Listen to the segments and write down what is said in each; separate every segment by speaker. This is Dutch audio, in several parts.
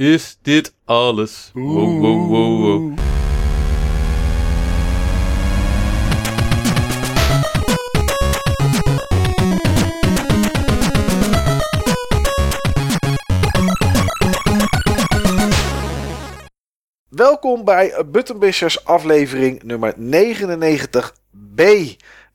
Speaker 1: is dit alles? Wow, wow, wow.
Speaker 2: Welkom bij Buttonbishers aflevering nummer 99b.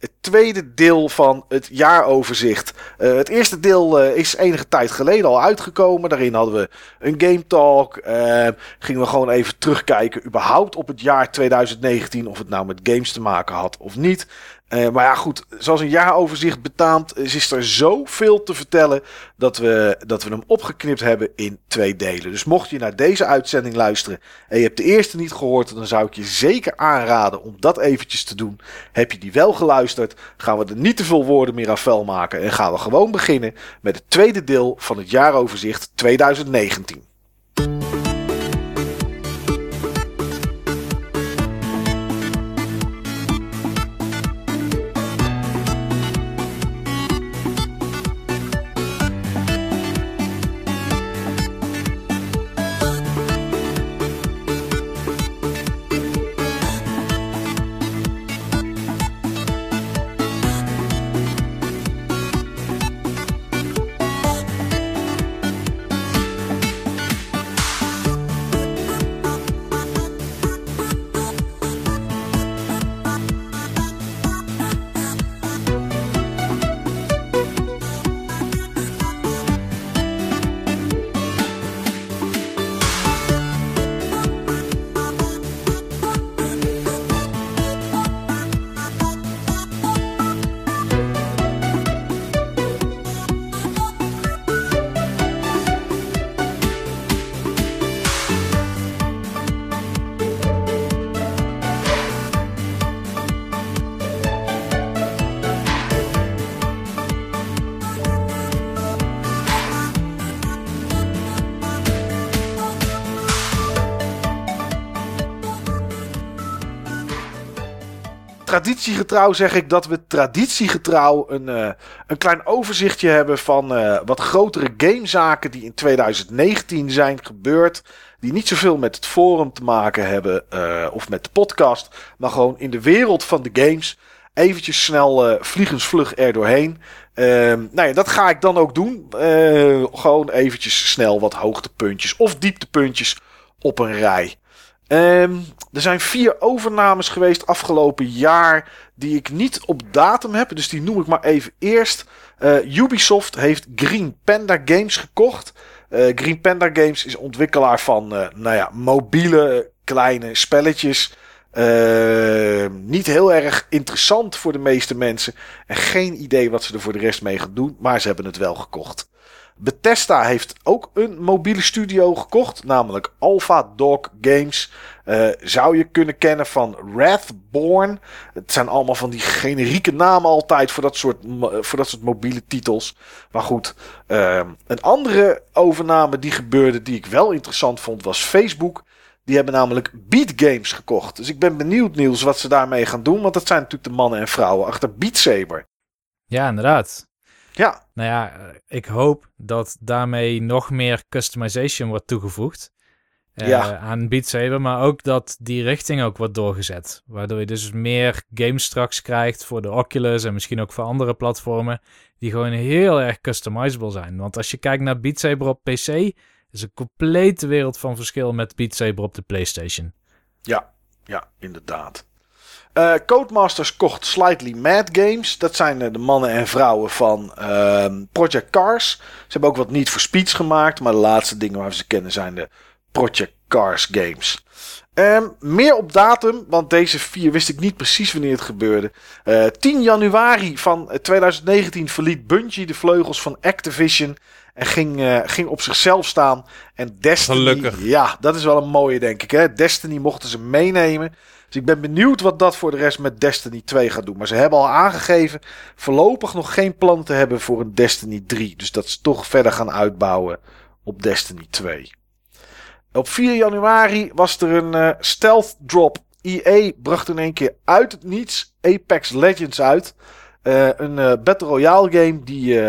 Speaker 2: Het tweede deel van het jaaroverzicht. Uh, het eerste deel uh, is enige tijd geleden al uitgekomen. Daarin hadden we een game talk. Uh, gingen we gewoon even terugkijken überhaupt op het jaar 2019. Of het nou met games te maken had of niet. Uh, maar ja, goed, zoals een jaaroverzicht betaamt, is, is er zoveel te vertellen dat we, dat we hem opgeknipt hebben in twee delen. Dus mocht je naar deze uitzending luisteren en je hebt de eerste niet gehoord, dan zou ik je zeker aanraden om dat eventjes te doen. Heb je die wel geluisterd, gaan we er niet te veel woorden meer aan vuil maken en gaan we gewoon beginnen met het tweede deel van het jaaroverzicht 2019. Traditiegetrouw zeg ik dat we traditiegetrouw een, uh, een klein overzichtje hebben van uh, wat grotere gamezaken die in 2019 zijn gebeurd. Die niet zoveel met het forum te maken hebben uh, of met de podcast, maar gewoon in de wereld van de games. Eventjes snel vliegensvlug er doorheen. nou ja, dat ga ik dan ook doen. gewoon eventjes snel wat hoogtepuntjes of dieptepuntjes op een rij. Um, er zijn vier overnames geweest afgelopen jaar die ik niet op datum heb. Dus die noem ik maar even eerst. Uh, Ubisoft heeft Green Panda Games gekocht. Uh, Green Panda Games is ontwikkelaar van uh, nou ja, mobiele kleine spelletjes. niet heel erg interessant voor de meeste mensen. En geen idee wat ze er voor de rest mee gaan doen. Maar ze hebben het wel gekocht. Bethesda heeft ook een mobiele studio gekocht, namelijk Alpha Dog Games. Uh, zou je kunnen kennen van Wrathborn. Het zijn allemaal van die generieke namen altijd voor dat soort, voor dat soort mobiele titels. Maar goed, uh, een andere overname die gebeurde, die ik wel interessant vond, was Facebook. Die hebben namelijk Beat Games gekocht. Dus ik ben benieuwd, Niels, wat ze daarmee gaan doen. Want dat zijn natuurlijk de mannen en vrouwen achter Beat Saber.
Speaker 3: Ja, inderdaad.
Speaker 2: Ja.
Speaker 3: Nou ja, ik hoop dat daarmee nog meer customization wordt toegevoegd. Uh, ja. aan Beat Saber, maar ook dat die richting ook wordt doorgezet. Waardoor je dus meer games straks krijgt voor de Oculus en misschien ook voor andere platformen, die gewoon heel erg customizable zijn. Want als je kijkt naar Beat Saber op PC, is een complete wereld van verschil met Beat Saber op de PlayStation.
Speaker 2: Ja, ja, inderdaad. Uh, Codemasters kocht Slightly Mad Games. Dat zijn uh, de mannen en vrouwen van uh, Project Cars. Ze hebben ook wat niet voor Speeds gemaakt. Maar de laatste dingen waar we ze kennen zijn de Project Cars games. Um, meer op datum, want deze vier wist ik niet precies wanneer het gebeurde. Uh, 10 januari van 2019 verliet Bungie de vleugels van Activision. En ging, uh, ging op zichzelf staan. En Destiny.
Speaker 1: Gelukkig.
Speaker 2: Ja, dat is wel een mooie, denk ik. Hè? Destiny mochten ze meenemen. Dus ik ben benieuwd wat dat voor de rest met Destiny 2 gaat doen. Maar ze hebben al aangegeven voorlopig nog geen plan te hebben voor een Destiny 3. Dus dat ze toch verder gaan uitbouwen op Destiny 2. Op 4 januari was er een uh, stealth drop. EA bracht in één keer uit het niets Apex Legends uit. Uh, een uh, Battle Royale game die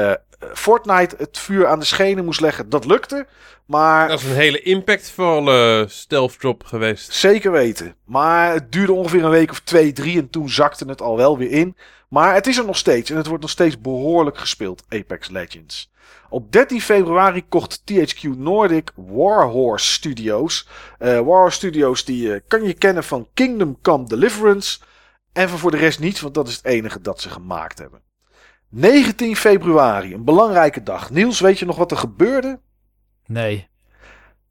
Speaker 2: Fortnite het vuur aan de schenen moest leggen. Dat lukte. Maar
Speaker 1: Dat is een hele impactvolle stealth drop geweest.
Speaker 2: Zeker weten. Maar het duurde ongeveer een week of twee, drie en toen zakte het al wel weer in. Maar het is er nog steeds en het wordt nog steeds behoorlijk gespeeld, Apex Legends. Op 13 februari kocht THQ Nordic Warhorse Studios. Eh, Warhorse Studios die eh, kan je kennen van Kingdom Come Deliverance. En van voor de rest niets, want dat is het enige dat ze gemaakt hebben. 19 februari, een belangrijke dag. Niels, weet je nog wat er gebeurde?
Speaker 3: Nee.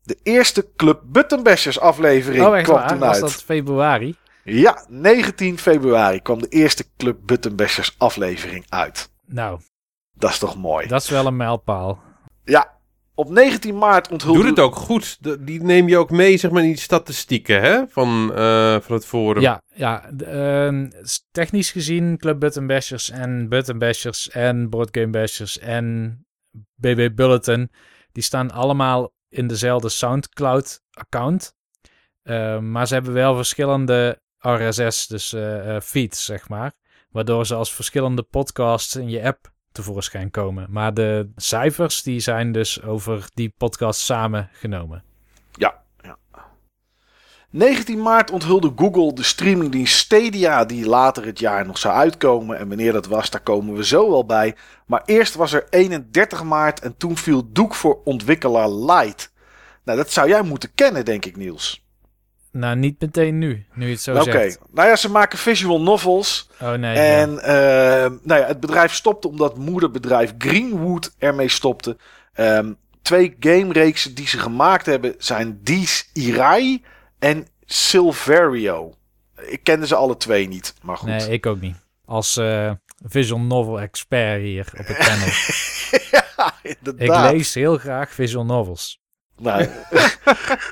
Speaker 2: De eerste Club Buttonbashers aflevering
Speaker 3: Oh,
Speaker 2: kwam
Speaker 3: waar?
Speaker 2: toen
Speaker 3: Was
Speaker 2: uit.
Speaker 3: dat februari?
Speaker 2: Ja, 19 februari kwam de eerste Club Buttonbashers aflevering uit.
Speaker 3: Nou,
Speaker 2: Dat is toch mooi.
Speaker 3: dat is wel een mijlpaal.
Speaker 2: Ja, op 19 maart onthulde...
Speaker 1: Doe het ook goed. De- die neem je ook mee, zeg maar, in die statistieken hè? Van, eh, van het forum.
Speaker 3: Ja, ja ehm, technisch gezien Club Button Bashers en Button Bashers en Board Game Bashers en BB Bulletin, die staan allemaal in dezelfde SoundCloud account. Ehm, maar ze hebben wel verschillende RSS, dus eh, eh, feeds, zeg maar. Waardoor ze als verschillende podcasts in je app tevoorschijn komen. Maar de cijfers, die zijn dus over die podcast samen genomen.
Speaker 2: Ja, ja. 19 maart onthulde Google de streamingdienst Stadia die later het jaar nog zou uitkomen. En wanneer dat was, daar komen we zo wel bij. Maar eerst was er 31 maart en toen viel doek voor ontwikkelaar Light. Nou, dat zou jij moeten kennen, denk ik, Niels.
Speaker 3: Nou, niet meteen nu, nu je het zo
Speaker 2: Oké,
Speaker 3: zegt.
Speaker 2: nou ja, ze maken visual novels.
Speaker 3: Oh nee. ja.
Speaker 2: En eh, nou ja, het bedrijf stopte omdat moederbedrijf Greenwood ermee stopte. Ehm, twee game-reeksen die ze gemaakt hebben zijn Dies Irai en Silverio. Ik kende ze alle twee niet, maar goed.
Speaker 3: Nee, ik ook niet. Als eh, visual novel expert hier op het panel.
Speaker 2: ja,
Speaker 3: ik lees heel graag visual novels.
Speaker 2: Nou,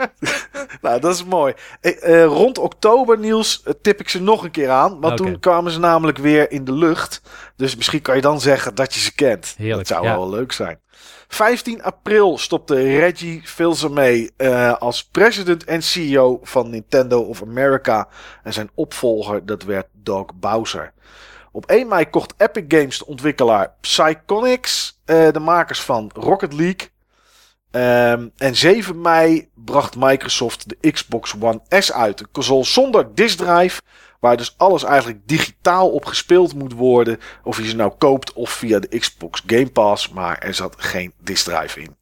Speaker 2: nou, dat is mooi. Eh, eh, rond oktober, Niels, eh, tip ik ze nog een keer aan. Want toen kwamen ze namelijk weer in de lucht. Dus misschien kan je dan zeggen dat je ze kent.
Speaker 3: Heerlijk,
Speaker 2: Dat zou
Speaker 3: ja.
Speaker 2: wel leuk zijn. 15 april stopte Reggie Fils-Aimé eh als president en CEO van Nintendo of America. En zijn opvolger, dat werd Doug Bowser. Op 1 mei kocht Epic Games de ontwikkelaar Psychonix, eh, de makers van Rocket League. Ehm, en 7 mei bracht Microsoft de Xbox One S uit. Een console zonder disk drive. Waar dus alles eigenlijk digitaal op gespeeld moet worden. Of je ze nou koopt of via de Xbox Game Pass. Maar er zat geen disk drive in.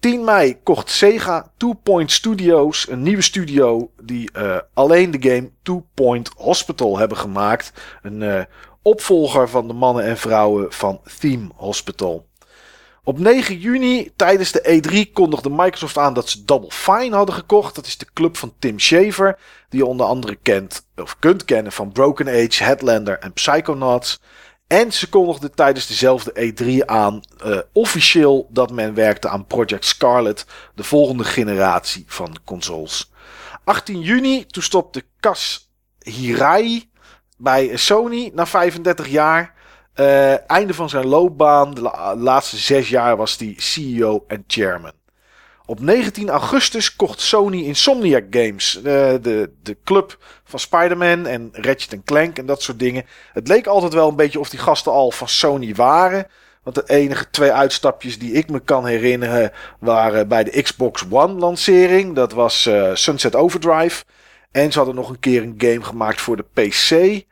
Speaker 2: 10 mei kocht Sega Two Point Studios. Een nieuwe studio die eh, alleen de game Two Point Hospital hebben gemaakt. Een eh, opvolger van de mannen en vrouwen van Theme Hospital. Op 9 juni tijdens de E3 kondigde Microsoft aan dat ze Double Fine hadden gekocht. Dat is de club van Tim Schafer, die je onder andere kent of kunt kennen van Broken Age, Headlander en Psychonauts. En ze kondigden tijdens dezelfde E3 aan eh, officieel dat men werkte aan Project Scarlet, de volgende generatie van consoles. 18 juni, toen stopte Kas Hirai bij Sony na 35 jaar. Eh, einde van zijn loopbaan. De la- laatste zes jaar was hij CEO en chairman. Op 19 augustus kocht Sony Insomniac Games. eh, de, de club van Spider-Man en Ratchet Clank en dat soort dingen. Het leek altijd wel een beetje of die gasten al van Sony waren. Want de enige twee uitstapjes die ik me kan herinneren waren bij de Xbox One lancering. Dat was eh, Sunset Overdrive. En ze hadden nog een keer een game gemaakt voor de PC.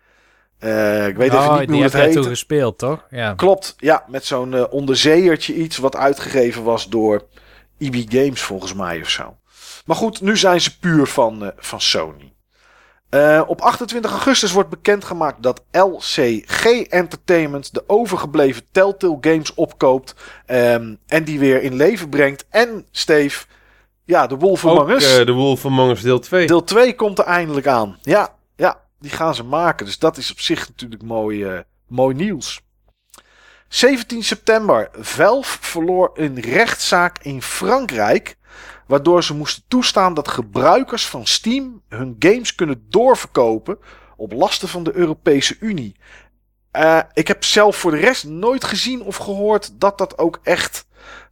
Speaker 2: Eh, ik weet even
Speaker 3: oh,
Speaker 2: niet meer hoe het heet.
Speaker 3: gespeeld, toch? Ja.
Speaker 2: Klopt, ja, met zo'n eh, onderzeeërtje iets wat uitgegeven was door EB Games volgens mij of zo. Maar goed, nu zijn ze puur van, eh, van Sony. Eh, op 28 augustus wordt bekendgemaakt dat LCG Entertainment de overgebleven Telltale Games opkoopt ehm, en die weer in leven brengt. En Steve, ja, de Wolf
Speaker 1: Ook
Speaker 2: Among Us.
Speaker 1: de Wolf Among Us deel 2.
Speaker 2: Deel 2 komt er eindelijk aan. Ja, die gaan ze maken. Dus dat is op zich natuurlijk mooi, eh, mooi nieuws. 17 september. Valve verloor een rechtszaak in Frankrijk. Waardoor ze moesten toestaan dat gebruikers van Steam hun games kunnen doorverkopen. op lasten van de Europese Unie. Eh, ik heb zelf voor de rest nooit gezien of gehoord dat dat ook echt.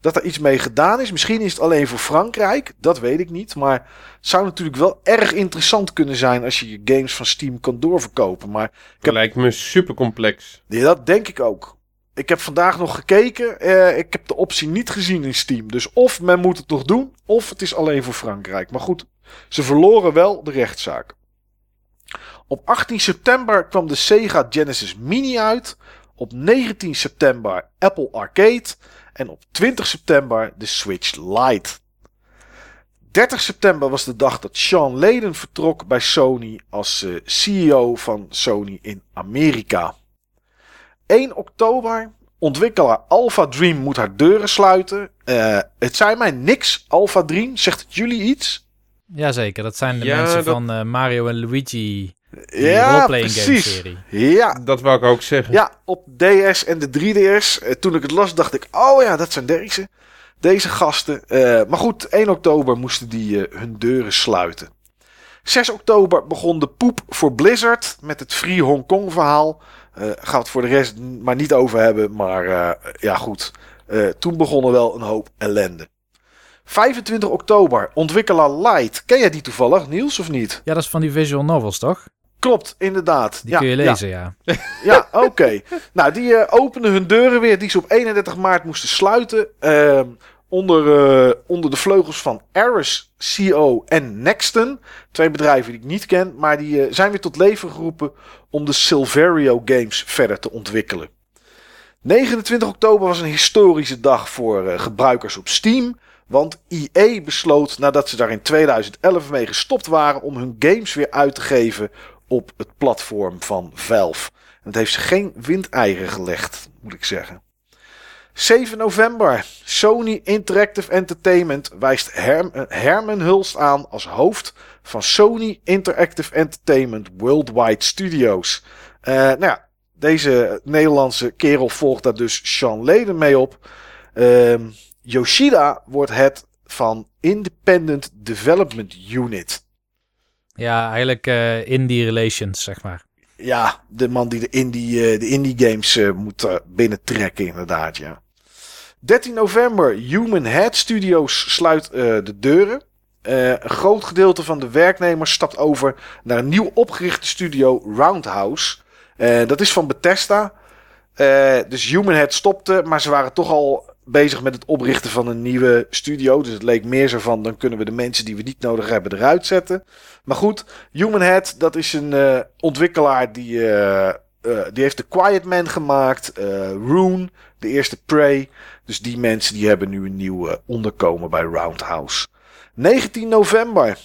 Speaker 2: Dat er iets mee gedaan is. Misschien is het alleen voor Frankrijk. Dat weet ik niet. Maar het zou natuurlijk wel erg interessant kunnen zijn. als je je games van Steam kan doorverkopen. Maar
Speaker 1: Dat lijkt me super complex.
Speaker 2: ja, dat denk ik ook. ik heb vandaag nog gekeken. Eh, ik heb de optie niet gezien in Steam. Dus of men moet het nog doen, of het is alleen voor Frankrijk. Maar goed, ze verloren wel de rechtszaak. Op 18 september kwam de Sega Genesis Mini uit. Op 19 september Apple Arcade. En op 20 september de Switch Lite. 30 september was de dag dat Sean Layden vertrok bij Sony als uh, CEO van Sony in Amerika. 1 oktober. Ontwikkelaar Alpha Dream moet haar deuren sluiten. Uh, het zei mij niks, Alpha Dream. Zegt het jullie iets?
Speaker 3: Jazeker, dat zijn de ja, mensen dat... van uh, Mario en Luigi. Ja, precies.
Speaker 2: Ja,
Speaker 1: dat wou ik ook zeggen.
Speaker 2: Ja, op DS en de 3DS. Uh, toen ik het las, dacht ik: oh ja, dat zijn deze, deze gasten. Uh, maar goed, 1 oktober moesten die hun deuren sluiten. 6 oktober begon de poep voor Blizzard met het Free Hong Kong verhaal. Uh, gaan het voor de rest maar niet over hebben. Maar uh, ja, goed. Uh, toen begonnen wel een hoop ellende. 25 oktober, ontwikkelaar Light. Ken jij die toevallig, Niels, of niet?
Speaker 3: Ja, dat is van die visual novels, toch?
Speaker 2: Klopt, inderdaad.
Speaker 3: Die kun je lezen, ja.
Speaker 2: Ja, ja oké. Okay. nou, die uh, openen hun deuren weer die ze op 31 maart moesten sluiten. Uh, onder, uh, onder de vleugels van Aris CO en Nexton. Twee bedrijven die ik niet ken, maar die uh, zijn weer tot leven geroepen om de Silverio games verder te ontwikkelen. 29 oktober was een historische dag voor gebruikers op Steam. Want EA besloot nadat ze daar in 2011 mee gestopt waren om hun games weer uit te geven op het platform van Valve. En het heeft ze geen windeieren gelegd, moet ik zeggen. 7 november. Sony Interactive Entertainment wijst Herm Herman Hulst aan als hoofd van Sony Interactive Entertainment Worldwide Studios. Uh, nou ja, deze Nederlandse kerel volgt daar dus Sean Leden mee op. Uh, Yoshida wordt het van Independent Development Unit.
Speaker 3: Ja, eigenlijk uh, indie relations, zeg maar.
Speaker 2: Ja, de man die de indie, uh, de indie games uh, moet binnentrekken, inderdaad, ja. 13 november, Human Head Studios sluit de deuren. een groot gedeelte van de werknemers stapt over naar een nieuw opgerichte studio, Roundhouse. dat is van Bethesda. dus Human Head stopte, maar ze waren toch al bezig met het oprichten van een nieuwe studio. Dus het leek meer zo van, dan kunnen we de mensen die we niet nodig hebben eruit zetten. Maar goed, Human Head, dat is een uh, ontwikkelaar die, uh, uh, die heeft de Quiet Man gemaakt. Rune, de eerste Prey. Dus die mensen die hebben nu een nieuw onderkomen bij Roundhouse. 19 november,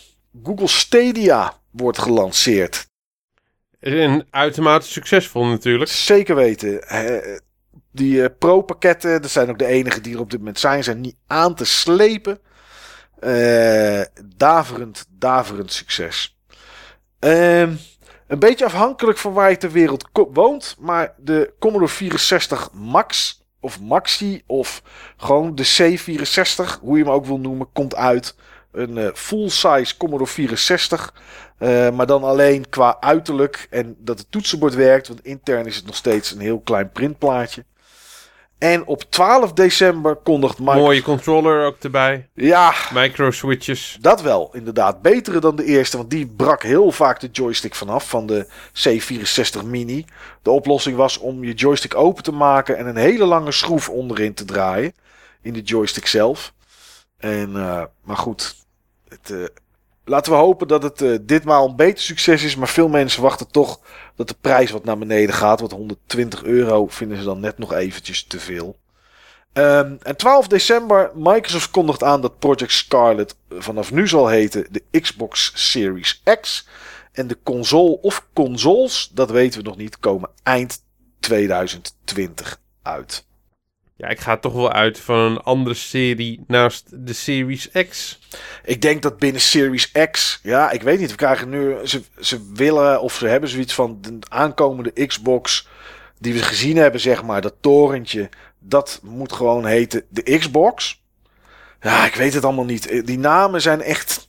Speaker 2: Google Stadia wordt gelanceerd.
Speaker 1: En uitermate succesvol natuurlijk.
Speaker 2: Zeker weten die uh, pro-pakketten, dat zijn ook de enige die er op dit moment zijn, zijn niet aan te slepen. Uh, daverend, daverend succes. Uh, een beetje afhankelijk van waar je ter wereld woont, maar de Commodore 64 Max of Maxi of gewoon de C64, hoe je hem ook wil noemen, komt uit. Een uh, full-size Commodore 64. Uh, maar dan alleen qua uiterlijk en dat het toetsenbord werkt. Want intern is het nog steeds een heel klein printplaatje. En op 12 december kondigt
Speaker 1: Microsoft... Mooie controller ook erbij.
Speaker 2: Ja.
Speaker 1: Micro switches.
Speaker 2: Dat wel, inderdaad. Betere dan de eerste, want die brak heel vaak de joystick vanaf van de C64 Mini. De oplossing was om je joystick open te maken en een hele lange schroef onderin te draaien. In de joystick zelf. En, uh, maar goed. Het, uh, laten we hopen dat het uh, ditmaal een beter succes is. Maar veel mensen wachten toch dat de prijs wat naar beneden gaat. Want 120 euro vinden ze dan net nog eventjes te veel. Um, en 12 december, Microsoft kondigt aan dat Project Scarlet vanaf nu zal heten de Xbox Series X. En de console of consoles, dat weten we nog niet, komen eind 2020 uit.
Speaker 1: Ja, ik ga toch wel uit van een andere serie naast de Series X.
Speaker 2: Ik denk dat binnen Series X, ja, ik weet niet. We krijgen nu, ze, ze willen of ze hebben zoiets van de aankomende Xbox die we gezien hebben, zeg maar, dat torentje. Dat moet gewoon heten de Xbox. Ja, ik weet het allemaal niet. Die namen zijn echt.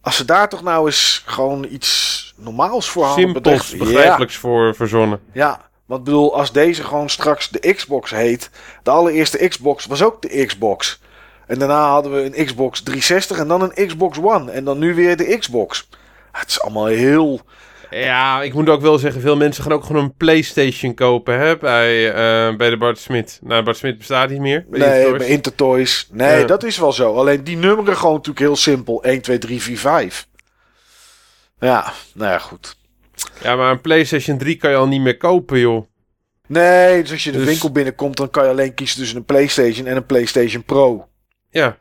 Speaker 2: Als ze daar toch nou eens gewoon iets normaals voor
Speaker 1: hadden Simpels, begrijpelijks voor verzonnen.
Speaker 2: Ja, want bedoel, als deze gewoon straks de Xbox heet. De allereerste Xbox was ook de Xbox. En daarna hadden we een Xbox 360 en dan een Xbox One. En dan nu weer de Xbox. Het is allemaal heel.
Speaker 1: Ja, ik moet ook wel zeggen, veel mensen gaan ook gewoon een Playstation kopen hè, bij, uh, bij de Bart Smit. Nou, Bart Smit bestaat niet meer.
Speaker 2: Bij nee, Intertoys. bij Intertoys. Nee, dat is wel zo. Alleen die nummeren gewoon natuurlijk heel simpel. 1, 2, 3, 4, 5. Ja, nou ja, goed.
Speaker 1: Ja, maar een PlayStation 3 kan je al niet meer kopen, joh.
Speaker 2: Nee, dus als je de dus... winkel binnenkomt, dan kan je alleen kiezen tussen een PlayStation en een PlayStation Pro.
Speaker 1: Ja.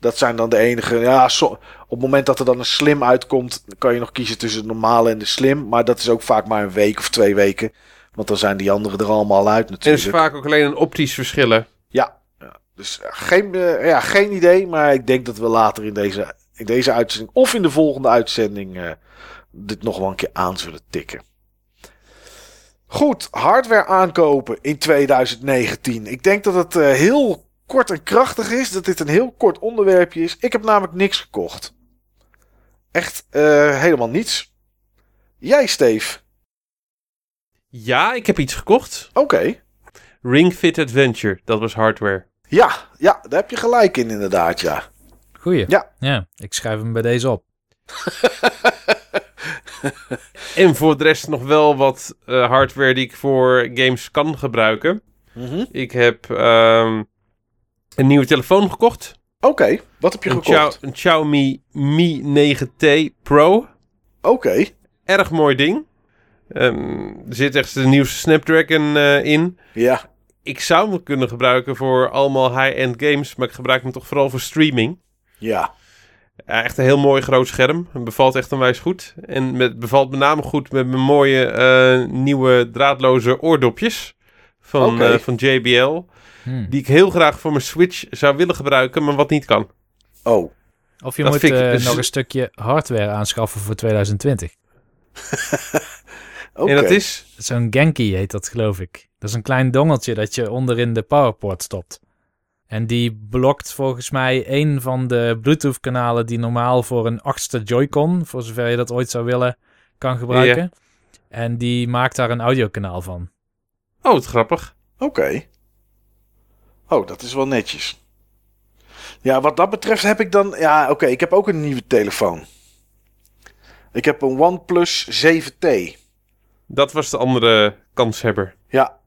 Speaker 2: Dat zijn dan de enige. Ja, op het moment dat er dan een slim uitkomt, kan je nog kiezen tussen de normale en de slim. Maar dat is ook vaak maar een week of twee weken. Want dan zijn die anderen er allemaal uit natuurlijk.
Speaker 1: En is vaak ook alleen een optisch verschillen.
Speaker 2: Ja, dus eh, geen, uh, ja, geen idee. Maar ik denk dat we later in deze, in deze uitzending of in de volgende uitzending uh, dit nog wel een keer aan zullen tikken. Goed, hardware aankopen in 2019. Ik denk dat het uh, heel kort en krachtig is. Dat dit een heel kort onderwerpje is. Ik heb namelijk niks gekocht. Echt uh, helemaal niets. Jij, Steve?
Speaker 1: Ja, ik heb iets gekocht.
Speaker 2: Oké. Okay.
Speaker 1: Ring Fit Adventure, dat was hardware.
Speaker 2: Ja, ja, daar heb je gelijk in inderdaad, ja.
Speaker 3: Goeie.
Speaker 2: Ja.
Speaker 3: Ja, ik schrijf hem bij deze op.
Speaker 1: en voor de rest nog wel wat uh, hardware die ik voor games kan gebruiken.
Speaker 2: Mm -hmm.
Speaker 1: Ik heb um, een nieuwe telefoon gekocht.
Speaker 2: Oké, okay, wat heb je
Speaker 1: een
Speaker 2: gekocht?
Speaker 1: Een Xiaomi Mi 9T Pro.
Speaker 2: Oké. Okay.
Speaker 1: Erg mooi ding. Um, er zit echt de nieuwste Snapdragon uh, in.
Speaker 2: Ja.
Speaker 1: Ik zou hem kunnen gebruiken voor allemaal high-end games, maar ik gebruik hem toch vooral voor streaming.
Speaker 2: Ja.
Speaker 1: Ja, echt een heel mooi groot scherm. Het bevalt echt onwijs goed. En het bevalt met name goed met mijn mooie uh, nieuwe draadloze oordopjes van, okay. uh, van JBL.
Speaker 3: Hmm.
Speaker 1: Die ik heel graag voor mijn Switch zou willen gebruiken, maar wat niet kan.
Speaker 2: Oh.
Speaker 3: Of je dat moet uh, dus... nog een stukje hardware aanschaffen voor 2020.
Speaker 2: okay.
Speaker 1: En dat is?
Speaker 3: Zo'n Genki heet dat, geloof ik. Dat is een klein dongeltje dat je onderin de powerport stopt. En die blokt volgens mij een van de Bluetooth-kanalen die normaal voor een achtste Joy-Con, voor zover je dat ooit zou willen, kan gebruiken. Ja. En die maakt daar een audiokanaal van.
Speaker 1: Oh, wat grappig.
Speaker 2: Oké. Okay. Oh, dat is wel netjes. Ja, wat dat betreft heb ik dan... Ja, oké, okay, ik heb ook een nieuwe telefoon. Ik heb een OnePlus 7T.
Speaker 1: Dat was de andere kanshebber.
Speaker 2: Ja, ja.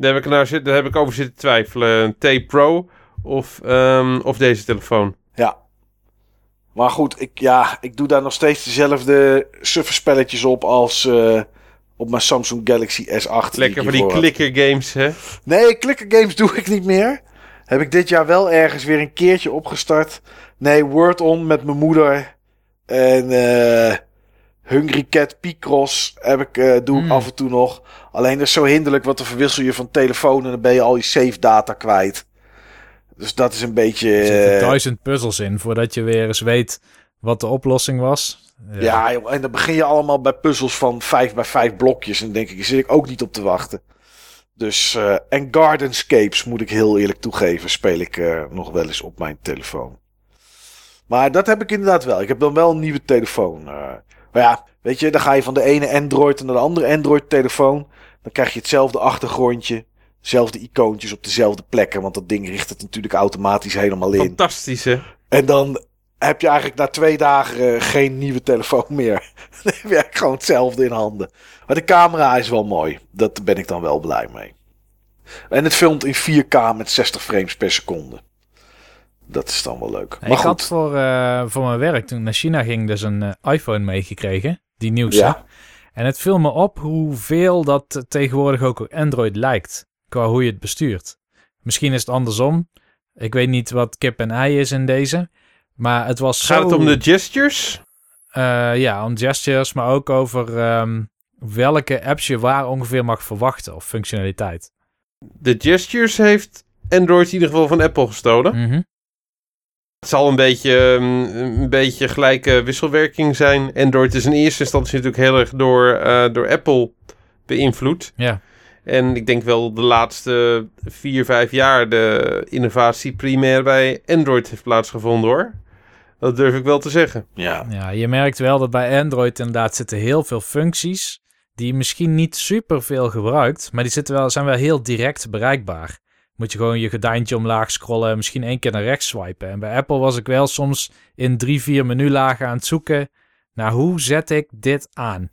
Speaker 1: Daar heb ik, nou, daar heb ik over zitten twijfelen. T Pro of, um, of deze telefoon.
Speaker 2: Ja. Maar goed, ik, ja, ik doe daar nog steeds dezelfde sufferspelletjes op als uh, op mijn Samsung Galaxy S8.
Speaker 1: Lekker voor die clicker games, hè?
Speaker 2: Nee, clicker games doe ik niet meer. Heb ik dit jaar wel ergens weer een keertje opgestart. Nee, Word On met mijn moeder. En uh, Hungry Cat Picross heb ik, uh, doe ik mm. af en toe nog. Alleen dat is zo hinderlijk, want dan verwissel je van telefoon en dan ben je al je save data kwijt. Dus dat is een beetje...
Speaker 3: Er zitten uh, duizend puzzels in voordat je weer eens weet wat de oplossing was.
Speaker 2: Ja, en dan begin je allemaal bij puzzels van vijf bij vijf blokjes. En denk ik, zit ik ook niet op te wachten. Dus, uh, en Gardenscapes, moet ik heel eerlijk toegeven, speel ik uh, nog wel eens op mijn telefoon. Maar dat heb ik inderdaad wel. Ik heb dan wel een nieuwe telefoon. Uh, maar ja, weet je, dan ga je van de ene Android naar de andere Android-telefoon. Dan krijg je hetzelfde achtergrondje. Dezelfde icoontjes op dezelfde plekken. Want dat ding richt het natuurlijk automatisch helemaal in.
Speaker 1: Fantastisch, hè?
Speaker 2: En dan heb je eigenlijk na twee dagen uh, geen nieuwe telefoon meer. dan heb je eigenlijk gewoon hetzelfde in handen. Maar de camera is wel mooi. Daar ben ik dan wel blij mee. En het filmt in 4K met 60 frames per seconde. Dat is dan wel leuk. Maar
Speaker 3: ik
Speaker 2: goed.
Speaker 3: had voor, uh, voor mijn werk, toen ik naar China ging, dus een uh, iPhone meegekregen. Die nieuwste.
Speaker 2: Ja.
Speaker 3: En het viel me op hoeveel dat tegenwoordig ook op Android lijkt. Qua hoe je het bestuurt. Misschien is het andersom. Ik weet niet wat kip en ei is in deze. Maar het was
Speaker 1: Gaat
Speaker 3: zo...
Speaker 1: het om de gestures?
Speaker 3: Uh, ja, om gestures, maar ook over um, welke apps je waar ongeveer mag verwachten of functionaliteit.
Speaker 1: De gestures heeft Android in ieder geval van Apple gestolen.
Speaker 3: Mm -hmm.
Speaker 1: Het zal een beetje, een beetje gelijke wisselwerking zijn. Android is in eerste instantie natuurlijk heel erg door, uh, door Apple beïnvloed.
Speaker 3: Ja.
Speaker 1: En ik denk wel de laatste vier, vijf jaar de innovatie primair bij Android heeft plaatsgevonden hoor. Dat durf ik wel te zeggen.
Speaker 2: Ja.
Speaker 3: ja, je merkt wel dat bij Android inderdaad zitten heel veel functies die je misschien niet super veel gebruikt, maar die zitten wel, zijn wel heel direct bereikbaar. Moet je gewoon je gordijntje omlaag scrollen, misschien één keer naar rechts swipen. En bij Apple was ik wel soms in drie, vier menulagen aan het zoeken naar hoe zet ik dit aan.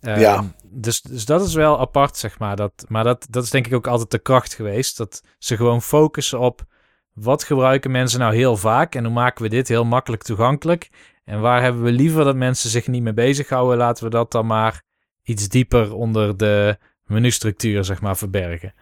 Speaker 3: Ehm, ja. Dus, dus dat is wel apart, zeg maar. Dat, maar dat, dat is denk ik ook altijd de kracht geweest. Dat ze gewoon focussen op wat gebruiken mensen nou heel vaak en hoe maken we dit heel makkelijk toegankelijk. En waar hebben we liever dat mensen zich niet mee bezighouden, laten we dat dan maar iets dieper onder de menustructuur, zeg maar, verbergen.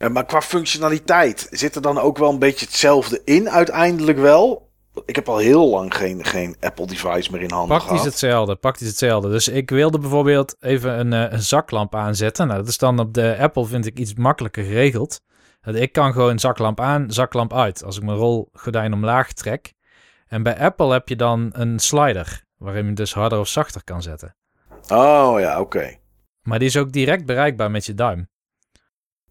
Speaker 2: Ja, maar qua functionaliteit zit er dan ook wel een beetje hetzelfde in uiteindelijk wel? Ik heb al heel lang geen, geen Apple device meer in handen
Speaker 3: Praktisch gehad. hetzelfde, praktisch hetzelfde. Dus ik wilde bijvoorbeeld even een, eh, een zaklamp aanzetten. Nou, dat is dan op de Apple vind ik iets makkelijker geregeld. Ik kan gewoon zaklamp aan, zaklamp uit. Als ik mijn rolgordijn omlaag trek. En bij Apple heb je dan een slider. Waarin je dus harder of zachter kan zetten.
Speaker 2: Oh ja, oké.
Speaker 3: Maar die is ook direct bereikbaar met je duim.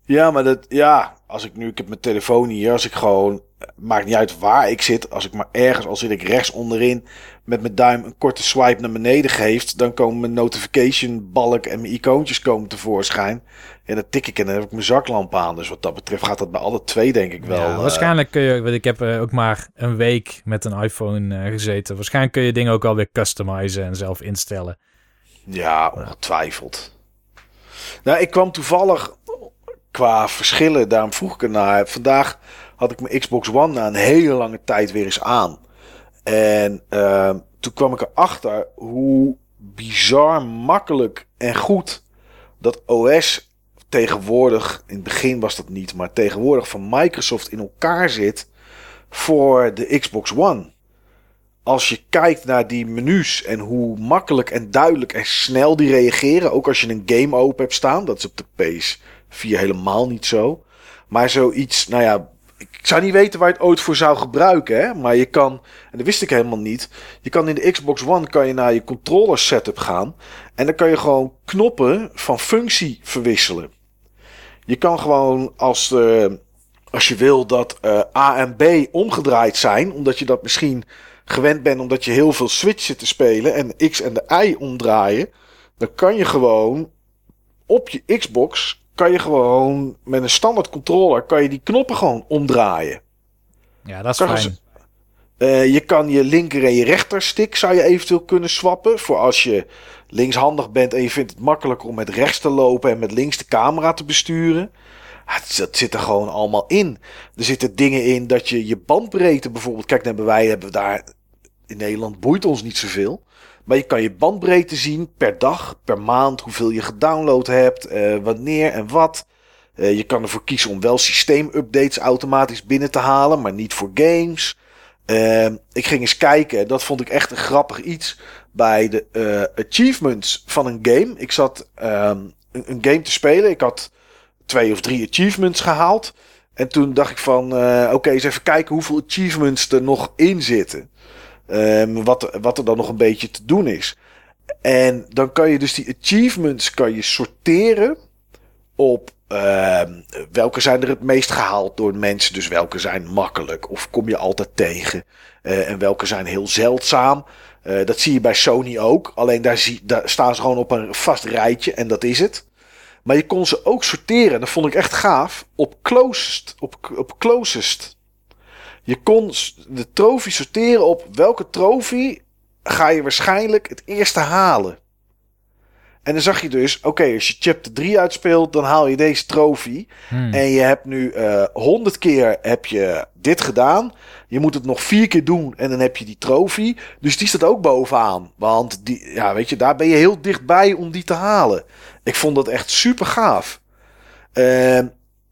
Speaker 2: Ja, maar dat, ja, als ik nu, ik heb mijn telefoon hier, als ik gewoon, maakt niet uit waar ik zit, als ik maar ergens, al zit ik rechts onderin, met mijn duim een korte swipe naar beneden geeft, dan komen mijn notification balk en mijn icoontjes komen tevoorschijn. En dan tik ik en dan heb ik mijn zaklamp aan. Dus wat dat betreft gaat dat bij alle twee denk ik wel. Ja,
Speaker 3: eh, waarschijnlijk kun je, ik heb uh, ook maar een week met een iPhone uh, gezeten. Waarschijnlijk kun je dingen ook alweer customizen en zelf instellen.
Speaker 2: Ja, ongetwijfeld. Nou, ik kwam toevallig qua verschillen, daarom vroeg ik ernaar. Vandaag had ik mijn Xbox One na een hele lange tijd weer eens aan. En uh, toen kwam ik erachter hoe bizar makkelijk en goed dat OS tegenwoordig, in het begin was dat niet, maar tegenwoordig van Microsoft in elkaar zit voor de Xbox One. Als je kijkt naar die menus en hoe makkelijk en duidelijk en snel die reageren, ook als je een game open hebt staan, dat is op de PS4 helemaal niet zo. Maar zoiets, nou ja, ik zou niet weten waar je het ooit voor zou gebruiken, hè? maar je kan, en dat wist ik helemaal niet, je kan in de Xbox One kan je naar je controller setup gaan en dan kan je gewoon knoppen van functie verwisselen. Je kan gewoon als, uh, als je wil dat uh, A en B omgedraaid zijn, omdat je dat misschien gewend bent omdat je heel veel Switch zit te spelen en X en de Y omdraaien, dan kan je gewoon op je Xbox kan je gewoon met een standaard controller kan je die knoppen gewoon omdraaien.
Speaker 3: Ja, dat is fijn.
Speaker 2: Uh, je kan je linker en je rechterstick zou je eventueel kunnen swappen. Voor als je linkshandig bent en je vindt het makkelijker om met rechts te lopen en met links de camera te besturen. Dat zit er gewoon allemaal in. Er zitten dingen in dat je je bandbreedte bijvoorbeeld. Kijk, naar wij hebben daar in Nederland boeit ons niet zoveel. Maar je kan je bandbreedte zien per dag, per maand, hoeveel je gedownload hebt, uh, wanneer en wat. Uh, je kan ervoor kiezen om wel systeemupdates automatisch binnen te halen, maar niet voor games. Uh, ik ging eens kijken, dat vond ik echt een grappig iets bij de achievements van een game. Ik zat ehm, een, een, game te spelen, ik had twee of drie achievements gehaald. En toen dacht ik van, oké, eens even kijken hoeveel achievements er nog in zitten. Um, wat, wat er dan nog een beetje te doen is. En dan kan je dus die achievements kan je sorteren op uh, welke zijn er het meest gehaald door mensen. Dus welke zijn makkelijk of kom je altijd tegen. Uh, en welke zijn heel zeldzaam. Uh, dat zie je bij Sony ook. Alleen daar, zie, daar staan ze gewoon op een vast rijtje en dat is het. Maar je kon ze ook sorteren. En dat vond ik echt gaaf. Op closest. Op, op closest. Je kon de trofee sorteren op welke trofee ga je waarschijnlijk het eerste halen. En dan zag je dus, oké, als je chapter 3 uitspeelt, dan haal je deze trofee. Hmm. En je hebt nu uh, eh, 100 keer heb je dit gedaan. Je moet het nog vier keer doen en dan heb je die trofee. Dus die staat ook bovenaan. Want die, ja, weet je, daar ben je heel dichtbij om die te halen. Ik vond dat echt super gaaf. Uh,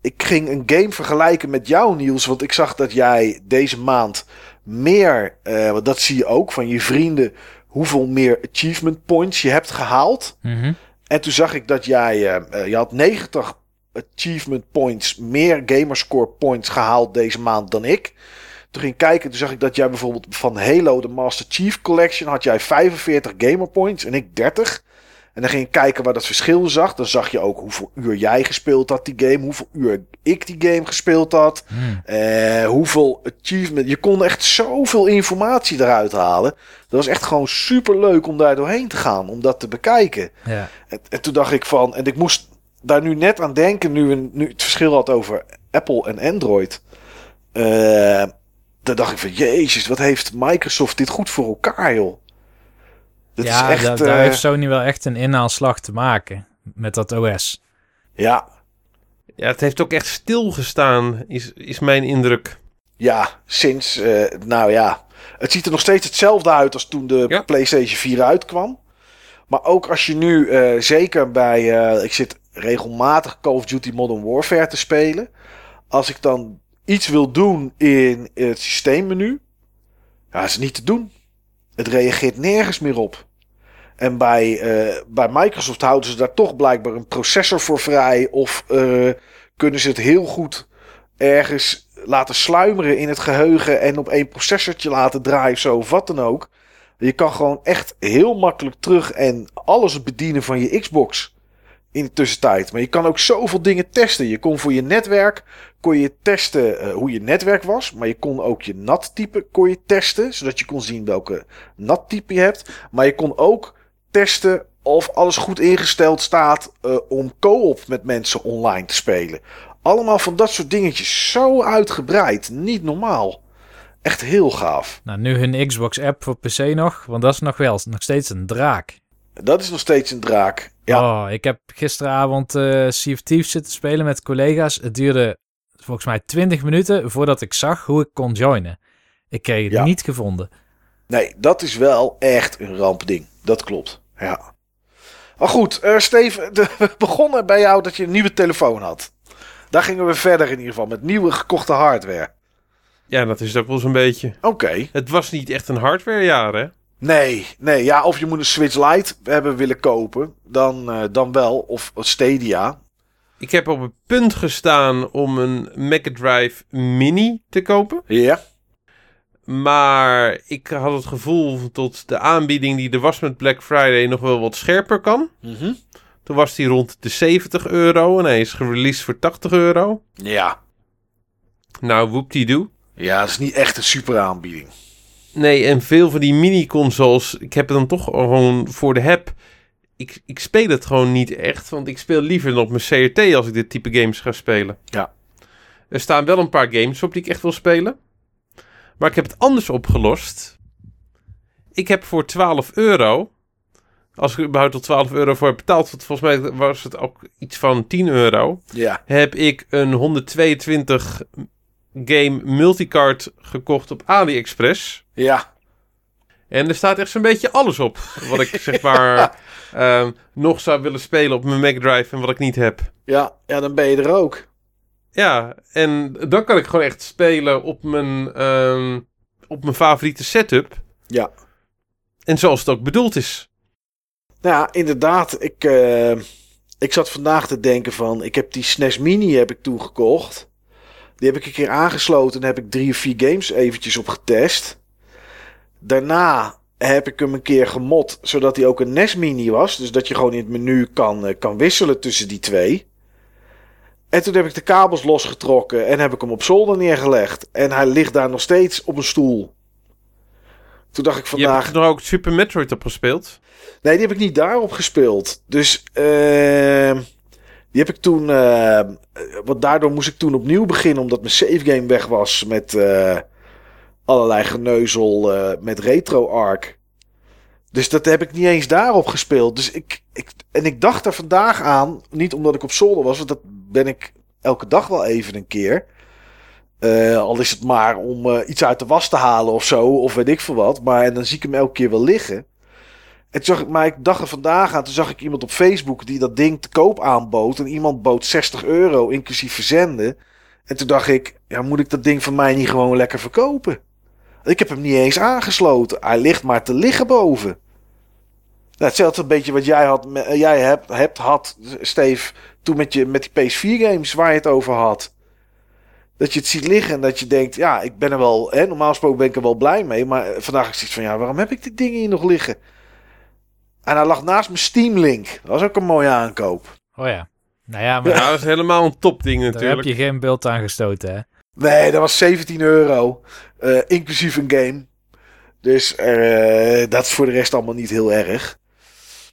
Speaker 2: ik ging een game vergelijken met jou, Niels. Want ik zag dat jij deze maand meer, uh, dat zie je ook van je vrienden, hoeveel meer achievement points je hebt gehaald.
Speaker 3: Mhm.
Speaker 2: En toen zag ik dat jij, uh, je had 90 achievement points, meer gamerscore points gehaald deze maand dan ik. Toen ging ik kijken, toen zag ik dat jij bijvoorbeeld van Halo, de Master Chief Collection, had jij 45 gamer points en ik 30. En dan ging je kijken waar dat verschil zag. Dan zag je ook hoeveel uur jij gespeeld had, die game. Hoeveel uur ik die game gespeeld had.
Speaker 3: Hmm.
Speaker 2: Uh, hoeveel achievement. Je kon echt zoveel informatie eruit halen. Dat was echt gewoon super leuk om daar doorheen te gaan. Om dat te bekijken.
Speaker 3: Ja.
Speaker 2: En, en, toen dacht ik van. En ik moest daar nu net aan denken. Nu, we, nu het verschil had over Apple en Android. Uh, dan dacht ik van. Jezus, wat heeft Microsoft dit goed voor elkaar, joh.
Speaker 3: Ja, is echt, daar heeft Sony wel echt een inhaalslag te maken met dat OS.
Speaker 2: Ja.
Speaker 1: Ja, het heeft ook echt stilgestaan, is, is mijn indruk.
Speaker 2: Ja, sinds, nou ja, het ziet er nog steeds hetzelfde uit als toen de PlayStation 4 uitkwam. Maar ook als je nu, uh, zeker bij, uh, ik zit regelmatig Call of Duty Modern Warfare te spelen. Als ik dan iets wil doen in het systeemmenu, ja, is het niet te doen. Het reageert nergens meer op. En bij, uh, bij Microsoft houden ze daar toch blijkbaar een processor voor vrij. Of kunnen ze het heel goed ergens laten sluimeren in het geheugen en op één processortje laten draaien, zo of wat dan ook. Je kan gewoon echt heel makkelijk terug en alles bedienen van je Xbox in de tussentijd. Maar je kan ook zoveel dingen testen. Je kon voor je netwerk kon je testen uh, hoe je netwerk was. Maar je kon ook je NAT-type kon je testen. Zodat je kon zien welke NAT-type je hebt. Maar je kon ook testen of alles goed ingesteld staat uh, om co-op met mensen online te spelen. Allemaal van dat soort dingetjes. Zo uitgebreid. Niet normaal. Echt heel gaaf.
Speaker 3: Nou, nu hun Xbox-app voor PC nog. Want dat is nog wel nog steeds een draak.
Speaker 2: Dat is nog steeds een draak. Ja.
Speaker 3: Oh, ik heb gisteravond uh, Sea of Thieves zitten spelen met collega's. Het duurde volgens mij 20 minuten voordat ik zag hoe ik kon joinen. Ik kreeg het niet gevonden.
Speaker 2: Nee, dat is wel echt een rampding. Dat klopt. Ja. Maar goed, uh, Steven, we begonnen bij jou dat je een nieuwe telefoon had. Daar gingen we verder in ieder geval met nieuwe gekochte hardware.
Speaker 1: Ja, dat is ook wel zo'n beetje.
Speaker 2: Oké.
Speaker 1: Het was niet echt een hardwarejaar, hè?
Speaker 2: Nee, nee. Ja, of je moet een Switch Lite hebben willen kopen, dan, uh, dan wel. Of Stadia.
Speaker 1: Ik heb op het punt gestaan om een Mega Drive Mini te kopen.
Speaker 2: Ja.
Speaker 1: Maar ik had het gevoel tot de aanbieding die er was met Black Friday nog wel wat scherper kan.
Speaker 2: Mhm.
Speaker 1: Toen was die rond de 70 euro en hij is gereleased voor 80 euro.
Speaker 2: Ja.
Speaker 1: Nou, whoop doe.
Speaker 2: Ja, dat is niet echt een super aanbieding.
Speaker 1: Nee, en veel van die mini-consoles, ik heb het dan toch gewoon voor de heb. Ik, ik speel het gewoon niet echt, want ik speel liever dan op mijn CRT als ik dit type games ga spelen.
Speaker 2: Ja.
Speaker 1: Er staan wel een paar games op die ik echt wil spelen. Maar ik heb het anders opgelost. Ik heb voor 12 euro als ik überhaupt tot 12 euro voor heb betaald, volgens mij was het ook iets van 10 euro.
Speaker 2: Ja.
Speaker 1: Heb ik een 122 game multicard gekocht op AliExpress.
Speaker 2: Ja.
Speaker 1: En er staat echt zo'n beetje alles op. Wat ik zeg maar ehm, nog zou willen spelen op mijn Mega Drive en wat ik niet heb.
Speaker 2: Ja, ja, dan ben je er ook.
Speaker 1: Ja, en dan kan ik gewoon echt spelen op mijn, ehm, op mijn favoriete setup.
Speaker 2: Ja.
Speaker 1: En zoals het ook bedoeld is.
Speaker 2: Nou ja, inderdaad. Ik, uh, ik zat vandaag te denken van... Ik heb die SNES Mini heb ik toen gekocht. Die heb ik een keer aangesloten en heb ik drie of vier games eventjes op getest. Daarna heb ik hem een keer gemod, zodat hij ook een NES Mini was. Dus dat je gewoon in het menu kan, uh, kan wisselen tussen die twee. En toen heb ik de kabels losgetrokken en heb ik hem op zolder neergelegd. En hij ligt daar nog steeds op een stoel. Toen dacht ik vandaag...
Speaker 1: Je hebt er ook Super Metroid op gespeeld?
Speaker 2: Nee, die heb ik niet daarop gespeeld. Dus uh, die heb ik toen... Uh, want daardoor moest ik toen opnieuw beginnen... omdat mijn save game weg was met uh, allerlei geneuzel met Retro Arc. Dus dat heb ik niet eens daarop gespeeld. Dus ik, ik, en ik dacht er vandaag aan, niet omdat ik op zolder was... want dat ben ik elke dag wel even een keer... Uh, al is het maar om uh, iets uit de was te halen of zo, of weet ik veel wat. Maar en dan zie ik hem elke keer wel liggen. En toen zag ik, maar ik dacht er vandaag aan, toen zag ik iemand op Facebook die dat ding te koop aanbood. En iemand bood 60 euro, inclusief verzenden. En toen dacht ik, ja, moet ik dat ding van mij niet gewoon lekker verkopen? Ik heb hem niet eens aangesloten. Hij ligt maar te liggen boven. Nou, hetzelfde een beetje wat jij, had, jij hebt, hebt had, Steve, toen met, je, met die PS4-games waar je het over had. Dat je het ziet liggen en dat je denkt, ja, ik ben er wel, hè, normaal gesproken ben ik er wel blij mee. Maar vandaag is het van, ja, waarom heb ik dit ding hier nog liggen? En hij lag naast mijn Steam Link. Dat was ook een mooie aankoop.
Speaker 3: Oh ja. Nou ja, maar
Speaker 1: dat is helemaal een topding natuurlijk.
Speaker 3: Daar heb je geen beeld aan gestoten, hè?
Speaker 2: Nee, dat was 17 euro. Uh, inclusief een game. Dus uh, dat is voor de rest allemaal niet heel erg.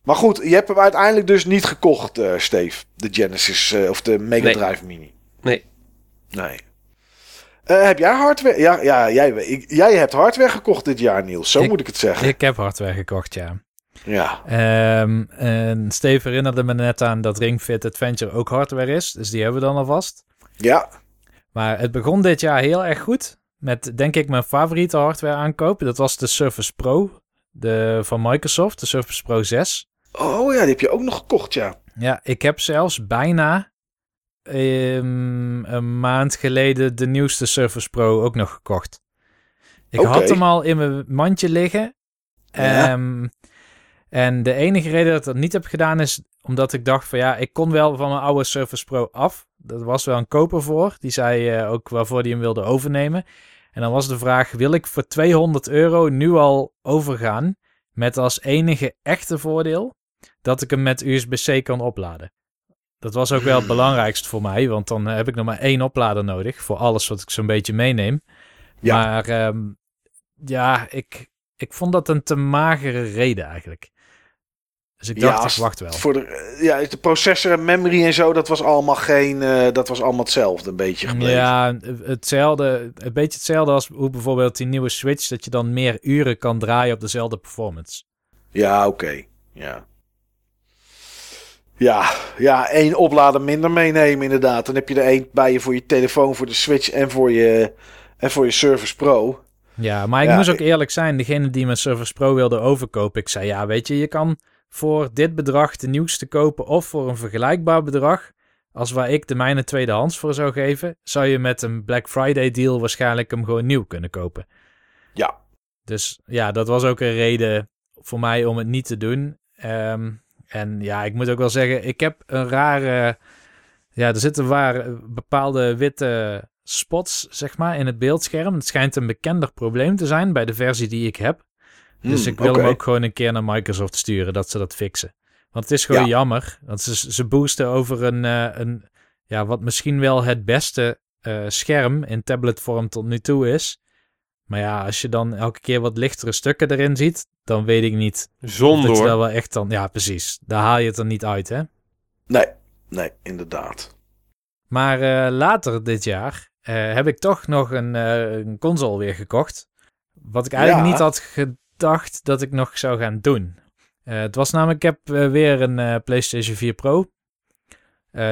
Speaker 2: Maar goed, je hebt hem uiteindelijk dus niet gekocht, uh, Steve. De Genesis of de Mega Drive Mini.
Speaker 1: Nee.
Speaker 2: Nee. heb jij hardware? Ja, ja jij, jij hebt hardware gekocht dit jaar, Niels. Zo moet ik het zeggen.
Speaker 3: Ik heb hardware gekocht, ja.
Speaker 2: Ja.
Speaker 3: Ehm, en Steve herinnerde me net aan dat Ring Fit Adventure ook hardware is. Dus die hebben we dan alvast.
Speaker 2: Ja.
Speaker 3: Maar het begon dit jaar heel erg goed. Met denk ik mijn favoriete hardware aankoop. Dat was de Surface Pro de, van Microsoft. De Surface Pro 6.
Speaker 2: Oh ja, die heb je ook nog gekocht, ja.
Speaker 3: Ja, ik heb zelfs bijna um, een maand geleden de nieuwste Surface Pro ook nog gekocht. Ik had hem al in mijn mandje liggen.
Speaker 2: Ja.
Speaker 3: Ehm, en de enige reden dat ik dat niet heb gedaan is omdat ik dacht van ja, ik kon wel van mijn oude Surface Pro af. Dat was wel een koper voor. Die zei eh, ook waarvoor hij hem wilde overnemen. En dan was de vraag, wil ik voor 200 euro nu al overgaan met als enige echte voordeel dat ik hem met USB-C kan opladen. Dat was ook wel het belangrijkst voor mij, want dan heb ik nog maar één oplader nodig voor alles wat ik zo'n beetje meeneem.
Speaker 2: Ja.
Speaker 3: Maar ehm, ja, ik, ik vond dat een te magere reden eigenlijk. Dus ik dacht, ik wacht wel.
Speaker 2: Voor de, eh, ja, de processor en memory en zo, dat was allemaal geen, eh, dat was allemaal hetzelfde een beetje gebleven.
Speaker 3: Ja, hetzelfde, een beetje hetzelfde als hoe bijvoorbeeld die nieuwe Switch, dat je dan meer uren kan draaien op dezelfde performance.
Speaker 2: Ja, oké. Ja. Ja, ja, één oplader minder meenemen inderdaad. Dan heb je er één bij je voor je telefoon, voor de Switch en voor je, en voor je Surface Pro.
Speaker 3: Ja, maar ik
Speaker 2: Ja,
Speaker 3: moest ook
Speaker 2: ik-
Speaker 3: eerlijk zijn, degene die mijn Surface Pro wilde overkopen, ik zei ja, weet je, je kan voor dit bedrag de nieuwste kopen of voor een vergelijkbaar bedrag, als waar ik de mijne tweedehands voor zou geven, zou je met een Black Friday deal waarschijnlijk hem gewoon nieuw kunnen kopen.
Speaker 2: Ja.
Speaker 3: Dus ja, dat was ook een reden voor mij om het niet te doen. Ehm, en ja, ik moet ook wel zeggen, ik heb een rare. Ja, er zitten waar bepaalde witte spots, zeg maar, in het beeldscherm. Het schijnt een bekender probleem te zijn bij de versie die ik heb. Dus
Speaker 2: Hmm,
Speaker 3: ik wil hem ook gewoon een keer naar Microsoft sturen, dat ze dat fixen. Want het is gewoon
Speaker 2: Ja.
Speaker 3: jammer. Want ze, ze boosten over een, eh, een, ja, wat misschien wel het beste eh, scherm in tabletvorm tot nu toe is. Maar ja, als je dan elke keer wat lichtere stukken erin ziet, dan weet ik niet. of
Speaker 1: Zonde
Speaker 3: dat je daar wel echt dan, ja precies, daar haal je het er niet uit hè.
Speaker 2: Nee, nee, inderdaad.
Speaker 3: Maar eh, later dit jaar eh, heb ik toch nog een, eh, een console weer gekocht. Wat ik eigenlijk
Speaker 2: Ja.
Speaker 3: niet had gedacht dat ik nog zou gaan doen. Het was namelijk, ik heb weer een PlayStation 4 Pro.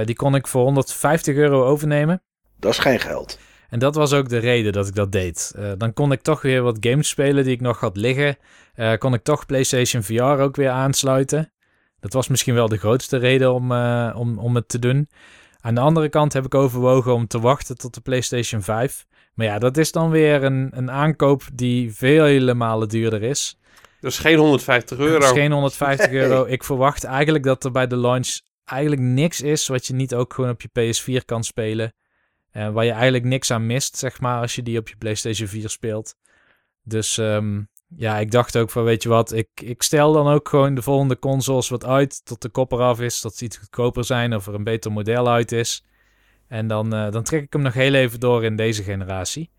Speaker 3: Die kon ik voor 150 euro overnemen.
Speaker 2: Dat is geen geld.
Speaker 3: En dat was ook de reden dat ik dat deed. Eh, dan kon ik toch weer wat games spelen die ik nog had liggen. Eh, kon ik toch PlayStation VR ook weer aansluiten. Dat was misschien wel de grootste reden om, eh, om, om het te doen. Aan de andere kant heb ik overwogen om te wachten tot de PlayStation 5. Maar ja, dat is dan weer een, een aankoop die vele malen duurder is.
Speaker 1: Dat is geen 150 euro.
Speaker 3: Is geen 150
Speaker 2: Nee.
Speaker 3: euro. Ik verwacht eigenlijk dat er bij de launch eigenlijk niks is wat je niet ook gewoon op je PS4 kan spelen. Eh, waar je eigenlijk niks aan mist, zeg maar, als je die op je PlayStation 4 speelt. Dus ehm, ja, ik dacht ook van, weet je wat, ik, ik stel dan ook gewoon de volgende consoles wat uit tot de kop eraf is, dat ze iets goedkoper zijn of er een beter model uit is. En dan, eh, dan trek ik hem nog heel even door in deze generatie.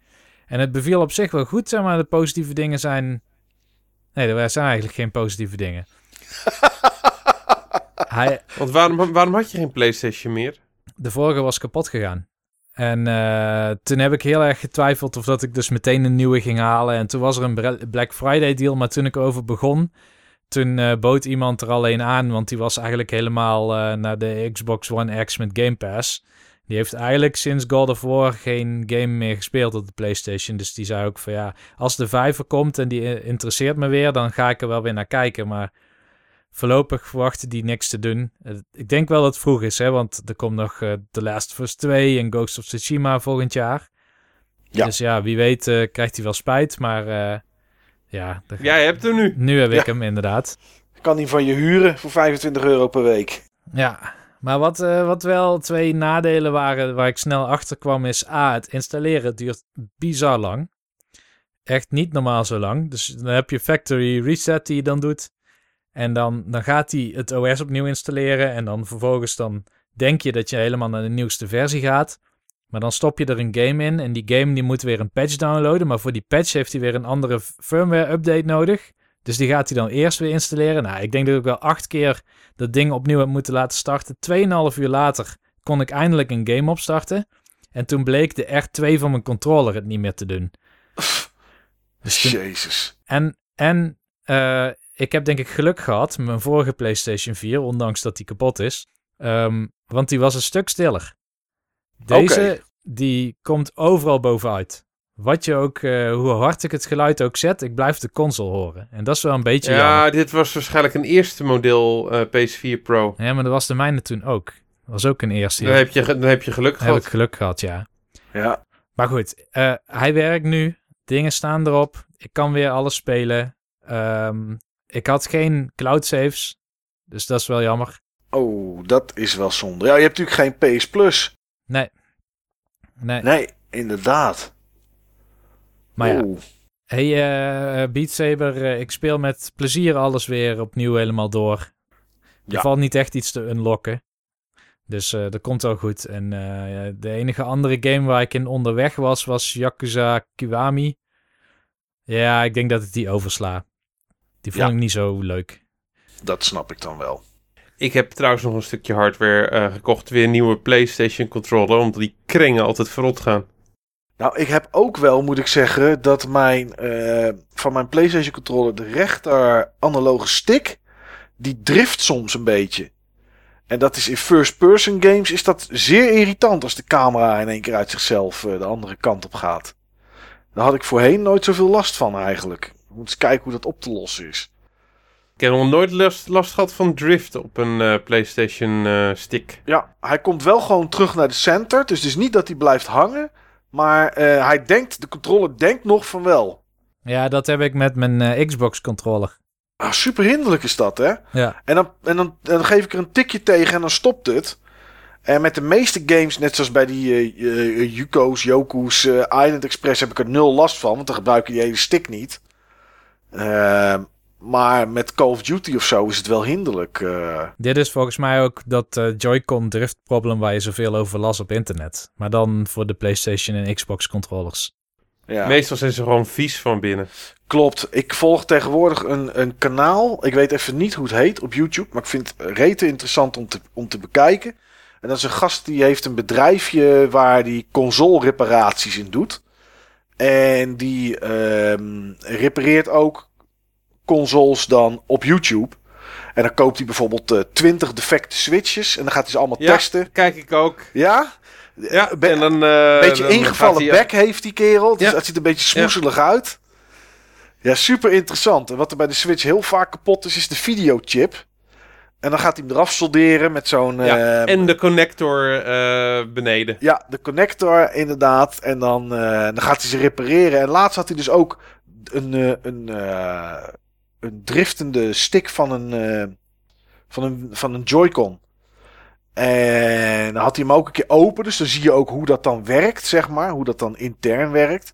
Speaker 3: En het beviel op zich wel goed, zeg maar. De positieve dingen zijn... Nee, er zijn eigenlijk geen positieve dingen. Hij,
Speaker 1: Want waarom, waarom had je geen PlayStation meer?
Speaker 3: de vorige was kapot gegaan. En eh, toen heb ik heel erg getwijfeld of dat ik dus meteen een nieuwe ging halen. En toen was er een Black Friday deal, maar toen ik over begon, toen eh, bood iemand er alleen aan, want die was eigenlijk helemaal eh, naar de Xbox One X met Game Pass. Die heeft eigenlijk sinds God of War geen game meer gespeeld op de PlayStation. Dus die zei ook van ja, als de vijver komt en die interesseert me weer, dan ga ik er wel weer naar kijken. Maar voorlopig verwachtte die niks te doen. Eh, Ik denk wel dat het vroeg is, hè, want er komt nog eh The Last of Us 2 en Ghost of Tsushima volgend jaar.
Speaker 2: Ja.
Speaker 3: Dus ja, wie weet eh, krijgt hij wel spijt, maar eh, ja,
Speaker 1: Jij hebt hem nu.
Speaker 3: nu heb ik
Speaker 2: Ja.
Speaker 3: hem inderdaad.
Speaker 2: Ik kan die van je huren voor 25 euro per week.
Speaker 3: Ja, maar wat, eh, wat wel twee nadelen waren waar ik snel achter kwam is... A, het installeren duurt bizar lang. Echt niet normaal zo lang. Dus dan heb je factory reset die je dan doet. En dan, dan gaat hij het OS opnieuw installeren. En dan vervolgens dan denk je dat je helemaal naar de nieuwste versie gaat. Maar dan stop je er een game in. En die game die moet weer een patch downloaden. Maar voor die patch heeft hij weer een andere firmware update nodig. Dus die gaat hij dan eerst weer installeren. Nou, ik denk dat ik wel acht keer dat ding opnieuw heb moeten laten starten. 2,5 uur later kon ik eindelijk een game opstarten. En toen bleek de R2 van mijn controller het niet meer te doen. Dus toen-
Speaker 2: Jezus.
Speaker 3: en en eh, ik heb denk ik geluk gehad met mijn vorige PlayStation 4, ondanks dat die kapot is. Ehm, want die was een stuk stiller. Deze, die komt overal bovenuit. Wat je ook, uh, hoe hard ik het geluid ook zet, ik blijf de console horen. En dat is wel een beetje
Speaker 1: Ja, dit was waarschijnlijk een eerste model uh, PS4 Pro.
Speaker 3: Ja, maar dat was de mijne toen ook. Dat was ook een eerste.
Speaker 1: Dan heb je, dan heb je geluk gehad.
Speaker 3: Heb ik geluk gehad, ja.
Speaker 2: Ja.
Speaker 3: Maar goed, uh, hij werkt nu. Dingen staan erop. Ik kan weer alles spelen. Um, ik had geen cloud saves. Dus dat is wel jammer.
Speaker 2: Oh, dat is wel zonde. Ja, je hebt natuurlijk geen PS Plus.
Speaker 3: Nee. Nee.
Speaker 2: Nee, inderdaad.
Speaker 3: Maar ja. Hey, uh, Beat Saber, uh, ik speel met plezier alles weer opnieuw helemaal door. Er ja. valt niet echt iets te unlocken. Dus uh, dat komt wel goed. En de enige andere game waar ik in onderweg was, was Yakuza Kiwami. Ja, ik denk dat ik die oversla. Die vond ik niet zo leuk.
Speaker 2: Dat snap ik dan wel.
Speaker 1: Ik heb trouwens nog een stukje hardware uh, gekocht. Weer een nieuwe PlayStation controller. Omdat die kringen altijd verrot gaan.
Speaker 2: Nou, ik heb ook wel, moet ik zeggen, dat mijn, uh, van mijn PlayStation controller de rechter analoge stick, die drift soms een beetje. En dat is in first-person games is dat zeer irritant als de camera in één keer uit zichzelf uh, de andere kant op gaat. Daar had ik voorheen nooit zoveel last van eigenlijk. We moeten eens kijken hoe dat op te lossen is.
Speaker 1: Ik heb nog nooit last, last gehad van drift op een uh, PlayStation uh, stick.
Speaker 2: Ja, hij komt wel gewoon terug naar de center. Dus het is niet dat hij blijft hangen. Maar uh, hij denkt, de controller denkt nog van wel.
Speaker 3: Ja, dat heb ik met mijn Xbox controller.
Speaker 2: Ah, super hinderlijk is dat, hè?
Speaker 3: Ja.
Speaker 2: En, dan, en dan, dan geef ik er een tikje tegen en dan stopt het. En met de meeste games, net zoals bij die uh, Yuko's, Yoku's, Island Express, heb ik er nul last van. Want dan gebruik je die hele stick niet. Uh, maar met Call of Duty of zo is het wel hinderlijk. Uh...
Speaker 3: Dit is volgens mij ook dat uh, Joy-Con drift problem waar je zoveel over las op internet. Maar dan voor de PlayStation en Xbox controllers.
Speaker 1: Ja. Meestal zijn ze gewoon vies van binnen.
Speaker 2: Klopt. Ik volg tegenwoordig een, een kanaal. Ik weet even niet hoe het heet op YouTube. Maar ik vind het rete interessant om te, om te bekijken. En dat is een gast die heeft een bedrijfje waar die console reparaties in doet. En die uh, repareert ook consoles dan op YouTube. En dan koopt hij bijvoorbeeld uh, 20 defecte switches. En dan gaat hij ze allemaal
Speaker 1: ja,
Speaker 2: testen.
Speaker 1: kijk ik ook.
Speaker 2: Ja?
Speaker 1: Ja,
Speaker 2: Be
Speaker 1: en dan... Uh,
Speaker 2: Een beetje
Speaker 1: dan
Speaker 2: ingevallen
Speaker 1: hij,
Speaker 2: bek heeft die kerel. Dus
Speaker 1: Ja.
Speaker 2: dat ziet er een beetje smoezelig uit. Ja, super interessant. En wat er bij de Switch heel vaak kapot is, is de videochip. En dan gaat hij hem eraf solderen met zo'n...
Speaker 1: Ja,
Speaker 2: eh,
Speaker 1: en de connector uh, beneden.
Speaker 2: Ja, de connector inderdaad. En dan, uh, dan gaat hij ze repareren. En laatst had hij dus ook een, een, een driftende stick van een, van een, van een Joy-Con. En dan had hij hem ook een keer open. Dus dan zie je ook hoe dat dan werkt, zeg maar. Hoe dat dan intern werkt.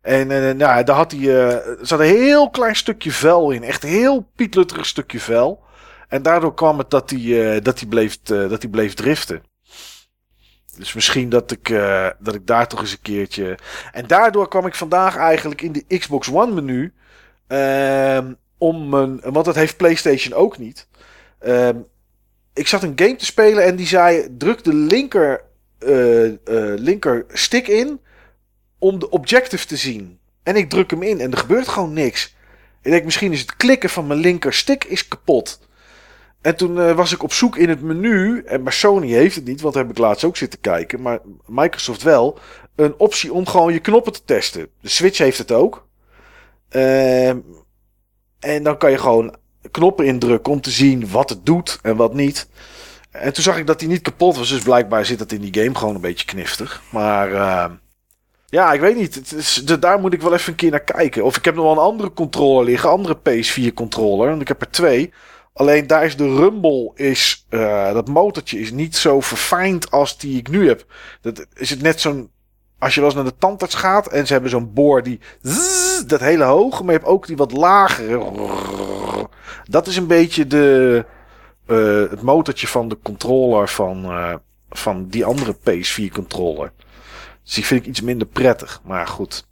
Speaker 2: En nou, daar had hij, uh, er zat een heel klein stukje vel in. Echt een heel pietlutterig stukje vel. En daardoor kwam het dat hij, uh, dat hij, bleef, dat hij bleef driften. Dus misschien dat ik, dat ik daar toch eens een keertje... En daardoor kwam ik vandaag eigenlijk in de Xbox One menu... ehm, om een... Want dat heeft PlayStation ook niet. Ehm, ik zat een game te spelen en die zei... Druk de linker, linker stick in om de objective te zien. En ik druk hem in en er gebeurt gewoon niks. Ik denk, misschien is het klikken van mijn linker stick is kapot. En toen uh, was ik op zoek in het menu. En maar Sony heeft het niet, want daar heb ik laatst ook zitten kijken. Maar Microsoft wel. Een optie om gewoon je knoppen te testen. De Switch heeft het ook. Uh, en dan kan je gewoon knoppen indrukken om te zien wat het doet en wat niet. En toen zag ik dat die niet kapot was. Dus blijkbaar zit dat in die game gewoon een beetje kniftig. Maar... Uh, ja, ik weet niet. Daar moet ik wel even een keer naar kijken. Of ik heb nog wel een andere controller liggen. Andere PS4 controller. Want ik heb er twee. Alleen daar is de rumble. Is, uh, dat motortje is niet zo verfijnd als die ik nu heb. Dat is het net zo'n. Als je wel eens naar de tandarts gaat. En ze hebben zo'n boor die. Dat hele hoge. Maar je hebt ook die wat lagere. Dat is een beetje de. Uh, het motortje van de controller van. Uh, van die andere PS4 controller. Dus die vind ik iets minder prettig. Maar goed.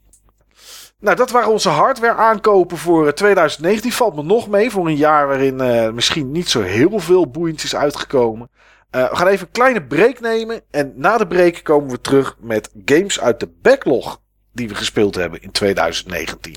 Speaker 2: Nou, dat waren onze hardware aankopen voor 2019. Valt me nog mee voor een jaar waarin uh, misschien niet zo heel veel boeiends is uitgekomen. Uh, we gaan even een kleine break nemen. En na de break komen we terug met games uit de backlog die we gespeeld hebben in 2019.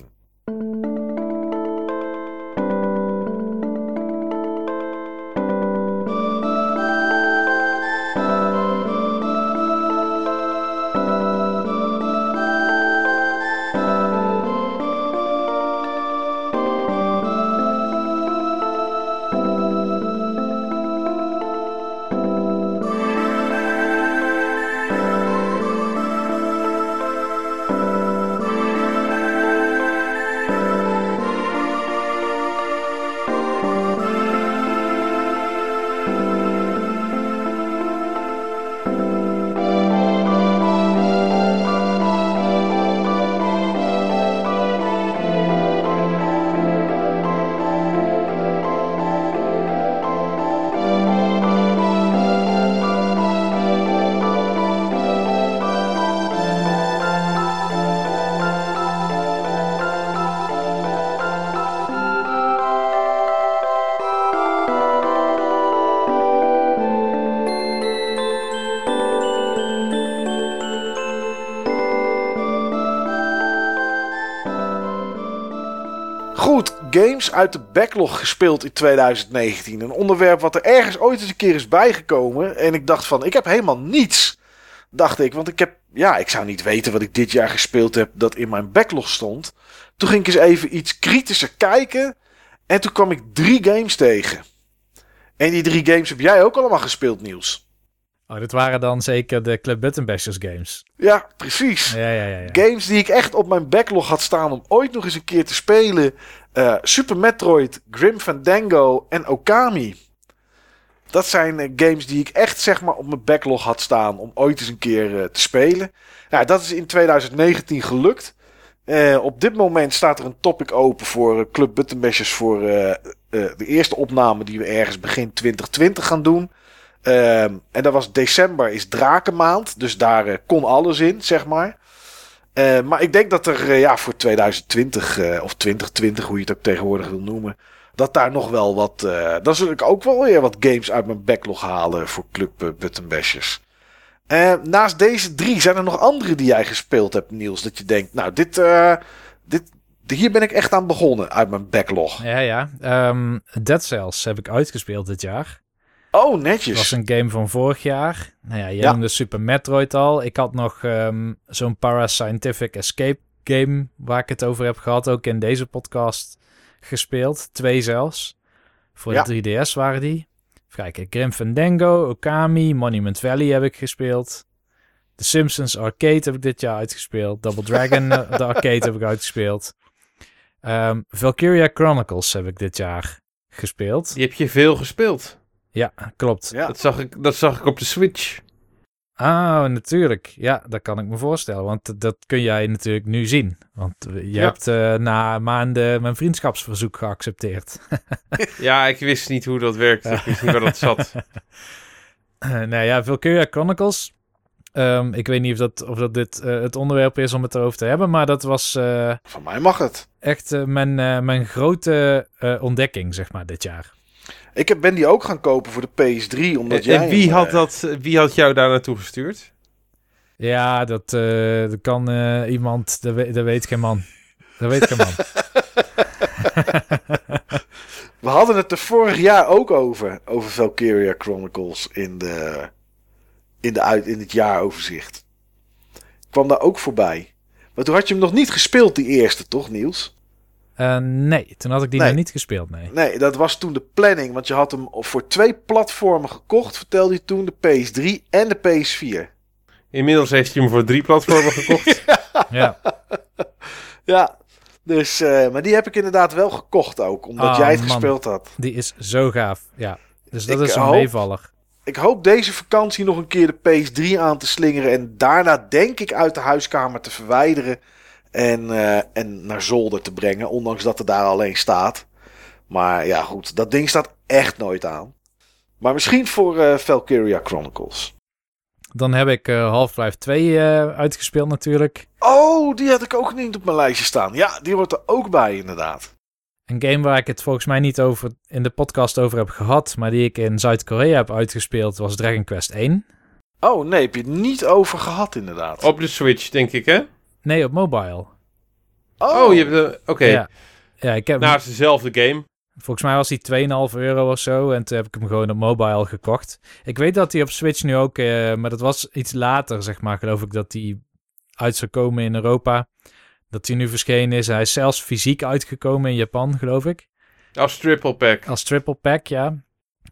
Speaker 2: Games uit de backlog gespeeld in 2019. Een onderwerp wat er ergens ooit eens een keer is bijgekomen. En ik dacht van, ik heb helemaal niets. Dacht ik, want ik heb, ja, ik zou niet weten wat ik dit jaar gespeeld heb dat in mijn backlog stond. Toen ging ik eens even iets kritischer kijken. En toen kwam ik drie games tegen. En die drie games heb jij ook allemaal gespeeld, Niels.
Speaker 3: Oh, dit waren dan zeker de Club Button Bashers games.
Speaker 2: Ja, precies.
Speaker 3: Ja, ja, ja, ja.
Speaker 2: Games die ik echt op mijn backlog had staan om ooit nog eens een keer te spelen. Eh, Super Metroid, Grim Fandango en Okami. Dat zijn eh, games die ik echt zeg maar op mijn backlog had staan om ooit eens een keer eh, te spelen. Ja, dat is in 2019 gelukt. op dit moment staat er een topic open voor Club Button Bashers voor de eerste opname die we ergens begin 2020 gaan doen. Ehm, en dat was december is drakenmaand. Dus daar kon alles in, zeg maar. Uh, maar ik denk dat er uh, ja, voor 2020 of 2020, hoe je het ook tegenwoordig wil noemen. Dat daar nog wel wat. dan zul ik ook wel weer wat games uit mijn backlog halen voor Club Button Bashers. naast deze drie zijn er nog andere die jij gespeeld hebt, Niels. Dat je denkt, nou, dit, dit, hier ben ik echt aan begonnen uit mijn backlog.
Speaker 3: Ja, ja. Um, Dead Cells heb ik uitgespeeld dit jaar.
Speaker 2: Oh, netjes.
Speaker 3: Dat was een game van vorig jaar. Nou ja, je ja. noemde Super Metroid al. Ik had nog um, zo'n Parascientific Escape game waar ik het over heb gehad, ook in deze podcast gespeeld. Twee zelfs. Voor
Speaker 2: ja.
Speaker 3: de 3DS waren die. Kijk, Grim Fandango, Okami, Monument Valley heb ik gespeeld. The Simpsons Arcade heb ik dit jaar uitgespeeld. Double Dragon, de arcade heb ik uitgespeeld. Um, Valkyria Chronicles heb ik dit jaar gespeeld.
Speaker 1: Die heb je veel gespeeld.
Speaker 3: Ja, klopt.
Speaker 2: Ja.
Speaker 1: Dat, zag ik, dat zag ik op de Switch.
Speaker 3: Ah, natuurlijk. Ja, dat kan ik me voorstellen. Want dat kun jij natuurlijk nu zien. Want je
Speaker 1: Ja.
Speaker 3: hebt eh, na maanden mijn vriendschapsverzoek geaccepteerd.
Speaker 1: Ja, ik wist niet hoe dat werkte. Ik wist niet waar dat zat.
Speaker 3: nou ja, Valkyria Chronicles. Ehm, ik weet niet of dat, of dat dit eh, het onderwerp is om het erover te hebben. Maar dat was eh,
Speaker 2: Van mij mag het.
Speaker 3: echt mijn, eh, mijn grote eh, ontdekking, zeg maar, dit jaar.
Speaker 2: Ik heb, ben die ook gaan kopen voor de PS3. Omdat
Speaker 1: En,
Speaker 2: jij
Speaker 1: en wie,
Speaker 2: hem,
Speaker 1: had
Speaker 2: eh,
Speaker 1: dat, wie had jou daar naartoe gestuurd?
Speaker 3: Ja, dat, eh, dat kan eh, iemand, dat, weet- dat weet geen man. Dat weet geen man.
Speaker 2: We hadden het er vorig jaar ook over. Over Valkyria Chronicles in, de, in, de uit, in het jaaroverzicht. Ik kwam daar ook voorbij. Maar toen had je hem nog niet gespeeld, die eerste, toch Niels?
Speaker 3: Eh, nee, toen had ik die
Speaker 2: Nee.
Speaker 3: nog niet gespeeld, nee.
Speaker 2: Nee, dat was toen de planning. Want je had hem voor twee platformen gekocht, vertelde je toen. De PS3 en de PS4.
Speaker 1: Inmiddels heeft hij hem voor drie platformen gekocht.
Speaker 3: Ja.
Speaker 2: Ja, dus, eh, maar die heb ik inderdaad wel gekocht ook. Omdat
Speaker 3: Ah,
Speaker 2: jij het
Speaker 3: man.
Speaker 2: gespeeld had.
Speaker 3: Die is zo gaaf. Ja. Dus dat
Speaker 2: Ik
Speaker 3: is een
Speaker 2: hoop-
Speaker 3: meevaller.
Speaker 2: Ik hoop deze vakantie nog een keer de PS3 aan te slingeren. En daarna denk ik uit de huiskamer te verwijderen. En, eh, en naar zolder te brengen. Ondanks dat het daar alleen staat. Maar ja, goed. Dat ding staat echt nooit aan. Maar misschien voor eh Valkyria Chronicles.
Speaker 3: Dan heb ik eh, Half-Life 2 eh, uitgespeeld natuurlijk.
Speaker 2: Oh, die had ik ook niet op mijn lijstje staan. Ja, die wordt er ook bij inderdaad.
Speaker 3: Een game waar ik het volgens mij niet over in de podcast over heb gehad, maar die ik in Zuid-Korea heb uitgespeeld, was Dragon Quest 1.
Speaker 2: Oh nee, heb je het niet over gehad inderdaad.
Speaker 1: Op de Switch, denk ik, hè?
Speaker 3: Nee, op mobile.
Speaker 1: Oh, je hebt... de- Oké.
Speaker 3: Ja. ja, ik heb
Speaker 1: Nou, het is dezelfde game.
Speaker 3: Volgens mij was die 2,5 euro of zo. En toen heb ik hem gewoon op mobile gekocht. Ik weet dat hij op Switch nu ook... eh, maar dat was iets later, zeg maar. Geloof ik dat hij uit zou komen in Europa. Dat hij nu verschenen is. Hij is zelfs fysiek uitgekomen in Japan, geloof ik.
Speaker 1: Als triple pack.
Speaker 3: Als triple pack, ja.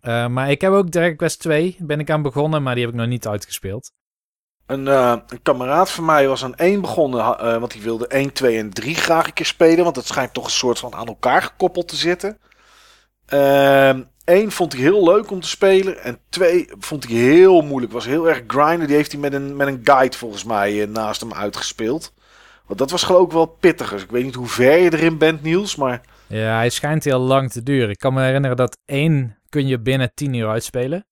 Speaker 3: Eh, maar ik heb ook Dragon Quest 2. Ben ik aan begonnen, maar die heb ik nog niet uitgespeeld.
Speaker 2: Een, eh, een kameraad van mij was aan 1 begonnen, eh, want die wilde 1, 2 en 3 graag een keer spelen. Want het schijnt toch een soort van aan elkaar gekoppeld te zitten. Eén vond hij heel leuk om te spelen. En 2 vond hij heel moeilijk. Was heel erg grinden. Die heeft hij met een, met een guide volgens mij eh, naast hem uitgespeeld. Want dat was geloof ik wel pittig. Dus ik weet niet hoe ver je erin bent, Niels. Maar
Speaker 3: Ja, hij schijnt heel lang te duren. Ik kan me herinneren dat 1 kun je binnen 10 uur uitspelen.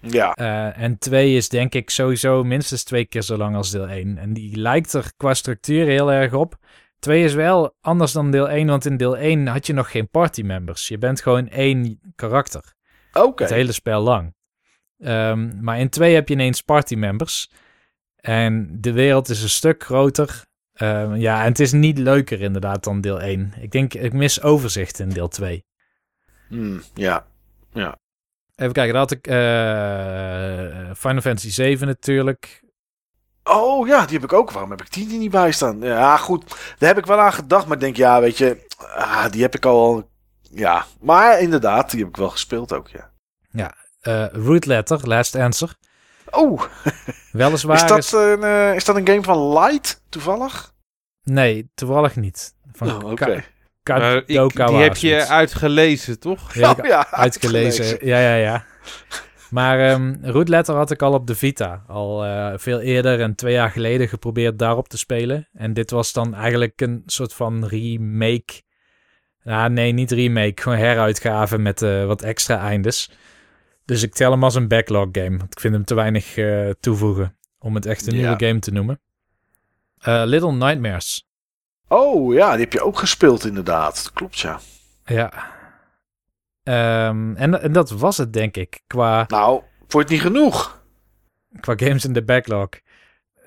Speaker 2: Ja,
Speaker 3: Eh, en 2 is denk ik sowieso minstens twee keer zo lang als deel 1. En die lijkt er qua structuur heel erg op. 2 is wel anders dan deel 1, want in deel 1 had je nog geen party members. Je bent gewoon één karakter.
Speaker 2: oké.
Speaker 3: Het hele spel lang. Ehm, maar in 2 heb je ineens party members. En de wereld is een stuk groter. Ehm, ja, en het is niet leuker inderdaad dan deel 1. Ik denk, ik mis overzicht in deel 2.
Speaker 2: Hmm, ja.
Speaker 3: Even kijken, dan had ik eh, Final Fantasy 7 natuurlijk.
Speaker 2: Oh ja, die heb ik ook. Waarom heb ik die er niet bij staan? Ja, goed. Daar heb ik wel aan gedacht. Maar ik denk, ja, weet je, ah, die heb ik al. Ja, maar inderdaad, die heb ik wel gespeeld ook, ja.
Speaker 3: eh Root Letter, Last Answer.
Speaker 2: Oh,
Speaker 3: Weliswaar
Speaker 2: is
Speaker 3: is,
Speaker 2: dat, een, eh, is dat een game van Light, toevallig?
Speaker 3: Nee, toevallig niet. Van
Speaker 2: Oh, oké.
Speaker 3: Kadokawa
Speaker 1: die heb je uitgelezen, toch?
Speaker 2: Oh, ja,
Speaker 3: uitgelezen. Ja, ja, ja. Maar ehm Root Letter had ik al op de Vita. Al eh, veel eerder en twee jaar geleden geprobeerd daarop te spelen. En dit was dan eigenlijk een soort van remake. Nou, nee, niet remake. Gewoon heruitgave met eh, wat extra eindes. Dus ik tel hem als een backlog game. Want ik vind hem te weinig eh, toevoegen om het echt een
Speaker 2: Ja.
Speaker 3: nieuwe game te noemen. Eh, Little Nightmares.
Speaker 2: Oh ja, die heb je ook gespeeld inderdaad. Klopt, ja.
Speaker 3: Ja. Ehm, en, en dat was het, denk ik. Qua,
Speaker 2: Nou, vond het niet genoeg?
Speaker 3: qua games in de backlog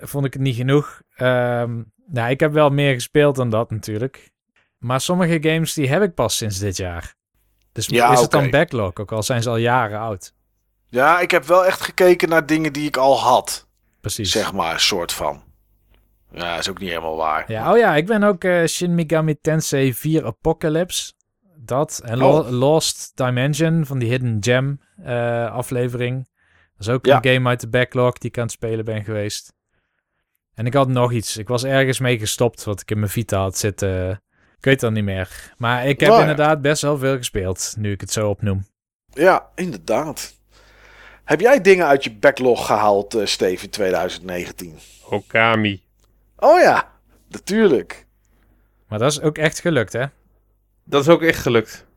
Speaker 3: vond ik het niet genoeg. Ehm, nou, ik heb wel meer gespeeld dan dat natuurlijk. Maar sommige games die heb ik pas sinds dit jaar. Dus
Speaker 2: Ja,
Speaker 3: is het dan backlog, ook al zijn ze al jaren oud.
Speaker 2: Ja, ik heb wel echt gekeken naar dingen die ik al had.
Speaker 3: Precies.
Speaker 2: Zeg maar, soort van. Ja, is ook niet helemaal waar.
Speaker 3: Ja, oh ja, ik ben ook eh, Shin Megami Tensei 4 Apocalypse. Dat. En Lo-
Speaker 2: Oh.
Speaker 3: Lost Dimension van die Hidden Gem eh, aflevering. Dat is ook
Speaker 2: Ja.
Speaker 3: een game uit de backlog die ik aan het spelen ben geweest. En ik had nog iets. Ik was ergens mee gestopt wat ik in mijn Vita had zitten. Ik weet dat niet meer. Maar ik heb
Speaker 2: Nou ja.
Speaker 3: inderdaad best wel veel gespeeld, nu ik het zo opnoem.
Speaker 2: Ja, inderdaad. Heb jij dingen uit je backlog gehaald, eh Steve, in 2019?
Speaker 1: Okami.
Speaker 2: Oh ja, natuurlijk.
Speaker 3: Maar dat is ook echt gelukt, hè?
Speaker 1: Dat is ook echt gelukt.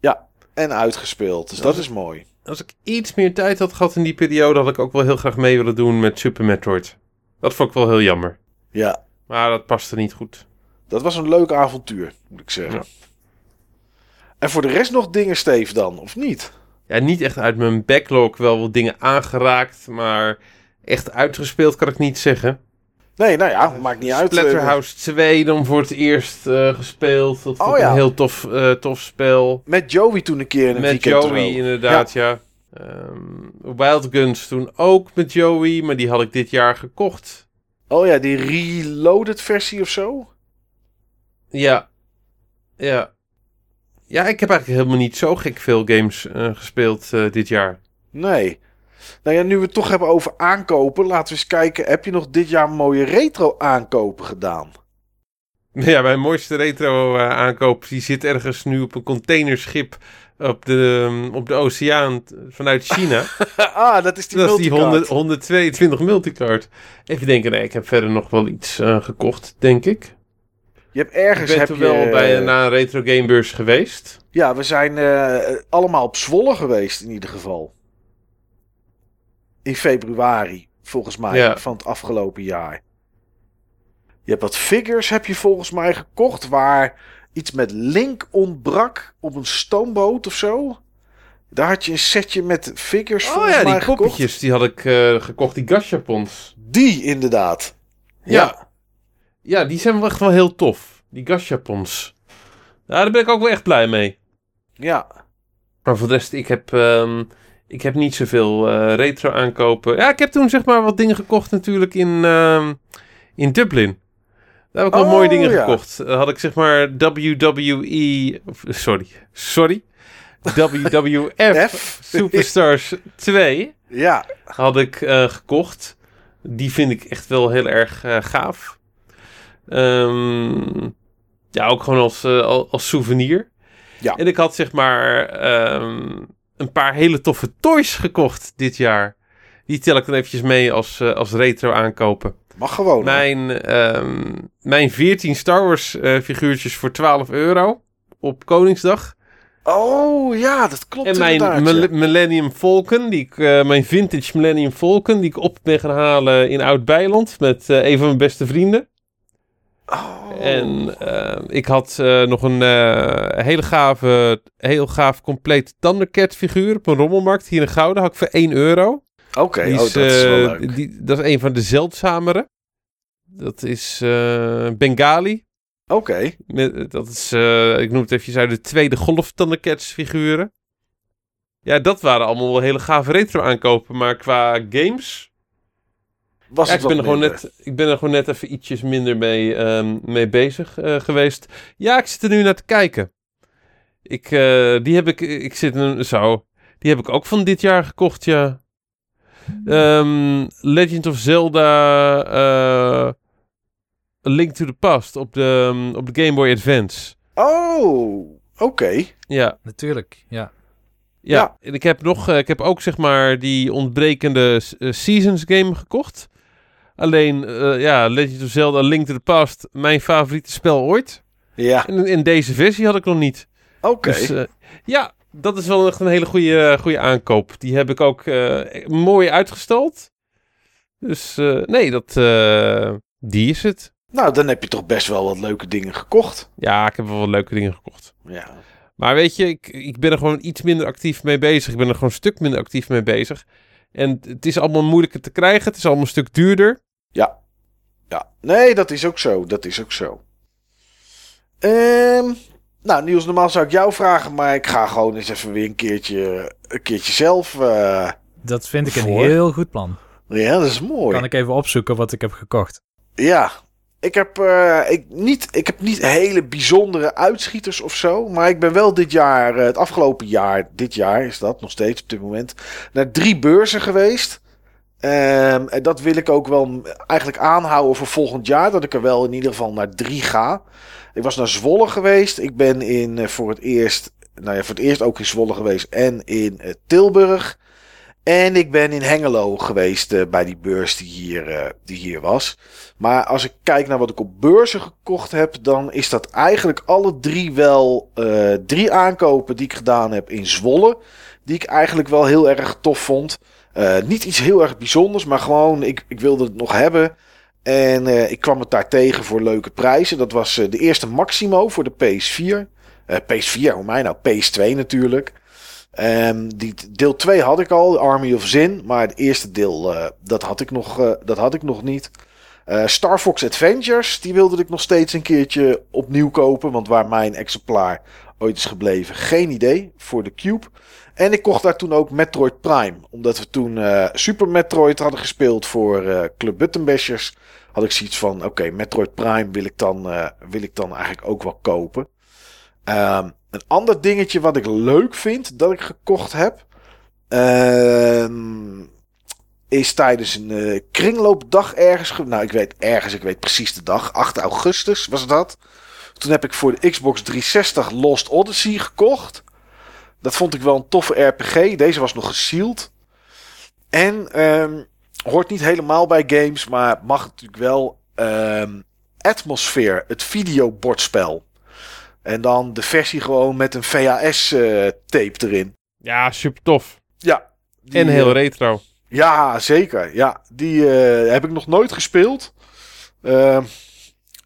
Speaker 2: En uitgespeeld, dus dat is mooi.
Speaker 1: Als ik iets meer tijd had gehad in die periode, had ik ook wel heel graag mee willen doen met Super Metroid. Dat vond ik wel heel jammer.
Speaker 2: Ja,
Speaker 1: Maar dat paste niet goed.
Speaker 2: dat was een leuk avontuur, moet ik zeggen.
Speaker 1: Ja.
Speaker 2: En voor de rest nog dingen, Steve, dan, of niet?
Speaker 1: Ja, niet echt uit mijn backlog wel wat dingen aangeraakt, maar echt uitgespeeld kan ik niet zeggen.
Speaker 2: Nee, nou ja, maakt niet uit. eh,
Speaker 1: Splatterhouse 2 dan voor het eerst eh, gespeeld. Dat vond
Speaker 2: Oh
Speaker 1: ik
Speaker 2: ja.
Speaker 1: een heel tof, eh, tof spel.
Speaker 2: Met Joey toen een keer in een
Speaker 1: Met. Joey inderdaad, ja. Ehm, Wild Guns toen ook met Joey, maar die had ik dit jaar gekocht.
Speaker 2: Oh ja, die reloaded versie of zo?
Speaker 1: Ja. Ja. Ja, ik heb eigenlijk helemaal niet zo gek veel games gespeeld dit jaar.
Speaker 2: Nee. Nou ja, nu we het toch hebben over aankopen, laten we eens kijken. Heb je nog dit jaar mooie retro aankopen gedaan?
Speaker 1: Ja, mijn mooiste retro eh, aankoop, die zit ergens nu op een containerschip op de, ehm, op de oceaan vanuit China.
Speaker 2: ah, dat is die
Speaker 1: dat is die
Speaker 2: multicard.
Speaker 1: 100, 122 multicard. Even denken, nee, ik heb verder nog wel iets eh, gekocht, denk ik.
Speaker 2: Je hebt
Speaker 1: Ik
Speaker 2: ergens
Speaker 1: ben
Speaker 2: heb
Speaker 1: toen
Speaker 2: je...
Speaker 1: wel bij, naar een retro gamebeurs geweest.
Speaker 2: Ja, we zijn eh, allemaal op Zwolle geweest in ieder geval. In februari, volgens mij,
Speaker 1: Ja.
Speaker 2: van het afgelopen jaar. Je hebt wat figures, heb je volgens mij gekocht, waar iets met Link ontbrak op een stoomboot of zo. Daar had je een setje met figures
Speaker 1: Oh
Speaker 2: volgens
Speaker 1: ja,
Speaker 2: mij
Speaker 1: die
Speaker 2: gekocht.
Speaker 1: poppetjes, die had ik eh, gekocht, die gashapons.
Speaker 2: Die inderdaad.
Speaker 1: Ja. Ja, die zijn wel echt wel heel tof. Die gashapons. Ja, daar ben ik ook wel echt blij mee.
Speaker 2: Ja.
Speaker 1: Maar voor de rest, ik heb, ehm, ik heb niet zoveel eh, retro aankopen. Ja, ik heb toen zeg maar wat dingen gekocht natuurlijk in, ehm, in Dublin. Daar heb ik wel
Speaker 2: Oh,
Speaker 1: mooie dingen
Speaker 2: ja.
Speaker 1: gekocht. Dan had ik zeg maar WWE... of, Sorry. Sorry. WWF. Superstars 2
Speaker 2: Ja.
Speaker 1: had ik eh, gekocht. Die vind ik echt wel heel erg eh, gaaf. Ehm, ja, ook gewoon als, eh, al- als souvenir.
Speaker 2: Ja.
Speaker 1: En ik had zeg maar ehm, een paar hele toffe toys gekocht dit jaar. Die tel ik dan eventjes mee als, eh, als retro aankopen.
Speaker 2: Mag gewoon.
Speaker 1: Mijn, ehm, mijn 14 Star Wars eh, figuurtjes voor 12 euro op Koningsdag.
Speaker 2: Oh ja, dat klopt
Speaker 1: En mijn
Speaker 2: ja.
Speaker 1: Millennium Falcon, die ik, eh, mijn vintage Millennium Falcon, die ik op ben gaan halen in Oud-Beiland met een van mijn beste vrienden.
Speaker 2: Oh.
Speaker 1: En eh, ik had eh, nog een eh, hele gave, heel gaaf compleet Thundercat figuur op een rommelmarkt hier in Gouden. Had ik voor 1 euro.
Speaker 2: Oké, oh, dat is wel leuk.
Speaker 1: die, dat is een van de zeldzamere. Dat is Bengali.
Speaker 2: Oké.
Speaker 1: Dat is, ik noem het even uit de tweede golf Thundercats figuren. Ja, dat waren allemaal wel hele gave retro aankopen. Maar qua games...
Speaker 2: Was
Speaker 1: ja,
Speaker 2: het
Speaker 1: ik, ben er gewoon net, ik ben er gewoon net even ietsjes minder mee, um, mee bezig uh, geweest. Ja, ik zit er nu naar te kijken. Ik, uh, die heb ik, ik zit er zo. Die heb ik ook van dit jaar gekocht, ja. Um, Legend of Zelda uh, A Link to the Past op de, um, op de Game Boy Advance.
Speaker 2: Oh, oké. Okay.
Speaker 1: Ja.
Speaker 3: Natuurlijk, ja.
Speaker 1: Ja, ja. En ik heb nog, uh, ik heb ook zeg maar die ontbrekende Seasons game gekocht. Alleen, uh, ja, Legend of Zelda Link to the Past, mijn favoriete spel ooit.
Speaker 2: Ja.
Speaker 1: En in deze versie had ik nog niet.
Speaker 2: Oké. Okay.
Speaker 1: Dus, ja, dat is wel echt een hele goede, goede aankoop. Die heb ik ook uh, mooi uitgestald. Dus nee, dat, die is het.
Speaker 2: Nou, dan heb je toch best wel wat leuke dingen gekocht.
Speaker 1: Ja, ik heb wel wat leuke dingen gekocht.
Speaker 2: Ja.
Speaker 1: Maar weet je, ik, ik ben er gewoon iets minder actief mee bezig. Ik ben er gewoon een stuk minder actief mee bezig. En het is allemaal moeilijker te krijgen. Het is allemaal een stuk duurder.
Speaker 2: Ja. Ja. Nee, dat is ook zo. Dat is ook zo. Um, nou, Niels, normaal zou ik jou vragen, maar ik ga gewoon eens even weer een keertje, een keertje zelf. Uh,
Speaker 3: dat vind ik een heel goed plan.
Speaker 2: Ja, dat is mooi.
Speaker 3: Kan ik even opzoeken wat ik heb gekocht?
Speaker 2: Ja, ik heb, uh, ik niet, ik heb niet hele bijzondere uitschieters of zo. Maar ik ben wel dit jaar, uh, het afgelopen jaar, dit jaar is dat nog steeds op dit moment, naar drie beurzen geweest. Um, en dat wil ik ook wel eigenlijk aanhouden voor volgend jaar. Dat ik er wel in ieder geval naar drie ga. Ik was naar Zwolle geweest. Ik ben in, uh, voor het eerst, nou ja, voor het eerst ook in Zwolle geweest en in Tilburg. En ik ben in Hengelo geweest uh, bij die beurs die hier, die hier was. Maar als ik kijk naar wat ik op beurzen gekocht heb, dan is dat eigenlijk alle drie wel drie aankopen die ik gedaan heb in Zwolle. Die ik eigenlijk wel heel erg tof vond. niet iets heel erg bijzonders, maar gewoon, ik, ik wilde het nog hebben. En ik kwam het daar tegen voor leuke prijzen. Dat was de eerste Maximo voor de PS4. Uh, PS4, hoe mij nou? PS2 natuurlijk. Um, die, deel 2 had ik al, Army of Zin. Maar het eerste deel, dat, had ik nog, dat had ik nog niet. Star Fox Adventures, die wilde ik nog steeds een keertje opnieuw kopen. Want waar mijn exemplaar ooit is gebleven, geen idee. Voor de Cube. En ik kocht daar toen ook Metroid Prime. Omdat we toen Super Metroid hadden gespeeld voor Club Buttonbashers had ik zoiets van: oké, Metroid Prime wil ik, dan, wil ik dan eigenlijk ook wel kopen. Um, een ander dingetje wat ik leuk vind dat ik gekocht heb. Um, is tijdens een uh, kringloopdag ergens. Nou, ik weet ergens, ik weet precies de dag. 8 augustus was dat. Toen heb ik voor de Xbox 360 Lost Odyssey gekocht. Dat vond ik wel een toffe RPG. Deze was nog gesealed. En um, hoort niet helemaal bij games, maar mag natuurlijk wel. Um, Atmosphere, het videobordspel. En dan de versie gewoon met een VHS-tape uh, erin.
Speaker 1: Ja, super tof.
Speaker 2: Ja.
Speaker 1: Die, en heel uh, retro.
Speaker 2: Ja, zeker. Ja, die uh, heb ik nog nooit gespeeld. Ehm,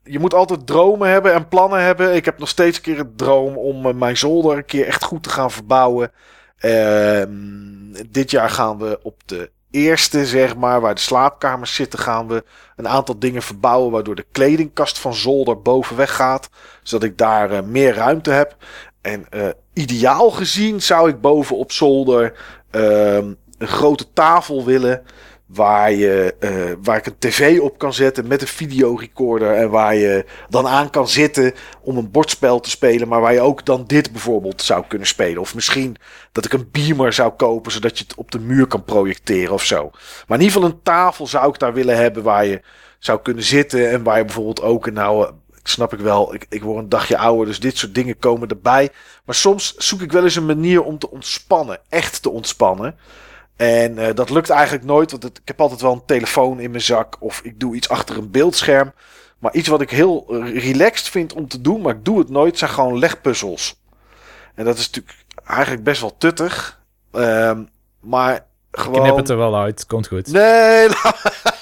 Speaker 2: je moet altijd dromen hebben en plannen hebben. Ik heb nog steeds een keer een droom om eh, mijn zolder een keer echt goed te gaan verbouwen. Ehm, dit jaar gaan we op de eerste, zeg maar, waar de slaapkamers zitten, gaan we een aantal dingen verbouwen. Waardoor de kledingkast van zolder bovenweg gaat. Zodat ik daar uh, meer ruimte heb. En uh, ideaal gezien zou ik boven op zolder uh, een grote tafel willen. Waar, je, uh, waar ik een tv op kan zetten met een videorecorder. En waar je dan aan kan zitten om een bordspel te spelen. Maar waar je ook dan dit bijvoorbeeld zou kunnen spelen. Of misschien dat ik een beamer zou kopen zodat je het op de muur kan projecteren of zo. Maar in ieder geval een tafel zou ik daar willen hebben waar je zou kunnen zitten. En waar je bijvoorbeeld ook, nou snap ik wel, ik, ik word een dagje ouder, dus dit soort dingen komen erbij. Maar soms zoek ik wel eens een manier om te ontspannen, echt te ontspannen. En uh, dat lukt eigenlijk nooit, want het, ik heb altijd wel een telefoon in mijn zak of ik doe iets achter een beeldscherm. Maar iets wat ik heel relaxed vind om te doen, maar ik doe het nooit, zijn gewoon legpuzzels. En dat is natuurlijk eigenlijk best wel tuttig. Um, maar gewoon...
Speaker 3: Knip het er wel uit, komt goed.
Speaker 2: Nee,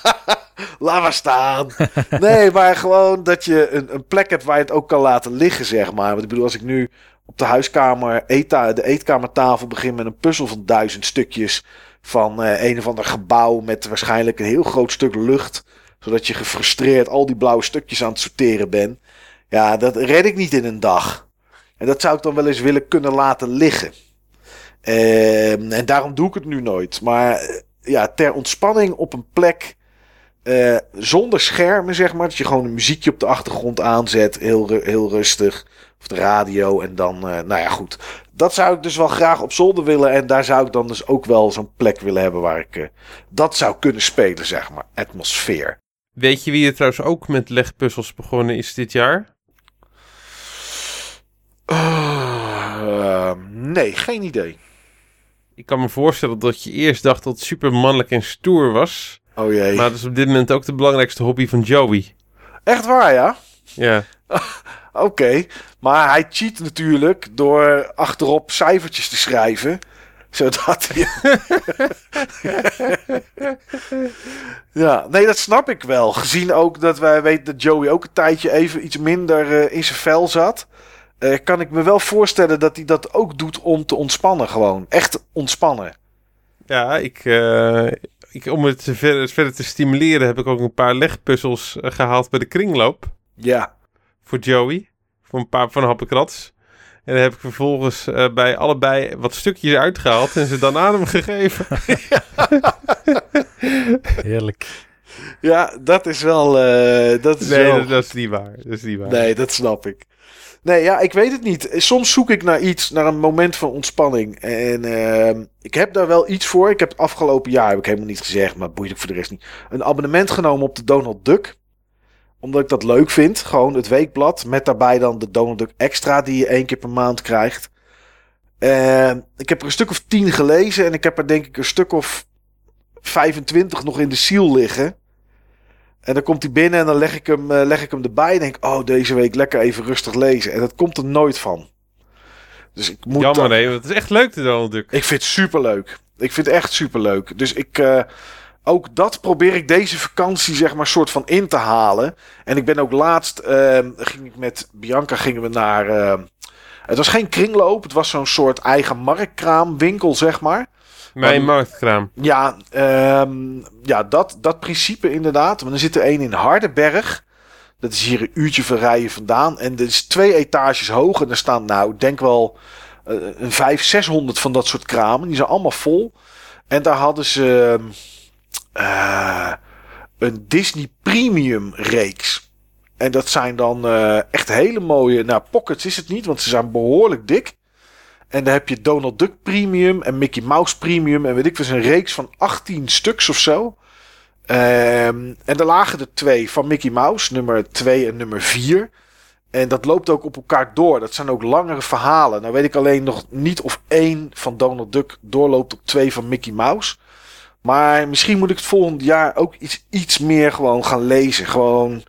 Speaker 2: laat maar staan. nee, maar gewoon dat je een, een plek hebt waar je het ook kan laten liggen, zeg maar. Want ik bedoel, als ik nu op de huiskamer, eeta, de eetkamertafel begin met een puzzel van duizend stukjes van uh, een of ander gebouw met waarschijnlijk een heel groot stuk lucht Zodat je gefrustreerd al die blauwe stukjes aan het sorteren bent. Ja, dat red ik niet in een dag. En dat zou ik dan wel eens willen kunnen laten liggen. Ehm, en daarom doe ik het nu nooit. Maar eh, ja, ter ontspanning op een plek uh, zonder schermen, zeg maar. Dat je gewoon een muziekje op de achtergrond aanzet. Heel, heel rustig. Of de radio. En dan, uh, nou ja, goed. Dat zou ik dus wel graag op zolder willen. En daar zou ik dan dus ook wel zo'n plek willen hebben waar ik uh, dat zou kunnen spelen, zeg maar. Atmosfeer.
Speaker 1: Weet je wie er trouwens ook met legpuzzels begonnen is dit jaar?
Speaker 2: nee, geen idee.
Speaker 1: Ik kan me voorstellen dat je eerst dacht dat het super mannelijk en stoer was.
Speaker 2: Oh jee.
Speaker 1: Maar dat is op dit moment ook de belangrijkste hobby van Joey.
Speaker 2: Echt waar, ja?
Speaker 1: Ja.
Speaker 2: Oké. Okay. Maar hij cheat natuurlijk door achterop cijfertjes te schrijven. Zodat hij... ja, nee, dat snap ik wel. Gezien ook dat wij weten dat Joey ook een tijdje even iets minder uh, in zijn vel zat. Uh, kan ik me wel voorstellen dat hij dat ook doet om te ontspannen gewoon. Echt ontspannen.
Speaker 1: Ja, ik, uh, ik, om het verder, verder, te stimuleren heb ik ook een paar legpuzzels gehaald bij de kringloop.
Speaker 2: Ja.
Speaker 1: Voor Joey. Voor een paar van Happekrats. En dan heb ik vervolgens uh, bij allebei wat stukjes uitgehaald en ze dan aan hem gegeven.
Speaker 3: Heerlijk.
Speaker 2: Ja, dat is wel. dat is
Speaker 1: nee,
Speaker 2: wel...
Speaker 1: Dat, dat, is niet waar. Dat is niet waar.
Speaker 2: Nee, dat snap ik. Nee, ja, ik weet het niet. Soms zoek ik naar iets, naar een moment van ontspanning. En uh, ik heb daar wel iets voor. Ik heb het afgelopen jaar, heb ik helemaal niet gezegd, maar boeit ik voor de rest niet. Een abonnement genomen op de Donald Duck. Omdat ik dat leuk vind. Gewoon het weekblad. Met daarbij dan de Donald Duck Extra die je één keer per maand krijgt. Uh, ik heb er een stuk of tien gelezen. En ik heb er denk ik een stuk of 25 nog in de ziel liggen. En dan komt hij binnen en dan leg ik hem, uh, leg ik hem erbij. En denk oh, deze week lekker even rustig lezen. En dat komt er nooit van. Dus ik moet
Speaker 1: Jammer, nee, het is echt leuk, de Donald Duck.
Speaker 2: Ik vind het superleuk. Ik vind het echt superleuk. Dus ik... Uh, ook dat probeer ik deze vakantie, zeg maar, soort van in te halen. En ik ben ook laatst... Uh, ging ik met Bianca gingen we naar... Uh, het was geen kringloop. Het was zo'n soort eigen marktkraamwinkel, zeg maar.
Speaker 1: Mijn marktkraam.
Speaker 2: Ja, um, ja dat, dat principe inderdaad. Maar dan zit er een in Hardenberg. Dat is hier een uurtje van rijden vandaan. En er is twee etages hoog. En er staan nou, ik denk wel uh, een 500, 600 van dat soort kramen. Die zijn allemaal vol. En daar hadden ze uh, een Disney Premium reeks. En dat zijn dan uh, echt hele mooie... Nou, pockets is het niet, want ze zijn behoorlijk dik. En dan heb je Donald Duck Premium en Mickey Mouse Premium. En weet ik, was een reeks van 18 stuks of zo. Um, en er lagen er twee van Mickey Mouse, nummer 2 en nummer 4. En dat loopt ook op elkaar door. Dat zijn ook langere verhalen. Nou weet ik alleen nog niet of één van Donald Duck doorloopt op twee van Mickey Mouse. Maar misschien moet ik het volgend jaar ook iets, iets meer gewoon gaan lezen. Gewoon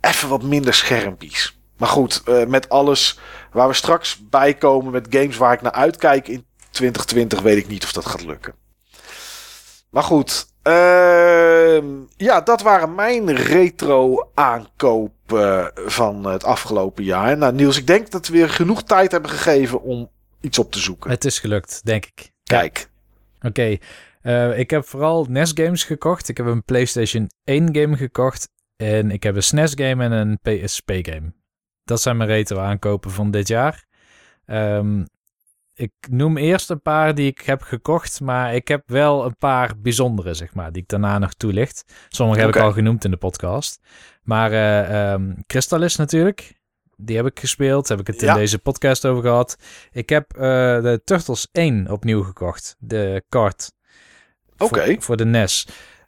Speaker 2: even wat minder schermpjes. Maar goed, uh, met alles waar we straks bij komen met games waar ik naar uitkijk in 2020, weet ik niet of dat gaat lukken. Maar goed, uh, ja, dat waren mijn retro aankopen van het afgelopen jaar. Nou, Niels, ik denk dat we weer genoeg tijd hebben gegeven om iets op te zoeken.
Speaker 3: Het is gelukt, denk ik.
Speaker 2: Kijk.
Speaker 3: Oké. Okay. Uh, ik heb vooral NES games gekocht. Ik heb een PlayStation 1 game gekocht. En ik heb een SNES game en een PSP game. Dat zijn mijn retro aankopen van dit jaar. Um, ik noem eerst een paar die ik heb gekocht, maar ik heb wel een paar bijzondere, zeg maar, die ik daarna nog toelicht. Sommige okay. heb ik al genoemd in de podcast. Maar uh, um, Crystallis natuurlijk, die heb ik gespeeld. Heb ik het ja. in deze podcast over gehad. Ik heb uh, de Turtles 1 opnieuw gekocht, de kart.
Speaker 2: Oké. Okay.
Speaker 3: Voor, voor, de NES.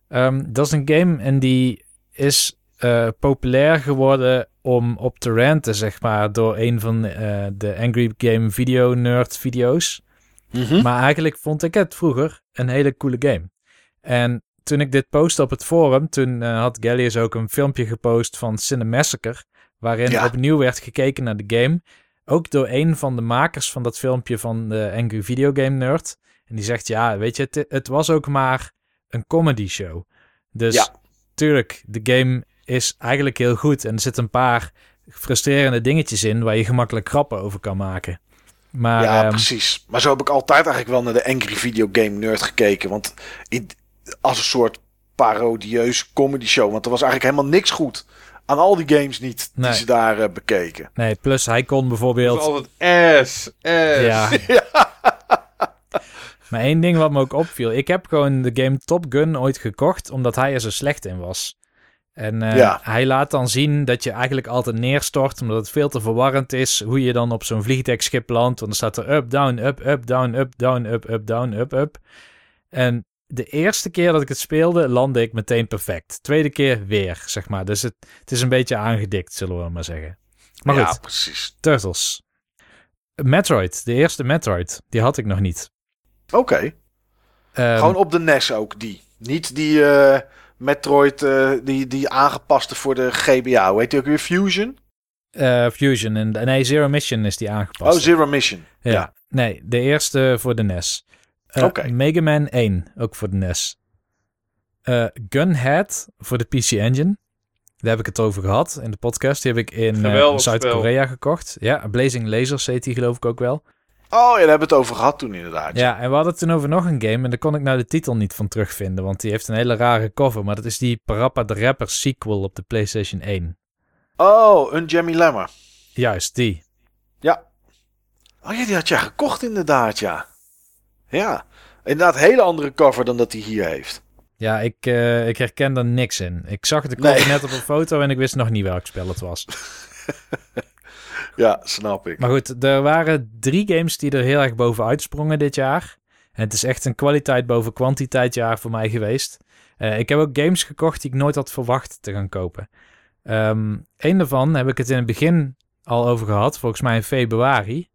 Speaker 3: Um, dat is een game en die is uh, populair geworden om op te ranten, zeg maar, door een van uh, de Angry Game Video Nerd video's. Mm -hmm. Maar eigenlijk vond ik het vroeger een hele coole game. En toen ik dit postte op het forum, toen uh, had Gallius ook een filmpje gepost van Cinemassacre, waarin ja. opnieuw werd gekeken naar de game. Ook door een van de makers van dat filmpje van de Angry Video Game Nerd. En die zegt, ja, weet je, het, het was ook maar een comedy show. Dus ja. tuurlijk, de game is eigenlijk heel goed. En er zitten een paar frustrerende dingetjes in waar je gemakkelijk grappen over kan maken. Maar,
Speaker 2: ja,
Speaker 3: um,
Speaker 2: precies. Maar zo heb ik altijd eigenlijk wel naar de Angry Video Game Nerd gekeken. Want in, als een soort parodieus comedy show. Want er was eigenlijk helemaal niks goed aan al die games niet die
Speaker 3: Nee.
Speaker 2: ze daar eh, bekeken.
Speaker 3: Nee, plus hij kon
Speaker 1: Dat
Speaker 3: bijvoorbeeld...
Speaker 1: is altijd S, S.
Speaker 3: Ja. Maar één ding wat me ook opviel. Ik heb gewoon de game Top Gun ooit gekocht omdat hij er zo slecht in was. En eh,
Speaker 2: Ja.
Speaker 3: hij laat dan zien dat je eigenlijk altijd neerstort omdat het veel te verwarrend is hoe je dan op zo'n vliegdekschip landt. Want dan staat er up, down, up, up, down, up, down, up, up, down, up, up. En de eerste keer dat ik het speelde, landde ik meteen perfect. Tweede keer weer, zeg maar. Dus het, het is een beetje aangedikt, zullen we maar zeggen. Maar
Speaker 2: ja,
Speaker 3: goed,
Speaker 2: precies.
Speaker 3: Turtles. Metroid, de eerste Metroid, die had ik nog niet.
Speaker 2: Oké.
Speaker 3: Ehm,
Speaker 2: Gewoon op de NES ook, die. Niet die eh, Metroid, eh, die, die aangepaste voor de GBA. Hoe heet die ook weer? Fusion?
Speaker 3: eh, Fusion en nee, Zero Mission is die aangepast.
Speaker 2: Oh, Zero Mission.
Speaker 3: ja.
Speaker 2: ja.
Speaker 3: Nee, de eerste voor de NES. Eh,
Speaker 2: Oké.
Speaker 3: Mega Man 1, ook voor de NES. Eh, Gunhead voor de PC Engine. Daar heb ik het over gehad in de podcast. Die heb ik in Zuid-Korea gekocht. Ja, Blazing Lasers heet die geloof ik ook wel.
Speaker 2: Oh, ja, daar hebben we het over gehad toen inderdaad.
Speaker 3: Ja, en we hadden het toen over nog een game. En daar kon ik nou de titel niet van terugvinden. Want die heeft een hele rare cover. Maar dat is die Parappa the Rapper sequel op de PlayStation 1.
Speaker 2: Oh, een Jammy Lemmer.
Speaker 3: Juist, die.
Speaker 2: Ja. Oh ja, die had jij gekocht inderdaad, ja. Ja. Inderdaad, hele andere cover dan dat hij hier heeft.
Speaker 3: Ja, ik, eh, ik herken er niks in. Ik zag de cover
Speaker 2: Nee.
Speaker 3: net op een foto en ik wist nog niet welk spel het was.
Speaker 2: Ja, snap ik.
Speaker 3: Maar goed, er waren drie games die er heel erg bovenuit sprongen dit jaar. En het is echt een kwaliteit boven kwantiteit jaar voor mij geweest. Eh, ik heb ook games gekocht die ik nooit had verwacht te gaan kopen. Ehm een daarvan heb ik het in het begin al over gehad, volgens mij in februari.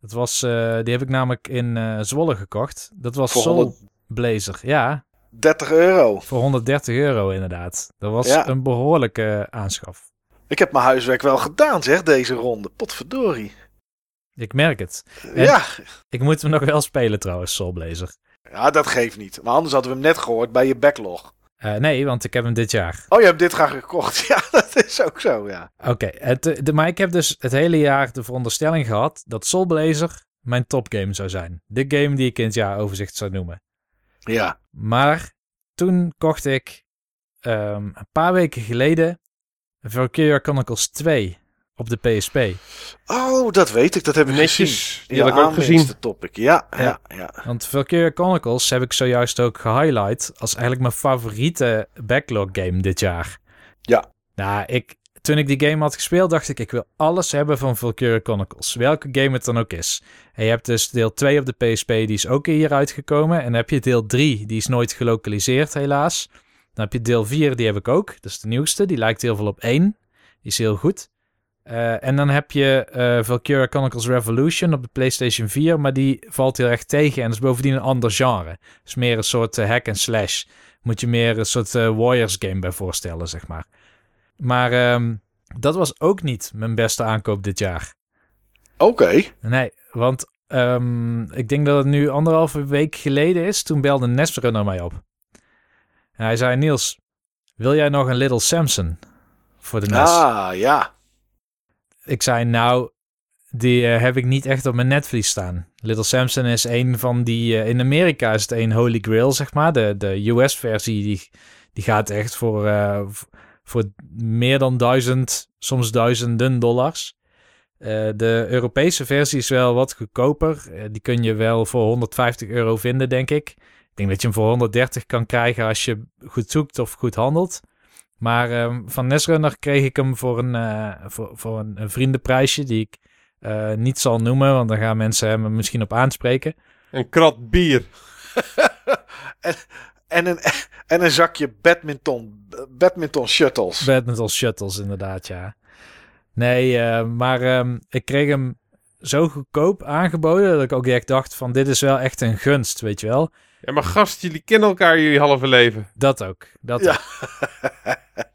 Speaker 3: Dat was, eh, die heb ik namelijk in eh, Zwolle gekocht. Dat was
Speaker 2: Voor
Speaker 3: Soul
Speaker 2: 100
Speaker 3: Blazer. Ja,
Speaker 2: 30 euro.
Speaker 3: voor 130 euro inderdaad. Dat was
Speaker 2: Ja.
Speaker 3: een behoorlijke aanschaf.
Speaker 2: Ik heb mijn huiswerk wel gedaan, zeg, deze ronde. Potverdorie.
Speaker 3: Ik merk het. En-
Speaker 2: Ja.
Speaker 3: Ik moet hem nog wel spelen trouwens, Soul Blazer.
Speaker 2: ja, dat geeft niet. Maar anders hadden we hem net gehoord bij je backlog.
Speaker 3: Eh, nee, want ik heb hem dit jaar.
Speaker 2: Oh, je hebt dit graag gekocht. Ja, dat is ook zo, ja.
Speaker 3: Oké, het, eh, de- maar ik heb dus het hele jaar de veronderstelling gehad dat Soul Blazer mijn topgame zou zijn. De game die ik in het jaaroverzicht zou noemen.
Speaker 2: Ja.
Speaker 3: Maar toen kocht ik ehm, een paar weken geleden Valkyria Chronicles 2 op de PSP.
Speaker 2: Oh, dat weet ik. Dat heb ik gezien.
Speaker 1: Netjes. Die had ik ook gezien.
Speaker 2: topic. Ja, ja,
Speaker 3: Ja.
Speaker 2: ja.
Speaker 3: Want Valkyria Chronicles heb ik zojuist ook gehighlight als eigenlijk mijn favoriete backlog game dit jaar.
Speaker 2: Ja.
Speaker 3: Nou, ik, toen ik die game had gespeeld, dacht ik, ik wil alles hebben van Valkyria Chronicles. Welke game het dan ook is. En je hebt dus deel 2 op de PSP, die is ook hier uitgekomen. En dan heb je deel 3, die is nooit gelokaliseerd helaas. Dan heb je deel 4, die heb ik ook. Dat is de nieuwste, die lijkt heel veel op 1. Die is heel goed. Eh, en dan heb je eh Valkyria Chronicles Revolution op de PlayStation 4, maar die valt heel erg tegen en is bovendien een ander genre. Het is meer een soort eh, hack and slash. Moet je meer een soort Warriors game bij voorstellen, zeg maar. Maar ehm, dat was ook niet mijn beste aankoop dit jaar.
Speaker 2: Oké.
Speaker 3: Nee, want ehm, ik denk dat het nu anderhalve week geleden is. Toen belde Nesrunner mij op. En hij zei, Niels, wil jij nog een Little Samson voor de NES?
Speaker 2: Ah, ja.
Speaker 3: Ik zei, nou, die eh, heb ik niet echt op mijn netvlies staan. Little Samson is een van die... eh, in Amerika is het een Holy Grail, zeg maar. De, de US-versie, die, die gaat echt voor, eh, voor meer dan duizend, soms duizenden dollars. De Europese versie is wel wat goedkoper. Die kun je wel voor 150 euro vinden, denk ik. Denk dat je hem voor 130 kan krijgen als je goed zoekt of goed handelt. Maar ehm, van Nesrunner kreeg ik hem voor een, eh, voor, voor een, een vriendenprijsje die ik eh, niet zal noemen, want dan gaan mensen hem misschien op aanspreken.
Speaker 1: Een krat bier.
Speaker 2: En een, en een zakje badminton, badminton shuttles.
Speaker 3: Badminton shuttles, inderdaad, ja. Nee, eh, maar ehm, ik kreeg hem zo goedkoop aangeboden dat ik ook echt dacht van dit is wel echt een gunst, weet je wel.
Speaker 1: Ja, maar gast, jullie kennen elkaar jullie halve leven.
Speaker 3: Dat ook, dat
Speaker 2: Ja.
Speaker 3: ook.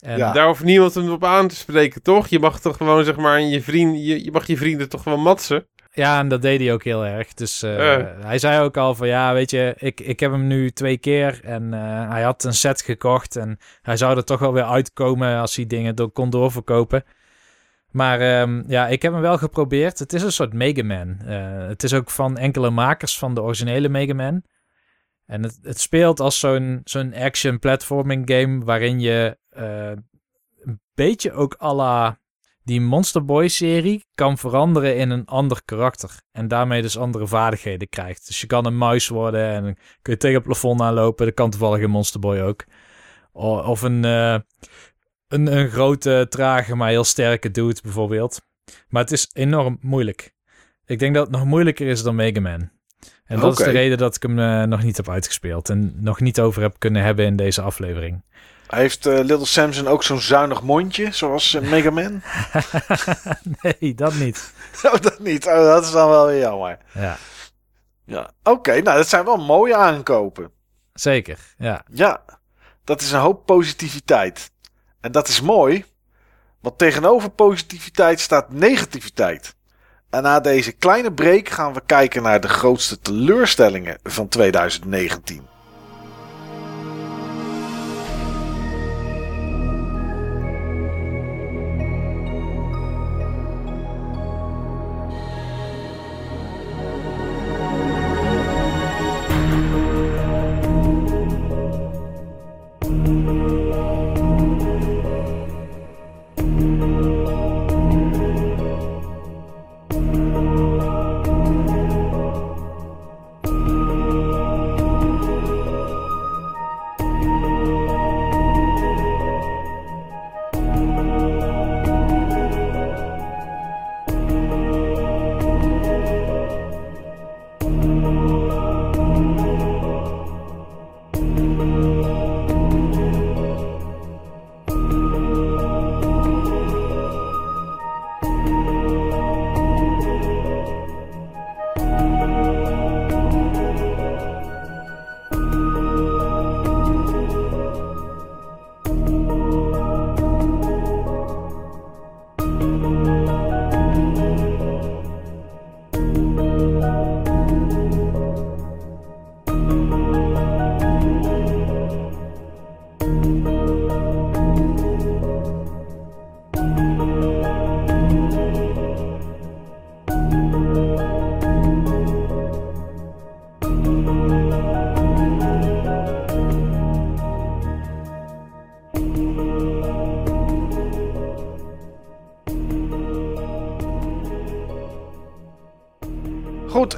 Speaker 3: En
Speaker 2: Ja.
Speaker 1: Daar hoeft niemand hem op aan te spreken, toch? Je mag toch gewoon, zeg maar, je, vriend, je, je mag je vrienden toch gewoon matsen?
Speaker 3: Ja, en dat deed hij ook heel erg. Dus eh,
Speaker 1: Eh.
Speaker 3: hij zei ook al van ja, weet je, ik, ik heb hem nu twee keer en eh, hij had een set gekocht en hij zou er toch wel weer uitkomen als hij dingen door, kon doorverkopen. Maar ehm, ja, ik heb hem wel geprobeerd. Het is een soort Mega Man. Eh, het is ook van enkele makers van de originele Mega Man. En het, het speelt als zo'n action platforming game waarin je uh, een beetje ook à la die Monster Boy serie kan veranderen in een ander karakter. En daarmee dus andere vaardigheden krijgt. Dus je kan een muis worden en kun je tegen het plafond aanlopen. Dat kan toevallig in Monster Boy ook. Of een, uh, een, een grote, trage, maar heel sterke dude bijvoorbeeld. Maar het is enorm moeilijk. Ik denk dat het nog moeilijker is dan Mega Man. En dat is de reden dat ik hem uh, nog niet heb uitgespeeld. En nog niet over heb kunnen hebben in deze aflevering.
Speaker 2: Heeft uh, Little Samson ook zo'n zuinig mondje, zoals uh, Mega Man?
Speaker 3: nee, dat niet.
Speaker 2: oh, dat niet. Oh, dat is dan wel weer jammer.
Speaker 3: Ja.
Speaker 2: Ja, oké. nou, dat zijn wel mooie aankopen.
Speaker 3: Zeker, ja.
Speaker 2: Ja, dat is een hoop positiviteit. En dat is mooi, want tegenover positiviteit staat negativiteit. En na deze kleine break gaan we kijken naar de grootste teleurstellingen van 2019.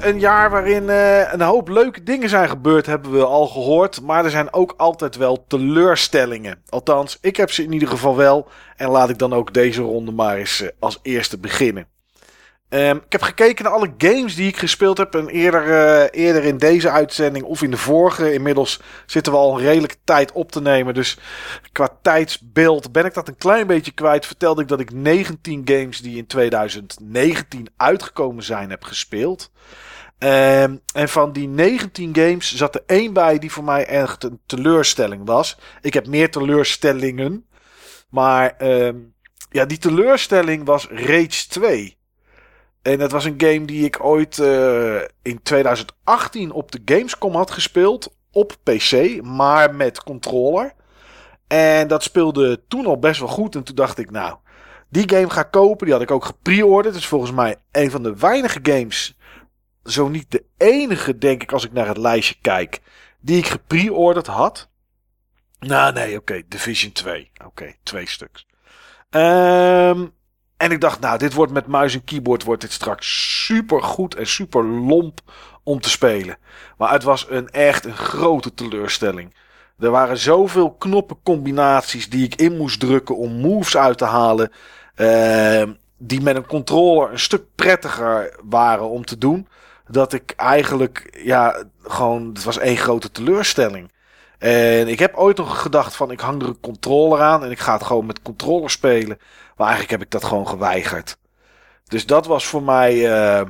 Speaker 2: Een jaar waarin uh, een hoop leuke dingen zijn gebeurd, hebben we al gehoord. Maar er zijn ook altijd wel teleurstellingen. Althans, ik heb ze in ieder geval wel. En laat ik dan ook deze ronde maar eens uh, als eerste beginnen. Um, ik heb gekeken naar alle games die ik gespeeld heb. En eerder, uh, eerder in deze uitzending of in de vorige. Inmiddels zitten we al een redelijke tijd op te nemen. Dus qua tijdsbeeld ben ik dat een klein beetje kwijt. Vertelde ik dat ik 19 games die in 2019 uitgekomen zijn heb gespeeld. Um, en van die 19 games zat er één bij die voor mij echt een teleurstelling was. Ik heb meer teleurstellingen. Maar um, ja, die teleurstelling was Rage 2. En dat was een game die ik ooit uh, in 2018 op de Gamescom had gespeeld. Op PC, maar met controller. En dat speelde toen al best wel goed. En toen dacht ik, nou, die game ga ik kopen. Die had ik ook gepreorderd. Het is volgens mij een van de weinige games zo niet de enige, denk ik, als ik naar het lijstje kijk, die ik gepreorderd had. Nou, nee, oké, Division 2. Oké, twee stuks. Um, en ik dacht, nou, dit wordt met muis en keyboard wordt dit straks super goed en super lomp om te spelen. Maar het was een echt een grote teleurstelling. Er waren zoveel knoppencombinaties die ik in moest drukken om moves uit te halen. Uh, die met een controller een stuk prettiger waren om te doen dat ik eigenlijk, ja, gewoon, het was één grote teleurstelling. En ik heb ooit nog gedacht van, ik hang er een controller aan en ik ga het gewoon met controller spelen. Maar eigenlijk heb ik dat gewoon geweigerd. Dus dat was voor mij, uh,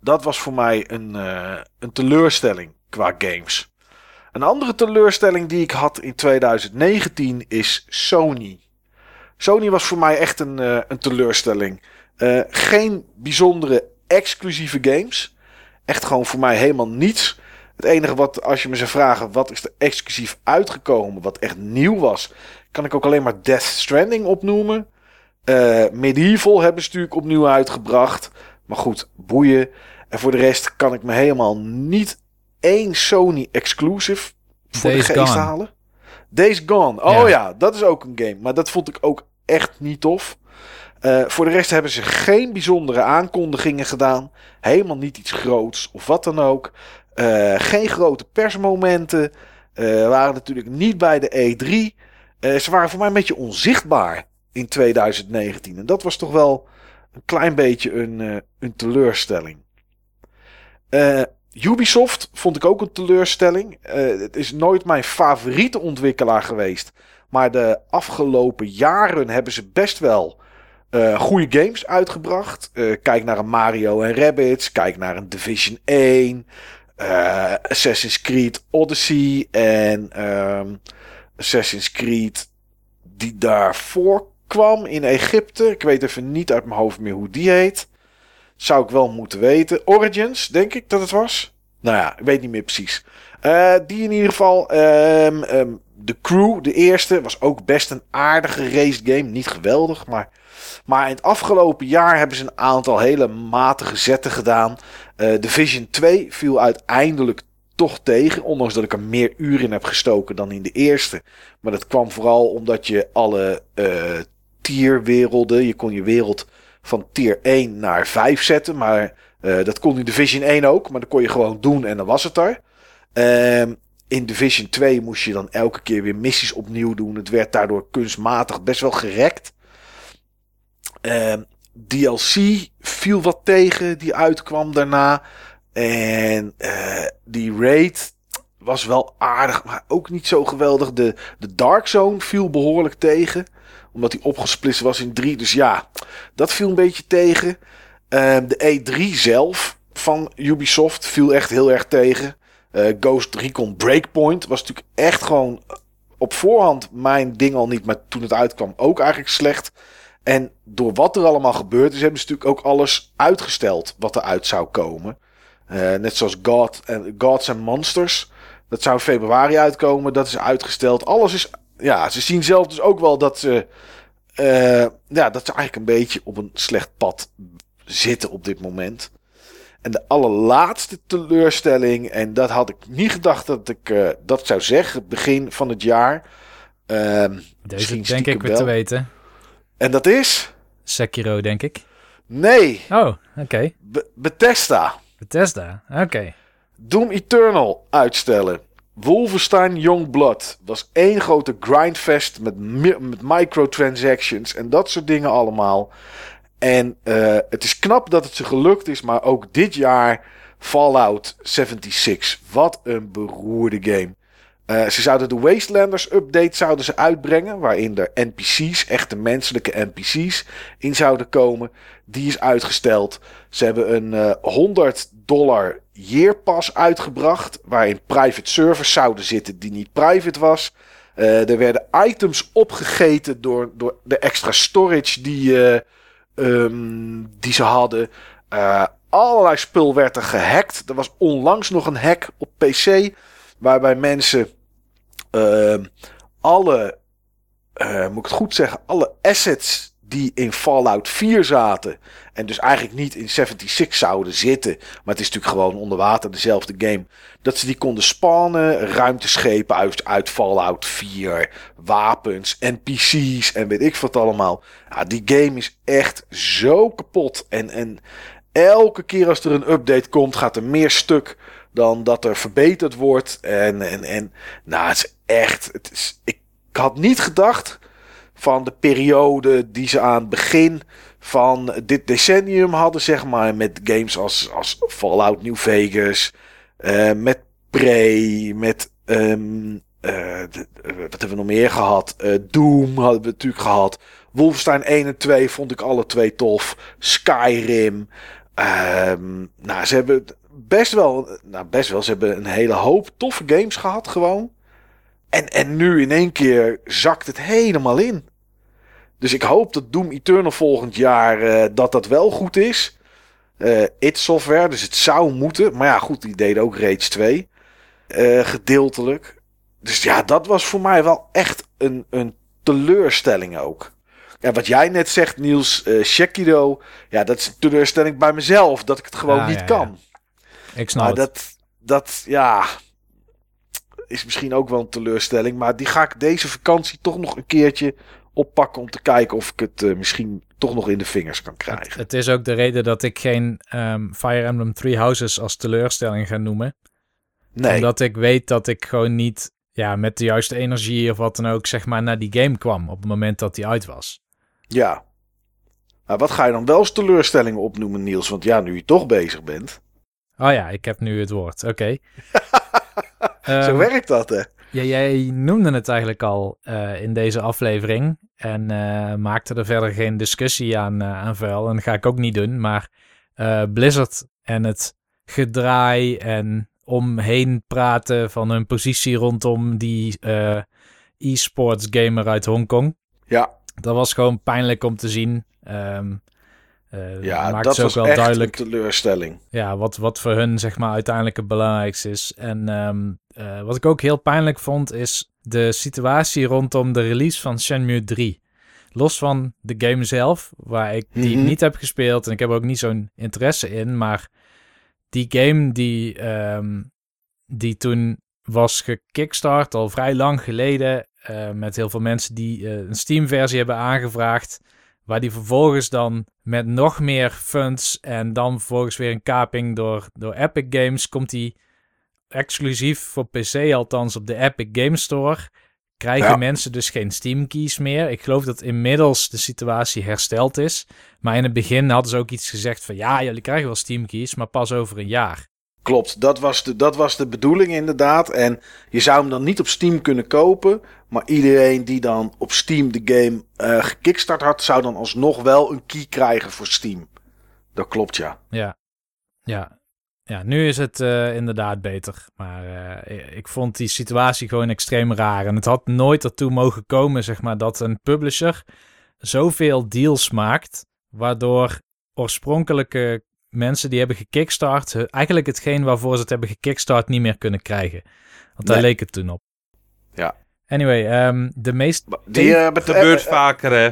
Speaker 2: dat was voor mij een, uh, een teleurstelling qua games. Een andere teleurstelling die ik had in 2019 is Sony. Sony was voor mij echt een, uh, een teleurstelling. geen bijzondere exclusieve games. Echt gewoon voor mij helemaal niets. Het enige wat, als je me zou vragen, wat is er exclusief uitgekomen, wat echt nieuw was, kan ik ook alleen maar Death Stranding opnoemen. Uh, Medieval hebben ze natuurlijk opnieuw uitgebracht. Maar goed, boeien. En voor de rest kan ik me helemaal niet één Sony exclusive voor
Speaker 3: Days
Speaker 2: de geest
Speaker 3: Gone.
Speaker 2: halen. Days Gone. Oh
Speaker 3: Ja.
Speaker 2: ja. dat is ook een game. Maar dat vond ik ook echt niet tof. Eh, voor de rest hebben ze geen bijzondere aankondigingen gedaan. Helemaal niet iets groots of wat dan ook. Eh, geen grote persmomenten. Eh waren natuurlijk niet bij de E3. Eh, ze waren voor mij een beetje onzichtbaar in 2019. En dat was toch wel een klein beetje een, een teleurstelling. Ubisoft vond ik ook een teleurstelling. Het is nooit mijn favoriete ontwikkelaar geweest. Maar de afgelopen jaren hebben ze best wel eh, goede games uitgebracht. Eh, kijk naar een Mario en Rabbids. Kijk naar een Division 1. eh, Assassin's Creed Odyssey. En ehm, Assassin's Creed die daarvoor kwam in Egypte. Ik weet even niet uit mijn hoofd meer hoe die heet. Zou ik wel moeten weten. Origins, denk ik dat het was. Nou ja, ik weet niet meer precies. Die in ieder geval. ehm, ehm, de Crew, de eerste, was ook best een aardige race game. Niet geweldig, maar. Maar in het afgelopen jaar hebben ze een aantal hele matige zetten gedaan. Eh Division 2 viel uiteindelijk toch tegen. Ondanks dat ik er meer uren in heb gestoken dan in de eerste. Maar dat kwam vooral omdat je alle eh tierwerelden. Je kon je wereld van tier 1 naar 5 zetten. Maar eh, dat kon in Division 1 ook. Maar dat kon je gewoon doen en dan was het er. Ehm, in Division 2 moest je dan elke keer weer missies opnieuw doen. Het werd daardoor kunstmatig best wel gerekt. Ehm, DLC viel wat tegen die uitkwam daarna. En eh, die raid was wel aardig, maar ook niet zo geweldig. De, de Dark Zone viel behoorlijk tegen. Omdat die opgesplitst was in drie. Dus ja, dat viel een beetje tegen. Ehm, de E3 zelf van Ubisoft viel echt heel erg tegen. Eh, Ghost Recon Breakpoint was natuurlijk echt gewoon op voorhand mijn ding al niet. Maar toen het uitkwam ook eigenlijk slecht. En door wat er allemaal gebeurd is, hebben ze natuurlijk ook alles uitgesteld wat eruit zou komen. Eh, net zoals God en Gods and Monsters. Dat zou in februari uitkomen. Dat is uitgesteld. Alles is. Ja, ze zien zelf dus ook wel dat ze. eh, ja, dat ze eigenlijk een beetje op een slecht pad zitten op dit moment. En de allerlaatste teleurstelling. En dat had ik niet gedacht dat ik eh, dat zou zeggen. Begin van het jaar. Ehm,
Speaker 3: Deze denk ik weer te weten.
Speaker 2: En dat is.
Speaker 3: Sekiro, denk ik.
Speaker 2: Nee,
Speaker 3: Oh, oké.
Speaker 2: Be- Bethesda.
Speaker 3: Bethesda, oké.
Speaker 2: Doom Eternal uitstellen. Wolfenstein Youngblood was één grote grindfest met, met microtransactions en dat soort dingen allemaal. En eh, het is knap dat het ze gelukt is, maar ook dit jaar Fallout 76. Wat een beroerde game. Eh, ze zouden de Wastelanders update zouden ze uitbrengen, waarin er NPC's, echte menselijke NPC's, in zouden komen. Die is uitgesteld. Ze hebben een eh 100 dollar year pass uitgebracht, waarin private servers zouden zitten die niet private was. Eh, er werden items opgegeten door, door de extra storage die, eh, ehm, die ze hadden. Eh, allerlei spul werd er gehackt. Er was onlangs nog een hack op PC, waarbij mensen alle, eh, moet ik het goed zeggen, alle assets die in Fallout 4 zaten. En dus eigenlijk niet in 76 zouden zitten. Maar het is natuurlijk gewoon onder water dezelfde game. Dat ze die konden spannen. Ruimteschepen uit, uit Fallout 4. Wapens, NPC's en weet ik wat allemaal. Ja, die game is echt zo kapot. En, en elke keer als er een update komt, gaat er meer stuk dan dat er verbeterd wordt. En, en, en nou, het is echt. Het is, ik had niet gedacht van de periode die ze aan het begin van dit decennium hadden, zeg maar, met games als, als Fallout New Vegas, eh, met Prey, met ehm, eh, eh, wat hebben we nog meer gehad? Eh, Doom hadden we natuurlijk gehad. Wolfenstein 1 en 2 vond ik alle twee tof. Skyrim. Ehm, nou, ze hebben best wel, nou best wel, ze hebben een hele hoop toffe games gehad gewoon. En, en nu in één keer zakt het helemaal in. Dus ik hoop dat Doom Eternal volgend jaar eh, dat dat wel goed is. Eh It Software, dus het zou moeten. Maar ja, goed, die deden ook Rage 2. eh, gedeeltelijk. Dus ja, dat was voor mij wel echt een, een teleurstelling ook. Ja, wat jij net zegt, Niels, eh Sekiro. Ja, dat is een teleurstelling bij mezelf. Dat ik het gewoon
Speaker 3: Ah,
Speaker 2: niet
Speaker 3: ja,
Speaker 2: kan.
Speaker 3: Ik snap
Speaker 2: Maar
Speaker 3: het.
Speaker 2: dat, dat, ja, is misschien ook wel een teleurstelling. Maar die ga ik deze vakantie toch nog een keertje oppakken om te kijken of ik het uh, misschien toch nog in de vingers kan krijgen. Het,
Speaker 3: het is ook de reden dat ik geen um, Fire Emblem Three Houses als teleurstelling ga noemen. Nee. Omdat ik weet dat ik gewoon niet ja, met de juiste energie of wat dan ook, zeg maar, naar die game kwam op het moment dat die uit was.
Speaker 2: Ja. Maar wat ga je dan wel als teleurstellingen opnoemen, Niels? Want ja, nu je toch bezig bent.
Speaker 3: Oh ja, ik heb nu het woord. Oké.
Speaker 2: Zo ehm, werkt dat, hè?
Speaker 3: Ja, jij noemde het eigenlijk al uh, in deze aflevering. En uh, maakte er verder geen discussie aan, uh, aan vuil. En dat ga ik ook niet doen. Maar Blizzard en het gedraai en omheen praten van hun positie rondom die e-sports gamer uit Hongkong.
Speaker 2: Ja.
Speaker 3: Dat was gewoon pijnlijk om te zien. Um,
Speaker 2: uh, ja, dat was ook wel echt duidelijk. Een teleurstelling.
Speaker 3: Ja, wat, wat voor hun zeg maar uiteindelijk het belangrijkste is. En um, uh, wat ik ook heel pijnlijk vond, is de situatie rondom de release van Shenmue 3. Los van de game zelf, waar ik die mm -hmm. niet heb gespeeld en ik heb ook niet zo'n interesse in, maar die game die, um, die toen was gekickstart al vrij lang geleden, uh, met heel veel mensen die een Steam-versie hebben aangevraagd. Waar die vervolgens dan met nog meer funds en dan vervolgens weer een kaping door, door Epic Games komt die exclusief voor PC althans op de Epic Games Store. Krijgen mensen dus geen Steam keys meer. Ik geloof dat inmiddels de situatie hersteld is. Maar in het begin hadden ze ook iets gezegd van ja, jullie krijgen wel Steam keys, maar pas over een jaar.
Speaker 2: Klopt, dat was, de, dat was de bedoeling inderdaad. En je zou hem dan niet op Steam kunnen kopen. Maar iedereen die dan op Steam de game uh, gekickstart had, zou dan alsnog wel een key krijgen voor Steam. Dat klopt, ja.
Speaker 3: Ja, ja. ja nu is het uh, inderdaad beter. Maar uh, ik vond die situatie gewoon extreem raar. En het had nooit ertoe mogen komen, zeg maar, dat een publisher zoveel deals maakt. Waardoor oorspronkelijke mensen die hebben gekickstart, eigenlijk hetgeen waarvoor ze het hebben gekickstart niet meer kunnen krijgen. Want daar leek het toen op.
Speaker 2: Ja.
Speaker 3: Anyway, um, de meest...
Speaker 1: Die uh, gebeurt vaker, hè.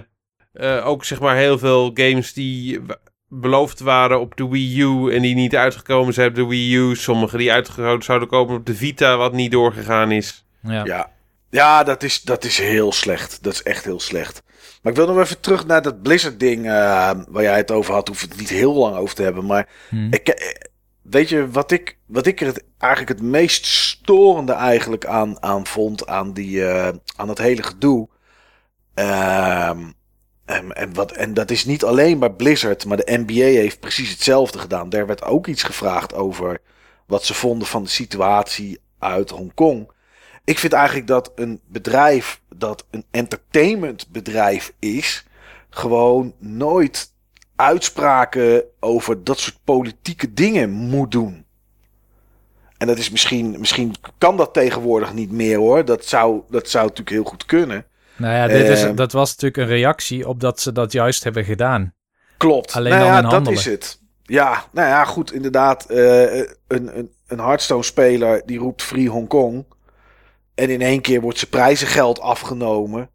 Speaker 1: Uh, ook zeg maar heel veel games die beloofd waren op de Wii U en die niet uitgekomen zijn op de Wii U. Sommige die uitgekomen zouden komen op de Vita, wat niet doorgegaan is.
Speaker 2: Ja, ja. ja dat, is, dat is heel slecht. Dat is echt heel slecht. Maar ik wil nog even terug naar dat Blizzard-ding uh, waar jij het over had. Hoef het niet heel lang over te hebben. Maar hmm. ik, eh, weet je wat ik, wat ik er het, eigenlijk het meest storende eigenlijk aan, aan vond aan, die, uh, aan het hele gedoe. Uh, en, en, wat, en dat is niet alleen bij Blizzard, maar de NBA heeft precies hetzelfde gedaan. Daar werd ook iets gevraagd over wat ze vonden van de situatie uit Hongkong. Ik vind eigenlijk dat een bedrijf dat een entertainmentbedrijf is, gewoon nooit uitspraken over dat soort politieke dingen moet doen. En dat is misschien, misschien kan dat tegenwoordig niet meer hoor. Dat zou, dat zou natuurlijk heel goed kunnen.
Speaker 3: Nou ja, dit is, ehm, dat was natuurlijk een reactie op dat ze dat juist hebben gedaan.
Speaker 2: Klopt. Alleen nou dan ja, dat is het. Ja, nou ja, goed, inderdaad. Uh, een, een, een Hearthstone-speler die roept Free Hong Kong. En in één keer wordt zijn prijzengeld afgenomen.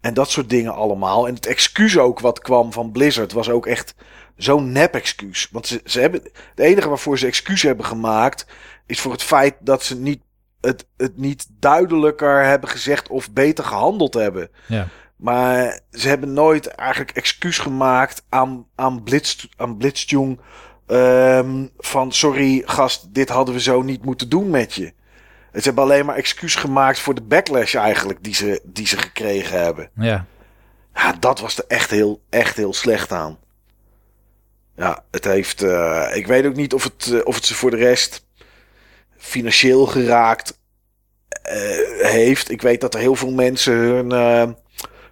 Speaker 2: En dat soort dingen allemaal. En het excuus ook wat kwam van Blizzard was ook echt zo'n nep-excuus. Want ze, ze hebben, het enige waarvoor ze excuus hebben gemaakt. is voor het feit dat ze niet, het, het niet duidelijker hebben gezegd. of beter gehandeld hebben.
Speaker 3: Ja.
Speaker 2: Maar ze hebben nooit eigenlijk excuus gemaakt aan, aan, Blitz, aan Blitzjong. Um, van sorry gast, dit hadden we zo niet moeten doen met je. Ze hebben alleen maar excuus gemaakt voor de backlash eigenlijk die ze, die ze gekregen hebben.
Speaker 3: Ja.
Speaker 2: Ja, dat was er echt heel, echt heel slecht aan. Ja, het heeft. Uh, ik weet ook niet of het, uh, of het ze voor de rest financieel geraakt uh, heeft. Ik weet dat er heel veel mensen hun,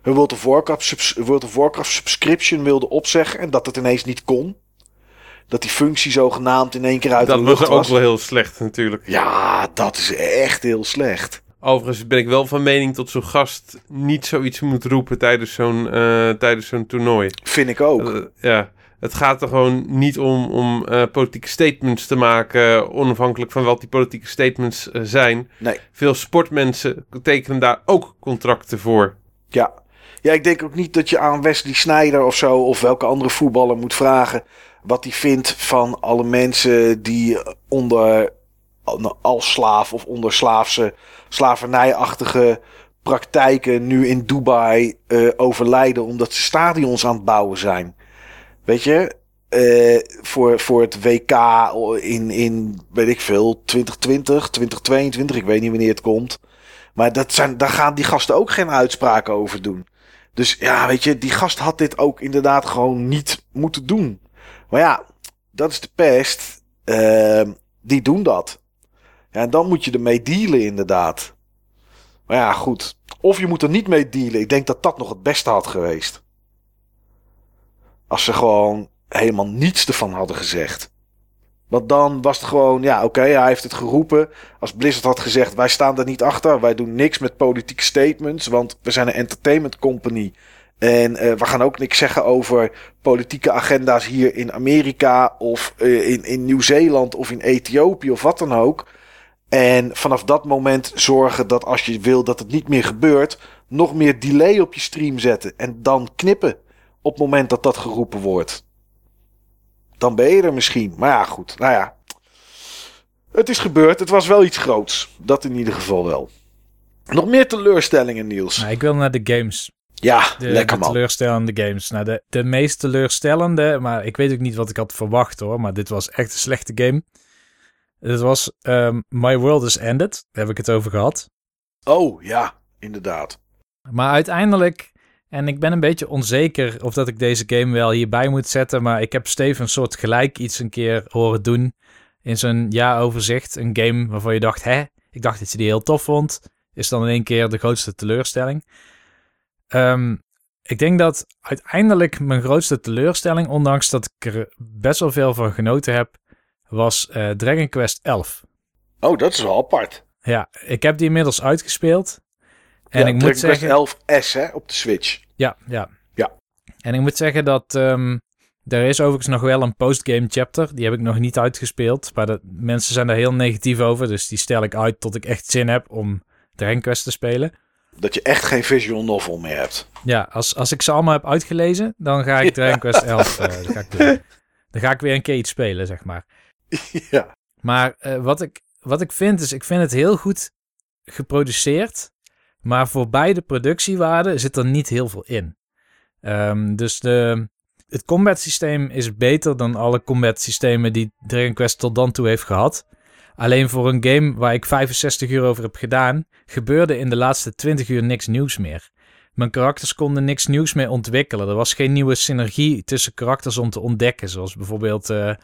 Speaker 2: hun World of, Warcraft, World of Warcraft subscription wilden opzeggen en dat het ineens niet kon dat die functie zogenaamd in één keer uit
Speaker 1: dat
Speaker 2: de lucht
Speaker 1: was. Dat was ook wel heel slecht natuurlijk.
Speaker 2: Ja, dat is echt heel slecht.
Speaker 1: Overigens ben ik wel van mening dat zo'n gast niet zoiets moet roepen tijdens zo'n uh, tijdens zo'n toernooi.
Speaker 2: Vind ik ook.
Speaker 1: Uh, ja, het gaat er gewoon niet om, om uh, politieke statements te maken, onafhankelijk van wat die politieke statements zijn.
Speaker 2: Nee.
Speaker 1: Veel sportmensen tekenen daar ook contracten voor.
Speaker 2: Ja. ja, ik denk ook niet dat je aan Wesley Sneijder of zo, of welke andere voetballer moet vragen wat hij vindt van alle mensen die onder als slaaf of onder slaafse, slavernijachtige praktijken nu in Dubai uh, overlijden omdat ze stadions aan het bouwen zijn. Weet je, uh, voor, voor het WK in, in, weet ik veel, 2020, 2022, ik weet niet wanneer het komt. Maar dat zijn, daar gaan die gasten ook geen uitspraken over doen. Dus ja, weet je, die gast had dit ook inderdaad gewoon niet moeten doen. Maar ja, dat is de pest. Uh, die doen dat. Ja, en dan moet je ermee dealen, inderdaad. Maar ja, goed. Of je moet er niet mee dealen. Ik denk dat dat nog het beste had geweest. Als ze gewoon helemaal niets ervan hadden gezegd. Want dan was het gewoon, ja, oké, hij heeft het geroepen. Als Blizzard had gezegd, wij staan er niet achter. Wij doen niks met politieke statements, want we zijn een entertainment company. En uh, we gaan ook niks zeggen over politieke agenda's hier in Amerika of uh, in, in Nieuw-Zeeland of in Ethiopië of wat dan ook. En vanaf dat moment zorgen dat als je wil dat het niet meer gebeurt, nog meer delay op je stream zetten. En dan knippen op het moment dat dat geroepen wordt. Dan ben je er misschien. Maar ja, goed. Nou ja. Het is gebeurd. Het was wel iets groots. Dat in ieder geval wel. Nog meer teleurstellingen, Niels.
Speaker 3: Nou, ik wil naar de games.
Speaker 2: Ja,
Speaker 3: de,
Speaker 2: lekker man.
Speaker 3: De teleurstellende games. Nou, de, de meest teleurstellende, maar ik weet ook niet wat ik had verwacht hoor. Maar dit was echt een slechte game. Het was um, My World is Ended. Daar heb ik het over gehad.
Speaker 2: Oh, ja, inderdaad.
Speaker 3: Maar uiteindelijk, en ik ben een beetje onzeker of dat ik deze game wel hierbij moet zetten. Maar ik heb Steven een soort gelijk iets een keer horen doen. In zo'n jaaroverzicht. Een game waarvan je dacht, hè? Ik dacht dat je die heel tof vond. Is dan in één keer de grootste teleurstelling. Um, ik denk dat uiteindelijk mijn grootste teleurstelling, ondanks dat ik er best wel veel van genoten heb, was uh, Dragon Quest 11.
Speaker 2: Oh, dat is wel apart.
Speaker 3: Ja, ik heb die inmiddels uitgespeeld. En
Speaker 2: ja,
Speaker 3: ik
Speaker 2: Dragon
Speaker 3: moet zeggen...
Speaker 2: Quest 11S hè, op de Switch.
Speaker 3: Ja, ja.
Speaker 2: Ja.
Speaker 3: En ik moet zeggen dat um, er is overigens nog wel een postgame chapter. Die heb ik nog niet uitgespeeld. Maar mensen zijn daar heel negatief over. Dus die stel ik uit tot ik echt zin heb om Dragon Quest te spelen.
Speaker 2: Dat je echt geen visual novel meer hebt.
Speaker 3: Ja, als, als ik ze allemaal heb uitgelezen, dan ga ik Dragon Quest 11 uh, ga ik doen. Dan ga ik weer een keer iets spelen, zeg maar.
Speaker 2: ja.
Speaker 3: Maar uh, wat, ik, wat ik vind is, ik vind het heel goed geproduceerd. Maar voor beide productiewaarden zit er niet heel veel in. Um, dus de, het combat systeem is beter dan alle combat systemen die Dragon Quest tot dan toe heeft gehad. Alleen voor een game waar ik 65 uur over heb gedaan, gebeurde in de laatste 20 uur niks nieuws meer. Mijn karakters konden niks nieuws meer ontwikkelen. Er was geen nieuwe synergie tussen karakters om te ontdekken, zoals bijvoorbeeld uh,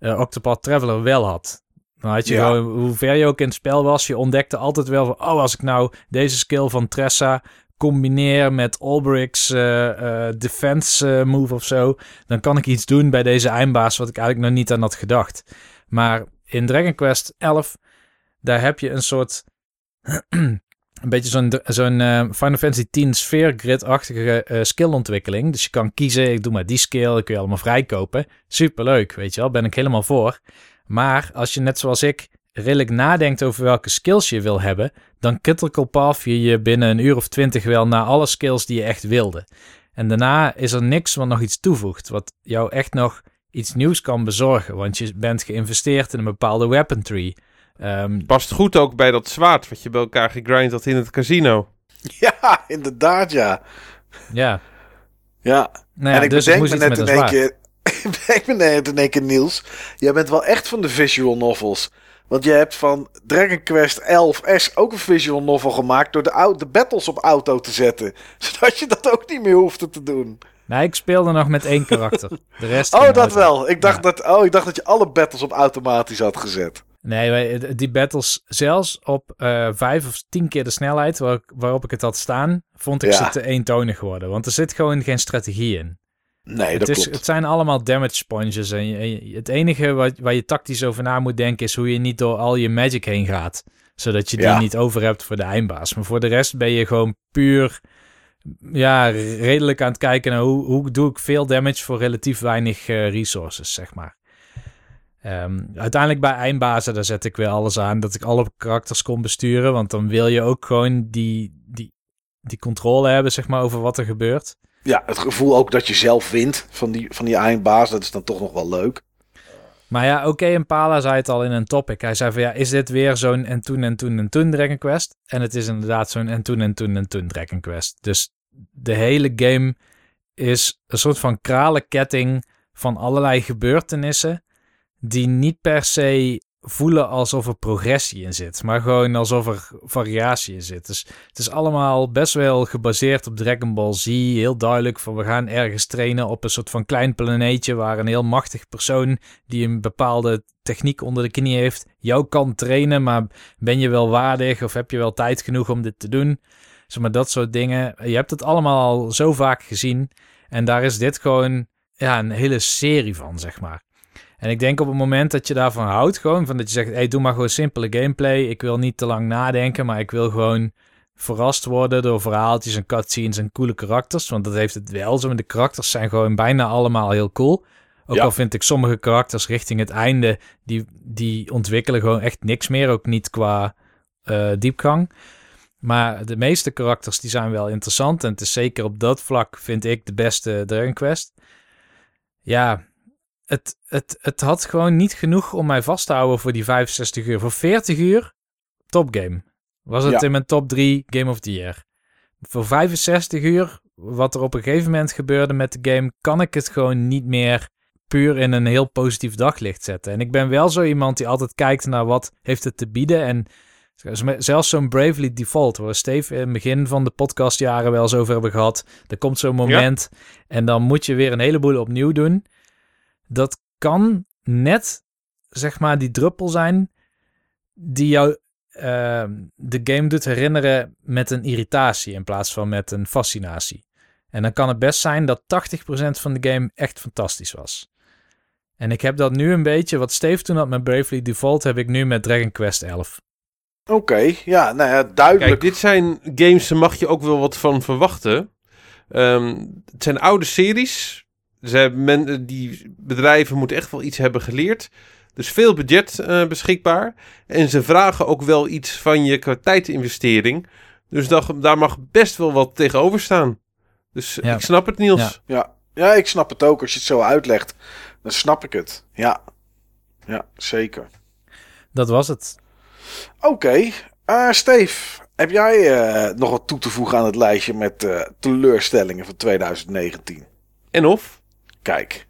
Speaker 3: uh, Octopath Traveler wel had. Dan had je ja. gewoon, hoe ver je ook in het spel was, je ontdekte altijd wel van, oh, als ik nou deze skill van Tressa combineer met Olbric's uh, uh, defense move of zo, dan kan ik iets doen bij deze eindbaas wat ik eigenlijk nog niet aan had gedacht. Maar in Dragon Quest 11, daar heb je een soort, een beetje zo'n zo'n Final Fantasy 10 sfeer grid-achtige skillontwikkeling. Dus je kan kiezen, ik doe maar die skill, ik kun je allemaal vrijkopen. Superleuk, weet je wel, ben ik helemaal voor. Maar als je net zoals ik redelijk nadenkt over welke skills je wil hebben, dan path je je binnen een uur of twintig wel naar alle skills die je echt wilde. En daarna is er niks wat nog iets toevoegt, wat jou echt nog iets nieuws kan bezorgen, want je bent geïnvesteerd in een bepaalde weapon tree. Um,
Speaker 1: Past goed ook bij dat zwaard wat je bij elkaar gegrind had in het casino.
Speaker 2: Ja, inderdaad, ja.
Speaker 3: Ja.
Speaker 2: Ja.
Speaker 3: Nou ja
Speaker 2: en ik
Speaker 3: dus
Speaker 2: bedenk
Speaker 3: moest
Speaker 2: me net in
Speaker 3: een
Speaker 2: één keer... ik ben net in één keer, Niels. Jij bent wel echt van de visual novels. Want je hebt van Dragon Quest 11S ook een visual novel gemaakt... door de, de battles op auto te zetten. Zodat je dat ook niet meer hoefde te doen.
Speaker 3: Nee, ik speelde nog met één karakter. De rest
Speaker 2: Oh, dat wel. Ik dacht,
Speaker 3: Ja.
Speaker 2: dat, oh, ik dacht dat je alle battles op automatisch had gezet.
Speaker 3: Nee, die battles zelfs op eh, vijf of tien keer de snelheid waar, waarop ik het had staan, vond ik
Speaker 2: Ja.
Speaker 3: ze te eentonig worden. Want er zit gewoon geen strategie in.
Speaker 2: Nee,
Speaker 3: Het,
Speaker 2: dat
Speaker 3: is,
Speaker 2: klopt.
Speaker 3: het zijn allemaal damage sponges. En je- en je- het enige wat, waar je tactisch over na moet denken is hoe je niet door al je magic heen gaat. Zodat je die
Speaker 2: Ja.
Speaker 3: niet over hebt voor de eindbaas. Maar voor de rest ben je gewoon puur ja, redelijk aan het kijken naar hoe, hoe doe ik veel damage voor relatief weinig eh, resources, zeg maar. Ehm, uiteindelijk bij eindbazen, daar zet ik weer alles aan dat ik alle karakters kon besturen. Want dan wil je ook gewoon die, die, die controle hebben, zeg maar, over wat er gebeurt.
Speaker 2: Ja, het gevoel ook dat je zelf wint van die, van die eindbaas, dat is dan toch nog wel leuk.
Speaker 3: Maar ja, oké, Impala zei het al in een topic. Hij zei van ja, is dit weer zo'n en toen en toen en toen Dragon Quest? En het is inderdaad zo'n en toen en toen en toen Dragon Quest. Dus de hele game is een soort van kralenketting van allerlei gebeurtenissen die niet per se voelen alsof er progressie in zit, maar gewoon alsof er variatie in zit. Dus het is allemaal best wel gebaseerd op Dragon Ball Z. Heel duidelijk van we gaan ergens trainen op een soort van klein planeetje waar een heel machtig persoon die een bepaalde techniek onder de knie heeft, jou kan trainen, maar ben je wel waardig of heb je wel tijd genoeg om dit te doen? Zeg maar dat soort dingen. Je hebt het allemaal al zo vaak gezien en daar is dit gewoon ja, een hele serie van, zeg maar. En ik denk op het moment dat je daarvan houdt, gewoon van dat je zegt, hey, doe maar gewoon simpele gameplay. Ik wil niet te lang nadenken, maar ik wil gewoon verrast worden door verhaaltjes en cutscenes en coole karakters. Want dat heeft het wel zo. De karakters zijn gewoon bijna allemaal heel cool. Ook al vind ik sommige karakters richting het einde, die, die ontwikkelen gewoon echt niks meer. Ook niet qua uh, diepgang. Maar de meeste karakters die zijn wel interessant. En het is zeker op dat vlak, vind ik, de beste Dragon Quest. Ja, het, het, het had gewoon niet genoeg om mij vast te houden voor die 65 uur. Voor 40 uur, topgame. Was het in mijn top 3 Game of the Year. Voor 65 uur, wat er op een gegeven moment gebeurde met de game, kan ik het gewoon niet meer puur in een heel positief daglicht zetten. En ik ben wel zo iemand die altijd kijkt naar wat heeft het te bieden. En zelfs zo'n Bravely Default, waar Steve in het begin van de podcastjaren wel eens over hebben gehad. Er komt zo'n moment en dan moet je weer een heleboel opnieuw doen dat kan net, zeg maar, die druppel zijn die jou uh, de game doet herinneren met een irritatie in plaats van met een fascinatie. En dan kan het best zijn dat 80% van de game echt fantastisch was. En ik heb dat nu een beetje, wat Steve toen had met Bravely Default, heb ik nu met Dragon Quest 11.
Speaker 2: Oké, ja, nou ja, duidelijk.
Speaker 1: Kijk, dit zijn games, daar mag je ook wel wat van verwachten. Um, het zijn oude series. Ze men, die bedrijven moeten echt wel iets hebben geleerd. Dus veel budget uh, beschikbaar. En ze vragen ook wel iets van je qua tijdinvestering. Dus dat, daar mag best wel wat tegenover staan. Dus ik snap het, Niels.
Speaker 2: Ja. ja. Ja. ik snap het ook. Als je het zo uitlegt, dan snap ik het. Ja, ja zeker.
Speaker 3: Dat was het.
Speaker 2: Oké. Okay. Uh, Steve, heb jij uh, nog wat toe te voegen aan het lijstje met uh, teleurstellingen van 2019?
Speaker 1: En of?
Speaker 2: Kijk.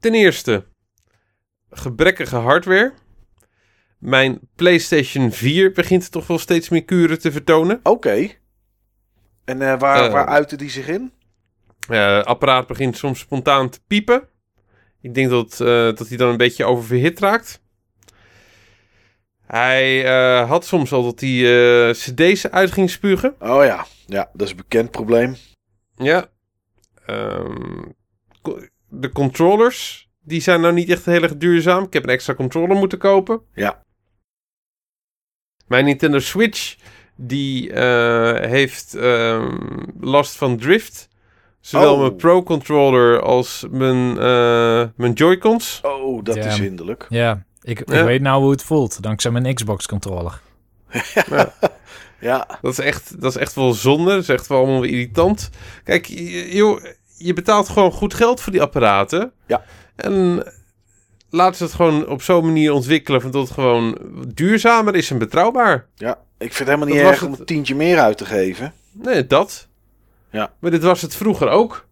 Speaker 1: Ten eerste, gebrekkige hardware. Mijn PlayStation 4 begint toch wel steeds meer kuren te vertonen.
Speaker 2: Oké. En waar, waar uitte die zich in?
Speaker 1: Het apparaat begint soms spontaan te piepen. Ik denk dat, dat hij dan een beetje oververhit raakt. Hij had soms al dat hij cd's uit ging spugen.
Speaker 2: Oh ja, ja, dat is een bekend probleem.
Speaker 1: Ja. Um, de controllers, die zijn nou niet echt heel erg duurzaam. Ik heb een extra controller moeten kopen.
Speaker 2: Ja.
Speaker 1: Mijn Nintendo Switch, die uh, heeft uh, last van drift. Zowel oh. mijn Pro Controller als mijn, uh, mijn Joy-Cons.
Speaker 2: Oh, dat is hinderlijk.
Speaker 3: Ja, ik, ik weet nou hoe het voelt, dankzij mijn Xbox controller.
Speaker 2: ja. ja.
Speaker 1: Dat is, echt, dat is echt wel zonde. Dat is echt wel allemaal irritant. Kijk, joh, je betaalt gewoon goed geld voor die apparaten.
Speaker 2: Ja.
Speaker 1: En laten ze het gewoon op zo'n manier ontwikkelen van dat het gewoon duurzamer is en betrouwbaar.
Speaker 2: Ja, ik vind het helemaal niet erg om een tientje meer uit te geven.
Speaker 1: Nee, dat.
Speaker 2: Ja.
Speaker 1: Maar dit was het vroeger ook.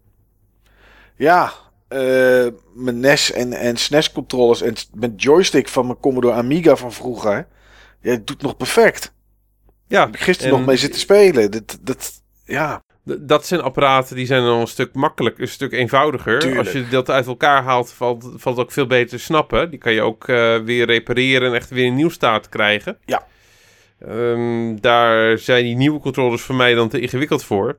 Speaker 2: Ja, uh, mijn NES en, en SNES controllers en met joystick van mijn Commodore Amiga van vroeger. Ja, het doet nog perfect.
Speaker 1: Ja.
Speaker 2: Ik gisteren nog mee zitten spelen. Dat, dat, ja
Speaker 1: dat zijn apparaten die zijn dan een stuk makkelijker, een stuk eenvoudiger. Als je dat uit elkaar haalt, valt, valt het ook veel beter te snappen. Die kan je ook uh, weer repareren en echt weer een nieuw staat krijgen.
Speaker 2: Ja.
Speaker 1: Um, daar zijn die nieuwe controllers voor mij dan te ingewikkeld voor.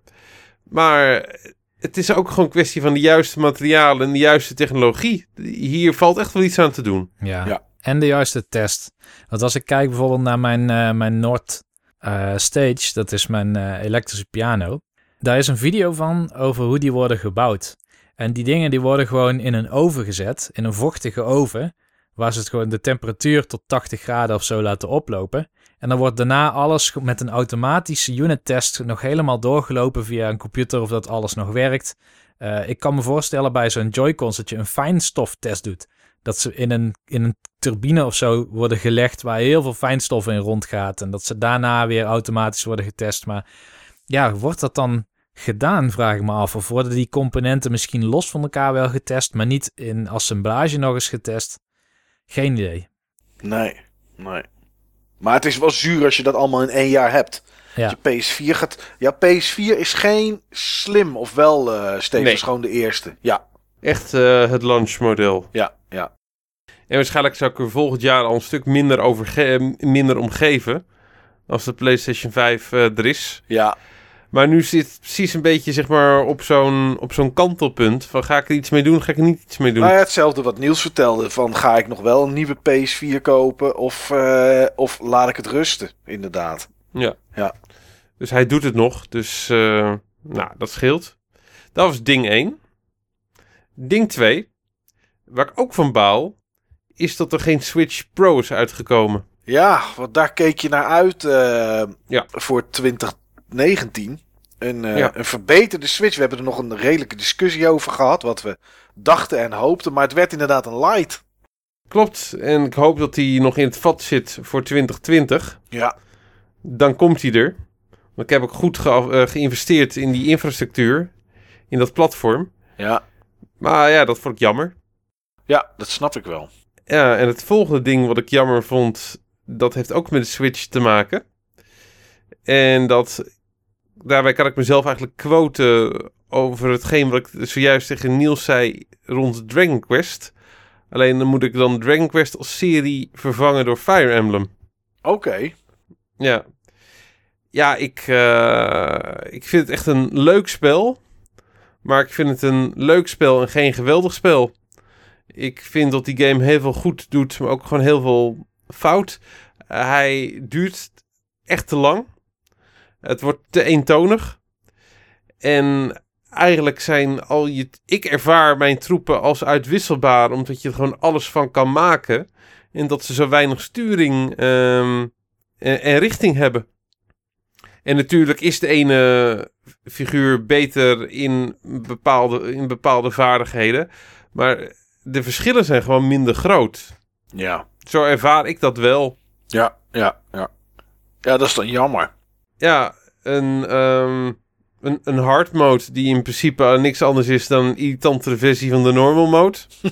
Speaker 1: Maar het is ook gewoon een kwestie van de juiste materialen en de juiste technologie. Hier valt echt wel iets aan te doen.
Speaker 3: Ja. ja. En de juiste test. Want als ik kijk bijvoorbeeld naar mijn, uh, mijn Nord uh, Stage, dat is mijn elektrische piano. Daar is een video van over hoe die worden gebouwd. En die dingen die worden gewoon in een oven gezet, in een vochtige oven, waar ze het gewoon de temperatuur tot 80 graden of zo laten oplopen. En dan wordt daarna alles met een automatische unit test nog helemaal doorgelopen via een computer of dat alles nog werkt. Uh, ik kan me voorstellen bij zo'n Joy-Cons dat je een fijnstoftest doet. dat ze in een, in een turbine of zo worden gelegd waar heel veel fijnstof in rondgaat. En dat ze daarna weer automatisch worden getest. Maar ja, wordt dat dan gedaan, vraag ik me af. Of worden die componenten misschien los van elkaar wel getest, maar niet in assemblage nog eens getest? Geen idee.
Speaker 2: Nee, nee. Maar het is wel zuur als je dat allemaal in één jaar hebt.
Speaker 3: Ja.
Speaker 2: Je PS4 gaat. Ja, PS4 is geen slim, of wel, uh, Steven,
Speaker 1: Nee.
Speaker 2: is gewoon de eerste. Ja,
Speaker 1: Echt eh, het launchmodel.
Speaker 2: ja, ja.
Speaker 1: En waarschijnlijk zou ik er volgend jaar al een stuk minder, over minder om geven. Als de PlayStation 5 eh, er is.
Speaker 2: Ja,
Speaker 1: Maar nu zit het precies een beetje zeg maar, op zo'n op zo'n kantelpunt. Van ga ik er iets mee doen, ga ik er niet iets mee doen.
Speaker 2: nou ja, hetzelfde wat Niels vertelde. Van ga ik nog wel een nieuwe PS4 kopen of, eh, of laat ik het rusten, inderdaad.
Speaker 1: Ja.
Speaker 2: Ja.
Speaker 1: Dus hij doet het nog. Dus eh, nou, dat scheelt. Dat was ding 1. Ding 2. Waar ik ook van baal. Is dat er geen Switch Pro is uitgekomen.
Speaker 2: Ja, want daar keek je naar uit eh,
Speaker 1: Ja.
Speaker 2: voor 2019. Een, eh,
Speaker 1: Ja.
Speaker 2: een verbeterde Switch. We hebben er nog een redelijke discussie over gehad. Wat we dachten en hoopten. Maar het werd inderdaad een light.
Speaker 1: Klopt. En ik hoop dat hij nog in het vat zit voor 2020.
Speaker 2: Ja,
Speaker 1: Dan komt hij er. Want ik heb ook goed ge- eh, geïnvesteerd in die infrastructuur. In dat platform.
Speaker 2: ja,
Speaker 1: Maar ja, dat vond ik jammer.
Speaker 2: ja, dat snap ik wel.
Speaker 1: Ja, en het volgende ding wat ik jammer vond, dat heeft ook met de Switch te maken. En dat, daarbij kan ik mezelf eigenlijk quoten over hetgeen wat ik zojuist tegen Niels zei rond Dragon Quest. Alleen dan moet ik dan Dragon Quest als serie vervangen door Fire Emblem.
Speaker 2: Oké.
Speaker 1: Ja, ja ik, eh, ik vind het echt een leuk spel. Maar ik vind het een leuk spel en geen geweldig spel. Ik vind dat die game heel veel goed doet, maar ook gewoon heel veel fout. Hij duurt echt te lang. Het wordt te eentonig. En eigenlijk zijn al je... Ik ervaar mijn troepen als uitwisselbaar, omdat je er gewoon alles van kan maken. En dat ze zo weinig sturing ehm, en, en richting hebben. En natuurlijk is de ene figuur beter in bepaalde, in bepaalde vaardigheden. Maar de verschillen zijn gewoon minder groot.
Speaker 2: Ja,
Speaker 1: Zo ervaar ik dat wel.
Speaker 2: ja, ja, ja. Ja, dat is dan jammer.
Speaker 1: Ja, een, ehm, een, een hard mode die in principe niks anders is dan een irritantere versie van de normal mode.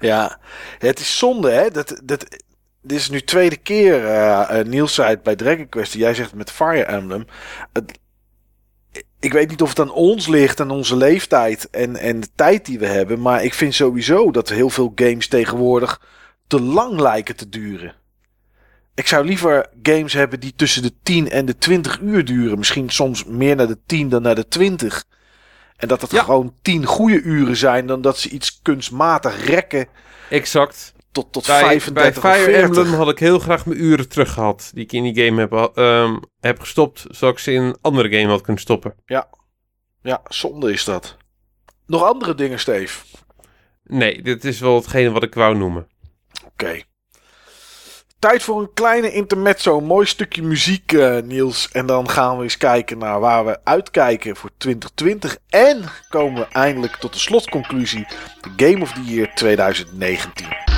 Speaker 2: Ja, het is zonde, hè? Dat, dat, dit is nu tweede keer, eh, Niels zei bij Dragon Quest. Jij zegt met Fire Emblem. Ik weet niet of het aan ons ligt, aan onze leeftijd en, en de tijd die we hebben. Maar ik vind sowieso dat heel veel games tegenwoordig te lang lijken te duren. Ik zou liever games hebben die tussen de 10 en de 20 uur duren. Misschien soms meer naar de 10 dan naar de 20. En dat het
Speaker 1: Ja.
Speaker 2: gewoon 10 goede uren zijn dan dat ze iets kunstmatig rekken
Speaker 1: Exact.
Speaker 2: tot, tot
Speaker 1: Bij,
Speaker 2: 35
Speaker 1: bij Fire
Speaker 2: 40.
Speaker 1: Emblem had ik heel graag mijn uren terug gehad. Die ik in die game heb, ehm, heb gestopt. Zodat ik ze in een andere game had kunnen stoppen.
Speaker 2: Ja, zonde is dat. Nog andere dingen, Steve?
Speaker 1: Nee, dit is wel hetgene wat ik wou noemen.
Speaker 2: Oké. Tijd voor een kleine intermezzo. Een mooi stukje muziek, eh, Niels. En dan gaan we eens kijken naar waar we uitkijken voor 2020. En komen we eindelijk tot de slotconclusie. De Game of the Year 2019.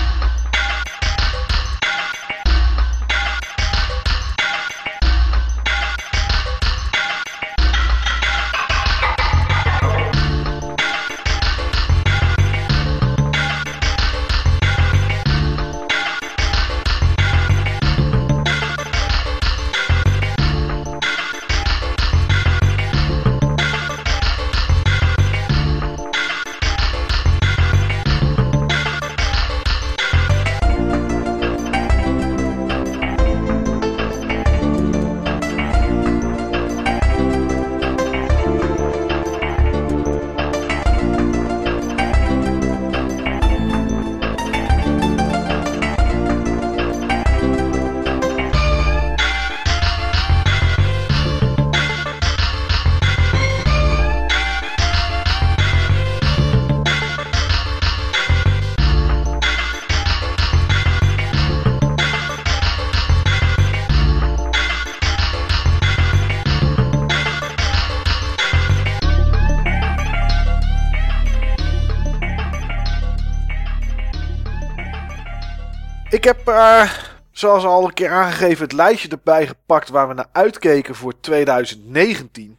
Speaker 2: Zoals al een keer aangegeven, het lijstje erbij gepakt waar we naar uitkeken voor 2019.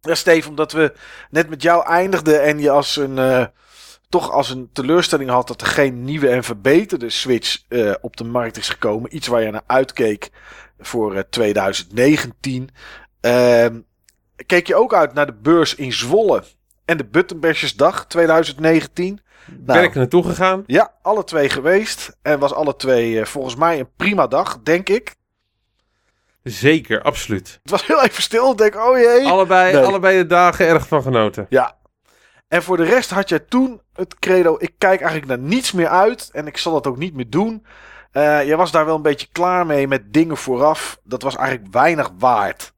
Speaker 2: Ja, Steve, omdat we net met jou eindigden en je als een, uh, toch als een teleurstelling had dat er geen nieuwe en verbeterde Switch uh, op de markt is gekomen. Iets waar je naar uitkeek voor 2019. Ehm, keek je ook uit naar de beurs in Zwolle en de Buttonbashesdag 2019.
Speaker 1: Ben ik naartoe gegaan?
Speaker 2: Ja, alle twee geweest. En was alle twee uh, volgens mij een prima dag, denk ik.
Speaker 1: Zeker, absoluut.
Speaker 2: Het was heel even stil. Ik denk, oh jee.
Speaker 1: Allebei, nee. allebei de dagen erg van genoten.
Speaker 2: Ja. En voor de rest had jij toen het credo: ik kijk eigenlijk naar niets meer uit. En ik zal dat ook niet meer doen. Uh, jij was daar wel een beetje klaar mee met dingen vooraf. Dat was eigenlijk weinig waard.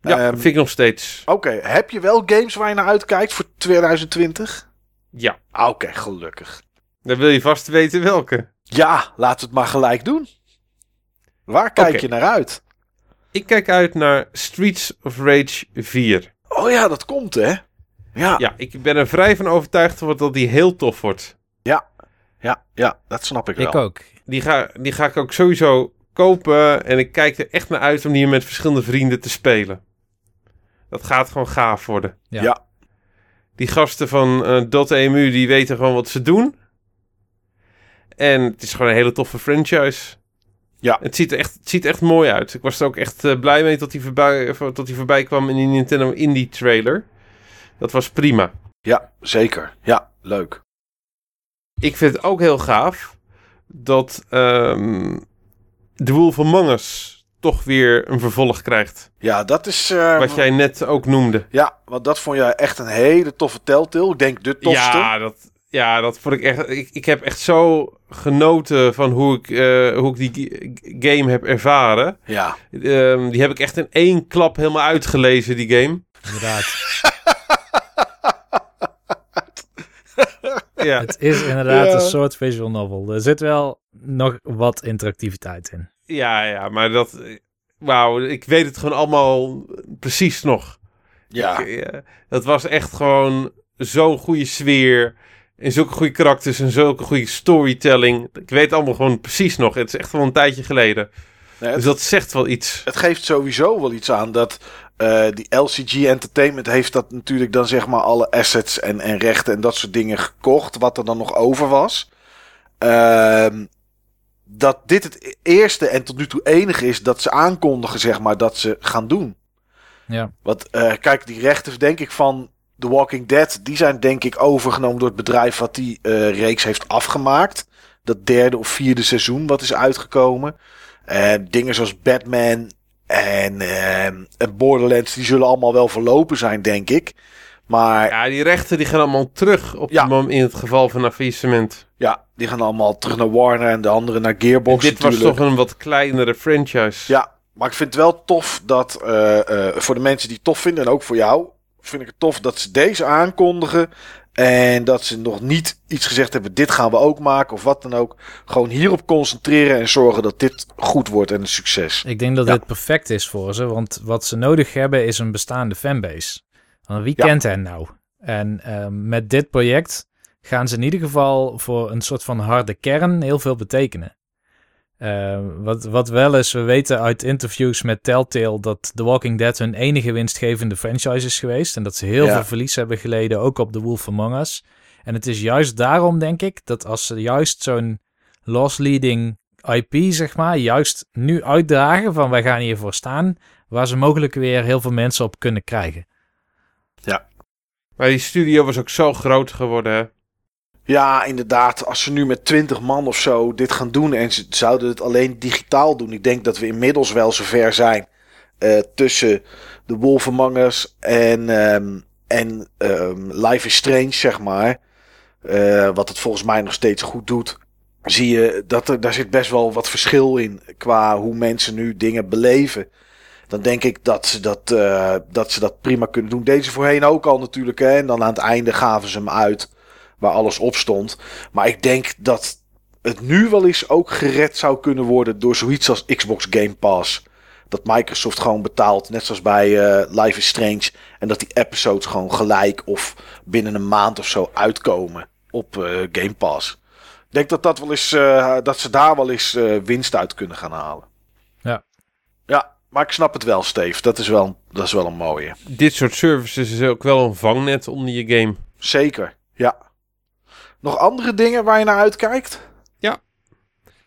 Speaker 1: Ja, um, vind ik nog steeds.
Speaker 2: Oké, okay. heb je wel games waar je naar uitkijkt voor 2020?
Speaker 1: Ja.
Speaker 2: Oké, okay, gelukkig.
Speaker 1: Dan wil je vast weten welke.
Speaker 2: Ja, laten we het maar gelijk doen. Waar kijk okay. je naar uit?
Speaker 1: Ik kijk uit naar Streets of Rage 4.
Speaker 2: Oh ja, dat komt hè? Ja.
Speaker 1: Ja, ik ben er vrij van overtuigd dat die heel tof wordt.
Speaker 2: Ja, ja, ja, dat snap ik wel.
Speaker 3: Ik ook.
Speaker 1: Die ga, die ga ik ook sowieso kopen. En ik kijk er echt naar uit om die met verschillende vrienden te spelen. Dat gaat gewoon gaaf worden.
Speaker 2: Ja. ja.
Speaker 1: Die gasten van .emu, die weten gewoon wat ze doen. En het is gewoon een hele toffe franchise.
Speaker 2: Ja.
Speaker 1: Het ziet er echt, het ziet echt mooi uit. Ik was er ook echt uh, blij mee dat hij voorbij, dat hij voorbij kwam in die Nintendo Indie trailer. Dat was prima.
Speaker 2: Ja, zeker. Ja, leuk.
Speaker 1: Ik vind het ook heel gaaf dat um, The Wolf Among Us toch weer een vervolg krijgt.
Speaker 2: Ja, dat is... Uh,
Speaker 1: Wat jij net ook noemde.
Speaker 2: Ja, want dat vond jij echt een hele toffe telltale. Ik denk de tofste.
Speaker 1: Ja, dat, ja, dat vond ik echt... Ik, ik heb echt zo genoten van hoe ik, uh, hoe ik die game heb ervaren.
Speaker 2: Ja.
Speaker 1: Um, die heb ik echt in één klap helemaal uitgelezen, die game.
Speaker 3: Inderdaad.
Speaker 1: ja.
Speaker 3: Het is inderdaad ja. een soort visual novel. Er zit wel nog wat interactiviteit in.
Speaker 1: Ja, ja, maar dat... Wauw, ik weet het gewoon allemaal precies nog.
Speaker 2: Ja.
Speaker 1: Ik, dat was echt gewoon zo'n goede sfeer. En zulke goede karakters en zulke goede storytelling. Ik weet het allemaal gewoon precies nog. Het is echt wel een tijdje geleden. Nee, het, dus dat zegt wel iets.
Speaker 2: Het geeft sowieso wel iets aan dat uh, die LCG Entertainment heeft dat natuurlijk dan zeg maar alle assets en, en rechten en dat soort dingen gekocht. Wat er dan nog over was. Uh, dat dit het eerste en tot nu toe enige is dat ze aankondigen, zeg maar, dat ze gaan doen.
Speaker 3: Ja.
Speaker 2: Want uh, kijk, die rechten, denk ik, van The Walking Dead, die zijn denk ik overgenomen door het bedrijf wat die uh, reeks heeft afgemaakt. Dat derde of vierde seizoen wat is uitgekomen. Uh, dingen zoals Batman en, en Borderlands, die zullen allemaal wel verlopen zijn, denk ik. Maar...
Speaker 1: Ja, die rechten die gaan allemaal terug op ja. in het geval van faillissement.
Speaker 2: Ja, die gaan allemaal terug naar Warner en de andere naar Gearbox
Speaker 1: en dit
Speaker 2: natuurlijk.
Speaker 1: was toch een wat kleinere franchise.
Speaker 2: Ja, maar ik vind het wel tof dat uh, uh, voor de mensen die het tof vinden en ook voor jou, vind ik het tof dat ze deze aankondigen. En dat ze nog niet iets gezegd hebben, dit gaan we ook maken of wat dan ook. Gewoon hierop concentreren en zorgen dat dit goed wordt en een succes.
Speaker 3: Ik denk dat ja. dit perfect is voor ze, want wat ze nodig hebben is een bestaande fanbase. Want wie ja. kent hen nou? En uh, met dit project gaan ze in ieder geval voor een soort van harde kern heel veel betekenen. Uh, wat, wat wel is, we weten uit interviews met Telltale dat The Walking Dead hun enige winstgevende franchise is geweest. En dat ze heel ja. veel verlies hebben geleden, ook op The Wolf Among Us. En het is juist daarom, denk ik, dat als ze juist zo'n loss-leading IP, zeg maar, juist nu uitdragen van wij gaan hiervoor staan, waar ze mogelijk weer heel veel mensen op kunnen krijgen.
Speaker 2: Ja.
Speaker 1: Maar die studio was ook zo groot geworden, hè?
Speaker 2: Ja, inderdaad. Als ze nu met 20 man of zo dit gaan doen en ze zouden het alleen digitaal doen. Ik denk dat we inmiddels wel zover zijn uh, tussen de Wolf Among Us en, um, en um, Life is Strange, zeg maar. Uh, wat het volgens mij nog steeds goed doet. Zie je dat er, daar zit best wel wat verschil in qua hoe mensen nu dingen beleven. Dan denk ik dat ze dat, uh, dat ze dat prima kunnen doen. Deze voorheen ook al natuurlijk. Hè? En dan aan het einde gaven ze hem uit waar alles op stond. Maar ik denk dat het nu wel eens ook gered zou kunnen worden door zoiets als Xbox Game Pass. Dat Microsoft gewoon betaalt, net zoals bij uh, Life is Strange. En dat die episodes gewoon gelijk of binnen een maand of zo uitkomen op uh, Game Pass. Ik denk dat, dat, wel eens, eh, dat ze daar wel eens eh, winst uit kunnen gaan halen.
Speaker 3: Ja.
Speaker 2: Ja, maar ik snap het wel, Steve. Dat is wel, dat is wel een mooie.
Speaker 1: Dit soort services is ook wel een vangnet onder je game.
Speaker 2: Zeker, ja. Nog andere dingen waar je naar uitkijkt?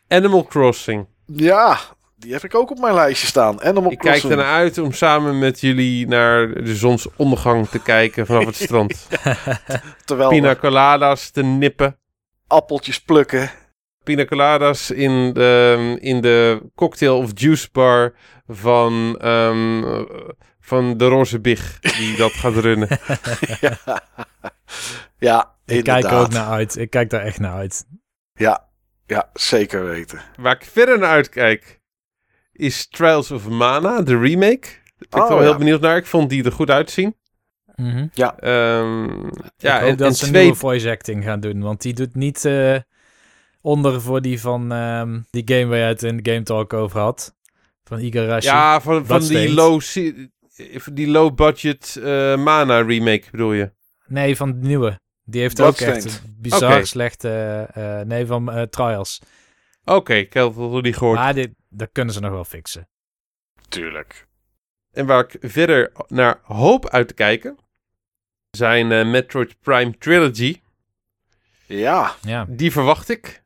Speaker 1: Animal Crossing.
Speaker 2: Ja, die heb ik ook op mijn lijstje staan. Animal
Speaker 1: Ik kijk ernaar uit om samen met jullie naar de zonsondergang te kijken vanaf het strand.
Speaker 2: Terwijl
Speaker 1: Pina coladas te nippen.
Speaker 2: appeltjes plukken.
Speaker 1: Pina coladas in de, in de cocktail of juice bar van, ehm, van de Roze Big die dat gaat runnen.
Speaker 2: ja, ja
Speaker 3: Ik kijk er ook naar uit. Ik kijk daar echt naar uit.
Speaker 2: Ja, ja, zeker weten.
Speaker 1: Waar ik verder naar uitkijk is Trials of Mana, de remake. Daar ben ik
Speaker 2: Oh,
Speaker 1: wel heel
Speaker 2: ja.
Speaker 1: benieuwd naar. Ik vond die er goed uitzien.
Speaker 3: Mhm.
Speaker 1: Ehm,
Speaker 3: Ja,
Speaker 1: ja,
Speaker 3: ik hoop
Speaker 1: en,
Speaker 3: dat
Speaker 1: en
Speaker 3: ze
Speaker 1: twee...
Speaker 3: nieuwe voice acting gaan doen. Want die doet niet eh, onder voor die van ehm, die game waar je het in de Game Talk over had. Van Igarashi.
Speaker 1: Ja, van, van die low, die low budget eh, Mana remake bedoel je?
Speaker 3: Nee, van de nieuwe. Die heeft ook echt een bizar slechte... eh, nee, van eh, Trials.
Speaker 1: Oké, ik heb het niet gehoord.
Speaker 3: Maar dit, dat kunnen ze nog wel fixen.
Speaker 2: Tuurlijk.
Speaker 1: En waar ik verder naar hoop uit te kijken, zijn eh, Metroid Prime Trilogy.
Speaker 2: Ja,
Speaker 3: Ja,
Speaker 1: Die verwacht ik.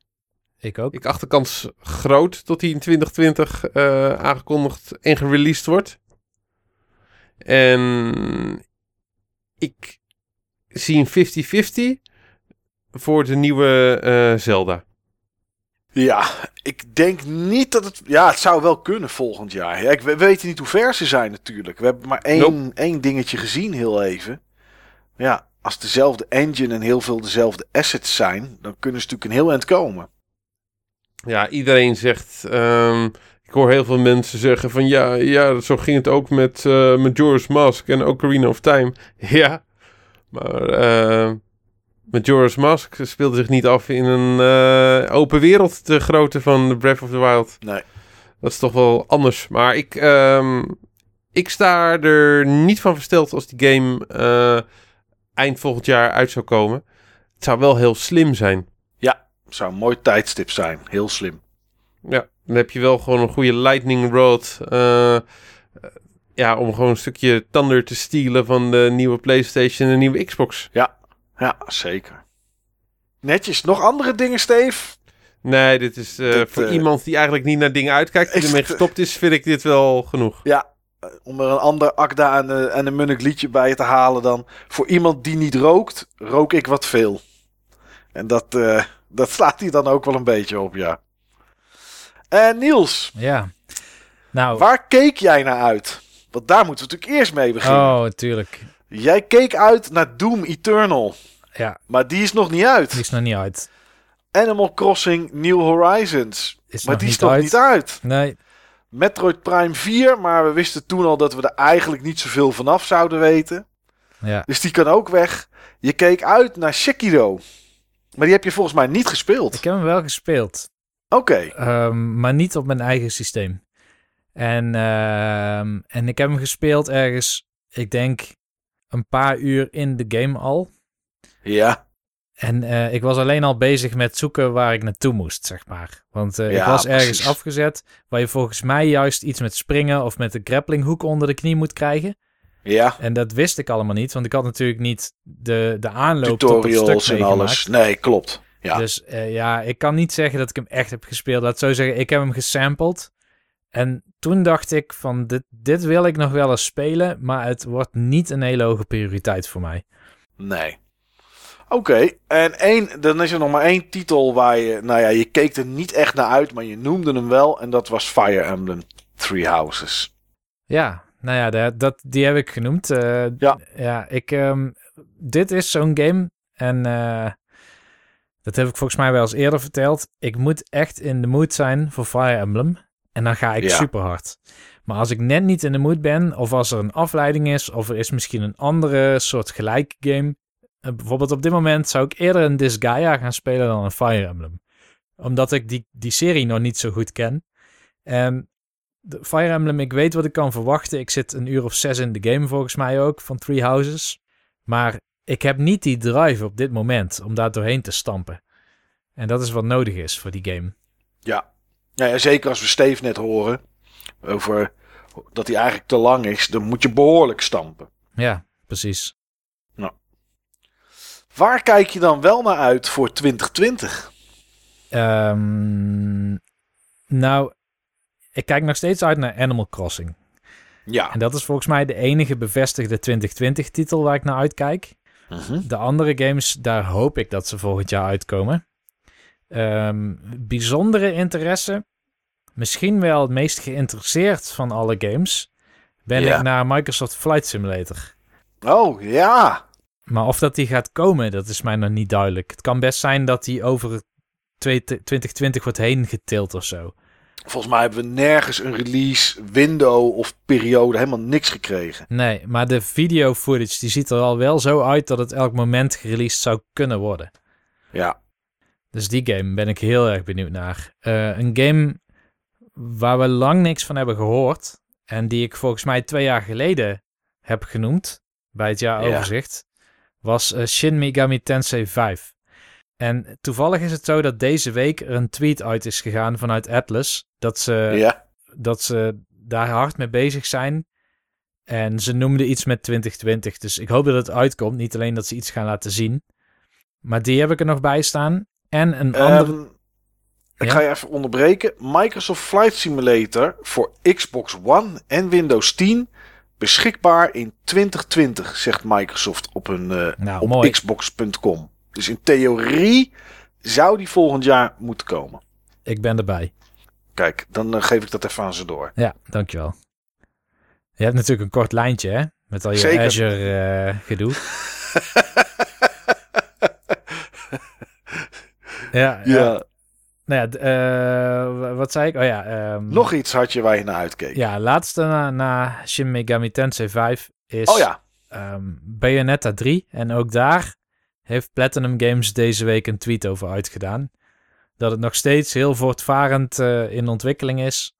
Speaker 3: Ik ook.
Speaker 1: Ik acht de kans groot dat die in 2020 eh, aangekondigd en gereleased wordt. En ik zie een 50-50 voor de nieuwe eh, Zelda.
Speaker 2: ja, ik denk niet dat het... Ja, het zou wel kunnen volgend jaar. Ja, ik, we weten niet hoe ver ze zijn natuurlijk. We hebben maar één, één dingetje gezien heel even. Ja, als dezelfde engine en heel veel dezelfde assets zijn... dan kunnen ze natuurlijk een heel eind komen.
Speaker 1: Ja, iedereen zegt. ehm, ik hoor heel veel mensen zeggen van ja, ja zo ging het ook met eh Majora's Mask en Ocarina of Time. Ja, maar eh Majora's Mask speelde zich niet af in een eh, open wereld de grootte van Breath of the Wild.
Speaker 2: Nee.
Speaker 1: Dat is toch wel anders. Maar ik, ehm, ik sta er niet van versteld als die game eind volgend jaar uit zou komen. Het zou wel heel slim zijn.
Speaker 2: Zou een mooi tijdstip zijn. Heel slim.
Speaker 1: Ja, dan heb je wel gewoon een goede lightning rod. eh, ja, om gewoon een stukje Thunder te stelen van de nieuwe PlayStation en de nieuwe Xbox.
Speaker 2: Ja, zeker. Netjes. Nog andere dingen, Steve?
Speaker 1: Nee, dit is eh,
Speaker 2: Dit,
Speaker 1: voor
Speaker 2: eh,
Speaker 1: iemand die eigenlijk niet naar dingen uitkijkt, die ermee gestopt is, vind ik dit wel genoeg.
Speaker 2: Ja, eh, om er een ander Akda en, eh, en een Munnik liedje bij te halen dan. Voor iemand die niet rookt, rook ik wat veel. En dat, eh, dat slaat hij dan ook wel een beetje op, ja. En Niels,
Speaker 3: Ja. Nou,
Speaker 2: waar keek jij naar uit? Want daar moeten we natuurlijk eerst mee beginnen.
Speaker 3: oh, tuurlijk.
Speaker 2: Jij keek uit naar Doom Eternal.
Speaker 3: Ja,
Speaker 2: Maar die is nog niet uit.
Speaker 3: die is nog niet uit.
Speaker 2: Animal Crossing New Horizons.
Speaker 3: Is
Speaker 2: maar die is
Speaker 3: niet
Speaker 2: nog
Speaker 3: uit.
Speaker 2: niet uit.
Speaker 3: Nee,
Speaker 2: Metroid Prime 4, maar we wisten toen al dat we er eigenlijk niet zoveel vanaf zouden weten.
Speaker 3: ja.
Speaker 2: Dus die kan ook weg. Je keek uit naar Sekiro. Maar die heb je volgens mij niet gespeeld.
Speaker 3: Ik heb hem wel gespeeld.
Speaker 2: Oké.
Speaker 3: Ehm, maar niet op mijn eigen systeem. En, ehm, en ik heb hem gespeeld ergens, ik denk, een paar uur in de game al.
Speaker 2: Ja.
Speaker 3: En eh, ik was alleen al bezig met zoeken waar ik naartoe moest, zeg maar. Want eh, ik was ergens
Speaker 2: precies.
Speaker 3: afgezet waar je volgens mij juist iets met springen of met de grapplinghoek onder de knie moet krijgen.
Speaker 2: Ja.
Speaker 3: En dat wist ik allemaal niet, want ik had natuurlijk niet de, de aanloop tot het
Speaker 2: Tutorials
Speaker 3: stuk
Speaker 2: en alles. Nee, klopt. Ja.
Speaker 3: Dus eh, ja, ik kan niet zeggen dat ik hem echt heb gespeeld. Laat zo zeggen, ik heb hem gesampled. En toen dacht ik van, dit, dit wil ik nog wel eens spelen, maar het wordt niet een hele hoge prioriteit voor mij.
Speaker 2: Nee. Oké, en één, dan is er nog maar één titel waar je, nou ja, je keek er niet echt naar uit, maar je noemde hem wel. En dat was Fire Emblem Three Houses.
Speaker 3: Ja, nou ja, dat, dat, die heb ik genoemd. Eh,
Speaker 2: Ja.
Speaker 3: Ja, ik, ehm, dit is zo'n game en eh, dat heb ik volgens mij wel eens eerder verteld. Ik moet echt in de mood zijn voor Fire Emblem en dan ga ik
Speaker 2: Ja.
Speaker 3: super hard. Maar als ik net niet in de mood ben, of als er een afleiding is, of er is misschien een andere soort gelijk game. eh, bijvoorbeeld op dit moment zou ik eerder een Disgaea gaan spelen dan een Fire Emblem. Omdat ik die, die serie nog niet zo goed ken. En de Fire Emblem, ik weet wat ik kan verwachten. Ik zit een uur of zes in de game volgens mij ook, van Three Houses. Maar ik heb niet die drive op dit moment om daar doorheen te stampen. En dat is wat nodig is voor die game.
Speaker 2: Ja. Ja, ja, zeker als we Steve net horen over dat hij eigenlijk te lang is, dan moet je behoorlijk stampen.
Speaker 3: Ja, precies.
Speaker 2: Waar kijk je dan wel naar uit voor 2020?
Speaker 3: Ehm, nou, ik kijk nog steeds uit naar Animal Crossing.
Speaker 2: Ja.
Speaker 3: En dat is volgens mij de enige bevestigde 2020-titel waar ik naar uitkijk.
Speaker 2: Mhm.
Speaker 3: De andere games, daar hoop ik dat ze volgend jaar uitkomen. Ehm, bijzondere interesse, misschien wel het meest geïnteresseerd van alle games, ben
Speaker 2: Ja.
Speaker 3: ik naar Microsoft Flight Simulator.
Speaker 2: Oh ja.
Speaker 3: Maar of dat die gaat komen, dat is mij nog niet duidelijk. Het kan best zijn dat die over twee- 2020 wordt heen getild of zo.
Speaker 2: Volgens mij hebben we nergens een release, window of periode, helemaal niks gekregen.
Speaker 3: Nee, maar de video footage die ziet er al wel zo uit dat het elk moment gereleased zou kunnen worden.
Speaker 2: Ja.
Speaker 3: Dus die game ben ik heel erg benieuwd naar. Eh, een game waar we lang niks van hebben gehoord. En die ik volgens mij twee jaar geleden heb genoemd. Bij het jaaroverzicht. Was eh, Shin Megami Tensei 5. En toevallig is het zo dat deze week er een tweet uit is gegaan vanuit Atlas. Dat ze,
Speaker 2: ja.
Speaker 3: dat ze daar hard mee bezig zijn. En ze noemden iets met 2020. Dus ik hoop dat het uitkomt. Niet alleen dat ze iets gaan laten zien. Maar die heb ik er nog bij staan. En een andere...
Speaker 2: Ehm, ik
Speaker 3: Ja?
Speaker 2: ga je even onderbreken. Microsoft Flight Simulator voor Xbox One en Windows 10 beschikbaar in 2020, zegt Microsoft op een eh,
Speaker 3: nou,
Speaker 2: op xbox.com. Dus in theorie zou die volgend jaar moeten komen.
Speaker 3: Ik ben erbij.
Speaker 2: Kijk, dan eh, geef ik dat even aan ze door.
Speaker 3: Ja, dankjewel. Je hebt natuurlijk een kort lijntje, hè? Met al je
Speaker 2: Zeker.
Speaker 3: Azure eh, gedoe. ja, ja. Nou ja, eh, wa- wat zei ik? Oh ja. ehm,
Speaker 2: Nog iets had je waar je naar uitkeek.
Speaker 3: Ja, laatste na, na Shin Megami Tensei 5 is
Speaker 2: Oh ja.
Speaker 3: ehm, Bayonetta 3. En ook daar heeft Platinum Games deze week een tweet over uitgedaan. Dat het nog steeds heel voortvarend eh, in ontwikkeling is.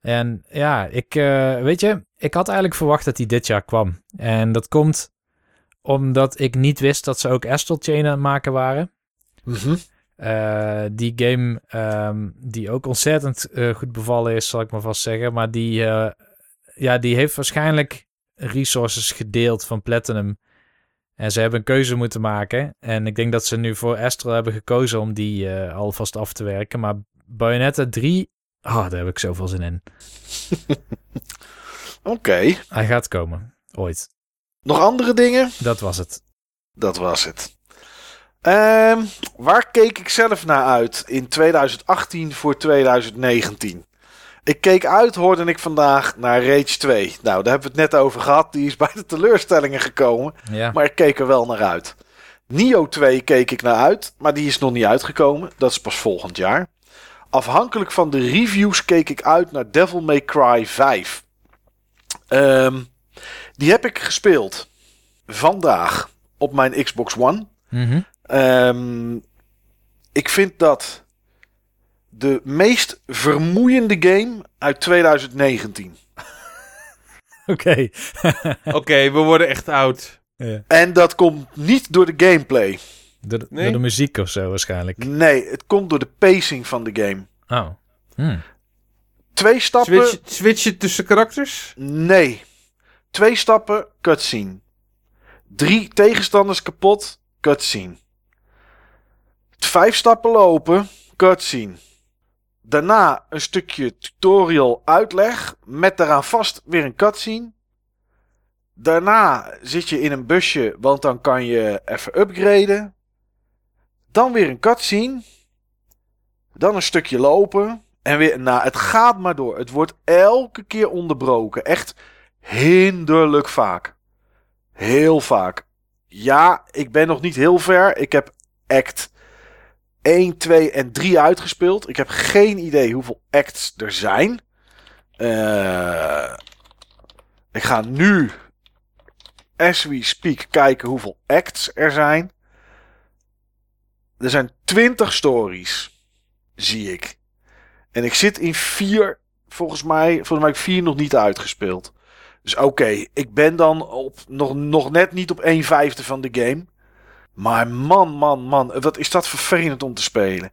Speaker 3: En ja, ik, eh, weet je, ik had eigenlijk verwacht dat die dit jaar kwam. En dat komt omdat ik niet wist dat ze ook Astral Chain aan het maken waren.
Speaker 2: Mhm.
Speaker 3: Eh, die game ehm, die ook ontzettend goed bevallen is, zal ik maar vast zeggen. Maar die, ja, die heeft waarschijnlijk resources gedeeld van Platinum. En ze hebben een keuze moeten maken. En ik denk dat ze nu voor Astral hebben gekozen om die eh, alvast af te werken. Maar Bayonetta 3, ah, daar heb ik zoveel zin in.
Speaker 2: Oké.
Speaker 3: Hij gaat komen, ooit.
Speaker 2: Nog andere dingen?
Speaker 3: Dat was het.
Speaker 2: Dat was het. Ehm, waar keek ik zelf naar uit in 2018 voor 2019? Ik keek uit, hoorde ik vandaag, naar Rage 2. Nou, daar hebben we het net over gehad. Die is bij de teleurstellingen gekomen.
Speaker 3: Ja,
Speaker 2: Maar ik keek er wel naar uit. Nio 2 keek ik naar uit, maar die is nog niet uitgekomen. Dat is pas volgend jaar. Afhankelijk van de reviews keek ik uit naar Devil May Cry 5. Ehm, die heb ik gespeeld vandaag op mijn Xbox One.
Speaker 3: Mhm.
Speaker 2: Ehm, ik vind dat de meest vermoeiende game uit 2019.
Speaker 3: oké.
Speaker 1: Oké, we worden echt oud.
Speaker 3: Ja.
Speaker 2: En dat komt niet door de gameplay.
Speaker 3: door, de,
Speaker 1: Nee?
Speaker 3: door de muziek of zo waarschijnlijk.
Speaker 2: Nee, het komt door de pacing van de game.
Speaker 3: Oh. Hm.
Speaker 2: Twee stappen.
Speaker 1: Switch, switchen tussen karakters?
Speaker 2: Nee. Twee stappen, cutscene. Drie tegenstanders kapot, cutscene. Vijf stappen lopen, cutscene. Daarna een stukje tutorial uitleg met daaraan vast weer een cutscene. Daarna zit je in een busje, want dan kan je even upgraden. Dan weer een cutscene. Dan een stukje lopen. En weer, nou, het gaat maar door. Het wordt elke keer onderbroken. Echt hinderlijk vaak. Heel vaak. Ja, ik ben nog niet heel ver. Ik heb act 1, 2 en 3 uitgespeeld. Ik heb geen idee hoeveel acts er zijn. Eh, ik ga nu, as we speak, kijken hoeveel acts er zijn. Er zijn 20 stories, zie ik. En ik zit in vier, volgens mij, volgens mij vier nog niet uitgespeeld. Dus oké, ik ben dan op, nog, nog net niet op 1 vijfde van de game. Maar man, man, man, wat is dat vervelend om te spelen.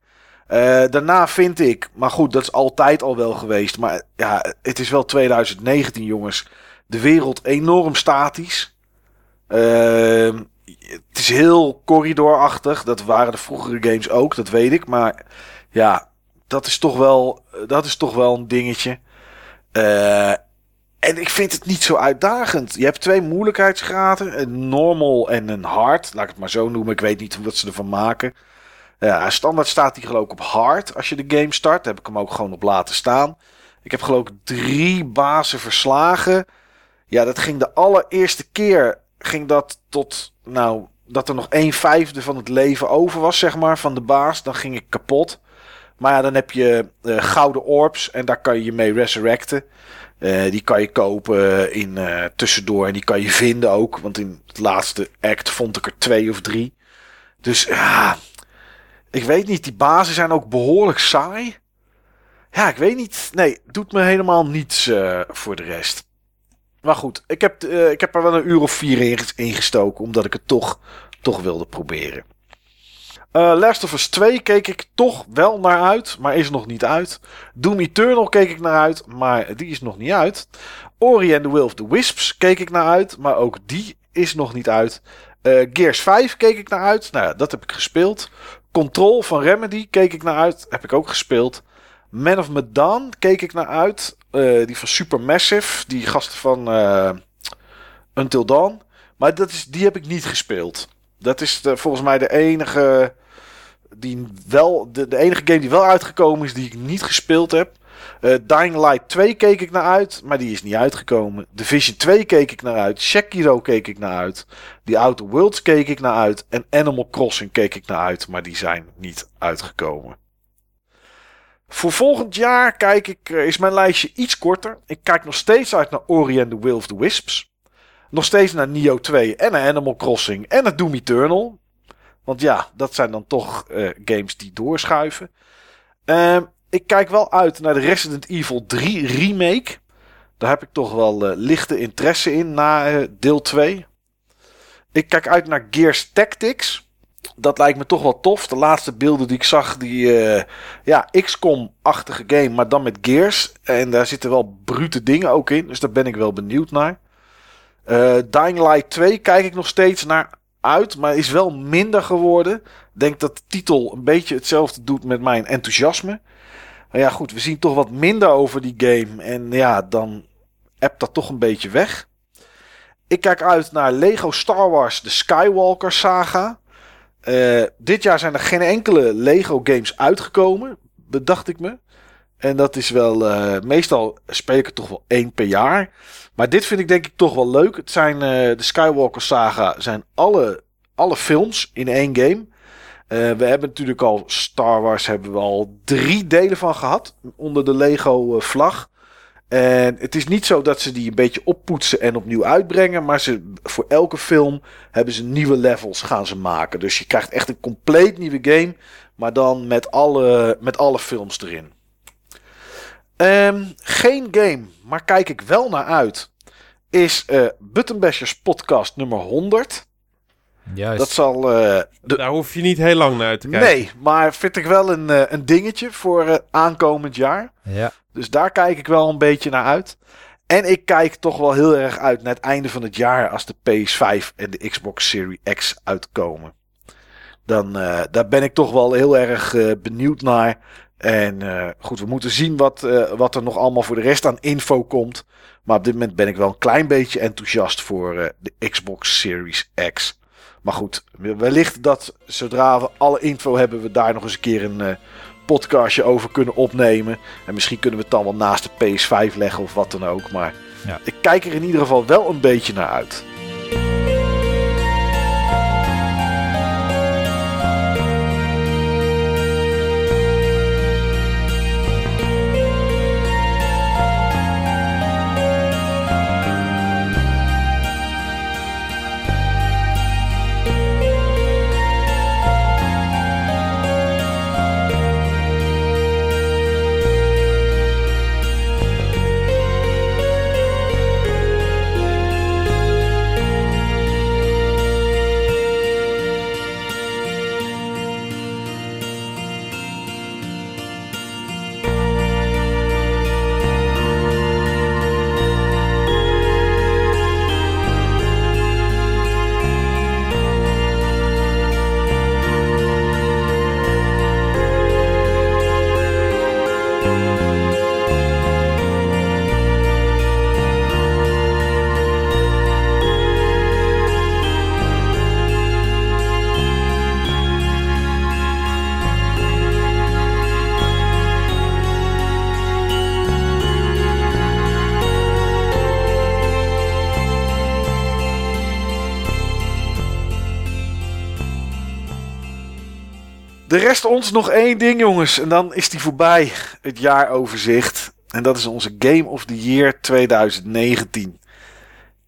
Speaker 2: Uh, daarna vind ik, maar goed, dat is altijd al wel geweest. Maar ja, het is wel 2019, jongens. De wereld enorm statisch. Uh, het is heel corridorachtig. Dat waren de vroegere games ook, dat weet ik. Maar ja, dat is toch wel, dat is toch wel een dingetje. Uh, en ik vind het niet zo uitdagend. Je hebt twee moeilijkheidsgraden: een normal en een hard. Laat ik het maar zo noemen. Ik weet niet wat ze ervan maken. Ja, standaard staat hij geloof ik op hard als je de game start. Daar heb ik hem ook gewoon op laten staan. Ik heb geloof ik drie bazen verslagen. Ja, dat ging de allereerste keer ging dat tot, nou, dat er nog een vijfde van het leven over was, zeg maar, van de baas. Dan ging ik kapot. Maar ja, dan heb je uh, gouden orbs en daar kan je je mee resurrecten. Uh, die kan je kopen in uh, tussendoor en die kan je vinden ook. Want in het laatste act vond ik er twee of drie. Dus ja, ik weet niet. Die bazen zijn ook behoorlijk saai. Ja, ik weet niet. Nee, doet me helemaal niets uh, voor de rest. Maar goed, ik heb, ik heb er wel een uur of vier in gestoken. Omdat ik het toch, toch wilde proberen. Uh, Last of Us 2 keek ik toch wel naar uit, maar is nog niet uit. Doom Eternal keek ik naar uit, maar die is nog niet uit. Ori and the Will of the Wisps keek ik naar uit, maar ook die is nog niet uit. Uh, Gears 5 keek ik naar uit, nou ja, dat heb ik gespeeld. Control van Remedy keek ik naar uit, heb ik ook gespeeld. Man of Medan keek ik naar uit, uh, die van Supermassive, die gasten van Until Dawn. Maar dat is, die heb ik niet gespeeld. Dat is volgens mij de enige die wel, de, enige game die wel uitgekomen is, die ik niet gespeeld heb. Uh, Dying Light 2 keek ik naar uit, maar die is niet uitgekomen. Division 2 keek ik naar uit. Sekiro keek ik naar uit. The Outer Worlds keek ik naar uit. En Animal Crossing keek ik naar uit, maar die zijn niet uitgekomen. Voor volgend jaar kijk ik, uh, is mijn lijstje iets korter. Ik kijk nog steeds uit naar Ori and the Will of the Wisps. Nog steeds naar Nio 2 en naar Animal Crossing en naar Doom Eternal. Want ja, dat zijn dan toch uh, games die doorschuiven. Uh, ik kijk wel uit naar de Resident Evil 3 remake. Daar heb ik toch wel uh, lichte interesse in na uh, deel 2. Ik kijk uit naar Gears Tactics. Dat lijkt me toch wel tof. De laatste beelden die ik zag, die ja, XCOM-achtige game, maar dan met Gears. En daar zitten wel brute dingen ook in. Dus daar ben ik wel benieuwd naar. Dying Light 2 kijk ik nog steeds naar uit, maar is wel minder geworden. Ik denk dat de titel een beetje hetzelfde doet met mijn enthousiasme. Maar ja, goed, we zien toch wat minder over die game. En ja, dan hebt dat toch een beetje weg. Ik kijk uit naar Lego Star Wars, de Skywalker saga. Uh, dit jaar zijn er geen enkele Lego games uitgekomen, bedacht ik me. En dat is wel, uh, meestal speel ik er toch wel één per jaar. Maar dit vind ik denk ik toch wel leuk. Het zijn, uh, de Skywalker saga zijn alle, alle films in één game. Uh, we hebben natuurlijk al Star Wars hebben we al drie delen van gehad. Onder de Lego vlag. En het is niet zo dat ze die een beetje oppoetsen en opnieuw uitbrengen. Maar ze, voor elke film hebben ze nieuwe levels gaan ze maken. Dus je krijgt echt een compleet nieuwe game. Maar dan met alle, met alle films erin. Um, geen game, maar kijk ik wel naar uit. Is uh, Buttonbashers podcast nummer 100.
Speaker 3: Juist.
Speaker 2: Dat zal. Uh,
Speaker 1: de... Daar hoef je niet heel lang naar uit te kijken.
Speaker 2: Nee, maar vind ik wel een, uh, een dingetje voor aankomend jaar.
Speaker 3: Ja.
Speaker 2: Dus daar kijk ik wel een beetje naar uit. En ik kijk toch wel heel erg uit naar het einde van het jaar als de PS5 en de Xbox Series X uitkomen. Dan daar ben ik toch wel heel erg benieuwd naar. En uh, goed, we moeten zien wat, uh, wat er nog allemaal voor de rest aan info komt. Maar op dit moment ben ik wel een klein beetje enthousiast voor uh, de Xbox Series X. Maar goed, wellicht dat zodra we alle info hebben, we daar nog eens een keer een podcastje over kunnen opnemen. En misschien kunnen we het dan wel naast de PS5 leggen of wat dan ook. Maar ja. ik kijk er in ieder geval wel een beetje naar uit. De rest ons nog één ding, jongens. En dan is die voorbij. Het jaaroverzicht. En dat is onze Game of the Year 2019.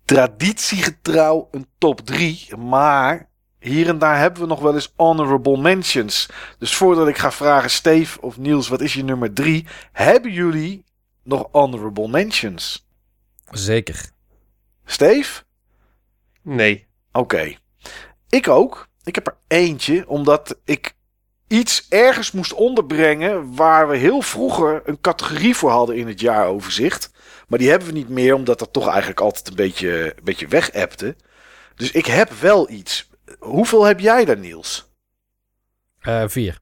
Speaker 2: Traditiegetrouw een top 3. Maar hier en daar hebben we nog wel eens honorable mentions. Dus voordat ik ga vragen, Steve of Niels, wat is je nummer 3? Hebben jullie nog honorable mentions?
Speaker 3: Zeker.
Speaker 2: Steve?
Speaker 1: Nee.
Speaker 2: Oké. Ik ook. Ik heb er eentje, omdat ik iets ergens moest onderbrengen waar we heel vroeger een categorie voor hadden in het jaaroverzicht. Maar die hebben we niet meer, omdat dat toch eigenlijk altijd een beetje, een beetje wegappte. Dus ik heb wel iets. Hoeveel heb jij daar, Niels?
Speaker 3: Uh, vier.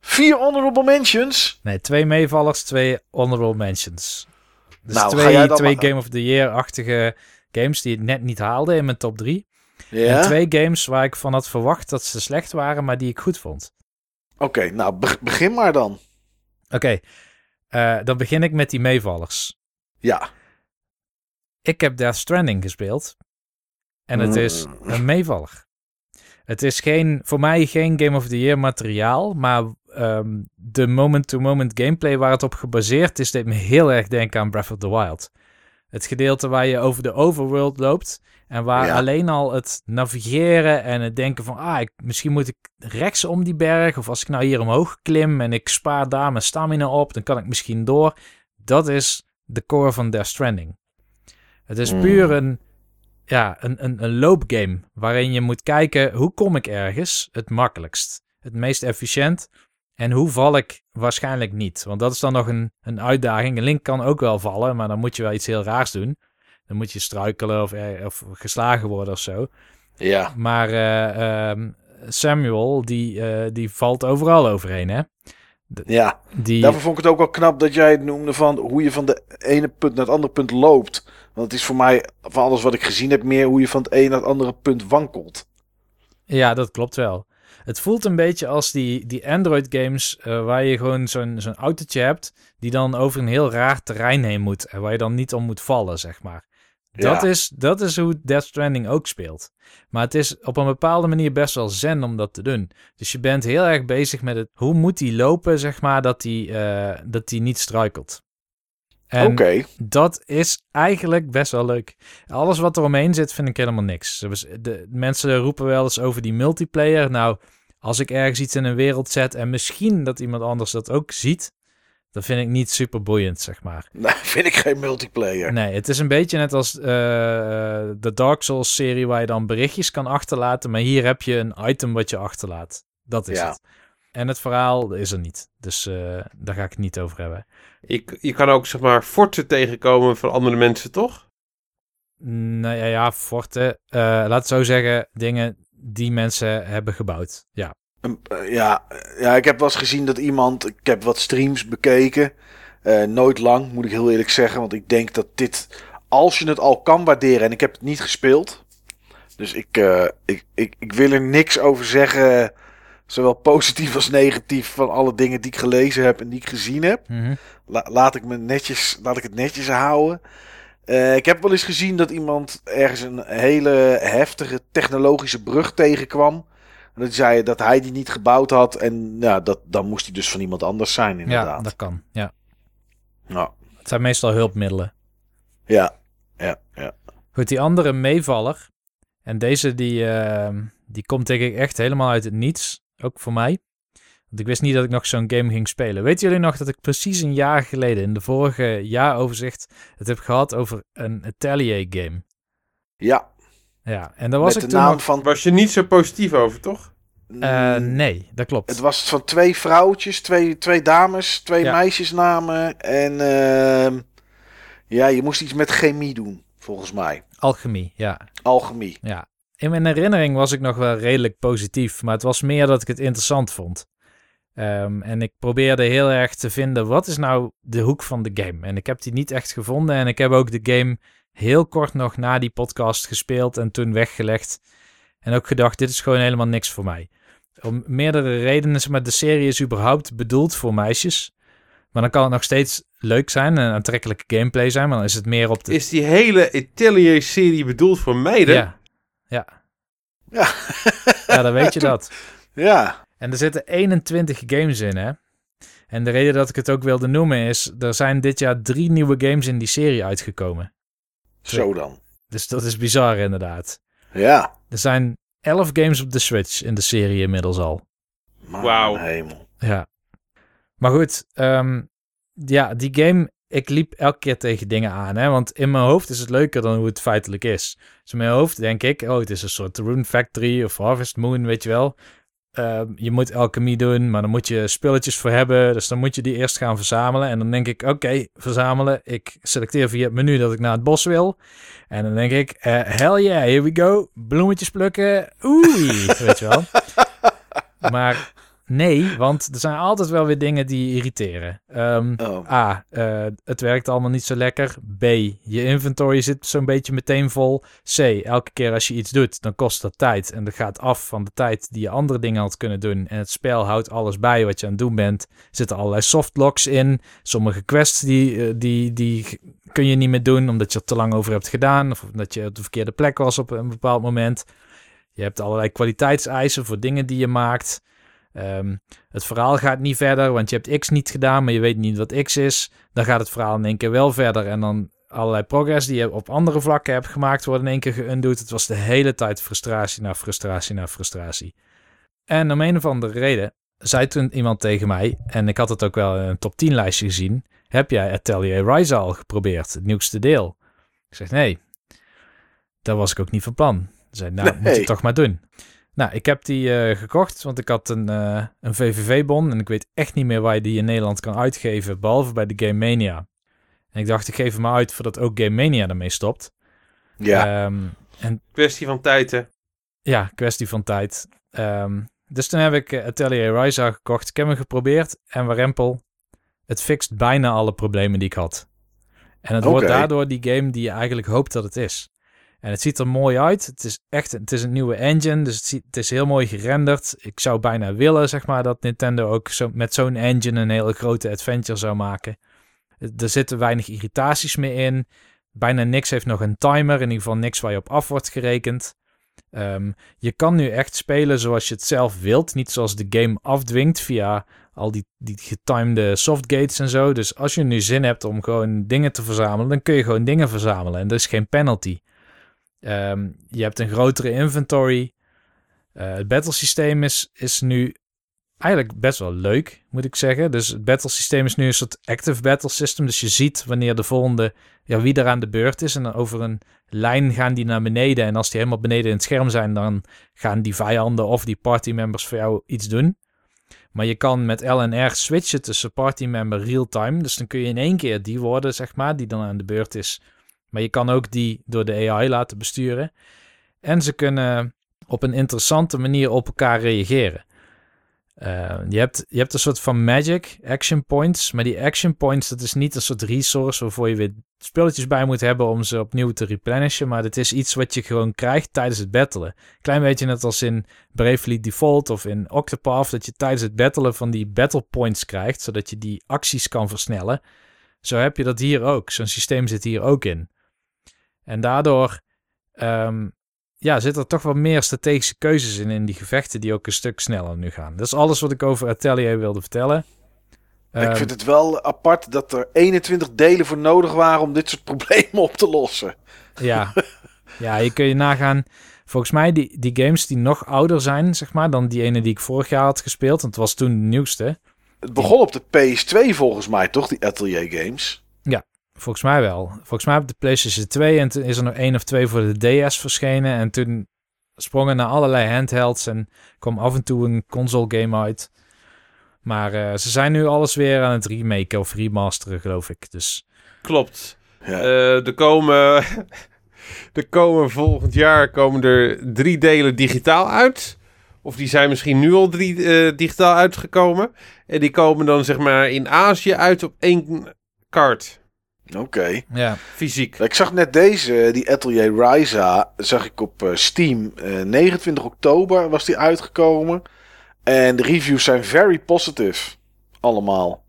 Speaker 2: Vier honorable mentions?
Speaker 3: Nee, twee meevallers, twee honorable mentions. Dus nou, twee, twee Game of the Year-achtige games die het net niet haalde in mijn top drie. Ja? En twee games waar ik van had verwacht dat ze slecht waren, maar die ik goed vond.
Speaker 2: Oké, nou begin maar dan.
Speaker 3: Oké, eh, dan begin ik met die meevallers.
Speaker 2: Ja.
Speaker 3: Ik heb Death Stranding gespeeld. En het is mm. een meevaller. Het is geen, voor mij geen Game of the Year materiaal, maar ehm, de moment-to-moment gameplay waar het op gebaseerd is, deed me heel erg denken aan Breath of the Wild. Het gedeelte waar je over de overworld loopt en waar alleen al het navigeren en het denken van, ah, ik, misschien moet ik rechts om die berg. Of als ik nou hier omhoog klim en ik spaar daar mijn stamina op, dan kan ik misschien door. Dat is de core van Death Stranding. Het is puur hmm. een, ja, een, een, een loopgame waarin je moet kijken hoe kom ik ergens het makkelijkst, het meest efficiënt. En hoe val ik waarschijnlijk niet? Want dat is dan nog een, een uitdaging. Een link kan ook wel vallen, maar dan moet je wel iets heel raars doen. Dan moet je struikelen of, eh, of geslagen worden of zo.
Speaker 2: Ja.
Speaker 3: Maar uh, um, Samuel, die, uh, die valt overal overheen, hè?
Speaker 2: ja, die... daarvoor vond ik het ook wel knap dat jij het noemde van hoe je van de ene punt naar het andere punt loopt. Want het is voor mij, van alles wat ik gezien heb, meer hoe je van het ene naar het andere punt wankelt.
Speaker 3: Ja, dat klopt wel. Het voelt een beetje als die, die Android-games uh, waar je gewoon zo'n zo'n autootje hebt die dan over een heel raar terrein heen moet en waar je dan niet om moet vallen, zeg maar. Dat, is, dat is hoe Death Stranding ook speelt. Maar het is op een bepaalde manier best wel zen om dat te doen. Dus je bent heel erg bezig met het... Hoe moet hij lopen, zeg maar, dat hij, uh, dat niet struikelt.
Speaker 2: Oké.
Speaker 3: dat is eigenlijk best wel leuk. Alles wat er omheen zit, vind ik helemaal niks. De, mensen roepen wel eens over die multiplayer. Nou, als ik ergens iets in een wereld zet en misschien dat iemand anders dat ook ziet, dat vind ik niet super boeiend, zeg maar.
Speaker 2: Nee, vind ik geen multiplayer.
Speaker 3: Nee, het is een beetje net als uh, de Dark Souls serie waar je dan berichtjes kan achterlaten. Maar hier heb je een item wat je achterlaat. Dat is het. En het verhaal is er niet. Dus uh, daar ga ik het niet over hebben.
Speaker 1: Je, je kan ook zeg maar forten tegenkomen van andere mensen, toch?
Speaker 3: Nou ja, ja forten. Uh, laat het zo zeggen, dingen die mensen hebben gebouwd. Ja.
Speaker 2: Eh, ja, ja, ik heb wel eens gezien dat iemand. Ik heb wat streams bekeken. Uh, nooit lang, moet ik heel eerlijk zeggen. Want ik denk dat dit. Als je het al kan waarderen. En ik heb het niet gespeeld. Dus ik, uh, ik, ik, ik wil er niks over zeggen. Zowel positief als negatief. Van alle dingen die ik gelezen heb en die ik gezien heb.
Speaker 3: Mm
Speaker 2: laat, ik me netjes, laat ik het netjes houden. Uh, ik heb wel eens gezien dat iemand ergens een hele heftige technologische brug tegenkwam. En dat zei dat hij die niet gebouwd had. En ja, dat, dan moest hij dus van iemand anders zijn, inderdaad.
Speaker 3: Ja, dat kan. Ja.
Speaker 2: Nou.
Speaker 3: Het zijn meestal hulpmiddelen.
Speaker 2: Ja, ja, ja.
Speaker 3: Goed, die andere meevaller. En deze die, uh, die komt denk ik echt helemaal uit het niets. Ook voor mij. Want ik wist niet dat ik nog zo'n game ging spelen. Weten jullie nog dat ik precies een jaar geleden in de vorige jaaroverzicht het heb gehad over een Atelier game?
Speaker 2: Ja,
Speaker 3: ja, en daar was
Speaker 2: Met
Speaker 3: ik
Speaker 2: de naam van...
Speaker 1: Was je niet zo positief over, toch?
Speaker 3: Uh, nee, dat klopt.
Speaker 2: Het was van twee vrouwtjes, twee, twee dames, twee meisjesnamen. En uh, ja, je moest iets met chemie doen, volgens mij.
Speaker 3: Alchemie, ja.
Speaker 2: Alchemie.
Speaker 3: Ja. In mijn herinnering was ik nog wel redelijk positief, maar het was meer dat ik het interessant vond. Um, en ik probeerde heel erg te vinden, wat is nou de hoek van de game? En ik heb die niet echt gevonden en ik heb ook de game heel kort nog na die podcast gespeeld en toen weggelegd. En ook gedacht, dit is gewoon helemaal niks voor mij. Om meerdere redenen, maar de serie is überhaupt bedoeld voor meisjes. Maar dan kan het nog steeds leuk zijn en aantrekkelijke gameplay zijn, maar dan is het meer op de...
Speaker 1: Is die hele Atelier-serie bedoeld voor meiden?
Speaker 3: Ja. Ja.
Speaker 2: Ja.
Speaker 3: ja, dan weet je dat.
Speaker 2: Ja.
Speaker 3: En er zitten 21 games in, hè? En de reden dat ik het ook wilde noemen is, er zijn dit jaar drie nieuwe games in die serie uitgekomen.
Speaker 2: Zo dan.
Speaker 3: Dus dat is bizar inderdaad.
Speaker 2: Ja.
Speaker 3: Er zijn 11 games op de Switch in de serie inmiddels al.
Speaker 1: Wauw.
Speaker 2: hemel.
Speaker 3: Ja. Maar goed, ehm, ja, die game, ik liep elke keer tegen dingen aan. Hè? Want in mijn hoofd is het leuker dan hoe het feitelijk is. Dus in mijn hoofd denk ik, oh, het is een soort Rune Factory of Harvest Moon, weet je wel. Ehm, je moet alchemie doen, maar dan moet je spulletjes voor hebben. Dus dan moet je die eerst gaan verzamelen. En dan denk ik, oké, verzamelen. Ik selecteer via het menu dat ik naar het bos wil. En dan denk ik, uh, hell yeah, here we go. Bloemetjes plukken. Oei, weet je wel. Maar Nee, want er zijn altijd wel weer dingen die irriteren. Um, A, uh, het werkt allemaal niet zo lekker. B, je inventory zit zo'n beetje meteen vol. C, elke keer als je iets doet, dan kost dat tijd. En dat gaat af van de tijd die je andere dingen had kunnen doen. En het spel houdt alles bij wat je aan het doen bent. Er zitten allerlei softlocks in. Sommige quests die, eh, die, die kun je niet meer doen omdat je er te lang over hebt gedaan. Of omdat je op de verkeerde plek was op een bepaald moment. Je hebt allerlei kwaliteitseisen voor dingen die je maakt. Um, het verhaal gaat niet verder, want je hebt X niet gedaan, maar je weet niet wat X is. Dan gaat het verhaal in één keer wel verder. En dan allerlei progress die je op andere vlakken hebt gemaakt, worden in één keer geundoed. Het was de hele tijd frustratie na frustratie na frustratie. En om een of andere reden zei toen iemand tegen mij, en ik had het ook wel in een top 10 lijstje gezien, heb jij Atelier Rise al geprobeerd, het nieuwste deel? Ik zeg nee, dat was ik ook niet van plan. Ze zei, nou, moet je toch maar doen. Nou, ik heb die uh, gekocht, want ik had een, uh, een VVV-bon en ik weet echt niet meer waar je die in Nederland kan uitgeven, behalve bij de Game Mania. En ik dacht, ik geef hem maar uit voordat ook Game Mania ermee stopt.
Speaker 2: Ja.
Speaker 3: Um, en,
Speaker 1: kwestie van tijd, hè?
Speaker 3: Ja, kwestie van tijd. Um, dus toen heb ik uh, Atelier Ryza gekocht. Ik heb hem geprobeerd en warempel, het fixt bijna alle problemen die ik had. En het okay. wordt daardoor die game die je eigenlijk hoopt dat het is. En het ziet er mooi uit. Het is echt het is een nieuwe engine, dus het, ziet, het is heel mooi gerenderd. Ik zou bijna willen, zeg maar, dat Nintendo ook zo, met zo'n engine een hele grote adventure zou maken. Er zitten weinig irritaties meer in. Bijna niks heeft nog een timer, in ieder geval niks waar je op af wordt gerekend. Um, je kan nu echt spelen zoals je het zelf wilt, niet zoals de game afdwingt via al die, die getimede softgates en zo. Dus als je nu zin hebt om gewoon dingen te verzamelen, dan kun je gewoon dingen verzamelen en er is geen penalty. Um, je hebt een grotere inventory. Uh, het battle systeem is, is nu eigenlijk best wel leuk, moet ik zeggen. Dus het battle systeem is nu een soort active battle system. Dus je ziet wanneer de volgende, ja, wie er aan de beurt is. En dan over een lijn gaan die naar beneden. En als die helemaal beneden in het scherm zijn, dan gaan die vijanden of die partymembers voor jou iets doen. Maar je kan met L en R switchen tussen partymember real-time. Dus dan kun je in één keer die worden, zeg maar, die dan aan de beurt is, maar je kan ook die door de AI laten besturen. En ze kunnen op een interessante manier op elkaar reageren. Uh, je, hebt, je hebt een soort van magic action points. Maar die action points, dat is niet een soort resource waarvoor je weer spulletjes bij moet hebben om ze opnieuw te replenishen. Maar het is iets wat je gewoon krijgt tijdens het battelen. Klein beetje net als in Bravely Default of in Octopath. Dat je tijdens het battelen van die battle points krijgt. Zodat je die acties kan versnellen. Zo heb je dat hier ook. Zo'n systeem zit hier ook in. En daardoor um, ja, zit er toch wat meer strategische keuzes in, in die gevechten die ook een stuk sneller nu gaan. Dat is alles wat ik over Atelier wilde vertellen.
Speaker 2: Ik um, vind het wel apart dat er 21 delen voor nodig waren om dit soort problemen op te lossen.
Speaker 3: Ja, ja je kun je nagaan. Volgens mij die, die games die nog ouder zijn, zeg maar, dan die ene die ik vorig jaar had gespeeld. Want het was toen de nieuwste.
Speaker 2: Het begon op de PS2 volgens mij, toch? Die Atelier games.
Speaker 3: Volgens mij wel. Volgens mij op de PlayStation 2 en toen is er nog één of twee voor de DS verschenen. En toen sprongen naar allerlei handhelds en kwam af en toe een console game uit. Maar uh, ze zijn nu alles weer aan het remaken of remasteren, geloof ik. Dus...
Speaker 1: Klopt. Ja. Uh, er, komen, er komen volgend jaar komen er drie delen digitaal uit. Of die zijn misschien nu al drie uh, digitaal uitgekomen. En die komen dan zeg maar in Azië uit op één kaart.
Speaker 2: Oké.
Speaker 3: Ja.
Speaker 1: Fysiek.
Speaker 2: Ik zag net deze, die Atelier Ryza, zag ik op uh, Steam. Uh, 29 oktober was die uitgekomen. En de reviews zijn very positive. Allemaal.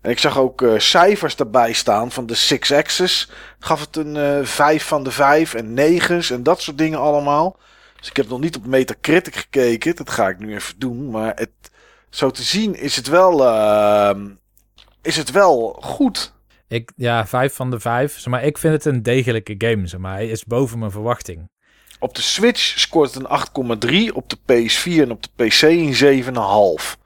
Speaker 2: En ik zag ook uh, cijfers erbij staan van de Six Axis. Gaf het een 5 van de 5 en 9's en dat soort dingen allemaal. Dus ik heb nog niet op Metacritic gekeken. Dat ga ik nu even doen. Maar het, zo te zien is het wel, ehm, is het wel goed.
Speaker 3: Ik, ja, vijf van de vijf. Zeg maar ik vind het een degelijke game. Zeg maar. Hij is boven mijn verwachting.
Speaker 2: Op de Switch scoort het een 8,3. Op de PS4 en op de PC een 7,5.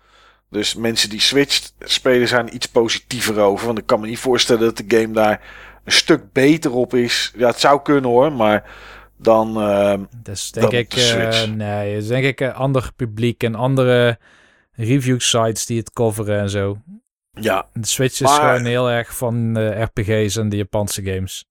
Speaker 2: Dus mensen die Switch spelen zijn iets positiever over. Want ik kan me niet voorstellen dat de game daar een stuk beter op is. Ja, het zou kunnen hoor, maar dan. Uh,
Speaker 3: dus denk ik, uh, nee, dus denk ik een ander publiek en andere review sites die het coveren en zo.
Speaker 2: Ja.
Speaker 3: De Switch is gewoon heel erg van de RPG's en de Japanse games.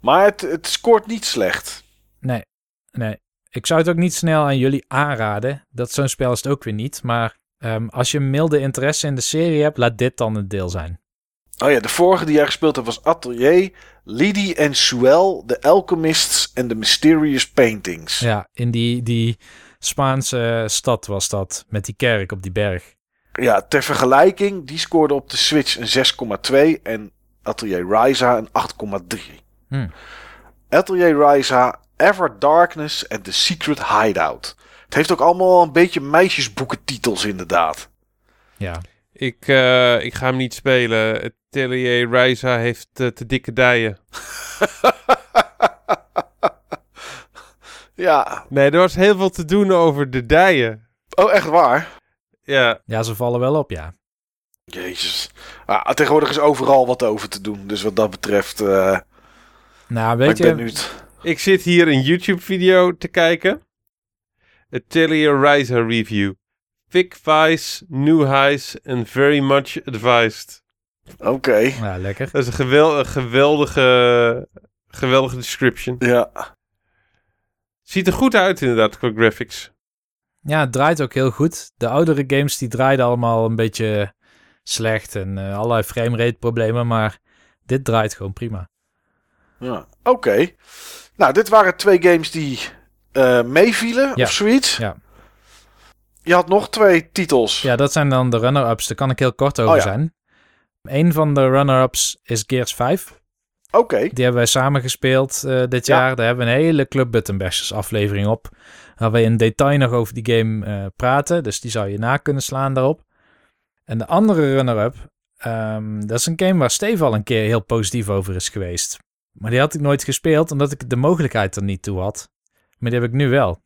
Speaker 2: Maar het, het scoort niet slecht.
Speaker 3: Nee, nee. Ik zou het ook niet snel aan jullie aanraden. Dat zo'n spel is het ook weer niet. Maar um, als je milde interesse in de serie hebt, laat dit dan het deel zijn.
Speaker 2: Oh ja, de vorige die jij gespeeld hebt was Atelier, Lydie en Suel, The Alchemists en The Mysterious Paintings.
Speaker 3: Ja, in die, die Spaanse stad was dat, met die kerk op die berg.
Speaker 2: Ja, ter vergelijking, die scoorde op de Switch een 6,2 en Atelier Ryza een 8,3. Hmm. Atelier Ryza, Ever Darkness en The Secret Hideout. Het heeft ook allemaal een beetje meisjesboekentitels inderdaad.
Speaker 3: Ja.
Speaker 1: Ik, uh, ik ga hem niet spelen. Atelier Ryza heeft uh, te dikke dijen.
Speaker 2: ja.
Speaker 1: Nee, er was heel veel te doen over de dijen.
Speaker 2: Oh, echt waar?
Speaker 1: Ja.
Speaker 3: Ja, ze vallen wel op, ja.
Speaker 2: Jezus. Ah, tegenwoordig is overal wat over te doen. Dus wat dat betreft. Uh,
Speaker 3: nou, weet
Speaker 2: je.
Speaker 3: Ben
Speaker 1: ik zit hier een YouTube-video te kijken. Atelier Ryza review. Thick Vice, New Highs and very much advised.
Speaker 2: Oké.
Speaker 3: Ja, lekker.
Speaker 1: Dat is een, gewel een geweldige, geweldige description.
Speaker 2: Ja.
Speaker 1: Ziet er goed uit inderdaad qua graphics.
Speaker 3: Ja, het draait ook heel goed. De oudere games die draaiden allemaal een beetje slecht en uh, allerlei framerate problemen, maar dit draait gewoon prima.
Speaker 2: Ja, oké. Nou, dit waren twee games die uh, meevielen
Speaker 3: ja.
Speaker 2: of zoiets.
Speaker 3: Ja.
Speaker 2: Je had nog twee titels.
Speaker 3: Ja, dat zijn dan de runner-ups. Daar kan ik heel kort over
Speaker 2: oh, ja.
Speaker 3: zijn. Een van de runner-ups is Gears 5.
Speaker 2: Oké.
Speaker 3: Die hebben wij samen gespeeld uh, dit
Speaker 2: Ja.
Speaker 3: jaar. Daar hebben we een hele Club Button Bashers aflevering op. Waar we in detail nog over die game uh, praten. Dus die zou je na kunnen slaan daarop. En de andere runner-up, um, dat is een game waar Steve al een keer heel positief over is geweest. Maar die had ik nooit gespeeld, omdat ik de mogelijkheid er niet toe had. Maar die heb ik nu wel.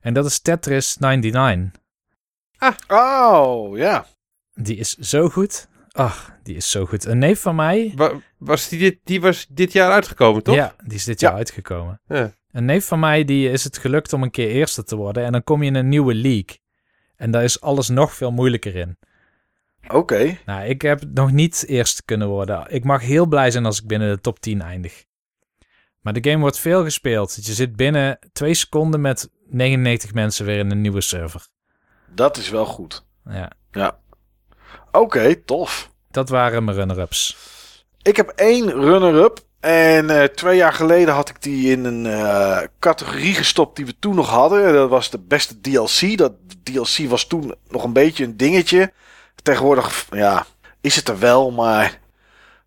Speaker 3: En dat is Tetris 99.
Speaker 2: Ah. Oh, ja.
Speaker 3: Die is zo goed. Ach, die is zo goed. Een neef van mij...
Speaker 1: Wa was die, dit, die was dit jaar uitgekomen, toch?
Speaker 3: Ja, die is dit jaar
Speaker 2: Ja.
Speaker 3: uitgekomen.
Speaker 1: Ja.
Speaker 3: Een neef van mij, die is het gelukt om een keer eerste te worden. En dan kom je in een nieuwe league. En daar is alles nog veel moeilijker in.
Speaker 2: Oké.
Speaker 3: Nou, ik heb nog niet eerste kunnen worden. Ik mag heel blij zijn als ik binnen de top 10 eindig. Maar de game wordt veel gespeeld. Je zit binnen twee seconden met 99 mensen weer in een nieuwe server.
Speaker 2: Dat is wel goed.
Speaker 3: Ja,
Speaker 2: Ja. Oké, tof.
Speaker 3: dat waren mijn runner-ups.
Speaker 2: Ik heb één runner-up. En eh, twee jaar geleden had ik die in een eh, categorie gestopt die we toen nog hadden. Dat was de beste DLC. Dat DLC was toen nog een beetje een dingetje. Tegenwoordig, ja, is het er wel, maar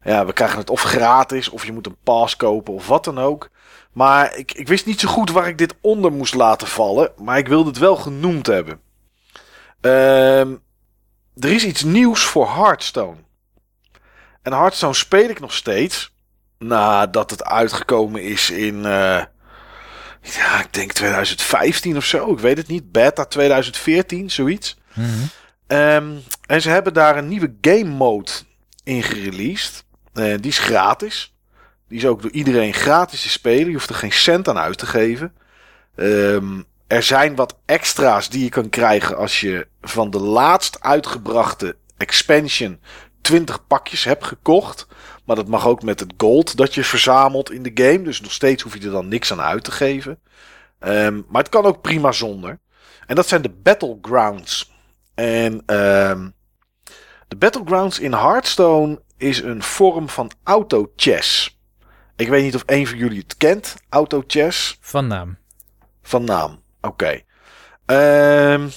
Speaker 2: ja, we krijgen het of gratis of je moet een pass kopen of wat dan ook. Maar ik, ik wist niet zo goed waar ik dit onder moest laten vallen, maar ik wilde het wel genoemd hebben. Ehm, er is iets nieuws voor Hearthstone. En Hearthstone speel ik nog steeds. Nadat het uitgekomen is in. eh, ja, ik denk 2015 of zo. Ik weet het niet. Beta 2014, zoiets.
Speaker 3: Mhm.
Speaker 2: Ehm, en ze hebben daar een nieuwe game mode in gereleased. Eh, die is gratis. Die is ook door iedereen gratis te spelen. Je hoeft er geen cent aan uit te geven. Ehm, er zijn wat extra's die je kan krijgen als je van de laatst uitgebrachte expansion 20 pakjes hebt gekocht. Maar dat mag ook met het gold dat je verzamelt in de game. Dus nog steeds hoef je er dan niks aan uit te geven. Ehm, maar het kan ook prima zonder. En dat zijn de Battlegrounds. En ehm, de Battlegrounds in Hearthstone is een vorm van auto-chess. Ik weet niet of een van jullie het kent, auto-chess.
Speaker 3: Van naam.
Speaker 2: Van naam. Oké. Ehm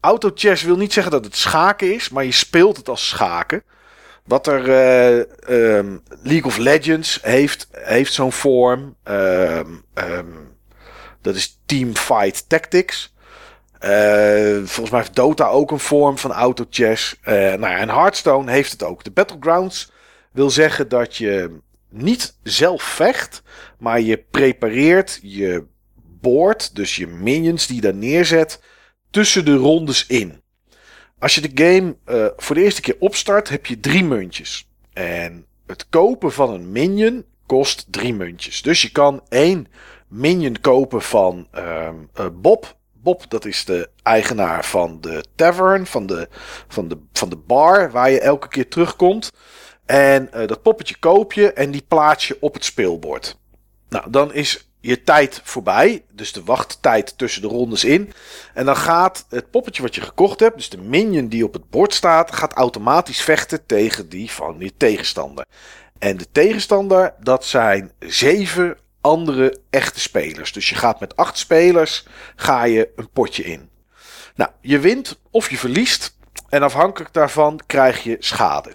Speaker 2: Auto-chess wil niet zeggen dat het schaken is, maar je speelt het als schaken. Wat er eh, ehm, League of Legends heeft, heeft zo'n vorm. Ehm, ehm, dat is Team Fight Tactics. volgens mij heeft Dota ook een vorm van auto-chess. nou ja, en Hearthstone heeft het ook. De Battlegrounds wil zeggen dat je niet zelf vecht, maar je prepareert je board, dus je minions die je daar neerzet, tussen de rondes in. Als je de game uh, voor de eerste keer opstart, heb je drie muntjes. En het kopen van een minion kost drie muntjes. Dus je kan één minion kopen van uh, uh, Bob. Bob, dat is de eigenaar van de tavern, van de, van, de, van de bar waar je elke keer terugkomt. En uh, dat poppetje koop je en die plaats je op het speelbord. Nou, dan is je tijd voorbij. Dus de wachttijd tussen de rondes in. En dan gaat het poppetje wat je gekocht hebt, dus de minion die op het bord staat, gaat automatisch vechten tegen die van je tegenstander. En de tegenstander, dat zijn zeven andere echte spelers. Dus je gaat met acht spelers, ga je een potje in. Nou, je wint of je verliest. En afhankelijk daarvan krijg je schade.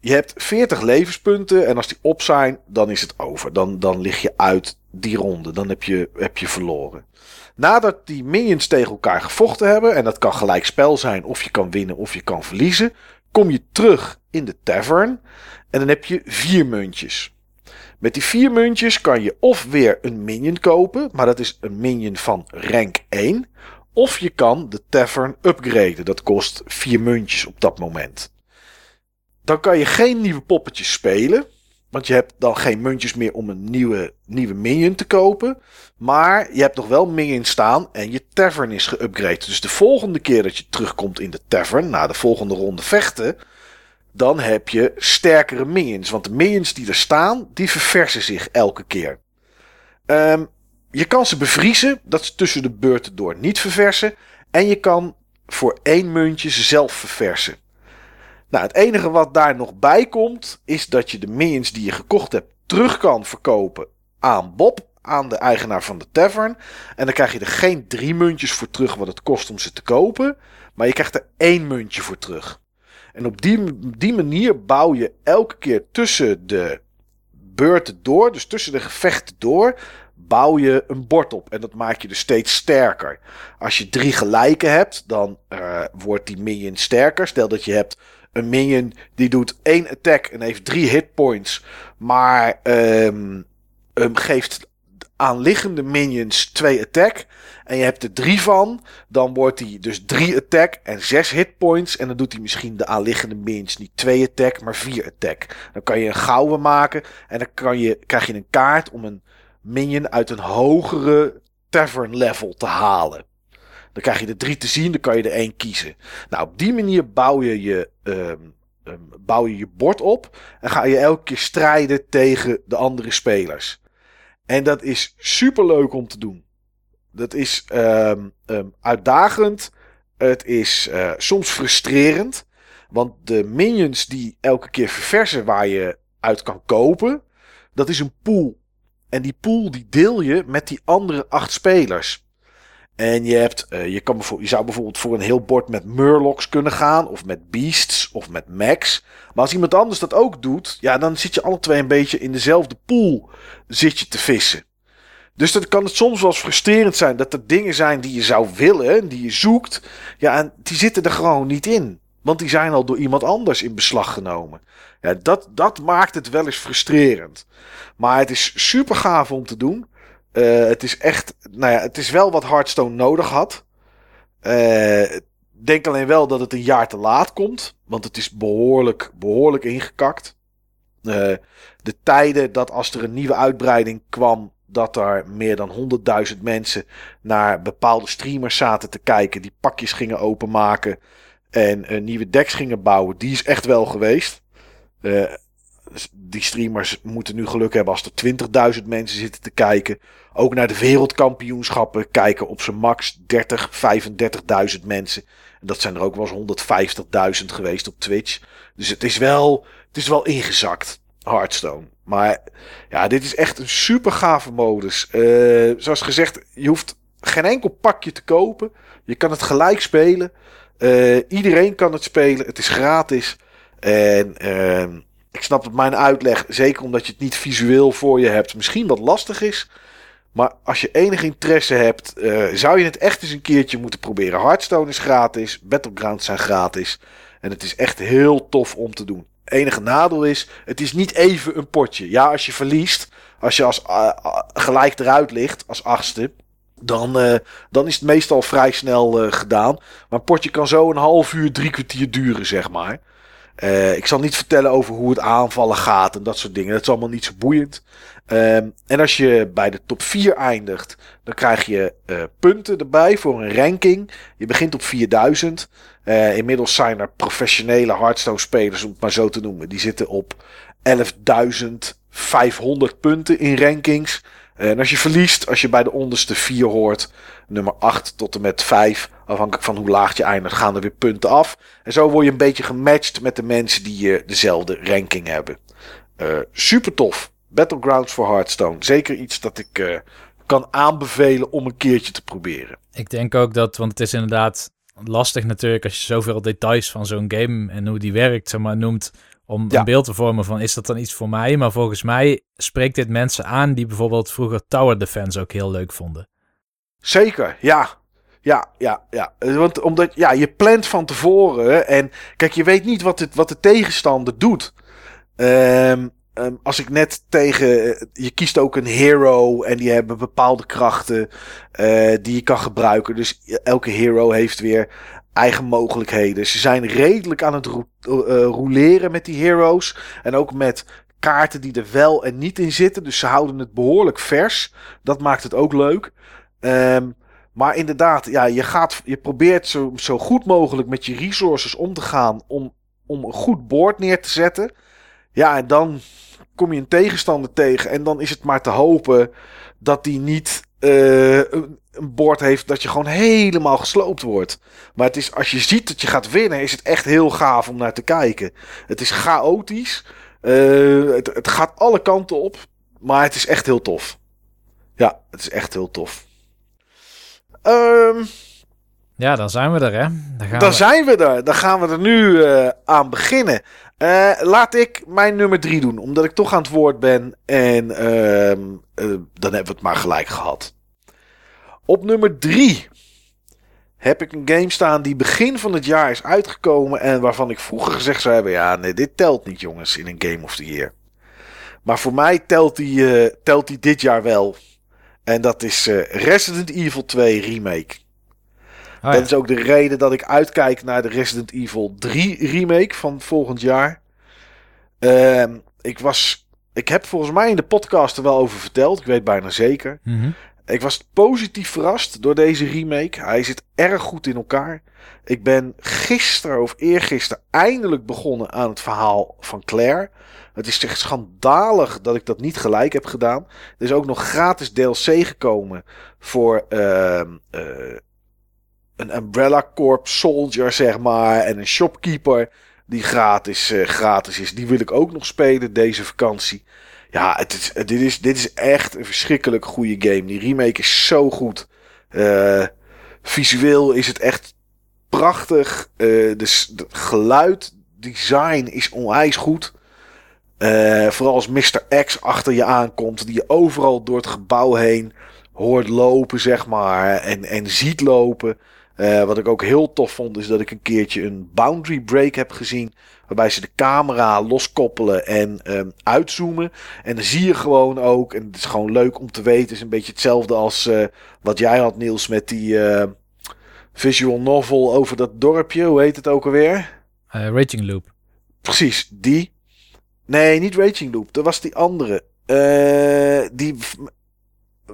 Speaker 2: Je hebt 40 levenspunten en als die op zijn, dan is het over. Dan, dan lig je uit die ronde. Dan heb je, heb je verloren. Nadat die minions tegen elkaar gevochten hebben, en dat kan gelijk spel zijn, of je kan winnen of je kan verliezen, kom je terug in de tavern en dan heb je vier muntjes. Met die vier muntjes kan je of weer een minion kopen, maar dat is een minion van rank 1. Of je kan de tavern upgraden. Dat kost vier muntjes op dat moment. Dan kan je geen nieuwe poppetjes spelen. Want je hebt dan geen muntjes meer om een nieuwe, nieuwe minion te kopen. Maar je hebt nog wel minions staan en je tavern is geüpgraded. Dus de volgende keer dat je terugkomt in de tavern, na de volgende ronde vechten, dan heb je sterkere minions. Want de minions die er staan, die verversen zich elke keer. Um, je kan ze bevriezen, dat ze tussen de beurten door niet verversen. En je kan voor één muntje ze zelf verversen. Nou, het enige wat daar nog bij komt, is dat je de minions die je gekocht hebt terug kan verkopen aan Bob, aan de eigenaar van de tavern. En dan krijg je er geen drie muntjes voor terug wat het kost om ze te kopen, maar je krijgt er één muntje voor terug. En op die, die manier bouw je elke keer tussen de beurten door, dus tussen de gevechten door, bouw je een bord op. En dat maakt je dus steeds sterker. Als je drie gelijke hebt, dan uh, wordt die minion sterker. Stel dat je hebt een minion die doet één attack en heeft drie hitpoints. Maar um, um, geeft aanliggende minions twee attack. En je hebt er drie van. Dan wordt hij dus drie attack en zes hitpoints. En dan doet hij misschien de aanliggende minions niet twee attack, maar vier attack. Dan kan je een gouden maken. En dan kan je, krijg je een kaart om een minion uit een hogere tavern level te halen. Dan krijg je er drie te zien, dan kan je er één kiezen. Nou, op die manier bouw je je, um, um, bouw je, je bord op. En ga je elke keer strijden tegen de andere spelers. En dat is super leuk om te doen. Dat is um, uitdagend. Het is uh, soms frustrerend. Want de minions die elke keer verversen waar je uit kan kopen. Dat is een pool. En die pool die deel je met die andere acht spelers. En je, hebt, uh, je, kan je zou bijvoorbeeld voor een heel bord met Murlocs kunnen gaan. Of met Beasts. Of met Max. Maar als iemand anders dat ook doet. Ja, dan zit je alle twee een beetje in dezelfde pool. Zit je te vissen. Dus dan kan het soms wel eens frustrerend zijn. Dat er dingen zijn die je zou willen. Die je zoekt. Ja, en die zitten er gewoon niet in. Want die zijn al door iemand anders in beslag genomen. Ja, dat, dat maakt het wel eens frustrerend. Maar het is super gaaf om te doen. Uh, het is echt, nou ja, het is wel wat Hearthstone nodig had. Uh, denk alleen wel dat het een jaar te laat komt. Want het is behoorlijk, behoorlijk ingekakt. Uh, de tijden dat als er een nieuwe uitbreiding kwam, dat er meer dan 100.000 mensen naar bepaalde streamers zaten te kijken, die pakjes gingen openmaken en nieuwe decks gingen bouwen, die is echt wel geweest. Uh, die streamers moeten nu geluk hebben als er 20.000 mensen zitten te kijken. Ook naar de wereldkampioenschappen kijken op zijn max 30, 35.000 mensen. En dat zijn er ook wel eens 150.000 geweest op Twitch. Dus het is wel, het is wel ingezakt, Hearthstone. Maar ja, dit is echt een super gave modus. Uh, zoals gezegd, je hoeft geen enkel pakje te kopen. Je kan het gelijk spelen. Uh, iedereen kan het spelen. Het is gratis. En uh, ik snap dat mijn uitleg, zeker omdat je het niet visueel voor je hebt, misschien wat lastig is. Maar als je enig interesse hebt, eh, zou je het echt eens een keertje moeten proberen. Hearthstone is gratis, Battlegrounds zijn gratis. En het is echt heel tof om te doen. Enige nadeel is, het is niet even een potje. Ja, als je verliest, als je als uh, gelijk eruit ligt, als achtste, dan, dan is het meestal vrij snel gedaan. Maar een potje kan zo een half uur, drie kwartier duren, zeg maar. Ik zal niet vertellen over hoe het aanvallen gaat en dat soort dingen. Dat is allemaal niet zo boeiend. Um, en als je bij de top 4 eindigt, dan krijg je punten erbij voor een ranking. Je begint op 4000. inmiddels zijn er professionele Hearthstone spelers, om het maar zo te noemen. Die zitten op 11.500 punten in rankings. En als je verliest, als je bij de onderste 4 hoort, nummer 8 tot en met 5, afhankelijk van hoe laag je eindigt, gaan er weer punten af. En zo word je een beetje gematcht met de mensen die uh, dezelfde ranking hebben. Super tof. Battlegrounds voor Hearthstone. Zeker iets dat ik uh, kan aanbevelen om een keertje te proberen.
Speaker 3: Ik denk ook dat, want het is inderdaad lastig natuurlijk als je zoveel details van zo'n game en hoe die werkt, zeg maar, noemt om ja. een beeld te vormen van is dat dan iets voor mij? Maar volgens mij spreekt dit mensen aan die bijvoorbeeld vroeger Tower Defense ook heel leuk vonden.
Speaker 2: Zeker, ja. Ja, ja, ja. Want omdat ja, je plant van tevoren en kijk, je weet niet wat, het, wat de tegenstander doet. Um, um, als ik net tegen. Je kiest ook een hero en die hebben bepaalde krachten uh, die je kan gebruiken. Dus elke hero heeft weer eigen mogelijkheden. Ze zijn redelijk aan het ro uh, roleren met die heroes. En ook met kaarten die er wel en niet in zitten. Dus ze houden het behoorlijk vers. Dat maakt het ook leuk. Um, maar inderdaad, ja, je, gaat, je probeert zo, zo goed mogelijk met je resources om te gaan. Om, om een goed board neer te zetten. Ja, en dan kom je een tegenstander tegen. En dan is het maar te hopen dat die niet uh, een, bord heeft dat je gewoon helemaal gesloopt wordt. Maar het is, als je ziet dat je gaat winnen, is het echt heel gaaf om naar te kijken. Het is chaotisch. Uh, het, het gaat alle kanten op. Maar het is echt heel tof. Ja, het is echt heel tof. Um,
Speaker 3: ja, dan zijn we er, hè?
Speaker 2: Dan, gaan dan we... zijn we er. Dan gaan we er nu uh, aan beginnen. Uh, laat ik mijn nummer drie doen, omdat ik toch aan het woord ben. En uh, dan hebben we het maar gelijk gehad. Op nummer drie heb ik een game staan die begin van het jaar is uitgekomen. En waarvan ik vroeger gezegd zou hebben: ja, nee, dit telt niet, jongens, in een Game of the Year. Maar voor mij telt die, telt die dit jaar wel. En dat is Resident Evil 2 Remake. Oh, dat is ook de reden dat ik uitkijk naar de Resident Evil 3 remake van volgend jaar. Uh, ik was. Ik heb volgens mij in de podcast er wel over verteld. Ik weet bijna zeker.
Speaker 3: Mm -hmm.
Speaker 2: Ik was positief verrast door deze remake. Hij zit erg goed in elkaar. Ik ben gisteren of eergisteren eindelijk begonnen aan het verhaal van Claire. Het is echt schandalig dat ik dat niet gelijk heb gedaan. Er is ook nog gratis DLC gekomen voor uh, uh, een Umbrella Corp soldier, zeg maar. En een shopkeeper die gratis, uh, gratis is. Die wil ik ook nog spelen deze vakantie. Ja, het dit, is, dit is echt een verschrikkelijk goede game. Die remake is zo goed. Uh, visueel is het echt prachtig. Uh, dus het geluid, design is onwijs goed. Vooral als Mr. X achter je aankomt, die je overal door het gebouw heen hoort lopen, zeg maar. En, en ziet lopen. Uh, wat ik ook heel tof vond, is dat ik een keertje een boundary break heb gezien. Waarbij ze de camera loskoppelen en um, uitzoomen. En dan zie je gewoon ook, en het is gewoon leuk om te weten, het is een beetje hetzelfde als uh, wat jij had, Niels, met die uh, visual novel over dat dorpje. Hoe heet het ook alweer?
Speaker 3: Raging Loop.
Speaker 2: Precies, die. Nee, niet Raging Loop. Dat was die andere. die.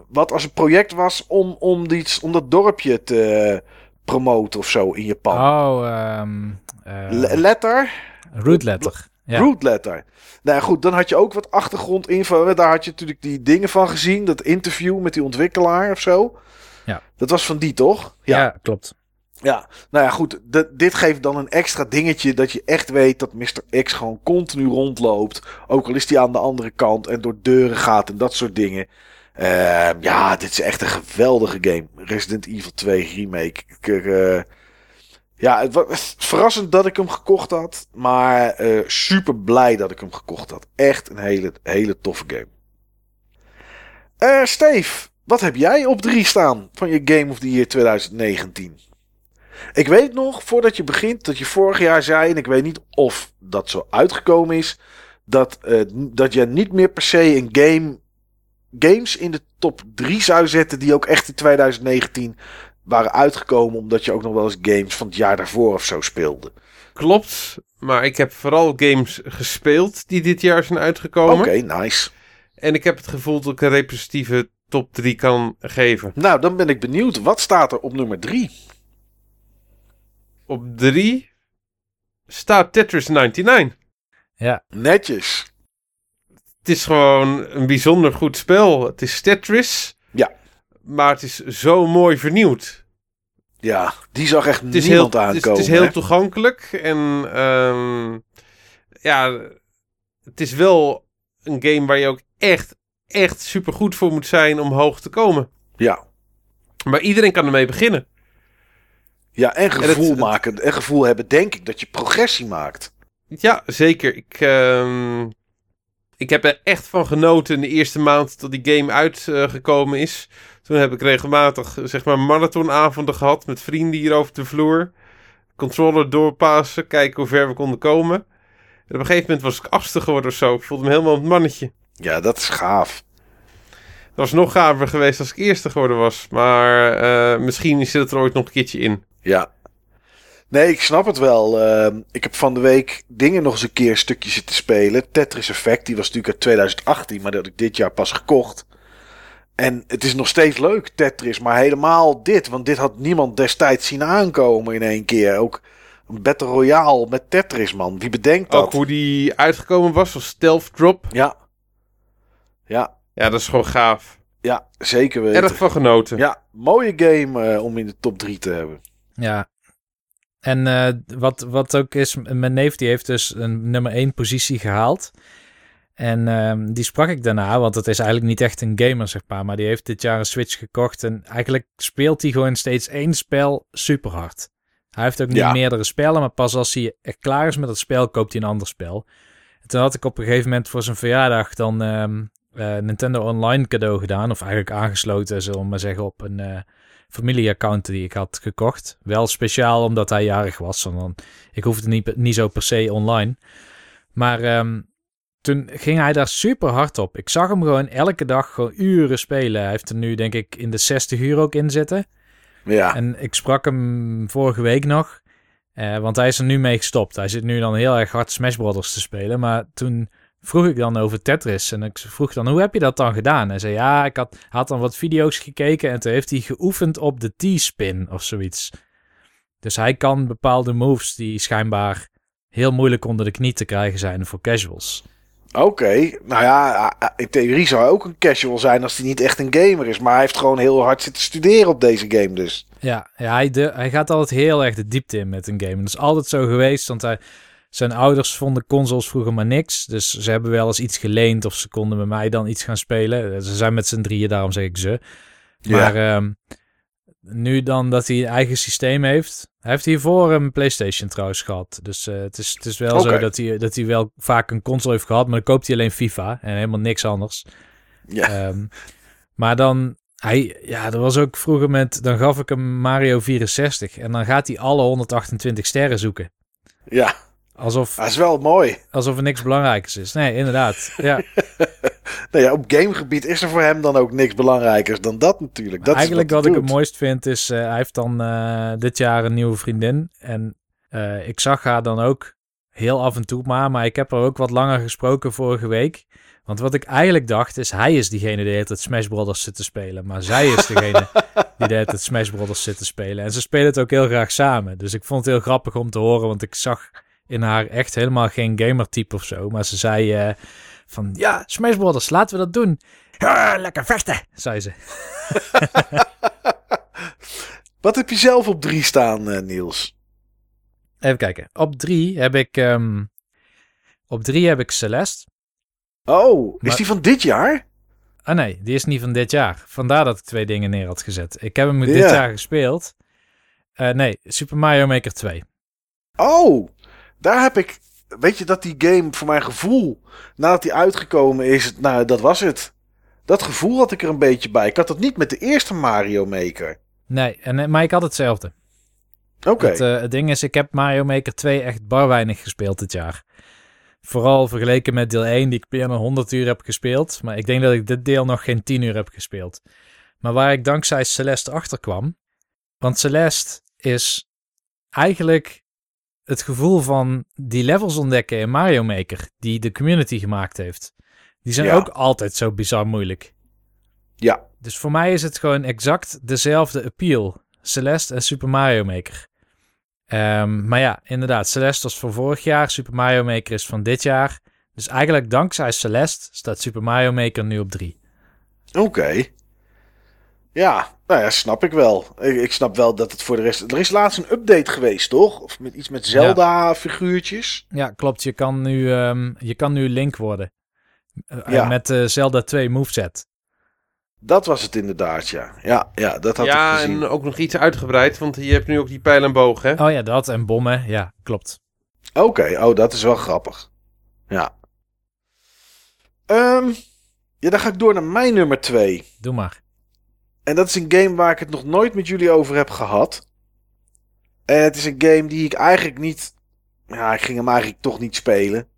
Speaker 2: Wat als een project was om, om, die, om dat dorpje te promoten of zo in Japan.
Speaker 3: Oh, um,
Speaker 2: uh, letter?
Speaker 3: Root letter.
Speaker 2: Ja. Root letter. Nou goed, dan had je ook wat achtergrondinfo. Daar had je natuurlijk die dingen van gezien. Dat interview met die ontwikkelaar of zo.
Speaker 3: Ja.
Speaker 2: Dat was van die toch?
Speaker 3: Ja, ja klopt.
Speaker 2: Ja, nou ja, goed. dit geeft dan een extra dingetje dat je echt weet dat Mr. X gewoon continu rondloopt. Ook al is hij aan de andere kant en door deuren gaat en dat soort dingen. Uh, ja, dit is echt een geweldige game. Resident Evil 2 Remake. Ik, uh, ja, het was verrassend dat ik hem gekocht had. Maar uh, super blij dat ik hem gekocht had. Echt een hele, hele toffe game. Uh, Steve, Wat heb jij op drie staan van je Game of the Year 2019? Ik weet nog, voordat je begint, dat je vorig jaar zei, en ik weet niet of dat zo uitgekomen is, dat, dat je niet meer per se een game, games in de top 3 zou zetten die ook echt in 2019 waren uitgekomen, omdat je ook nog wel eens games van het jaar daarvoor of zo speelde.
Speaker 1: Klopt, maar ik heb vooral games gespeeld die dit jaar zijn uitgekomen.
Speaker 2: Oké, nice.
Speaker 1: En ik heb het gevoel dat ik een representatieve top 3 kan geven.
Speaker 2: Nou, dan ben ik benieuwd. Wat staat er op nummer 3?
Speaker 1: Op 3 staat Tetris 99.
Speaker 3: Ja.
Speaker 2: Netjes.
Speaker 1: Het is gewoon een bijzonder goed spel. Het is Tetris.
Speaker 2: Ja.
Speaker 1: Maar het is zo mooi vernieuwd.
Speaker 2: Ja, die zag echt niemand
Speaker 1: heel,
Speaker 2: aankomen.
Speaker 1: het is, het is heel
Speaker 2: hè?
Speaker 1: toegankelijk. En ehm, ja, het is wel een game waar je ook echt, echt super goed voor moet zijn om hoog te komen.
Speaker 2: Ja.
Speaker 1: Maar iedereen kan ermee beginnen.
Speaker 2: Ja, en gevoel
Speaker 1: het-
Speaker 2: maken. En gevoel hebben, denk ik, dat je progressie maakt.
Speaker 1: Ja, zeker. Ik, ehm, ik heb er echt van genoten in de eerste maand dat die game uitgekomen is. Toen heb ik regelmatig zeg maar marathonavonden gehad met vrienden hier over de vloer. Controller doorpassen, kijken hoe ver we konden komen. En op een gegeven moment was ik achtste geworden of zo. Ik voelde me helemaal een mannetje.
Speaker 2: Ja, dat is gaaf.
Speaker 1: Dat was nog gaver geweest als ik eerste geworden was. Maar eh, misschien zit het er ooit nog een keertje in.
Speaker 2: Ja. Nee, ik snap het wel. Ehm, ik heb van de week dingen nog eens een keer een stukje zitten spelen. Tetris Effect, die was natuurlijk uit 2018, maar dat had ik dit jaar pas gekocht. En het is nog steeds leuk, Tetris, maar helemaal dit. Want dit had niemand destijds zien aankomen in één keer. Ook een Battle Royale met Tetris, man. Wie bedenkt dat?
Speaker 1: Ook hoe die uitgekomen was, was Stealth Drop.
Speaker 2: Ja. Ja,
Speaker 1: Ja, dat is gewoon gaaf.
Speaker 2: ja, zeker weten.
Speaker 1: Erg van genoten.
Speaker 2: Ja, mooie game eh, om in de top 3 te hebben.
Speaker 3: Ja. En eh, wat, wat ook is, mijn neef die heeft dus een nummer 1 positie gehaald. En ehm, die sprak ik daarna, want het is eigenlijk niet echt een gamer, zeg maar. Maar die heeft dit jaar een Switch gekocht. En eigenlijk speelt hij gewoon steeds één spel super hard. Hij heeft ook niet
Speaker 2: Ja.
Speaker 3: meerdere spellen, maar pas als hij echt klaar is met het spel, koopt hij een ander spel. En toen had ik op een gegeven moment voor zijn verjaardag dan ehm, eh, Nintendo Online cadeau gedaan. Of eigenlijk aangesloten, zullen we maar zeggen, op een eh, familieaccount die ik had gekocht. Wel speciaal omdat hij jarig was. want Dan, ik hoefde niet, niet zo per se online. Maar ehm, toen ging hij daar super hard op. Ik zag hem gewoon elke dag gewoon uren spelen. Hij heeft er nu denk ik in de 60 uur ook in zitten.
Speaker 2: Ja,
Speaker 3: En ik sprak hem vorige week nog. eh, want hij is er nu mee gestopt. Hij zit nu dan heel erg hard Smash Brothers te spelen. Maar toen vroeg ik dan over Tetris. En ik vroeg dan, hoe heb je dat dan gedaan? Hij zei, ja, ik had, had dan wat video's gekeken. En toen heeft hij geoefend op de T-spin of zoiets. Dus hij kan bepaalde moves die schijnbaar heel moeilijk onder de knie te krijgen zijn voor casuals.
Speaker 2: Oké, nou ja, in theorie zou hij ook een casual zijn als hij niet echt een gamer is. Maar hij heeft gewoon heel hard zitten studeren op deze game dus.
Speaker 3: Ja, ja hij, de, hij gaat altijd heel erg de diepte in met een game. Dat is altijd zo geweest, want hij, zijn ouders vonden consoles vroeger maar niks. Dus ze hebben wel eens iets geleend of ze konden met mij dan iets gaan spelen. Ze zijn met z'n drieën, daarom zeg ik ze.
Speaker 2: Ja.
Speaker 3: Maar ehm, nu dan dat hij een eigen systeem heeft. Hij heeft hiervoor een PlayStation trouwens gehad. Dus eh, het, is, het is wel zo dat hij, dat hij wel vaak een console heeft gehad. Maar dan koopt hij alleen FIFA en helemaal niks anders.
Speaker 2: Ja,
Speaker 3: Ehm, maar dan, hij, ja, er was ook vroeger met, dan gaf ik hem Mario 64 en dan gaat hij alle 128 sterren zoeken.
Speaker 2: ja.
Speaker 3: Alsof,
Speaker 2: dat is wel mooi.
Speaker 3: alsof er niks belangrijkers is. Nee, inderdaad. Ja,
Speaker 2: Nou ja, op gamegebied is er voor hem dan ook niks belangrijkers dan dat natuurlijk. Dat
Speaker 3: eigenlijk
Speaker 2: is
Speaker 3: wat
Speaker 2: wat,
Speaker 3: ik het mooist vind is, eh, hij heeft dan eh, dit jaar een nieuwe vriendin. En eh, ik zag haar dan ook heel af en toe maar, maar ik heb er ook wat langer gesproken vorige week. Want wat ik eigenlijk dacht is, hij is diegene die tijd Smash Brothers zit te spelen. Maar zij is degene die tijd Smash Brothers zit te spelen. En ze spelen het ook heel graag samen. Dus ik vond het heel grappig om te horen, want ik zag in haar echt helemaal geen gamertype of zo. Maar ze zei eh, van, ja, Smash Brothers, laten we dat doen. Ja, lekker vechten, zei ze.
Speaker 2: Wat heb je zelf op drie staan, eh, Niels?
Speaker 3: Even kijken. Op drie heb ik, ehm, op drie heb ik Celeste.
Speaker 2: Oh, is die van dit jaar?
Speaker 3: Ah nee, die is niet van dit jaar. Vandaar dat ik twee dingen neer had gezet. Ik heb hem dit
Speaker 2: Ja.
Speaker 3: jaar gespeeld. Eh, nee, Super Mario Maker 2.
Speaker 2: Oh, daar heb ik... Weet je dat die game voor mijn gevoel, nadat die uitgekomen is, nou, dat was het. Dat gevoel had ik er een beetje bij. Ik had dat niet met de eerste Mario Maker.
Speaker 3: Nee, en, eh, maar ik had hetzelfde.
Speaker 2: Oké.
Speaker 3: Het, uh, het, ding is, ik heb Mario Maker 2 echt bar weinig gespeeld dit jaar. Vooral vergeleken met deel 1, die ik bijna 100 uur heb gespeeld. Maar ik denk dat ik dit deel nog geen 10 uur heb gespeeld. Maar waar ik dankzij Celeste achter kwam. Want Celeste is eigenlijk het gevoel van die levels ontdekken in Mario Maker. Die de community gemaakt heeft. Die zijn ook altijd zo bizar moeilijk.
Speaker 2: Ja.
Speaker 3: Dus voor mij is het gewoon exact dezelfde appeal. Celeste en Super Mario Maker. Um, maar ja, inderdaad, Celeste was van vorig jaar. Super Mario Maker is van dit jaar. Dus eigenlijk dankzij Celeste staat Super Mario Maker nu op 3.
Speaker 2: Oké. Ja, nou ja, snap ik wel. Ik, ik, snap wel dat het voor de rest... Er is laatst een update geweest, toch? Of met iets met Zelda-figuurtjes?
Speaker 3: Ja. klopt. Je kan nu, um, je kan nu Link worden. Uh, ja. Met uh, Zelda 2 moveset.
Speaker 2: Dat was het inderdaad, ja. Ja, ja dat had ja, ik gezien.
Speaker 1: en ook nog iets uitgebreid, want je hebt nu ook die pijl en boog, hè?
Speaker 3: Oh ja, dat en bommen. Ja, klopt.
Speaker 2: Oké, oh, dat is wel grappig. Ja. Um, ja, dan ga ik door naar mijn nummer 2.
Speaker 3: Doe maar.
Speaker 2: En dat is een game waar ik het nog nooit met jullie over heb gehad. En het is een game die ik eigenlijk niet... Ja, ik ging hem eigenlijk toch niet spelen.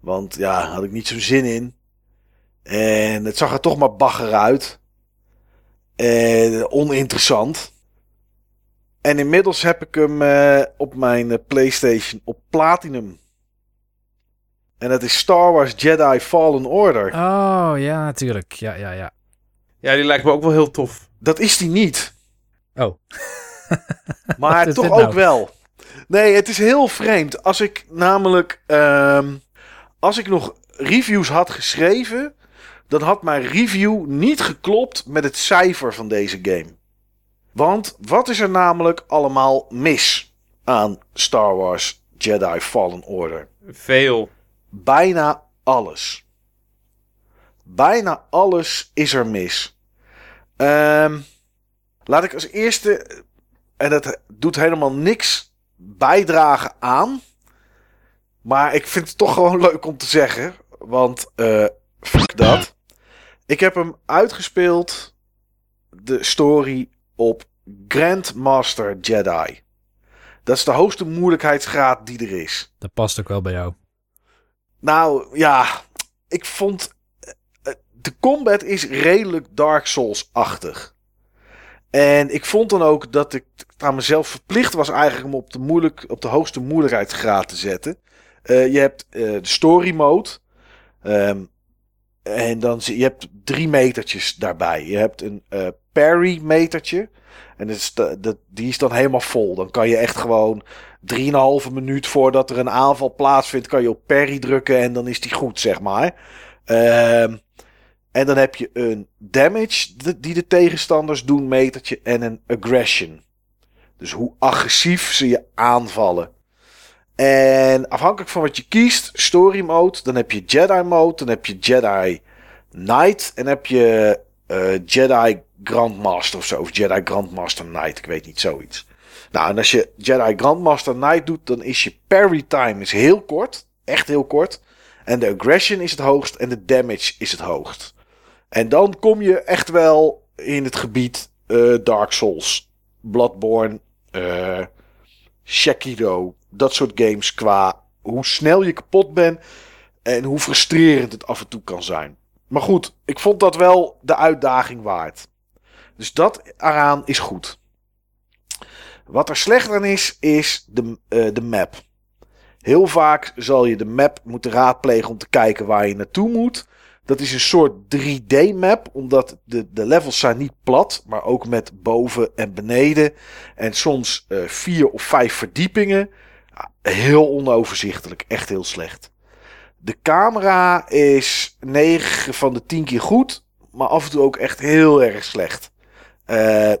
Speaker 2: Want ja, had ik niet zo'n zin in. En het zag er toch maar bagger uit. En oninteressant. En inmiddels heb ik hem uh, op mijn uh, PlayStation op Platinum. En dat is Star Wars Jedi Fallen Order.
Speaker 3: Oh ja, natuurlijk. Ja, ja, ja.
Speaker 1: Ja, die lijkt me ook wel heel tof.
Speaker 2: Dat is die niet.
Speaker 3: Oh.
Speaker 2: maar toch ook nou? wel. Nee, het is heel vreemd. Als ik namelijk. Uh, als ik nog reviews had geschreven dan had mijn review niet geklopt met het cijfer van deze game. Want wat is er namelijk allemaal mis aan Star Wars Jedi Fallen Order?
Speaker 1: Veel.
Speaker 2: Bijna alles. Bijna alles is er mis. Um, laat ik als eerste, en dat doet helemaal niks bijdragen aan. Maar ik vind het toch gewoon leuk om te zeggen. Want uh, fuck dat. Ik heb hem uitgespeeld, de story, op Grandmaster Jedi. Dat is de hoogste moeilijkheidsgraad die er is.
Speaker 3: Dat past ook wel bij jou.
Speaker 2: Nou ja, ik vond. Eh, de combat is redelijk Dark Souls-achtig. En ik vond dan ook dat ik aan mezelf verplicht was eigenlijk om op de, moeilijk, op de hoogste moeilijkheidsgraad te zetten. Uh, je hebt uh, de story mode. Um, en dan je hebt drie metertjes daarbij. Je hebt een uh, parry metertje. En is die is dan helemaal vol. Dan kan je echt gewoon 3,5 minuut voordat er een aanval plaatsvindt, kan je op parry drukken en dan is die goed, zeg maar. Uh, en dan heb je een damage die de tegenstanders doen metertje en een aggression. Dus hoe agressief ze je aanvallen. En afhankelijk van wat je kiest, story mode, dan heb je Jedi mode, dan heb je Jedi Knight en heb je uh, Jedi Grandmaster of zo, of Jedi Grandmaster Knight, ik weet niet, zoiets. Nou, en als je Jedi Grandmaster Knight doet, dan is je parry time is heel kort, echt heel kort. En de aggression is het hoogst en de damage is het hoogst. En dan kom je echt wel in het gebied uh, Dark Souls, Bloodborne, uh, dat soort games qua hoe snel je kapot bent en hoe frustrerend het af en toe kan zijn. Maar goed, ik vond dat wel de uitdaging waard. Dus dat eraan is goed. Wat er slecht aan is, is de, uh, de map. Heel vaak zal je de map moeten raadplegen om te kijken waar je naartoe moet. Dat is een soort 3D-map, omdat de, de levels zijn niet plat, maar ook met boven en beneden. En soms uh, vier of vijf verdiepingen. Heel onoverzichtelijk, echt heel slecht. De camera is 9 van de 10 keer goed, maar af en toe ook echt heel erg slecht. Uh,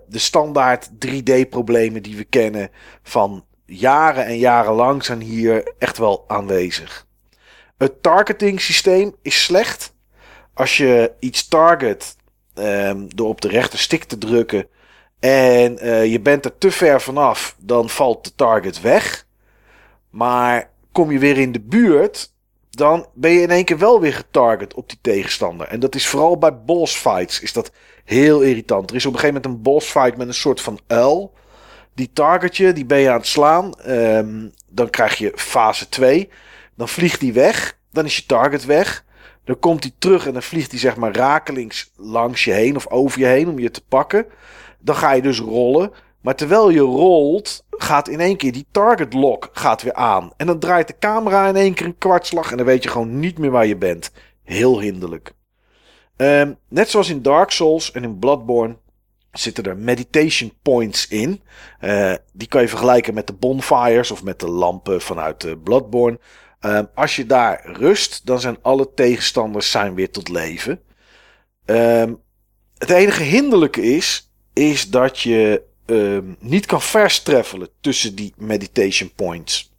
Speaker 2: de standaard 3D-problemen die we kennen van jaren en jaren lang zijn hier echt wel aanwezig. Het targeting systeem is slecht. Als je iets target um, door op de rechter stick te drukken en uh, je bent er te ver vanaf, dan valt de target weg. Maar kom je weer in de buurt, dan ben je in één keer wel weer getarget op die tegenstander. En dat is vooral bij boss fights is dat heel irritant. Er is op een gegeven moment een boss fight met een soort van uil. Die target je, die ben je aan het slaan. Ehm, dan krijg je fase 2. Dan vliegt die weg. Dan is je target weg. Dan komt hij terug en dan vliegt hij zeg maar rakelings langs je heen of over je heen om je te pakken. Dan ga je dus rollen. Maar terwijl je rolt, gaat in één keer die target lock gaat weer aan. En dan draait de camera in één keer een kwartslag en dan weet je gewoon niet meer waar je bent. Heel hinderlijk. Um, net zoals in Dark Souls en in Bloodborne zitten er meditation points in. Uh, die kan je vergelijken met de bonfires of met de lampen vanuit uh, Bloodborne. Um, als je daar rust, dan zijn alle tegenstanders zijn weer tot leven. Um, het enige hinderlijke is, is dat je um, niet kan verstreffelen tussen die meditation points.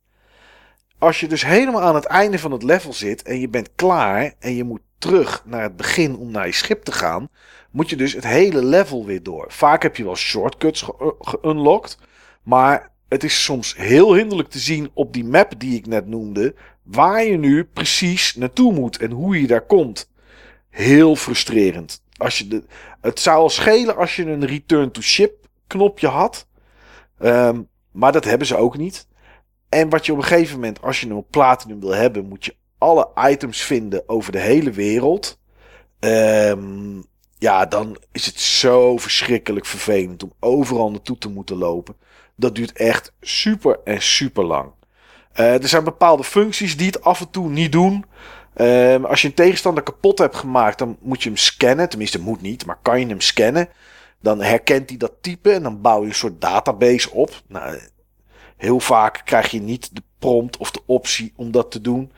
Speaker 2: Als je dus helemaal aan het einde van het level zit en je bent klaar en je moet terug naar het begin om naar je schip te gaan, moet je dus het hele level weer door. Vaak heb je wel shortcuts geunlocked, ge maar het is soms heel hinderlijk te zien op die map die ik net noemde, waar je nu precies naartoe moet en hoe je daar komt. Heel frustrerend. Als je de, het zou al schelen als je een return to ship knopje had. Um, maar dat hebben ze ook niet. En wat je op een gegeven moment, als je een platinum wil hebben, moet je alle items vinden over de hele wereld. Um, ja, dan is het zo verschrikkelijk vervelend om overal naartoe te moeten lopen. Dat duurt echt super en super lang. Uh, er zijn bepaalde functies die het af en toe niet doen. Uh, als je een tegenstander kapot hebt gemaakt, dan moet je hem scannen. Tenminste, moet niet, maar kan je hem scannen. Dan herkent hij dat type en dan bouw je een soort database op. Nou, heel vaak krijg je niet de prompt of de optie om dat te doen.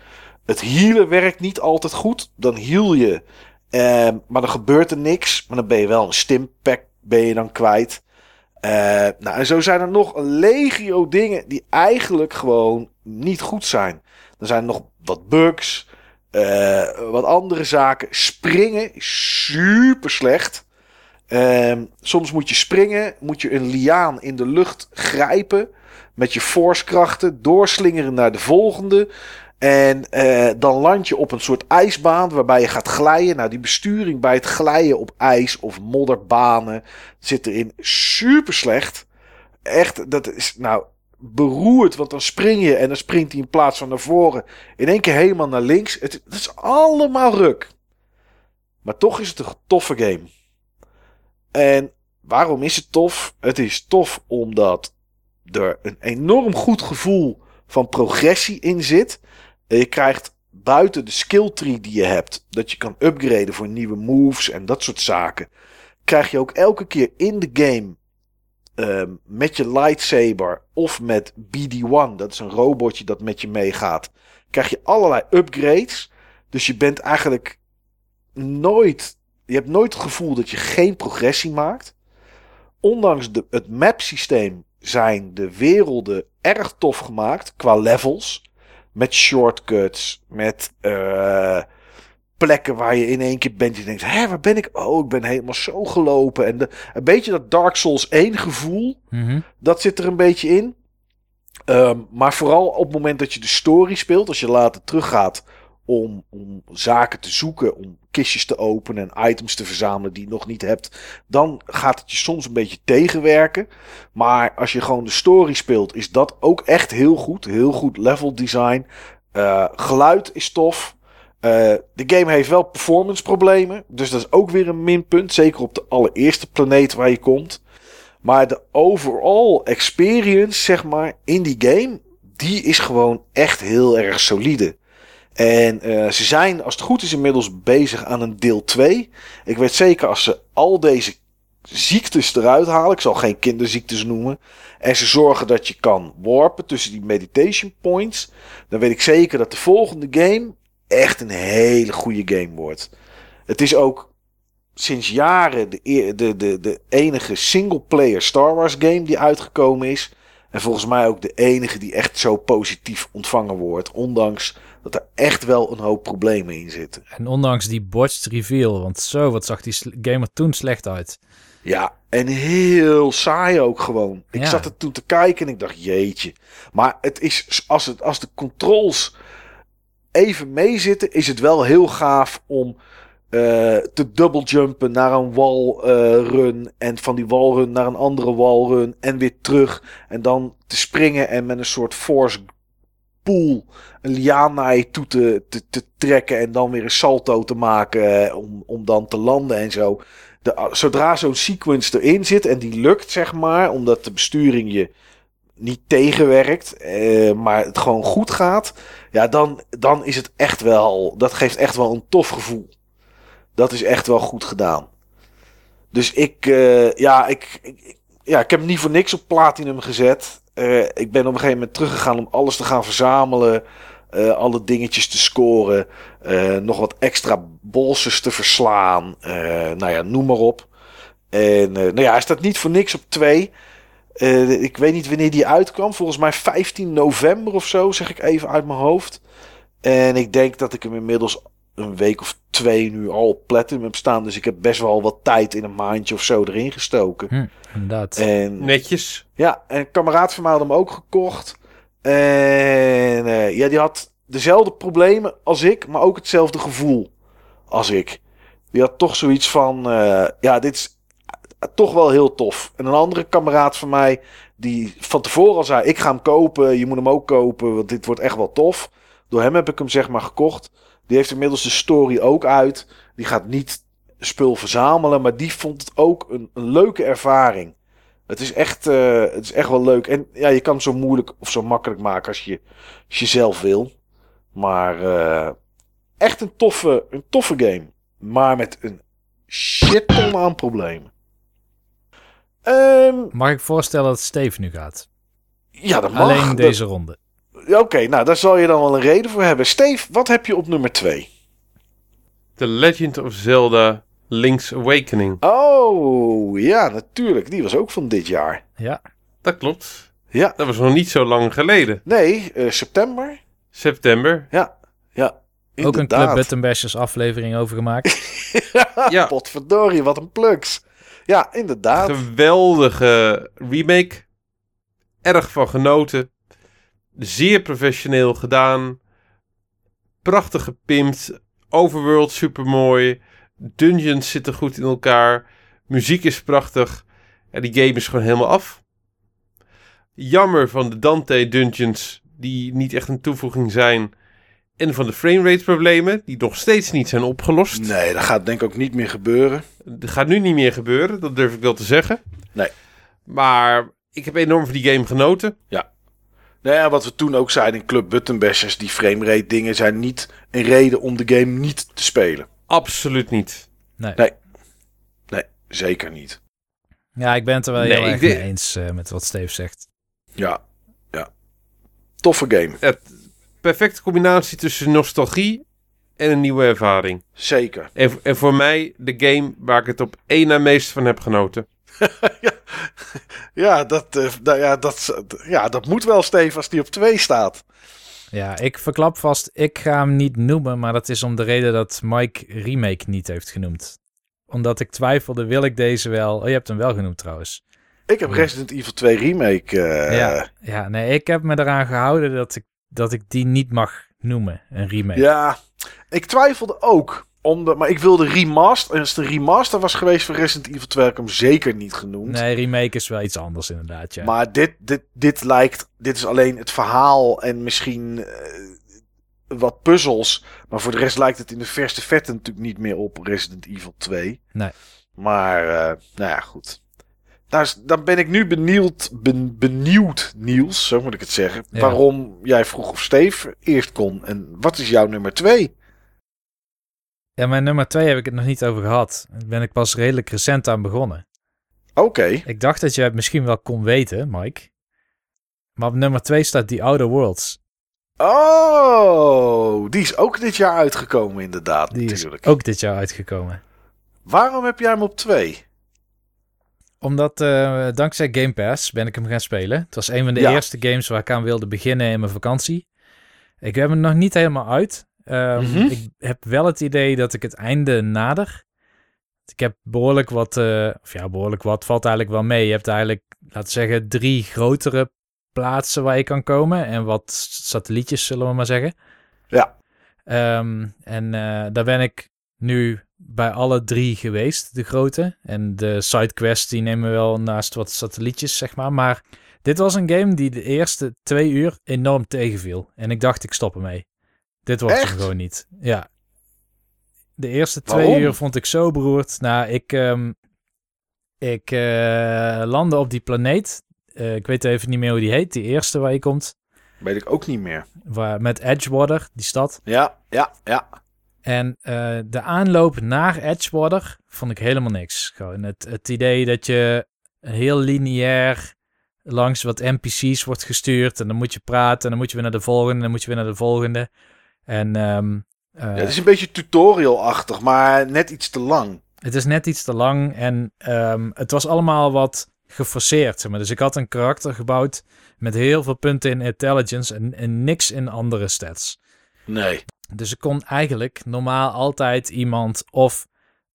Speaker 2: Het healen werkt niet altijd goed. Dan heal je, eh, maar dan gebeurt er niks. Maar dan ben je wel een stimpack ben je dan kwijt. Uh, nou, en zo zijn er nog een legio dingen die eigenlijk gewoon niet goed zijn. Er zijn nog wat bugs, uh, wat andere zaken. Springen is super slecht. Um, soms moet je springen, moet je een liaan in de lucht grijpen. Met je forcekrachten doorslingeren naar de volgende. En uh, dan land je op een soort ijsbaan waarbij je gaat glijden. Nou, die besturing bij het glijden op ijs of modderbanen zit erin super slecht. Echt, dat is nou beroerd, want dan spring je en dan springt hij in plaats van naar voren in één keer helemaal naar links. Het is allemaal ruk. Maar toch is het een toffe game. En waarom is het tof? Het is tof omdat er een enorm goed gevoel van progressie in zit. Je krijgt buiten de skill tree die je hebt, dat je kan upgraden voor nieuwe moves en dat soort zaken, krijg je ook elke keer in de game um, met je lightsaber of met BD-1, dat is een robotje dat met je meegaat, krijg je allerlei upgrades. Dus je bent eigenlijk nooit je hebt nooit het gevoel dat je geen progressie maakt. Ondanks de, het mapsysteem zijn de werelden erg tof gemaakt qua levels. Met shortcuts, met uh, plekken waar je in één keer bent. Je denkt, hé, waar ben ik? Oh, ik ben helemaal zo gelopen. En de, een beetje dat Dark Souls 1 gevoel, mm -hmm. dat zit er een beetje in. Um, maar vooral op het moment dat je de story speelt, als je later teruggaat om, om zaken te zoeken, om kistjes te openen en items te verzamelen die je nog niet hebt, dan gaat het je soms een beetje tegenwerken. Maar als je gewoon de story speelt, is dat ook echt heel goed. Heel goed level design. Uh, geluid is tof. Uh, de game heeft wel performance problemen. Dus dat is ook weer een minpunt. Zeker op de allereerste planeet waar je komt. Maar de overall experience, zeg maar, in die game, die is gewoon echt heel erg solide. En uh, ze zijn, als het goed is, inmiddels bezig aan een deel 2. Ik weet zeker als ze al deze ziektes eruit halen, ik zal geen kinderziektes noemen, en ze zorgen dat je kan warpen tussen die meditation points, dan weet ik zeker dat de volgende game echt een hele goede game wordt. Het is ook sinds jaren de, de, de, de enige single-player Star Wars game die uitgekomen is. En volgens mij ook de enige die echt zo positief ontvangen wordt. Ondanks dat er echt wel een hoop problemen in zitten.
Speaker 3: En ondanks die botched reveal, want zo, wat zag die gamer toen slecht uit.
Speaker 2: Ja, en heel saai ook gewoon. Ik zat er toen te kijken en ik dacht, jeetje. Maar het is als, het, als de controls even meezitten, is het wel heel gaaf om uh, te double-jumpen naar een walrun. en van die walrun naar een andere walrun. En weer terug. En dan te springen en met een soort force pool een liaan naar toe te, te, te trekken. En dan weer een salto te maken om, om dan te landen en zo. De, zodra zo'n sequence erin zit en die lukt, zeg maar, omdat de besturing je niet tegenwerkt, eh, maar het gewoon goed gaat, ja, dan, dan is het echt wel, dat geeft echt wel een tof gevoel. Dat is echt wel goed gedaan. Dus ik, uh, ja, ik, ik, ja, ik heb niet voor niks op Platinum gezet. Uh, ik ben op een gegeven moment teruggegaan om alles te gaan verzamelen. Uh, alle dingetjes te scoren. nog wat extra bolsjes te verslaan. nou ja, noem maar op. En nou ja, hij staat niet voor niks op 2. ik weet niet wanneer die uitkwam. Volgens mij 15 november of zo, zeg ik even uit mijn hoofd. En ik denk dat ik hem inmiddels een week of twee nu al op Platinum heb staan. Dus ik heb best wel wat tijd in een maandje of zo erin gestoken.
Speaker 3: Hm, inderdaad.
Speaker 2: En,
Speaker 1: Netjes.
Speaker 2: Ja, en een kameraad van mij had hem ook gekocht. En uh, ja, die had dezelfde problemen als ik, maar ook hetzelfde gevoel als ik. Die had toch zoiets van, uh, ja, dit is toch wel heel tof. En een andere kameraad van mij, die van tevoren al zei, ik ga hem kopen, je moet hem ook kopen, want dit wordt echt wel tof. Door hem heb ik hem zeg maar gekocht. Die heeft inmiddels de story ook uit. Die gaat niet spul verzamelen, maar die vond het ook een, een leuke ervaring. Het is, echt, uh, het is echt wel leuk. En ja, je kan het zo moeilijk of zo makkelijk maken als je, als je zelf wil. Maar uh, echt een toffe, een toffe game. Maar met een shit ton aan problemen. Um,
Speaker 3: mag ik voorstellen dat Steve nu gaat?
Speaker 2: Ja, dat mag.
Speaker 3: Alleen deze ronde.
Speaker 2: Oké, nou daar zal je dan wel een reden voor hebben. Steve, wat heb je op nummer 2?
Speaker 1: The Legend of Zelda Link's Awakening.
Speaker 2: Oh, ja, natuurlijk. Die was ook van dit jaar.
Speaker 3: Ja.
Speaker 1: Dat klopt.
Speaker 2: Ja.
Speaker 1: Dat was nog niet zo lang geleden.
Speaker 2: Nee, uh, september.
Speaker 1: September.
Speaker 2: Ja, ja.
Speaker 3: Ook een Club Button Bashers aflevering over gemaakt.
Speaker 2: ja, potverdorie, wat een plugs. Ja, inderdaad.
Speaker 1: Geweldige remake. Erg van genoten. Zeer professioneel gedaan. Prachtig gepimpt. Overworld super mooi. Dungeons zitten goed in elkaar. Muziek is prachtig. En die game is gewoon helemaal af. Jammer van de Dante Dungeons, die niet echt een toevoeging zijn. En van de framerate problemen, die nog steeds niet zijn opgelost.
Speaker 2: Nee, dat gaat denk ik ook niet meer gebeuren.
Speaker 1: Dat gaat nu niet meer gebeuren, dat durf ik wel te zeggen.
Speaker 2: Nee.
Speaker 1: Maar ik heb enorm van die game genoten.
Speaker 2: Ja. Nou ja, wat we toen ook zeiden in Club Button Bashers, die framerate dingen zijn niet een reden om de game niet te spelen.
Speaker 1: Absoluut niet.
Speaker 3: Nee.
Speaker 2: Nee, nee zeker niet.
Speaker 3: Ja, ik ben het er wel nee, heel erg mee eens uh, met wat Steve zegt.
Speaker 2: Ja, ja. Toffe game.
Speaker 1: Het perfecte combinatie tussen nostalgie en een nieuwe ervaring.
Speaker 2: Zeker.
Speaker 1: En, en voor mij de game waar ik het op één na meest van heb genoten.
Speaker 2: ja, ja, dat, uh, ja, dat, ja, dat moet wel, Steve, als die op twee staat.
Speaker 3: Ja, ik verklap vast, ik ga hem niet noemen, maar dat is om de reden dat Mike Remake niet heeft genoemd. Omdat ik twijfelde, wil ik deze wel... Oh, je hebt hem wel genoemd trouwens.
Speaker 2: Ik heb Resident Evil 2 Remake... Uh...
Speaker 3: Ja, ja, nee, ik heb me eraan gehouden dat ik, dat ik die niet mag noemen, een remake.
Speaker 2: Ja, ik twijfelde ook. Maar ik wilde remaster. Als de remaster was geweest van Resident Evil 2, heb ik hem zeker niet genoemd.
Speaker 3: Nee, remake is wel iets anders inderdaad, ja.
Speaker 2: Maar dit, dit, dit lijkt... Dit is alleen het verhaal en misschien uh, wat puzzels. Maar voor de rest lijkt het in de verste vette natuurlijk niet meer op Resident Evil 2.
Speaker 3: Nee.
Speaker 2: Maar, uh, nou ja, goed. Nou, dan ben ik nu benieuwd, ben, benieuwd, Niels, zo moet ik het zeggen. Ja. Waarom jij vroeg of Steve eerst kon. En wat is jouw nummer 2?
Speaker 3: Ja, mijn nummer 2 heb ik het nog niet over gehad. Daar ben ik pas redelijk recent aan begonnen.
Speaker 2: Oké. Okay.
Speaker 3: Ik dacht dat je het misschien wel kon weten, Mike. Maar op nummer 2 staat The Outer Worlds.
Speaker 2: Oh, die is ook dit jaar uitgekomen inderdaad.
Speaker 3: Die
Speaker 2: natuurlijk.
Speaker 3: is ook dit jaar uitgekomen.
Speaker 2: Waarom heb jij hem op 2?
Speaker 3: Omdat uh, dankzij Game Pass ben ik hem gaan spelen. Het was een van de ja. eerste games waar ik aan wilde beginnen in mijn vakantie. Ik heb hem nog niet helemaal uit. Um, mm -hmm. Ik heb wel het idee dat ik het einde nader. Ik heb behoorlijk wat, uh, of ja, behoorlijk wat valt eigenlijk wel mee. Je hebt eigenlijk, laten we zeggen, drie grotere plaatsen waar je kan komen en wat satellietjes, zullen we maar zeggen.
Speaker 2: Ja.
Speaker 3: Ehm, en eh, daar ben ik nu bij alle drie geweest, de grote. En de sidequests die nemen wel naast wat satellietjes, zeg maar. Maar dit was een game die de eerste twee uur enorm tegenviel. En ik dacht, ik stop ermee. Dit wordt hem gewoon niet. Ja. De eerste twee uur vond ik zo beroerd. Nou, ik, um, ik uh, landde op die planeet. Uh, ik weet even niet meer hoe die heet. Die eerste waar je komt.
Speaker 2: Weet ik ook niet meer.
Speaker 3: Waar, met Edgewater, die stad.
Speaker 2: Ja, ja, ja.
Speaker 3: En uh, de aanloop naar Edgewater vond ik helemaal niks. Gewoon het, het idee dat je heel lineair langs wat NPC's wordt gestuurd. En dan moet je praten. En dan moet je weer naar de volgende. En dan moet je weer naar de volgende. En, um,
Speaker 2: uh, ja, het is een beetje tutorial-achtig, maar net iets te lang.
Speaker 3: Het is net iets te lang. En um, het was allemaal wat geforceerd. Zeg maar. Dus ik had een karakter gebouwd met heel veel punten in intelligence en, en niks in andere stats.
Speaker 2: Nee.
Speaker 3: Dus ik kon eigenlijk normaal altijd iemand of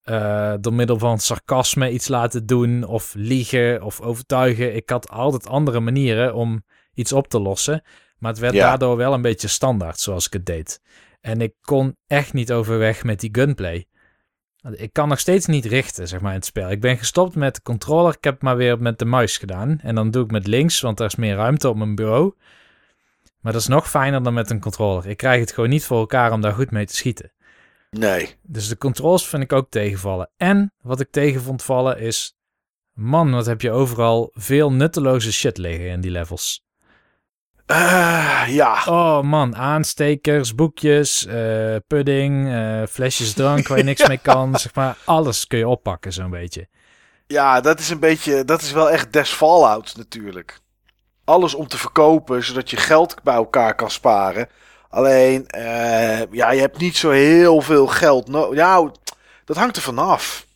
Speaker 3: uh, door middel van sarcasme iets laten doen, of liegen of overtuigen. Ik had altijd andere manieren om iets op te lossen. Maar het werd daardoor wel een beetje standaard zoals ik het deed. En ik kon echt niet overweg met die gunplay. Ik kan nog steeds niet richten, zeg maar, in het spel. Ik ben gestopt met de controller. Ik heb het maar weer met de muis gedaan. En dan doe ik met links, want daar is meer ruimte op mijn bureau. Maar dat is nog fijner dan met een controller. Ik krijg het gewoon niet voor elkaar om daar goed mee te schieten.
Speaker 2: Nee.
Speaker 3: Dus de controls vind ik ook tegenvallen. En wat ik tegen vond vallen is... Man, wat heb je overal veel nutteloze shit liggen in die levels.
Speaker 2: Uh, ja.
Speaker 3: Oh man, aanstekers, boekjes, uh, pudding, uh, flesjes drank waar je niks mee kan. Zeg maar, alles kun je oppakken zo'n beetje.
Speaker 2: Ja, dat is een beetje, dat is wel echt des Fallout natuurlijk. Alles om te verkopen, zodat je geld bij elkaar kan sparen. Alleen, ja, je hebt niet zo heel veel geld. No ja, dat hangt er vanaf.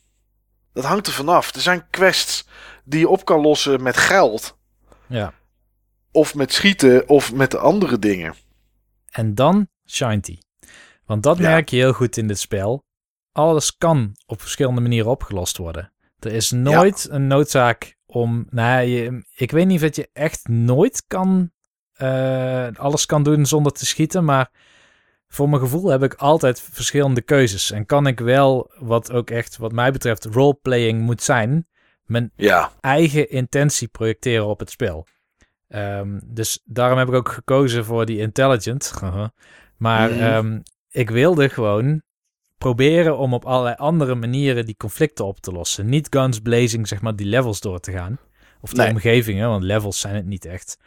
Speaker 2: Dat hangt er vanaf. Er zijn quests die je op kan lossen met geld.
Speaker 3: Ja.
Speaker 2: Of met schieten of met andere dingen.
Speaker 3: En dan Shinty. Want dat merk je heel goed in dit spel. Alles kan op verschillende manieren opgelost worden. Er is nooit een noodzaak om. Nou, je, ik weet niet of je echt nooit kan. Uh, alles kan doen zonder te schieten. Maar voor mijn gevoel heb ik altijd verschillende keuzes. En kan ik wel, wat ook echt, wat mij betreft, roleplaying moet zijn. Mijn eigen intentie projecteren op het spel. Um, dus daarom heb ik ook gekozen voor die intelligent. maar mm. um, ik wilde gewoon proberen om op allerlei andere manieren die conflicten op te lossen. Niet guns blazing, zeg maar, die levels door te gaan. Of de nee. omgevingen, want levels zijn het niet echt.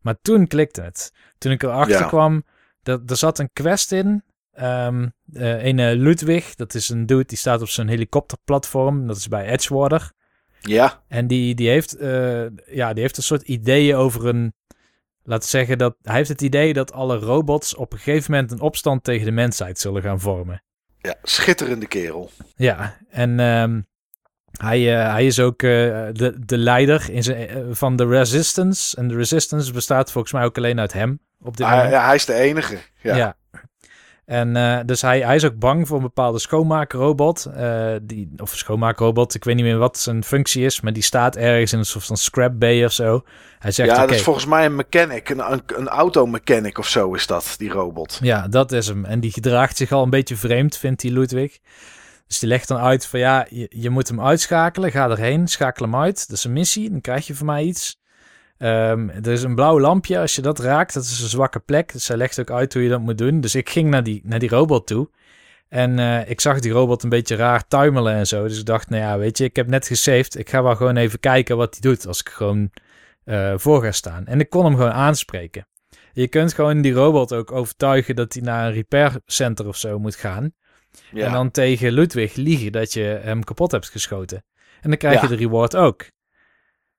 Speaker 3: Maar toen klikte het. Toen ik erachter ja. kwam, dat, er zat een quest in. Um, uh, een uh, Ludwig, dat is een dude die staat op zo'n helikopterplatform. Dat is bij Edgewater.
Speaker 2: Ja.
Speaker 3: En die, die, heeft, uh, ja, die heeft een soort ideeën over een. Laten zeggen dat. Hij heeft het idee dat alle robots op een gegeven moment een opstand tegen de mensheid zullen gaan vormen.
Speaker 2: Ja, schitterende kerel.
Speaker 3: Ja, en um, hij, uh, hij is ook uh, de, de leider in zijn, van de Resistance. En de Resistance bestaat volgens mij ook alleen uit hem. Op dit
Speaker 2: ah,
Speaker 3: moment.
Speaker 2: Ja, hij is de enige. Ja.
Speaker 3: ja. En uh, dus hij, hij is ook bang voor een bepaalde schoonmaakrobot. Uh, die, of schoonmaakrobot, ik weet niet meer wat zijn functie is. Maar die staat ergens in een soort van scrap bay of zo. Hij zegt,
Speaker 2: ja,
Speaker 3: okay,
Speaker 2: dat is volgens mij een mechanic. Een, een, een automechanic of zo is dat, die robot.
Speaker 3: Ja, dat is hem. En die gedraagt zich al een beetje vreemd, vindt die Ludwig. Dus die legt dan uit van ja, je, je moet hem uitschakelen. Ga erheen, schakel hem uit. Dat is een missie, dan krijg je van mij iets. Um, er is een blauw lampje. Als je dat raakt, dat is een zwakke plek. Dus zij legt ook uit hoe je dat moet doen. Dus ik ging naar die, naar die robot toe. En uh, ik zag die robot een beetje raar tuimelen en zo. Dus ik dacht, nou ja, weet je, ik heb net gesaved. Ik ga wel gewoon even kijken wat hij doet als ik gewoon uh, voor ga staan. En ik kon hem gewoon aanspreken. Je kunt gewoon die robot ook overtuigen dat hij naar een repair center of zo moet gaan. Ja. En dan tegen Ludwig liegen dat je hem kapot hebt geschoten. En dan krijg ja. je de reward ook.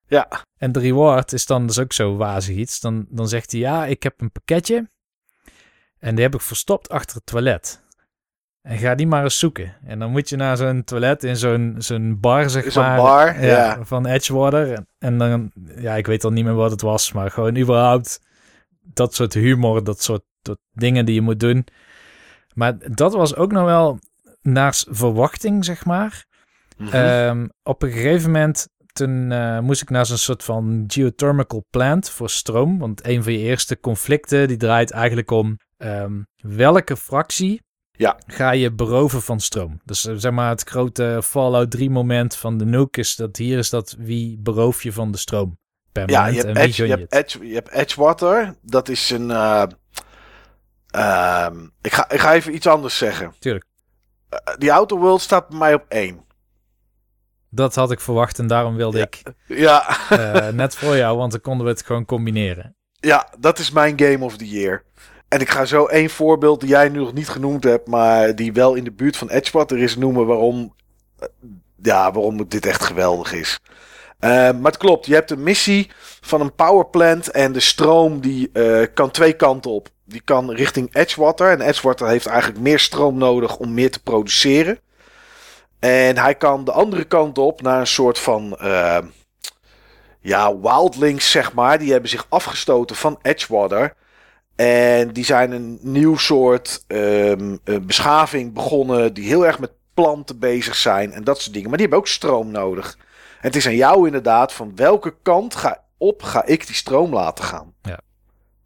Speaker 2: Ja.
Speaker 3: En de reward is dan dus ook zo wazig iets. Dan, dan zegt hij, ja, ik heb een pakketje. En die heb ik verstopt achter het toilet. En ga die maar eens zoeken. En dan moet je naar zo'n toilet in zo'n zo'n bar, zeg
Speaker 2: zo'n
Speaker 3: maar.
Speaker 2: bar, ja, ja.
Speaker 3: Van Edgewater. En, en, dan, ja, ik weet al niet meer wat het was. Maar gewoon überhaupt dat soort humor, dat soort dat dingen die je moet doen. Maar dat was ook nog wel naar verwachting, zeg maar. Mm -hmm. um, op een gegeven moment toen uh, moest ik naar zo'n soort van geothermal plant voor stroom. Want een van je eerste conflicten die draait eigenlijk om ehm, welke fractie
Speaker 2: Ja.
Speaker 3: ga je beroven van stroom? Dus eh, zeg maar het grote Fallout 3 moment van de Nuke is dat hier is dat wie beroof je van de stroom
Speaker 2: Ja, je hebt, Edge, je, hebt? Edge, je hebt Edgewater. Dat is een... eh, ehm, ik, ga, ik ga even iets anders zeggen.
Speaker 3: Tuurlijk.
Speaker 2: Eh, die Outer World staat bij mij op één.
Speaker 3: Dat had ik verwacht en daarom wilde
Speaker 2: Ja.
Speaker 3: ik
Speaker 2: Ja,
Speaker 3: eh, net voor jou, want dan konden we het gewoon combineren.
Speaker 2: ja, dat is mijn Game of the Year. En ik ga zo één voorbeeld die jij nu nog niet genoemd hebt, maar die wel in de buurt van Edgewater is noemen waarom, eh, ja, waarom dit echt geweldig is. Eh, maar het klopt, je hebt een missie van een powerplant en de stroom die kan twee kanten op. Die kan richting Edgewater en Edgewater heeft eigenlijk meer stroom nodig om meer te produceren. En hij kan de andere kant op naar een soort van eh, ja, wildlings, zeg maar. Die hebben zich afgestoten van Edgewater. En die zijn een nieuw soort ehm, eh, beschaving begonnen. Die heel erg met planten bezig zijn en dat soort dingen. Maar die hebben ook stroom nodig. En het is aan jou inderdaad van welke kant ga, op ga ik die stroom laten gaan.
Speaker 3: Ja.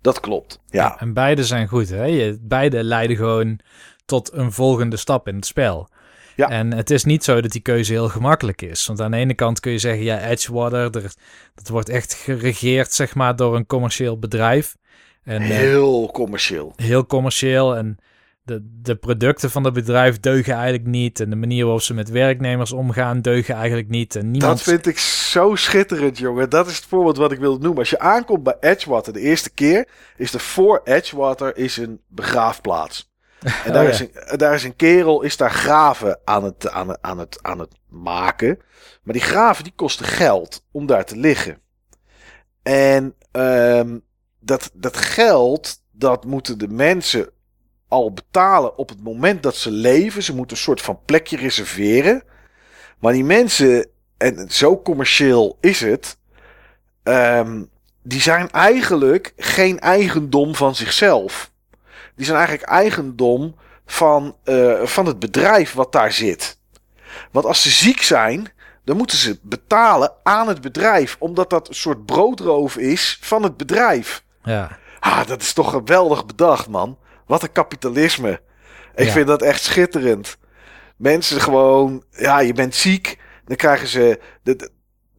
Speaker 2: Dat klopt. Ja.
Speaker 3: En beide zijn goed. Hè? Je, beide leiden gewoon tot een volgende stap in het spel.
Speaker 2: Ja.
Speaker 3: En het is niet zo dat die keuze heel gemakkelijk is. Want aan de ene kant kun je zeggen, ja, Edgewater, er, dat wordt echt geregeerd, zeg maar, door een commercieel bedrijf. En, eh,
Speaker 2: Heel commercieel.
Speaker 3: heel commercieel en de, de producten van het bedrijf deugen eigenlijk niet. En de manier waarop ze met werknemers omgaan deugen eigenlijk niet. En niemand...
Speaker 2: Dat vind ik zo schitterend, jongen. Dat is het voorbeeld wat ik wilde noemen. Als je aankomt bij Edgewater de eerste keer, is er voor Edgewater is een begraafplaats. En daar,
Speaker 3: Oh,
Speaker 2: is een, daar is een kerel, is daar graven aan het, aan, aan, het, aan het maken. Maar die graven die kosten geld om daar te liggen. En ehm, dat, dat geld, dat moeten de mensen al betalen op het moment dat ze leven. Ze moeten een soort van plekje reserveren. Maar die mensen, en zo commercieel is het, ehm, die zijn eigenlijk geen eigendom van zichzelf. Die zijn eigenlijk eigendom van, eh, van het bedrijf wat daar zit. Want als ze ziek zijn, dan moeten ze betalen aan het bedrijf, omdat dat een soort broodroof is van het bedrijf.
Speaker 3: Ja,
Speaker 2: Ah, dat is toch geweldig bedacht, man. Wat een kapitalisme. Ik
Speaker 3: Ja.
Speaker 2: vind dat echt schitterend. Mensen gewoon, ja, je bent ziek, dan krijgen ze. Er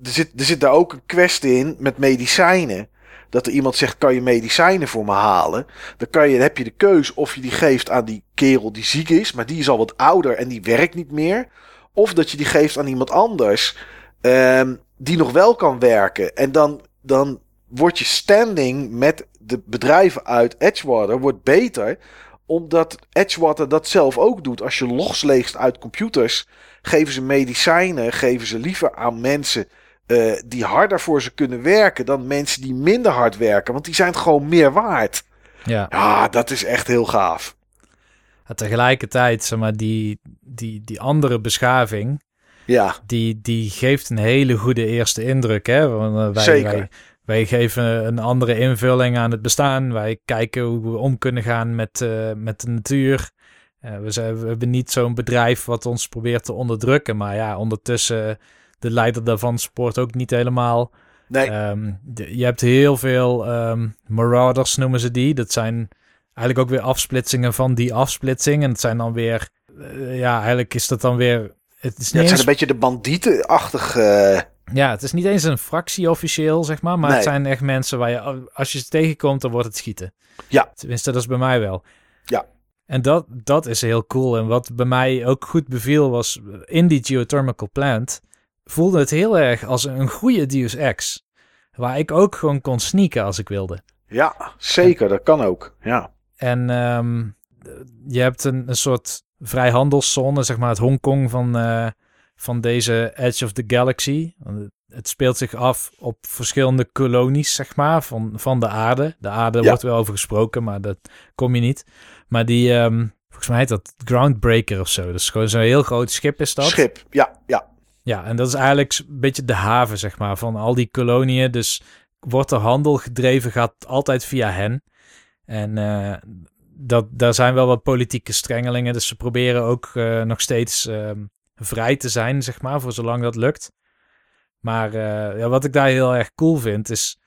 Speaker 2: zit, er zit daar ook een kwestie in met medicijnen. Dat er iemand zegt: kan je medicijnen voor me halen? Dan, kan je, heb je de keus of je die geeft aan die kerel die ziek is, maar die is al wat ouder en die werkt niet meer. Of dat je die geeft aan iemand anders ehm, die nog wel kan werken. En dan, dan wordt je standing met de bedrijven uit Edgewater wordt beter. Omdat Edgewater dat zelf ook doet. Als je logs leest uit computers, geven ze medicijnen, geven ze liever aan mensen eh, die harder voor ze kunnen werken dan mensen die minder hard werken. Want die zijn gewoon meer waard.
Speaker 3: ja.
Speaker 2: Ja, dat is echt heel gaaf.
Speaker 3: En tegelijkertijd, zeg maar, die, die, die andere beschaving,
Speaker 2: Ja,
Speaker 3: die, die geeft een hele goede eerste indruk. Hè? Want, eh, wij,
Speaker 2: Zeker.
Speaker 3: Wij, wij geven een andere invulling aan het bestaan. Wij kijken hoe we om kunnen gaan met, eh, met de natuur. We, zijn, we hebben niet zo'n bedrijf wat ons probeert te onderdrukken. Maar ja, ondertussen, de leider daarvan spoort ook niet helemaal.
Speaker 2: nee,
Speaker 3: Ehm, de- je hebt heel veel ehm, marauders, noemen ze die. Dat zijn eigenlijk ook weer afsplitsingen van die afsplitsing. En het zijn dan weer, eh, ja, eigenlijk is dat dan weer. Het is
Speaker 2: ja, het zijn een beetje de bandietenachtige.
Speaker 3: ja, het is niet eens een fractie officieel, zeg maar. Maar
Speaker 2: Nee.
Speaker 3: het zijn echt mensen waar je, als je ze tegenkomt, dan wordt het schieten.
Speaker 2: Ja.
Speaker 3: Tenminste, dat is bij mij wel.
Speaker 2: Ja.
Speaker 3: En dat, dat is heel cool. En wat bij mij ook goed beviel was, in die geothermal plant voelde het heel erg als een goede Deus Ex. Waar ik ook gewoon kon sneaken als ik wilde.
Speaker 2: Ja, zeker, dat kan ook. Ja,
Speaker 3: En ehm, je hebt een, een soort vrijhandelszone, zeg maar het Hongkong van, eh, van deze Edge of the Galaxy. Het- speelt zich af op verschillende kolonies, zeg maar, van, van de aarde. De aarde
Speaker 2: Ja.
Speaker 3: wordt wel over gesproken, maar dat kom je niet. Maar die, ehm, volgens mij heet dat Groundbreaker of zo. Dat is gewoon zo'n heel groot schip is dat.
Speaker 2: schip. Ja, ja.
Speaker 3: Ja, en dat is eigenlijk een beetje de haven, zeg maar, van al die koloniën. Dus wordt er handel gedreven, gaat altijd via hen. En eh, dat, daar zijn wel wat politieke strengelingen. Dus ze proberen ook eh, nog steeds ehm, vrij te zijn, zeg maar, voor zolang dat lukt. Maar eh, ja, wat ik daar heel erg cool vind, is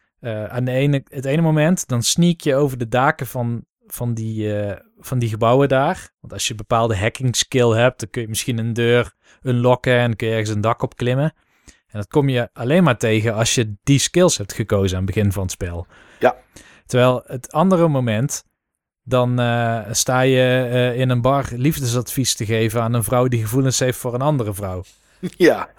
Speaker 3: aan de ene, het ene moment, dan sneak je over de daken van, van die, eh, van die gebouwen daar. Want als je een bepaalde hacking skill hebt, dan kun je misschien een deur unlocken en kun je ergens een dak op klimmen. En dat kom je alleen maar tegen als je die skills hebt gekozen aan het begin van het spel.
Speaker 2: Ja.
Speaker 3: Terwijl het andere moment, dan uh, sta je uh, in een bar liefdesadvies te geven aan een vrouw die gevoelens heeft voor een andere vrouw.
Speaker 2: Ja.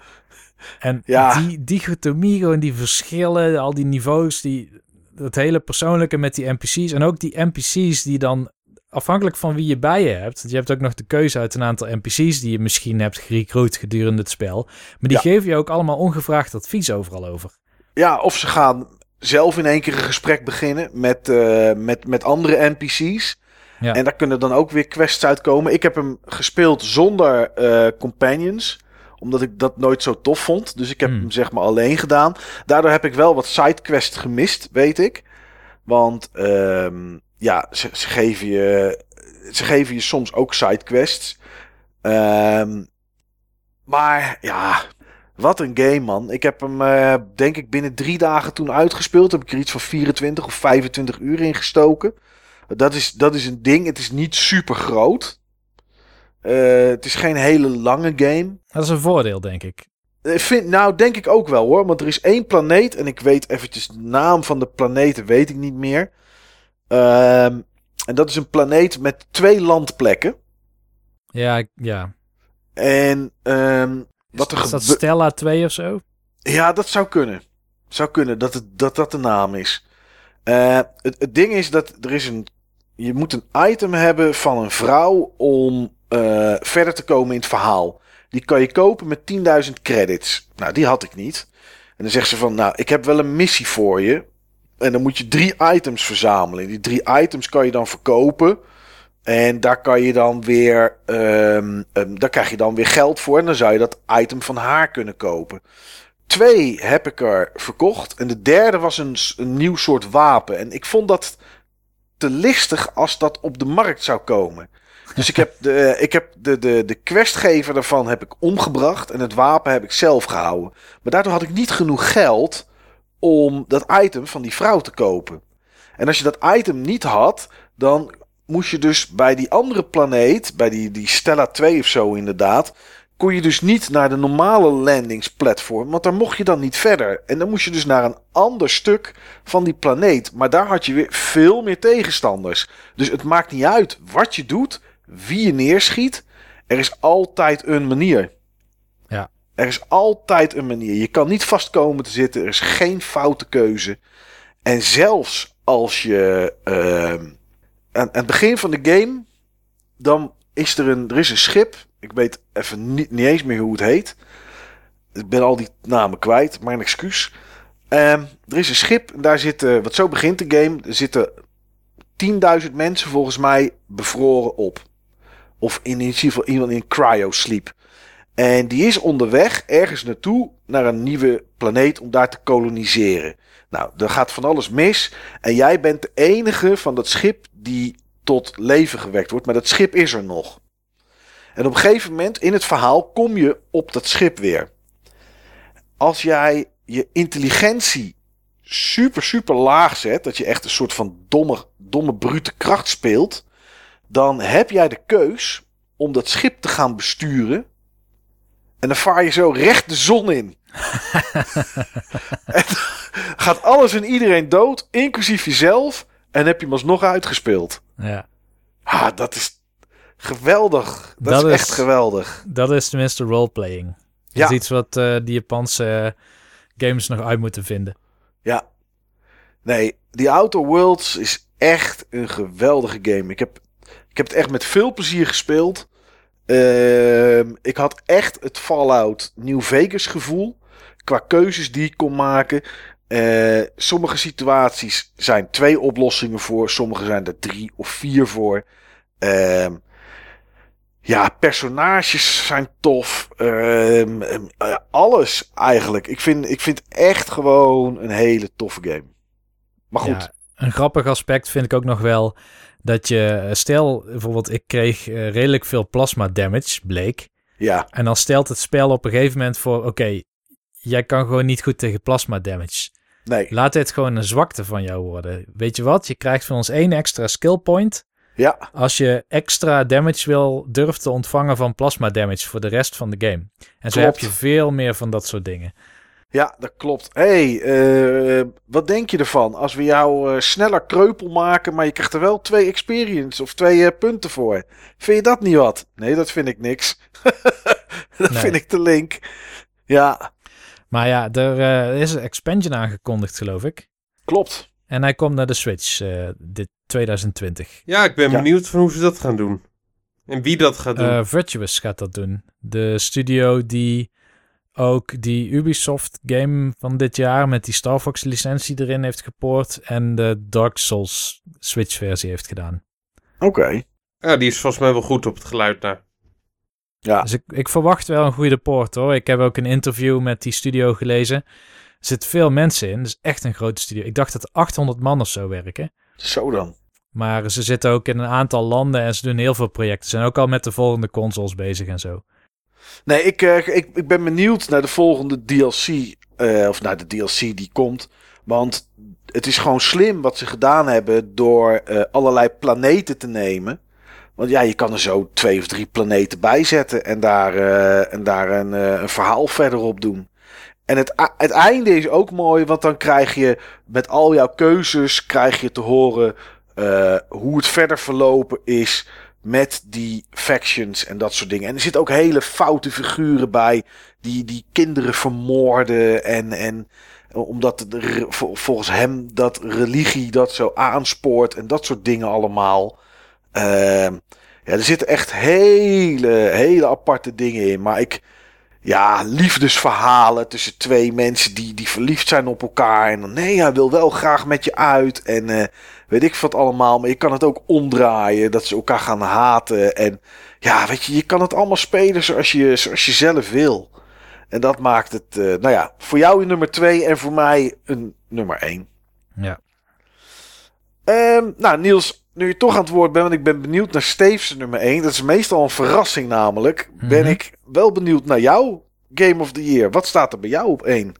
Speaker 3: En ja. die dichotomie, gewoon die verschillen, al die niveaus, die, dat hele persoonlijke met die NPC's. En ook die NPC's die dan afhankelijk van wie je bij je hebt. Je hebt ook nog de keuze uit een aantal NPC's die je misschien hebt gerecruit gedurende het spel. Maar die geven je ook allemaal ongevraagd advies overal over.
Speaker 2: Ja, of ze gaan zelf in één keer een gesprek beginnen met, uh, met, met andere NPC's. Ja. En daar kunnen dan ook weer quests uitkomen. Ik heb hem gespeeld zonder uh, companions omdat ik dat nooit zo tof vond. Dus ik heb hmm. hem zeg maar alleen gedaan. Daardoor heb ik wel wat sidequests gemist, weet ik. Want um, ja, ze, ze, geven je, ze geven je soms ook sidequests. Um, maar ja, wat een game, man. Ik heb hem, uh, denk ik, binnen drie dagen toen uitgespeeld. Heb ik er iets van 24 of 25 uur in gestoken. Dat is, dat is een ding. Het is niet super groot. Uh, het is geen hele lange game.
Speaker 3: Dat is een voordeel, denk ik.
Speaker 2: ik vind, nou, denk ik ook wel hoor. Want er is één planeet. En ik weet eventjes de naam van de planeten, weet ik niet meer. Um, en dat is een planeet met twee landplekken.
Speaker 3: Ja, ja.
Speaker 2: En um, wat er
Speaker 3: is dat Stella 2 of zo?
Speaker 2: Ja, dat zou kunnen. Zou kunnen dat het, dat, dat de naam is. Uh, het, het ding is dat er is een. Je moet een item hebben van een vrouw om uh, verder te komen in het verhaal. Die kan je kopen met 10.000 credits. Nou, die had ik niet. En dan zegt ze van, nou, ik heb wel een missie voor je. En dan moet je drie items verzamelen. Die drie items kan je dan verkopen. En daar kan je dan weer, um, um, daar krijg je dan weer geld voor. En dan zou je dat item van haar kunnen kopen. Twee heb ik er verkocht. En de derde was een, een nieuw soort wapen. En ik vond dat te listig als dat op de markt zou komen. Dus ik heb de, ik heb de, de, de questgever daarvan heb ik omgebracht. En het wapen heb ik zelf gehouden. Maar daardoor had ik niet genoeg geld om dat item van die vrouw te kopen. En als je dat item niet had, dan moest je dus bij die andere planeet, bij die, die Stella 2 of zo inderdaad, kon je dus niet naar de normale landingsplatform, want daar mocht je dan niet verder. En dan moest je dus naar een ander stuk van die planeet. Maar daar had je weer veel meer tegenstanders. Dus het maakt niet uit wat je doet, wie je neerschiet. Er is altijd een manier.
Speaker 3: Ja.
Speaker 2: Er is altijd een manier. Je kan niet vastkomen te zitten. Er is geen foute keuze. En zelfs als je uh, aan, het begin van de game, dan is er een, er is een schip. Ik weet even niet, niet eens meer hoe het heet. Ik ben al die namen kwijt, mijn excuus. Uh, er is een schip, daar zitten, wat zo begint de game, er zitten 10.000 mensen volgens mij bevroren op. Of in ieder geval iemand in cryo-sleep. En die is onderweg ergens naartoe naar een nieuwe planeet om daar te koloniseren. Nou, er gaat van alles mis. En jij bent de enige van dat schip die tot leven gewekt wordt. Maar dat schip is er nog. En op een gegeven moment in het verhaal kom je op dat schip weer. Als jij je intelligentie super, super laag zet. Dat je echt een soort van domme, domme brute kracht speelt dan heb jij de keus om dat schip te gaan besturen. En dan vaar je zo recht de zon in. en gaat alles en iedereen dood, inclusief jezelf. En heb je hem alsnog uitgespeeld.
Speaker 3: Ja.
Speaker 2: Ah, dat is geweldig. Dat, is echt geweldig.
Speaker 3: Dat is tenminste roleplaying. Dat ja. is iets wat uh, die Japanse games nog uit moeten vinden.
Speaker 2: Ja. Nee, die Outer Worlds is echt een geweldige game. Ik heb ik heb het echt met veel plezier gespeeld. Uh, ik had echt het Fallout New Vegas gevoel. Qua keuzes die ik kon maken. Uh, sommige situaties zijn twee oplossingen voor. Sommige zijn er drie of vier voor. Uh, ja, personages zijn tof. Ehm, eh, alles eigenlijk. Ik vind, ik vind echt gewoon een hele toffe game. Maar goed. Ja,
Speaker 3: een grappig aspect vind ik ook nog wel dat je, eh, stel bijvoorbeeld, ik kreeg uh, redelijk veel plasma damage, bleek.
Speaker 2: Ja.
Speaker 3: En dan stelt het spel op een gegeven moment voor, oké, jij kan gewoon niet goed tegen plasma damage.
Speaker 2: Nee.
Speaker 3: Laat dit gewoon een zwakte van jou worden. Weet je wat? Je krijgt van ons één extra skill point.
Speaker 2: Ja,
Speaker 3: Als je extra damage wil, durft te ontvangen van plasma damage voor de rest van de game. En zo heb je veel meer van dat soort dingen.
Speaker 2: Ja, dat klopt. hey, eh, wat denk je ervan als we jou eh, sneller kreupel maken, maar je krijgt er wel twee experience of twee eh, punten voor? Vind je dat niet wat? Nee, dat vind ik niks. dat
Speaker 3: Nee.
Speaker 2: vind ik te link. Ja,
Speaker 3: Maar ja, er eh, is een expansion aangekondigd, geloof ik.
Speaker 2: klopt.
Speaker 3: En hij komt naar de Switch eh, dit 2020.
Speaker 1: Ja, ik ben
Speaker 2: Ja.
Speaker 1: benieuwd van hoe ze dat gaan doen. En wie dat gaat doen.
Speaker 3: Eh, Virtuous gaat dat doen. De studio die ook die Ubisoft game van dit jaar met die Star Fox licentie erin heeft gepoord en de Dark Souls Switch versie heeft gedaan.
Speaker 2: Oké.
Speaker 1: ja, die is volgens mij wel goed op het geluid daar.
Speaker 2: Ja,
Speaker 3: Dus ik, ik verwacht wel een goede poort hoor. Ik heb ook een interview met die studio gelezen. Er zitten veel mensen in. Het is echt een grote studio. Ik dacht dat er 800 man of zo werken.
Speaker 2: zo dan.
Speaker 3: Maar ze zitten ook in een aantal landen en ze doen heel veel projecten. Ze zijn ook al met de volgende consoles bezig en zo.
Speaker 2: Nee, ik, eh, ik, ik ben benieuwd naar de volgende DLC. eh, of naar de DLC die komt. Want het is gewoon slim wat ze gedaan hebben door eh, allerlei planeten te nemen. Want ja, je kan er zo twee of drie planeten bij zetten en daar, en daar een, een verhaal verder op doen. En het, het einde is ook mooi, want dan krijg je met al jouw keuzes krijg je te horen hoe het verder verlopen is met die factions en dat soort dingen. En er zitten ook hele foute figuren bij die, die kinderen vermoorden en, en omdat volgens hem dat religie dat zo aanspoort en dat soort dingen allemaal. Ehm, ja, er zitten echt hele, hele aparte dingen in. Maar ik, ja, liefdesverhalen tussen twee mensen die, die verliefd zijn op elkaar. En dan, nee, hij wil wel graag met je uit. En eh, weet ik wat allemaal. Maar je kan het ook omdraaien, dat ze elkaar gaan haten. En ja, weet je, je kan het allemaal spelen zoals je, zoals je zelf wil. En dat maakt het, eh, nou ja, voor jou een nummer 2 en voor mij een nummer 1.
Speaker 3: Ja.
Speaker 2: Ehm, nou, Niels, nu je toch aan het woord bent, want ik ben benieuwd naar Steve's nummer 1. Dat is meestal een verrassing namelijk. Ben
Speaker 3: Mhm.
Speaker 2: ik wel benieuwd naar jouw Game of the Year. Wat staat er bij jou op 1?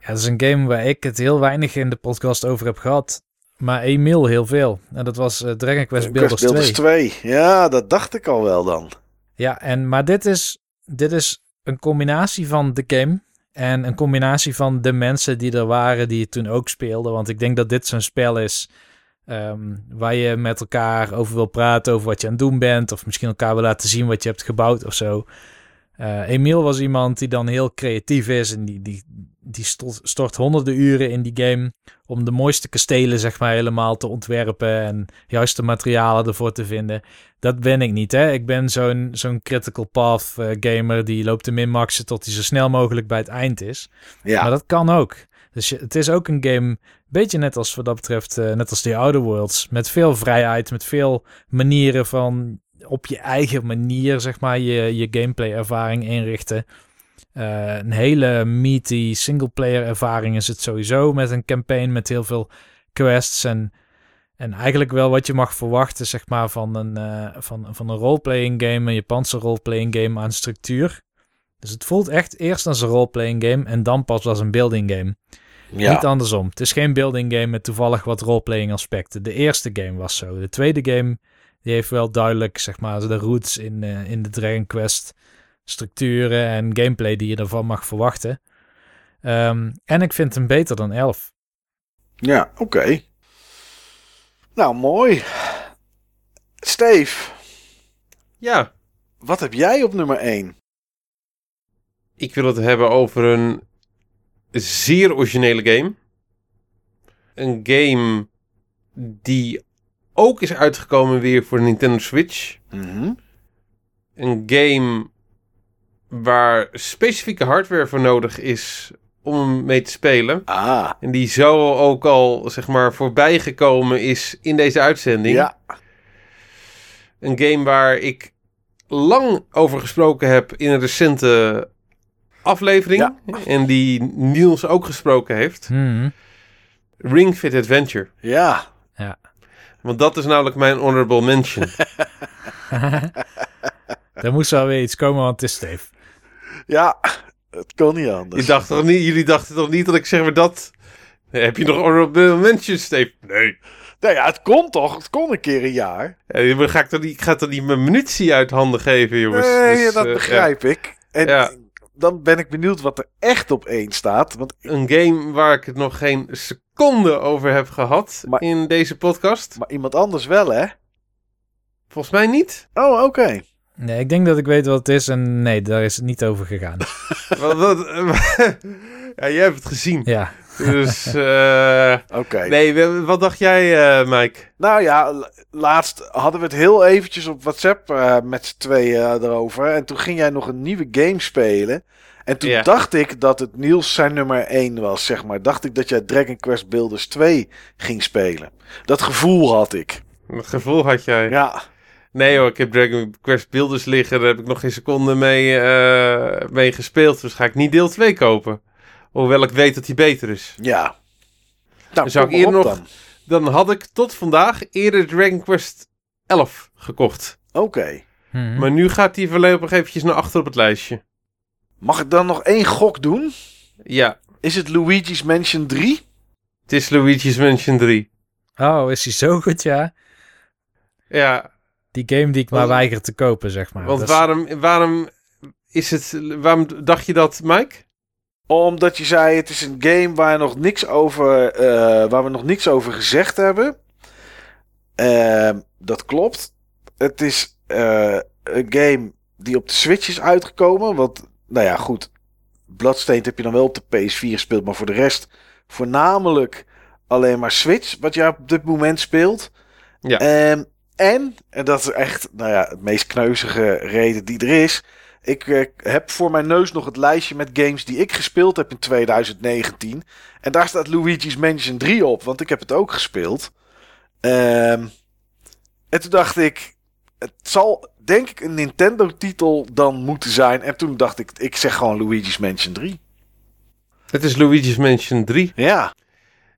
Speaker 3: Ja, dat is een game waar ik het heel weinig in de podcast over heb gehad. Maar Emiel heel veel. En dat was eh, Dragon Quest Builders 2.
Speaker 2: Builders 2. Ja, dat dacht ik al wel dan.
Speaker 3: Ja, en, maar dit is, dit is een combinatie van de game en een combinatie van de mensen die er waren die het toen ook speelden. Want ik denk dat dit zo'n spel is ehm, waar je met elkaar over wil praten, over wat je aan het doen bent. Of misschien elkaar wil laten zien wat je hebt gebouwd of zo. Eh Emiel was iemand die dan heel creatief is en die, die, die stort, honderden uren in die game om de mooiste kastelen zeg maar helemaal te ontwerpen en juiste materialen ervoor te vinden. Dat ben ik niet, hè. Ik ben zo'n zo'n critical path eh, gamer die loopt te minmaxen tot hij zo snel mogelijk bij het eind is.
Speaker 2: Ja,
Speaker 3: Maar dat kan ook. Dus je- het is ook een game, beetje net als wat dat betreft, eh, net als The Outer Worlds. Met veel vrijheid, met veel manieren van op je eigen manier, zeg maar, je, je gameplay ervaring inrichten. Eh, een hele meaty single-player ervaring is het sowieso met een campaign met heel veel quests en, en eigenlijk wel wat je mag verwachten zeg maar van een, eh, van, van een roleplaying game, een Japanse roleplaying game aan structuur. Dus het voelt echt eerst als een roleplaying game en dan pas als een building game.
Speaker 2: ja.
Speaker 3: Niet andersom. Het is geen building game met toevallig wat roleplaying aspecten. De eerste game was zo. De tweede game die heeft wel duidelijk zeg maar de roots in, eh, in de Dragon Quest structuren en gameplay die je ervan mag verwachten. Ehm, en ik vind hem beter dan 11.
Speaker 2: ja oké. Nou, mooi. Steve,
Speaker 1: Ja,
Speaker 2: wat heb jij op nummer 1?
Speaker 1: ik wil het hebben over een zeer originele game. Een game die ook is uitgekomen weer voor de Nintendo Switch.
Speaker 2: Mhm.
Speaker 1: Een game waar specifieke hardware voor nodig is om hem mee te spelen.
Speaker 2: Ah,
Speaker 1: En die zo ook al, zeg maar, voorbij gekomen is in deze uitzending.
Speaker 2: ja.
Speaker 1: Een game waar ik lang over gesproken heb in een recente aflevering.
Speaker 2: Ja.
Speaker 1: En die Niels ook gesproken heeft.
Speaker 3: Hmm.
Speaker 1: Ring Fit Adventure.
Speaker 2: Ja,
Speaker 1: Want dat is namelijk mijn honorable mention.
Speaker 3: er moest wel weer iets komen, want het is Steve.
Speaker 2: ja. Het kon niet anders.
Speaker 1: Je dacht toch niet, jullie dachten toch niet dat ik zeg maar dat... Heb je nog honorable mentions, Steve? Nee.
Speaker 2: Nou ja, het kon toch? Het kon een keer een jaar.
Speaker 1: Ja, ga ik, toch niet, ik ga toch niet mijn munitie uit handen geven, jongens.
Speaker 2: Nee,
Speaker 1: Dus,
Speaker 2: dat
Speaker 1: eh,
Speaker 2: begrijp ik. En
Speaker 1: Ja.
Speaker 2: Dan ben ik benieuwd wat er echt op één staat. Want.
Speaker 1: Een game waar ik het nog geen seconde over heb gehad
Speaker 2: Maar-
Speaker 1: in deze podcast.
Speaker 2: maar iemand anders wel, hè?
Speaker 1: Volgens mij niet.
Speaker 2: Oh, oké.
Speaker 3: Nee, ik denk dat ik weet wat het is en nee, daar is het niet over gegaan.
Speaker 1: wat, wat, ja, jij hebt het gezien.
Speaker 3: Ja,
Speaker 1: Dus, eh,
Speaker 2: Oké.
Speaker 1: nee, wat dacht jij, eh, Mike?
Speaker 2: Nou ja, la- laatst hadden we het heel eventjes op WhatsApp eh, met z'n tweeën eh, erover. En toen ging jij nog een nieuwe game spelen. En toen dacht ik dat het Niels zijn nummer 1 was, zeg maar. Dacht ik dat jij Dragon Quest Builders 2 ging spelen. Dat gevoel had ik.
Speaker 1: Het gevoel had jij.
Speaker 2: Ja,
Speaker 1: Nee hoor, ik heb Dragon Quest Builders liggen. Daar heb ik nog geen seconde mee, mee gespeeld. Dus ga ik niet deel 2 kopen. Hoewel ik weet dat die beter is.
Speaker 2: ja. Nou,
Speaker 1: Zou ik
Speaker 2: op
Speaker 1: nog- Dan had ik tot vandaag eerder Dragon Quest 11 gekocht.
Speaker 2: dan. Oké.
Speaker 3: Mhm.
Speaker 1: Maar nu gaat die voorlopig eventjes naar achter op het lijstje.
Speaker 2: Mag ik dan nog één gok doen?
Speaker 1: Ja,
Speaker 2: Is het Luigi's Mansion 3?
Speaker 1: het is Luigi's Mansion 3.
Speaker 3: Oh, is hij zo goed, ja?
Speaker 1: Ja,
Speaker 3: Die game die ik maar
Speaker 1: Want-
Speaker 3: weiger te kopen, zeg maar.
Speaker 1: want
Speaker 3: is-
Speaker 1: waarom, waarom is het... Waarom dacht je dat, Mike?
Speaker 2: Omdat je zei, het is een game waar, nog niks over, eh, waar we nog niks over gezegd hebben. Ehm, dat klopt. Het is eh, een game die op de Switch is uitgekomen. Want, nou ja, goed. Bloodstained heb je dan wel op de PS4 gespeeld. Maar voor de rest voornamelijk alleen maar Switch. Wat je op dit moment speelt.
Speaker 1: Ja.
Speaker 2: Ehm, en, en dat is echt nou ja, het meest kneuzige reden die er is. Ik eh, heb voor mijn neus nog het lijstje met games die ik gespeeld heb in 2019. En daar staat Luigi's Mansion 3 op, want ik heb het ook gespeeld. Ehm, en toen dacht ik, het zal denk ik een Nintendo-titel dan moeten zijn. En toen dacht ik, ik zeg gewoon Luigi's Mansion 3.
Speaker 1: Het is Luigi's Mansion 3.
Speaker 2: Ja,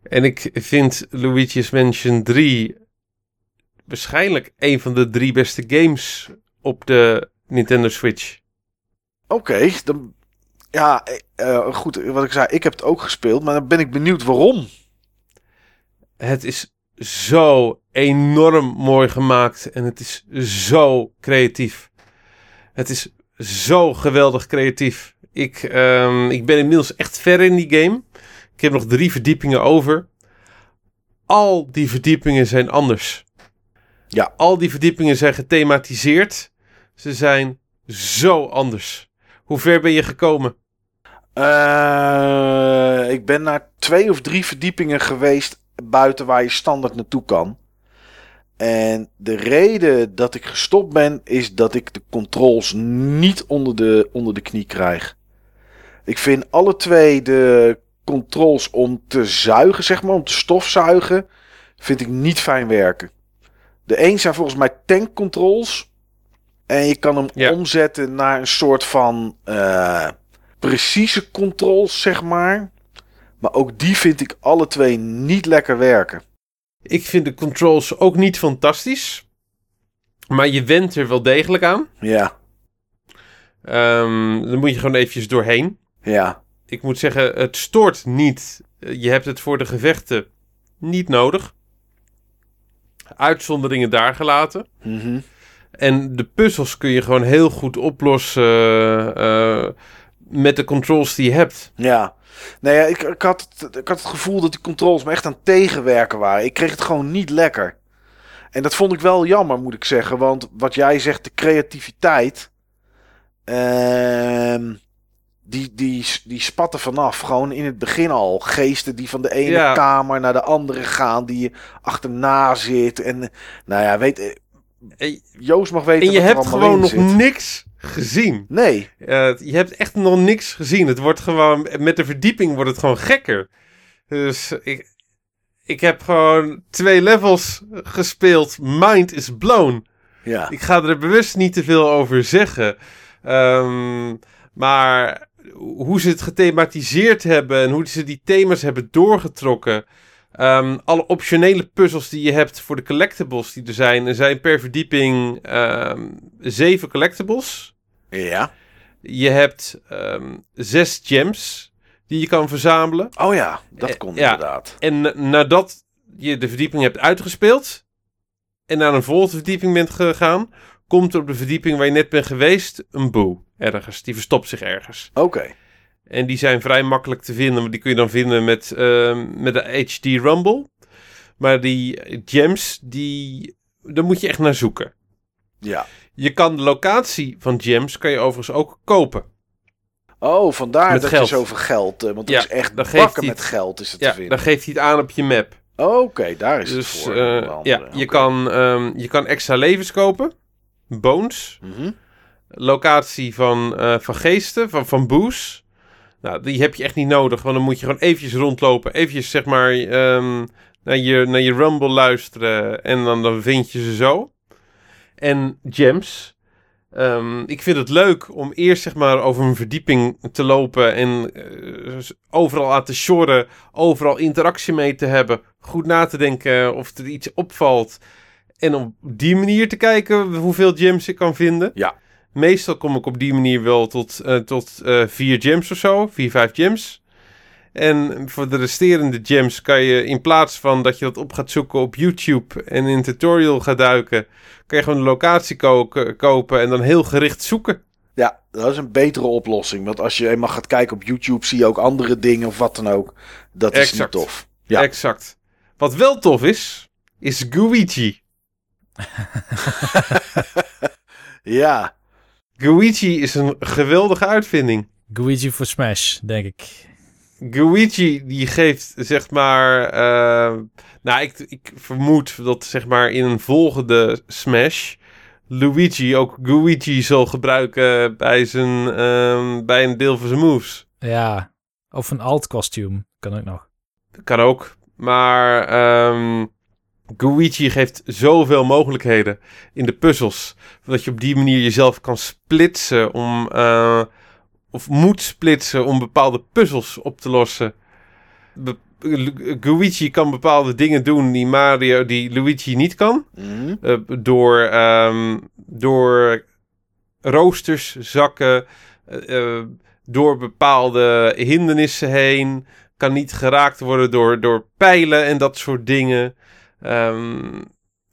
Speaker 1: En ik vind Luigi's Mansion 3 waarschijnlijk een van de drie beste games op de Nintendo Switch.
Speaker 2: Oké. dan ja, eh, goed, wat ik zei, ik heb het ook gespeeld. Maar dan ben ik benieuwd waarom.
Speaker 1: Het is zo enorm mooi gemaakt en het is zo creatief. Het is zo geweldig creatief. Ik, ehm, ik ben inmiddels echt ver in die game. Ik heb nog drie verdiepingen over. Al die verdiepingen zijn anders.
Speaker 2: Ja.
Speaker 1: Al die verdiepingen zijn gethematiseerd. Ze zijn zo anders. Hoe ver ben je gekomen?
Speaker 2: Eh, ik ben naar twee of drie verdiepingen geweest buiten waar je standaard naartoe kan. En de reden dat ik gestopt ben, is dat ik de controls niet onder de, onder de knie krijg. Ik vind alle twee de controls om te zuigen, zeg maar, om te stofzuigen, vind ik niet fijn werken. De een zijn volgens mij tank controls. En je kan hem
Speaker 1: Ja.
Speaker 2: omzetten naar een soort van eh, precieze controls, zeg maar. Maar ook die vind ik alle twee niet lekker werken.
Speaker 1: Ik vind de controls ook niet fantastisch. Maar je went er wel degelijk aan.
Speaker 2: Ja,
Speaker 1: Ehm dan moet je gewoon eventjes doorheen.
Speaker 2: ja,
Speaker 1: Ik moet zeggen, het stoort niet. Eh, Je hebt het voor de gevechten niet nodig. Uitzonderingen daar gelaten.
Speaker 2: mhm,
Speaker 1: En de puzzels kun je gewoon heel goed oplossen eh, met de controls die je hebt.
Speaker 2: ja. Nee, ja, ik, ik, had het, ik had het gevoel dat die controls me echt aan het tegenwerken waren. Ik kreeg het gewoon niet lekker. En dat vond ik wel jammer, moet ik zeggen. Want wat jij zegt, de creativiteit. ehm, die, die, die spatten vanaf. Gewoon in het begin al. Geesten die van de ene
Speaker 1: Ja.
Speaker 2: kamer naar de andere gaan. Die je achterna zit. En nou ja, weet. Joost mag weten
Speaker 1: en je hebt gewoon nog
Speaker 2: zit.
Speaker 1: niks gezien.
Speaker 2: Nee.
Speaker 1: Eh, je hebt echt nog niks gezien. Het wordt gewoon, met de verdieping wordt het gewoon gekker. Dus ik, ik heb gewoon twee levels gespeeld. Mind is blown.
Speaker 2: Ja.
Speaker 1: Ik ga er bewust niet te veel over zeggen. Ehm, maar hoe ze het gethematiseerd hebben en hoe ze die thema's hebben doorgetrokken. Ehm, alle optionele puzzels die je hebt voor de collectibles die er zijn. Er zijn per verdieping ehm, zeven collectibles.
Speaker 2: Ja.
Speaker 1: Je hebt ehm, zes gems die je kan verzamelen.
Speaker 2: Oh ja, dat
Speaker 1: Eh,
Speaker 2: kon
Speaker 1: ja.
Speaker 2: inderdaad.
Speaker 1: En na- nadat je de verdieping hebt uitgespeeld en naar een volgende verdieping bent gegaan, komt er op de verdieping waar je net bent geweest een boe ergens. Die verstopt zich ergens.
Speaker 2: Oké.
Speaker 1: En die zijn vrij makkelijk te vinden, want die kun je dan vinden met, ehm, met de HD Rumble. Maar die gems, die, daar moet je echt naar zoeken.
Speaker 2: Ja.
Speaker 1: Je kan de locatie van gems kan je overigens ook kopen.
Speaker 2: Oh, vandaar
Speaker 1: Met
Speaker 2: dat
Speaker 1: geld.
Speaker 2: je zoveel geld... eh, want
Speaker 1: Ja,
Speaker 2: is echt
Speaker 1: dan geeft
Speaker 2: bakken met geld is het
Speaker 1: Ja,
Speaker 2: te vinden.
Speaker 1: dan geeft hij het aan op je map.
Speaker 2: Oké, daar is
Speaker 1: Dus
Speaker 2: het voor.
Speaker 1: eh, ja, je, kan, ehm, je kan extra levens kopen. Bones.
Speaker 2: Mhm.
Speaker 1: Locatie van, eh, van geesten, van, van boos. Nou, die heb je echt niet nodig, want dan moet je gewoon eventjes rondlopen. Eventjes, zeg maar, ehm, naar, je, naar je Rumble luisteren en dan, dan vind je ze zo. En gems. Ehm, ik vind het leuk om eerst, zeg maar, over een verdieping te lopen en eh, overal aan te shorren, overal interactie mee te hebben, goed na te denken of er iets opvalt. En op die manier te kijken hoeveel gems ik kan vinden.
Speaker 2: Ja.
Speaker 1: Meestal kom ik op die manier wel tot, eh, tot eh, vier gems of zo. Vier, vijf gems. En voor de resterende gems kan je in plaats van dat je dat op gaat zoeken op YouTube en in een tutorial gaat duiken, kan je gewoon de locatie kopen en dan heel gericht zoeken.
Speaker 2: Ja, dat is een betere oplossing. Want als je eenmaal gaat kijken op YouTube, zie je ook andere dingen of wat dan ook. Dat is
Speaker 1: Exact.
Speaker 2: niet tof. Ja.
Speaker 1: Exact. Wat wel tof is, is Guigi.
Speaker 2: Ja,
Speaker 1: Guigi is een geweldige uitvinding.
Speaker 3: Luigi voor Smash, denk ik.
Speaker 1: Guigi die geeft zeg maar. eh, nou, ik, ik vermoed dat zeg maar in een volgende Smash. Luigi ook Guigi zal gebruiken bij, zijn, ehm, bij een deel van zijn moves.
Speaker 3: Ja, of een alt kostuum kan ook nog.
Speaker 1: Kan ook. Maar ehm Guigi geeft zoveel mogelijkheden in de puzzels. Dat je op die manier jezelf kan splitsen om. eh, of moet splitsen om bepaalde puzzels op te lossen. Be- Lu- Guigi kan bepaalde dingen doen die Mario, die Luigi niet kan.
Speaker 2: Mhm.
Speaker 1: Eh, door, ehm, door roosters, zakken, eh, door bepaalde hindernissen heen. Kan niet geraakt worden door, door pijlen en dat soort dingen. Ehm,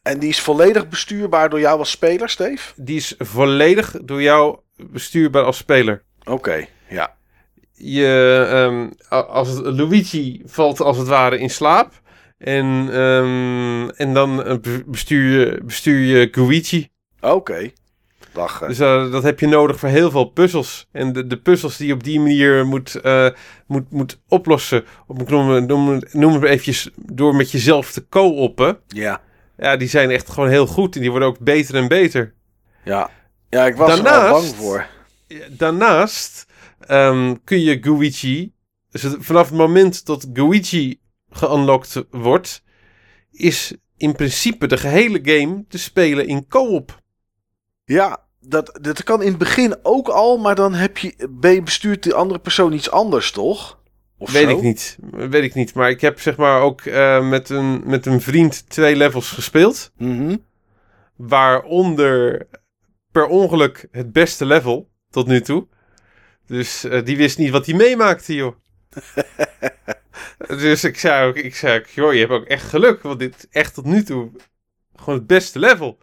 Speaker 2: En die is volledig bestuurbaar door jou als speler, Steve?
Speaker 1: die is volledig door jou bestuurbaar als speler.
Speaker 2: Oké, ja.
Speaker 1: Je, ehm, als Luigi valt als het ware in slaap. En, ehm, en dan eh, be- bestuur je, bestuur je Guigi.
Speaker 2: Oké. Lachen.
Speaker 1: Dus eh, dat heb je nodig voor heel veel puzzels. En de, de puzzels die je op die manier moet, eh, moet, moet oplossen. Ik noem, het- noem, noem het eventjes door met jezelf te co-oppen.
Speaker 2: Ja,
Speaker 1: Ja, die zijn echt gewoon heel goed. En die worden ook beter en beter.
Speaker 2: ja. Ja, ik was er al
Speaker 1: Daarnaast-
Speaker 2: bang voor.
Speaker 1: Daarnaast ehm, kun je Guigi... Dus vanaf het moment dat Guigi geunlocked wordt... is in principe de gehele game te spelen in co-op.
Speaker 2: Ja, dat, dat kan in het begin ook al, maar dan heb je, ben je bestuurt de andere persoon iets anders, toch? Of
Speaker 1: Weet
Speaker 2: zo?
Speaker 1: ik niet. Weet ik niet. Maar ik heb zeg maar ook eh, met, een, met een vriend twee levels gespeeld.
Speaker 2: Mhm.
Speaker 1: Waaronder per ongeluk het beste level tot nu toe. Dus eh, die wist niet wat hij meemaakte, joh. dus ik zei ook, ik zei ook, joh, je hebt ook echt geluk. Want dit is echt tot nu toe gewoon het beste level.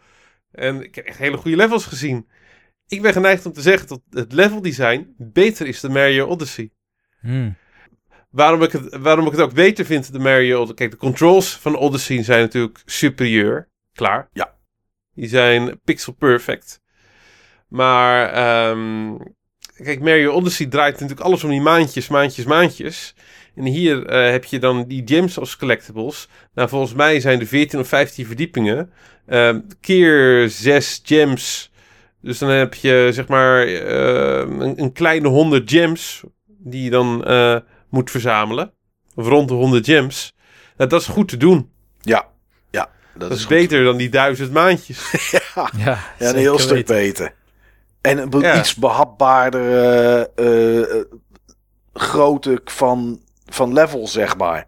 Speaker 1: En ik heb echt hele goede levels gezien. Ik ben geneigd om te zeggen dat het level design beter is dan Mario Odyssey.
Speaker 3: Hmm.
Speaker 1: Waarom ik, het, waarom ik het ook beter vind, de Mario... Kijk, de controls van Odyssey zijn natuurlijk superieur. Klaar.
Speaker 2: Ja.
Speaker 1: Die zijn pixel perfect. Maar, ehm, kijk, Mario Odyssey draait natuurlijk alles om die maandjes, maandjes, maandjes. En hier eh, heb je dan die gems als collectibles. Nou, volgens mij zijn er 14 of 15 verdiepingen. Ehm, keer 6 gems. Dus dan heb je, zeg maar, eh, een, een kleine 100 gems. Die je dan eh, moet verzamelen. Of rond de 100 gems. Nou, dat is goed te doen.
Speaker 2: Ja, ja. Dat,
Speaker 1: Dat,
Speaker 2: is,
Speaker 1: beter dan die duizend maandjes.
Speaker 2: Ja,
Speaker 3: Ja,
Speaker 2: ja een heel stuk
Speaker 3: weten.
Speaker 2: beter. En een be-
Speaker 1: Ja.
Speaker 2: iets behapbaarder eh, eh, grootte van, van level, zeg maar.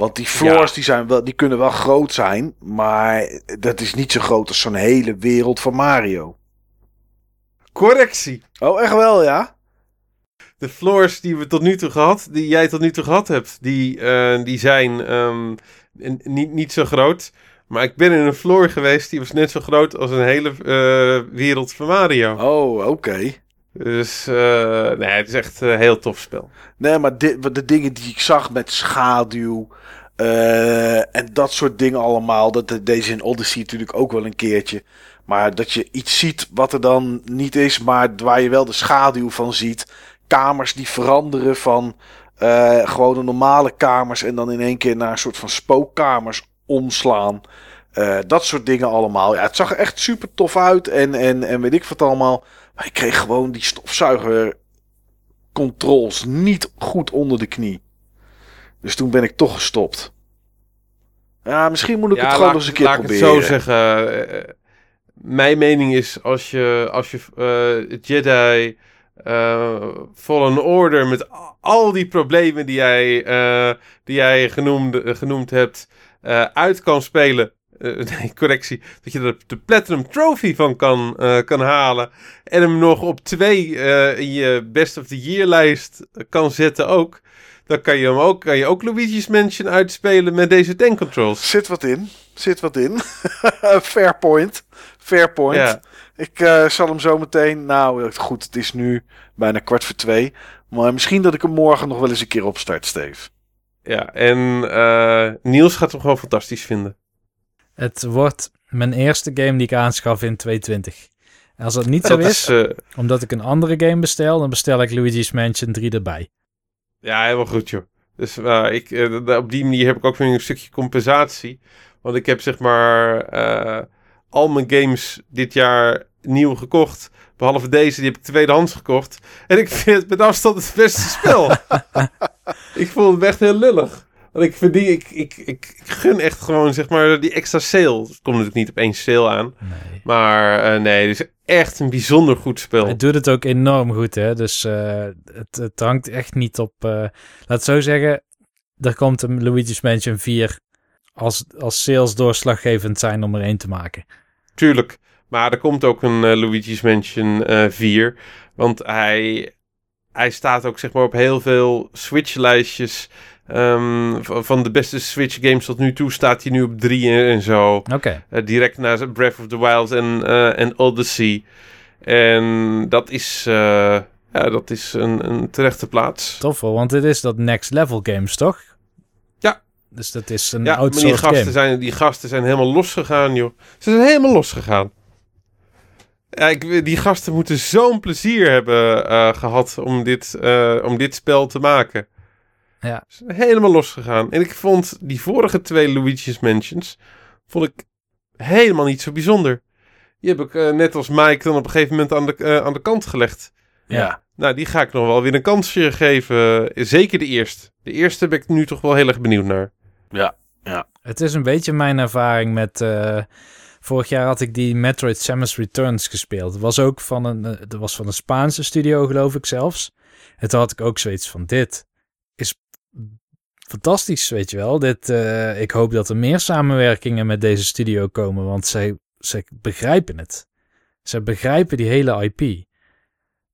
Speaker 2: Want die floors
Speaker 1: Ja.
Speaker 2: die, zijn wel, die kunnen wel groot zijn, maar dat is niet zo groot als zo'n hele wereld van Mario.
Speaker 1: Correctie.
Speaker 2: Oh, echt wel, ja?
Speaker 1: De floors die we tot nu toe gehad, die jij tot nu toe gehad hebt, die, eh, die zijn ehm, niet, niet zo groot. Maar ik ben in een floor geweest, die was net zo groot als een hele eh, wereld van Mario.
Speaker 2: Oh, oké.
Speaker 1: Dus eh, nee, het is echt een heel tof spel.
Speaker 2: Nee, maar de dingen die ik zag met schaduw eh, en dat soort dingen allemaal, dat deze in Odyssey natuurlijk ook wel een keertje. Maar dat je iets ziet wat er dan niet is, maar waar je wel de schaduw van ziet. Kamers die veranderen van eh, gewoon de normale kamers en dan in één keer naar een soort van spookkamers omslaan. Dat soort dingen allemaal. Ja, het zag er echt super tof uit en, en, en weet ik wat allemaal. Ik kreeg gewoon die stofzuiger controls niet goed onder de knie. Dus toen ben ik toch gestopt. Ja, misschien moet ik het gewoon
Speaker 1: laat,
Speaker 2: eens een keer
Speaker 1: laat ik het zo zeggen. eh, mijn mening is als je, als je eh, Jedi eh, Fallen Order met al die problemen die jij, eh, die jij genoemd, eh, genoemd hebt eh, uit kan spelen. Eh, nee, correctie. Dat je er de Platinum Trophy van kan, eh, kan halen. En hem nog op twee eh, in je Best of the Year lijst kan zetten ook. Dan kan je hem ook, kan je ook Luigi's Mansion uitspelen met deze tank controls.
Speaker 2: Zit wat in. Zit wat in. Fair point. Fair point.
Speaker 1: Ja.
Speaker 2: Ik zal hem zo meteen. Nou, goed, het is nu bijna kwart voor twee. Maar misschien dat ik hem morgen nog wel eens een keer opstart, Steve.
Speaker 1: Ja, en Niels gaat hem gewoon fantastisch vinden.
Speaker 3: Het wordt mijn eerste game die ik aanschaf in 2020. En als dat niet zo
Speaker 1: Dat
Speaker 3: is,
Speaker 1: is, eh,
Speaker 3: omdat ik een andere game bestel, dan bestel ik Luigi's Mansion 3 erbij.
Speaker 1: ja, helemaal goed, joh. Dus eh, ik, eh, op die manier heb ik ook weer een stukje compensatie. Want ik heb zeg maar al mijn games dit jaar nieuw gekocht. Behalve deze, die heb ik tweedehands gekocht. En ik vind het met afstand het beste spel. ik vond het echt heel lullig. Want ik verdien, ik, ik, ik, ik gun echt gewoon zeg maar die extra sale. Het komt natuurlijk niet op één sale aan.
Speaker 3: Nee.
Speaker 1: Maar eh, nee, het is echt een bijzonder goed spel.
Speaker 3: Hij doet het ook enorm goed, hè. Dus eh, het, het hangt echt niet op... eh, laat het zo zeggen, er komt een Luigi's Mansion 4 als, als sales doorslaggevend zijn om er één te maken.
Speaker 1: Tuurlijk. Maar er komt ook een Luigi's Mansion eh 4. Want hij, hij staat ook zeg maar op heel veel Switch-lijstjes. Ehm, van de beste Switch-games tot nu toe staat hij nu op 3 en, zo.
Speaker 3: Oké.
Speaker 1: Eh, direct na Breath of the Wild en, eh, en Odyssey. En dat is, eh, ja, dat is een, een terechte plaats.
Speaker 3: Tof hoor, want dit is dat next level games, toch?
Speaker 1: Ja.
Speaker 3: Dus dat is een
Speaker 1: Ja, die gasten,
Speaker 3: game.
Speaker 1: zijn, die gasten zijn helemaal losgegaan, joh. Ze zijn helemaal losgegaan. Ja, ik, die gasten moeten zo'n plezier hebben eh, gehad om dit, om dit spel te maken.
Speaker 3: Ja.
Speaker 1: Zijn helemaal losgegaan. En ik vond die vorige twee Luigi's Mansions vond ik helemaal niet zo bijzonder. Die heb ik eh, net als Mike dan op een gegeven moment aan de, eh, aan de kant gelegd.
Speaker 3: Ja.
Speaker 1: Nou, die ga ik nog wel weer een kansje geven. Zeker de eerste. De eerste ben ik nu toch wel heel erg benieuwd naar.
Speaker 3: Het is een beetje mijn ervaring met... eh, vorig jaar had ik die Metroid Samus Returns gespeeld. Het was ook van een, dat was van een Spaanse studio, geloof ik zelfs. En toen had ik ook zoiets van, dit is fantastisch, weet je wel. Dit, eh, ik hoop dat er meer samenwerkingen met deze studio komen, want zij, zij begrijpen het. Ze begrijpen die hele IP.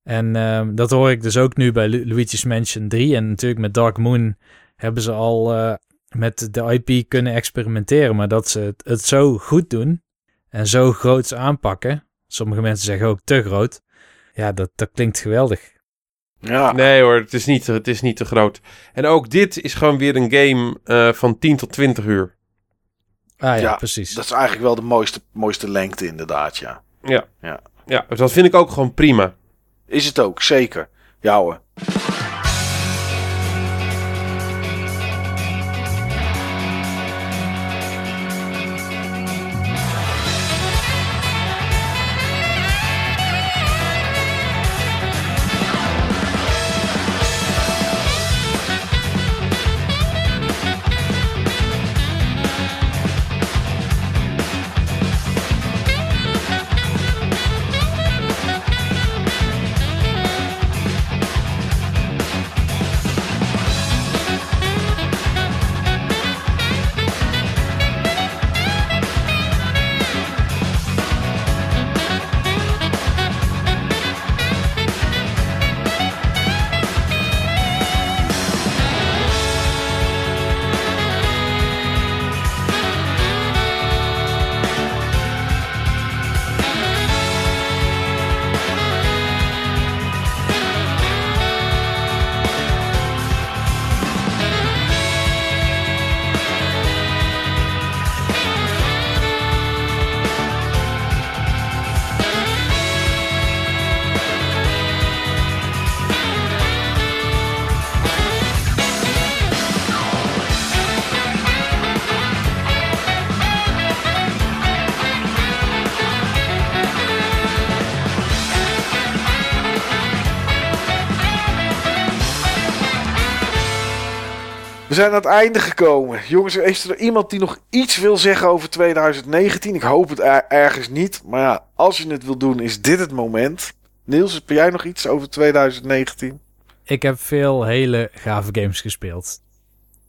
Speaker 3: En ehm, dat hoor ik dus ook nu bij Lu- Luigi's Mansion 3. En natuurlijk met Dark Moon hebben ze al eh, met de IP kunnen experimenteren. Maar dat ze het, het zo goed doen en zo groots aanpakken. Sommige mensen zeggen ook te groot. Ja, dat, dat klinkt geweldig.
Speaker 2: Ja.
Speaker 1: Nee hoor, het is, niet, het is niet te groot. En ook dit is gewoon weer een game eh, van 10 tot 20 uur.
Speaker 3: Ah ja,
Speaker 2: Ja,
Speaker 3: precies.
Speaker 2: Dat is eigenlijk wel de mooiste, mooiste lengte, inderdaad, ja.
Speaker 1: Ja.
Speaker 2: Ja.
Speaker 1: Ja, dus dat vind ik ook gewoon prima.
Speaker 2: Is het ook, zeker. Ja hoor. Zijn aan het einde gekomen. Jongens, is er iemand die nog iets wil zeggen over 2019? Ik hoop het ergens niet. Maar ja, als je het wil doen, is dit het moment. Niels, heb jij nog iets over 2019?
Speaker 3: Ik heb veel hele gave games gespeeld.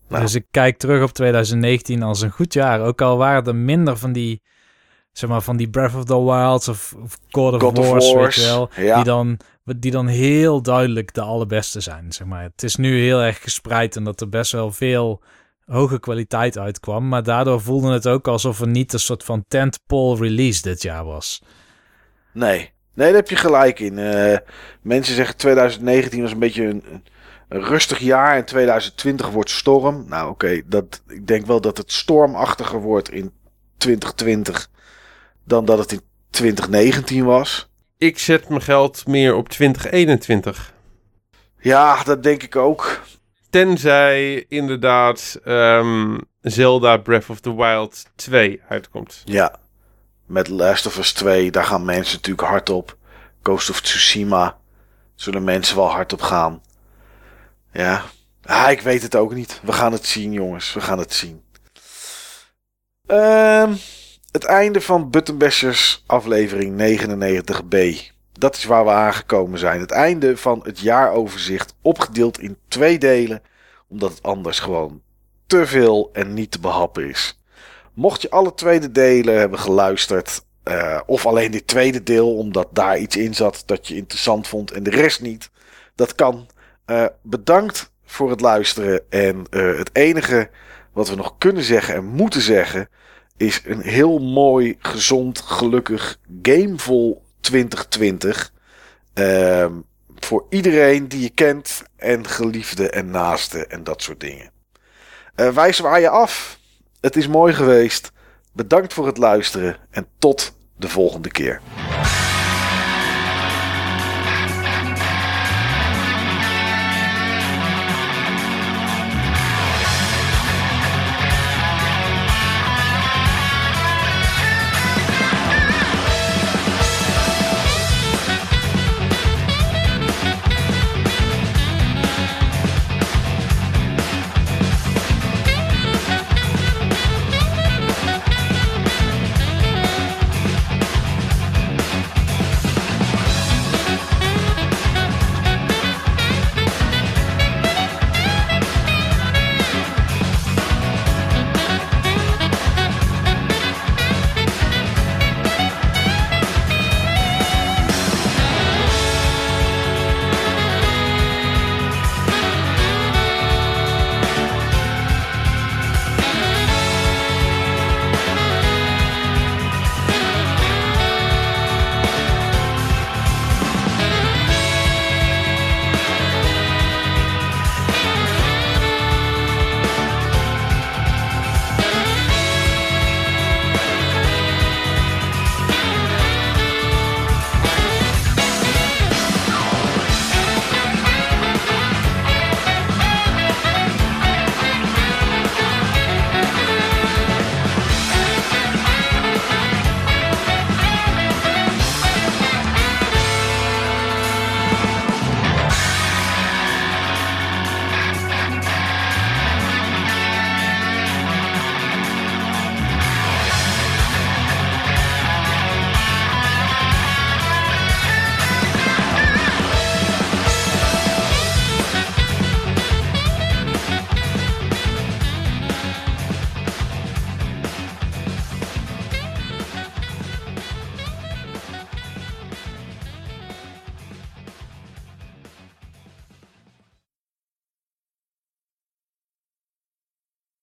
Speaker 3: Nou. Dus ik kijk terug op 2019 als een goed jaar. Ook al waren er minder van die, zeg maar, van die Breath of the Wild of, of God of God Wars, weet je wel. Die, dan, die dan heel duidelijk de allerbeste zijn, zeg maar. Het is nu heel erg gespreid en dat er best wel veel hoge kwaliteit uitkwam. Maar daardoor voelde het ook alsof er niet een soort van tentpole release dit jaar was.
Speaker 2: Nee, nee daar heb je gelijk in. Uh, mensen zeggen 2019 was een beetje een een rustig jaar en 2020 wordt storm. Nou oké, dat ik denk wel dat het stormachtiger wordt in 2020 dan dat het in 2019 was.
Speaker 1: Ik zet mijn geld meer op 2021.
Speaker 2: Ja, dat denk ik ook.
Speaker 1: Tenzij inderdaad um, Zelda Breath of the Wild 2 uitkomt.
Speaker 2: Ja, met Last of Us 2, daar gaan mensen natuurlijk hard op. Ghost of Tsushima zullen mensen wel hard op gaan. Ja, ah, ik weet het ook niet. We gaan het zien, jongens. We gaan het zien. Uh, het einde van Buttonbashers aflevering 99b. Dat is waar we aangekomen zijn. Het einde van het jaaroverzicht opgedeeld in twee delen. Omdat het anders gewoon te veel en niet te behappen is. Mocht je alle tweede delen hebben geluisterd. Uh, of alleen dit tweede deel, omdat daar iets in zat dat je interessant vond en de rest niet. Dat kan. Uh, bedankt voor het luisteren. En uh, het enige wat we nog kunnen zeggen en moeten zeggen. Is een heel mooi, gezond, gelukkig, gamevol 2020. Uh, voor iedereen die je kent. En geliefde en naaste en dat soort dingen. Uh, wij zwaaien af. Het is mooi geweest. Bedankt voor het luisteren. En tot de volgende keer.